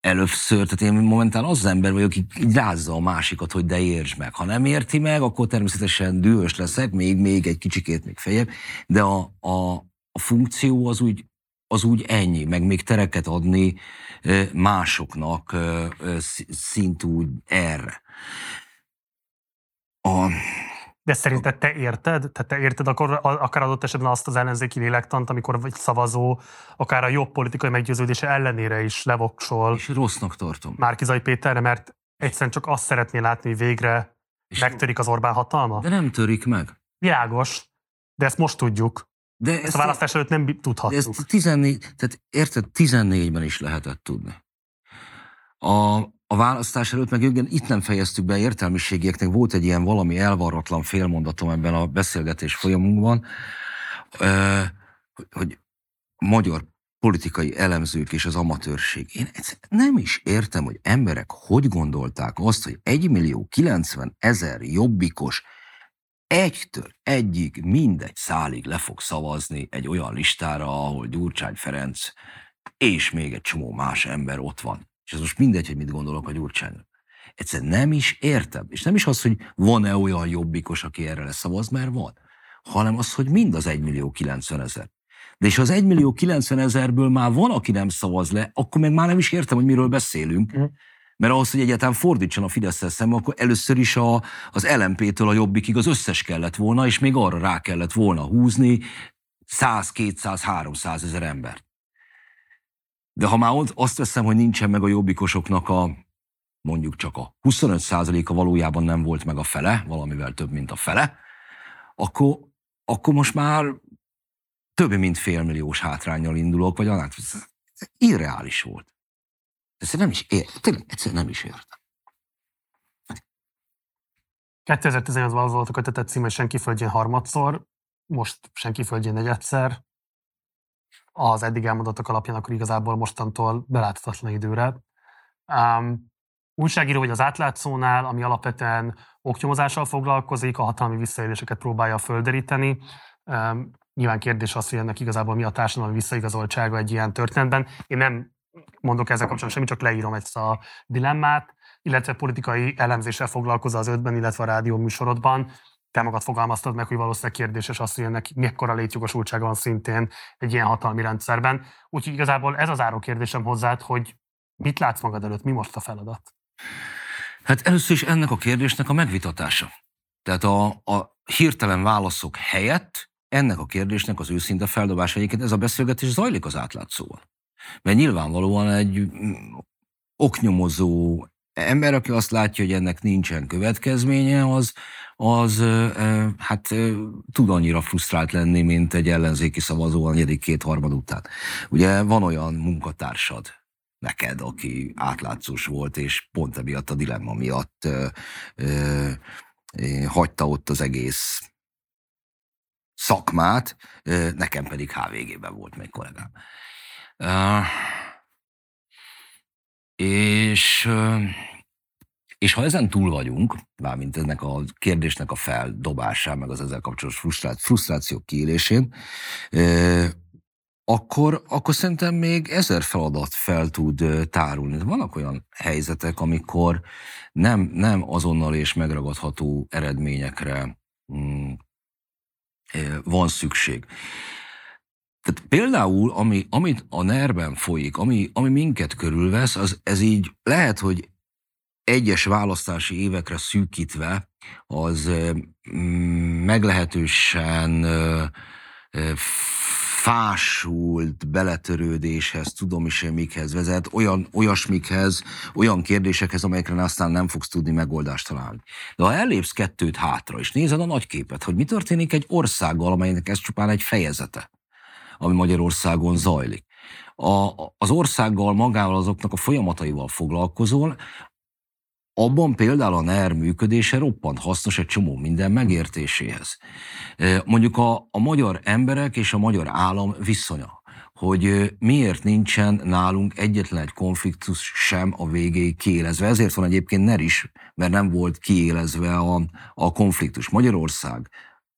először, tehát én momentán az ember vagyok, aki rázza a másikat, hogy de értsd meg. Ha nem érti meg, akkor természetesen dühös leszek, még, még egy kicsikét még feljebb, de a, a, a funkció az úgy, az úgy ennyi, meg még tereket adni másoknak ö, ö, sz- szint úgy erre. A, De szerinted te érted? Tehát te érted akkor akár adott esetben azt az ellenzéki lélektant, amikor vagy szavazó, akár a jobb politikai meggyőződése ellenére is levoksol. És rossznak tartom. Márkizai Péterre, mert egyszerűen csak azt szeretné látni, hogy végre megtörik az Orbán hatalma? De nem törik meg. Világos, de ezt most tudjuk. De ezt, ezt a választás előtt nem tudhattuk. ezt 14, tehát érted, 14-ben is lehetett tudni. A, a választás előtt, meg igen, itt nem fejeztük be értelmiségieknek, volt egy ilyen valami elvarratlan félmondatom ebben a beszélgetés folyamunkban, hogy- magyar politikai elemzők és az amatőrség. Én nem is értem, hogy emberek hogy gondolták azt, hogy 1 millió 90 ezer jobbikos egytől egyig mindegy szálig le fog szavazni egy olyan listára, ahol Gyurcsány Ferenc és még egy csomó más ember ott van. És ez most mindegy, hogy mit gondolok a Gyurcsányról. Egyszerűen nem is értem. És nem is az, hogy van-e olyan jobbikos, aki erre leszavaz, mert van. Hanem az, hogy mind az 1 millió 90 ezer. De és az 1 millió 90 ezerből már van, aki nem szavaz le, akkor meg már nem is értem, hogy miről beszélünk. Mert ahhoz, hogy egyáltalán fordítson a fidesz szemben, akkor először is a, az LMP-től a jobbikig az összes kellett volna, és még arra rá kellett volna húzni 100, 200, 300 ezer embert. De ha már azt veszem, hogy nincsen meg a jobbikosoknak a mondjuk csak a 25%-a valójában nem volt meg a fele, valamivel több, mint a fele, akkor, akkor most már több mint félmilliós hátrányjal indulok, vagy annál. Irreális volt. Ezt nem is ér, tényleg egyszerűen nem is értem. 2018-ban az volt a kötetet cím, hogy senki földjén harmadszor, most senki földjén negyedszer. Az eddig elmondatok alapján akkor igazából mostantól beláthatatlan időre. Um, újságíró vagy az átlátszónál, ami alapvetően oknyomozással foglalkozik, a hatalmi visszaéléseket próbálja földeríteni. Um, nyilván kérdés az, hogy ennek igazából mi a társadalmi visszaigazoltsága egy ilyen történetben. Én nem mondok ezzel kapcsolatban semmit, csak leírom ezt a dilemmát, illetve politikai elemzéssel foglalkozza az ötben, illetve a rádió műsorodban. Te magad fogalmaztad meg, hogy valószínűleg kérdéses az, hogy ennek mekkora létjogosultsága van szintén egy ilyen hatalmi rendszerben. Úgyhogy igazából ez az áró kérdésem hozzád, hogy mit látsz magad előtt, mi most a feladat? Hát először is ennek a kérdésnek a megvitatása. Tehát a, a hirtelen válaszok helyett ennek a kérdésnek az őszinte feldobása egyébként ez a beszélgetés zajlik az átlátszóval. Mert nyilvánvalóan egy mm, oknyomozó ember, aki azt látja, hogy ennek nincsen következménye, az, az hát tud annyira frusztrált lenni, mint egy ellenzéki szavazó a negyedik kétharmad után. Ugye van olyan munkatársad, neked, aki átlátszós volt, és pont emiatt a dilemma miatt ö, ö, hagyta ott az egész szakmát, ö, nekem pedig HVG-ben volt még kollégám. Ö, és ö, és ha ezen túl vagyunk, mármint ennek a kérdésnek a feldobásán, meg az ezzel kapcsolatos frusztráció, frusztrációk kiélésén, akkor, akkor szerintem még ezer feladat fel tud tárulni. Vannak olyan helyzetek, amikor nem, nem azonnal és megragadható eredményekre mm, van szükség. Tehát például, ami, amit a nerben folyik, ami, ami minket körülvesz, az, ez így lehet, hogy egyes választási évekre szűkítve, az mm, meglehetősen fásult beletörődéshez, tudom is mikhez vezet, olyan, olyasmikhez, olyan kérdésekhez, amelyekre aztán nem fogsz tudni megoldást találni. De ha ellépsz kettőt hátra, és nézed a nagy képet, hogy mi történik egy országgal, amelynek ez csupán egy fejezete, ami Magyarországon zajlik, a, az országgal magával azoknak a folyamataival foglalkozol, abban például a NER működése roppant hasznos egy csomó minden megértéséhez. Mondjuk a, a magyar emberek és a magyar állam viszonya, hogy miért nincsen nálunk egyetlen egy konfliktus sem a végéig kiélezve. Ezért van egyébként NER is, mert nem volt kiélezve a, a konfliktus. Magyarország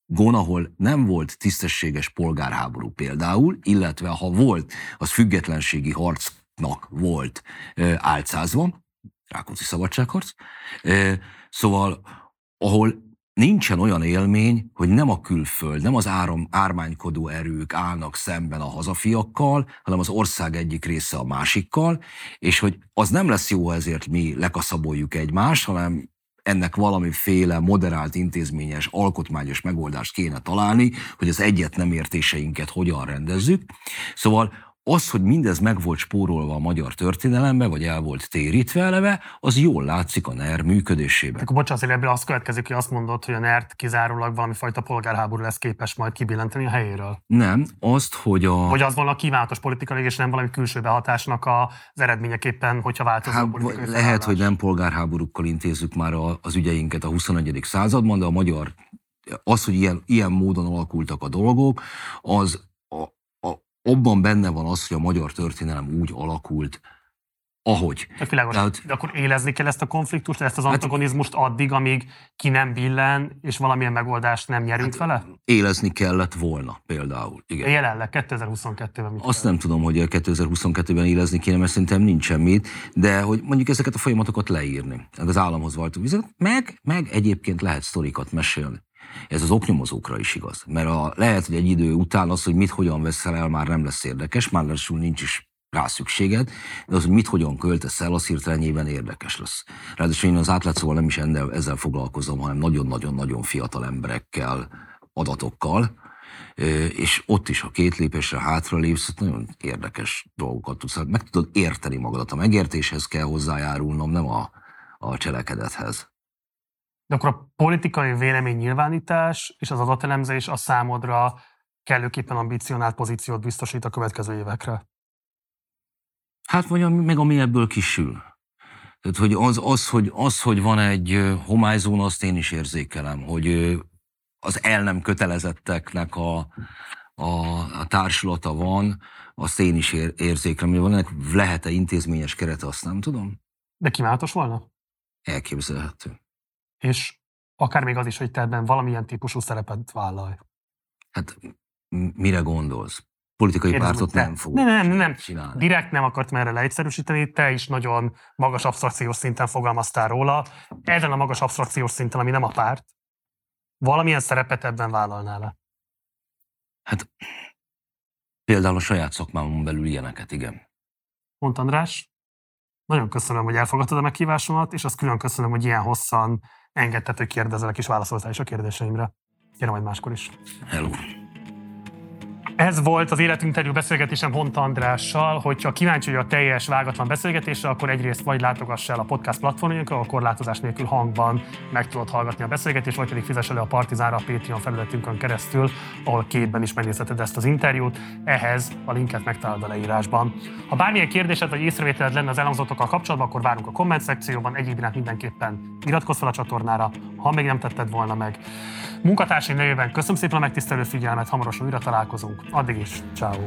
Gon, ahol nem volt tisztességes polgárháború például, illetve ha volt, az függetlenségi harcnak volt álcázva, Rákóczi szabadságharc. Szóval, ahol nincsen olyan élmény, hogy nem a külföld, nem az áram, ármánykodó erők állnak szemben a hazafiakkal, hanem az ország egyik része a másikkal, és hogy az nem lesz jó, ezért mi lekaszaboljuk egymást, hanem ennek valamiféle moderált, intézményes, alkotmányos megoldást kéne találni, hogy az egyet nem értéseinket hogyan rendezzük. Szóval az, hogy mindez meg volt spórolva a magyar történelembe, vagy el volt térítve eleve, az jól látszik a NER működésében. Akkor bocsánat, ebből azt következik, hogy azt mondod, hogy a NER kizárólag valami fajta polgárháború lesz képes majd kibillenteni a helyéről. Nem, azt, hogy a... Hogy az van a kívánatos politikai, és nem valami külső behatásnak az eredményeképpen, hogyha változó a politikai Lehet, felállás. hogy nem polgárháborúkkal intézzük már az ügyeinket a 21. században, de a magyar az, hogy ilyen, ilyen módon alakultak a dolgok, az abban benne van az, hogy a magyar történelem úgy alakult, ahogy. világos. Tehát, de akkor élezni kell ezt a konfliktust, ezt az hát- antagonizmust addig, amíg ki nem billen, és valamilyen megoldást nem nyerünk hát, vele? Élezni kellett volna például. Igen. Jelenleg 2022-ben mit Azt kell? nem tudom, hogy 2022-ben élezni kéne, mert szerintem nincs semmit, de hogy mondjuk ezeket a folyamatokat leírni, az államhoz való vizet, meg, meg egyébként lehet sztorikat mesélni. Ez az oknyomozókra is igaz. Mert a, lehet, hogy egy idő után az, hogy mit hogyan veszel el, már nem lesz érdekes, már nincs is rá szükséged, de az, hogy mit hogyan költesz el, az hirtelenjében érdekes lesz. Ráadásul én az átlátszóval nem is ezzel foglalkozom, hanem nagyon-nagyon-nagyon fiatal emberekkel, adatokkal, és ott is, ha két lépésre hátra lépsz, nagyon érdekes dolgokat tudsz. Meg tudod érteni magadat. A megértéshez kell hozzájárulnom, nem a, a cselekedethez. De akkor a politikai vélemény nyilvánítás és az adatelemzés a számodra kellőképpen ambicionált pozíciót biztosít a következő évekre? Hát vagy meg ami ebből kisül. Tehát, hogy az, az, hogy, az, hogy van egy homályzóna, azt én is érzékelem, hogy az el nem kötelezetteknek a, a, a társulata van, azt én is ér, érzékelem, hogy van ennek lehet-e intézményes kerete, azt nem tudom. De kívánatos volna? Elképzelhető és akár még az is, hogy te ebben valamilyen típusú szerepet vállalj. Hát mire gondolsz? Politikai Kérdezem, pártot nem fog nem, nem, nem. csinálni. Direkt nem akartam erre leegyszerűsíteni, te is nagyon magas absztrakciós szinten fogalmaztál róla. Ezen a magas absztrakciós szinten, ami nem a párt, valamilyen szerepet ebben vállalnál le? Hát például a saját szakmámon belül ilyeneket, igen. Mont András, nagyon köszönöm, hogy elfogadtad a meghívásomat, és azt külön köszönöm, hogy ilyen hosszan engedted, hogy kérdezelek és válaszoltál is a kérdéseimre. Kérem majd máskor is. Hello. Ez volt az életinterjú beszélgetésem Honta Andrással, hogyha kíváncsi vagy a teljes vágatlan beszélgetésre, akkor egyrészt vagy látogass el a podcast platformjunkra, a korlátozás nélkül hangban meg tudod hallgatni a beszélgetést, vagy pedig fizes elő a Partizánra a Patreon felületünkön keresztül, ahol képben is megnézheted ezt az interjút. Ehhez a linket megtalálod a leírásban. Ha bármilyen kérdésed vagy észrevételed lenne az elhangzottokkal kapcsolatban, akkor várunk a komment szekcióban. Egyébként mindenképpen iratkozz fel a csatornára, ha még nem tetted volna meg. Munkatársai nevében köszönöm szépen a megtisztelő figyelmet, hamarosan újra találkozunk. Addig is, ciao.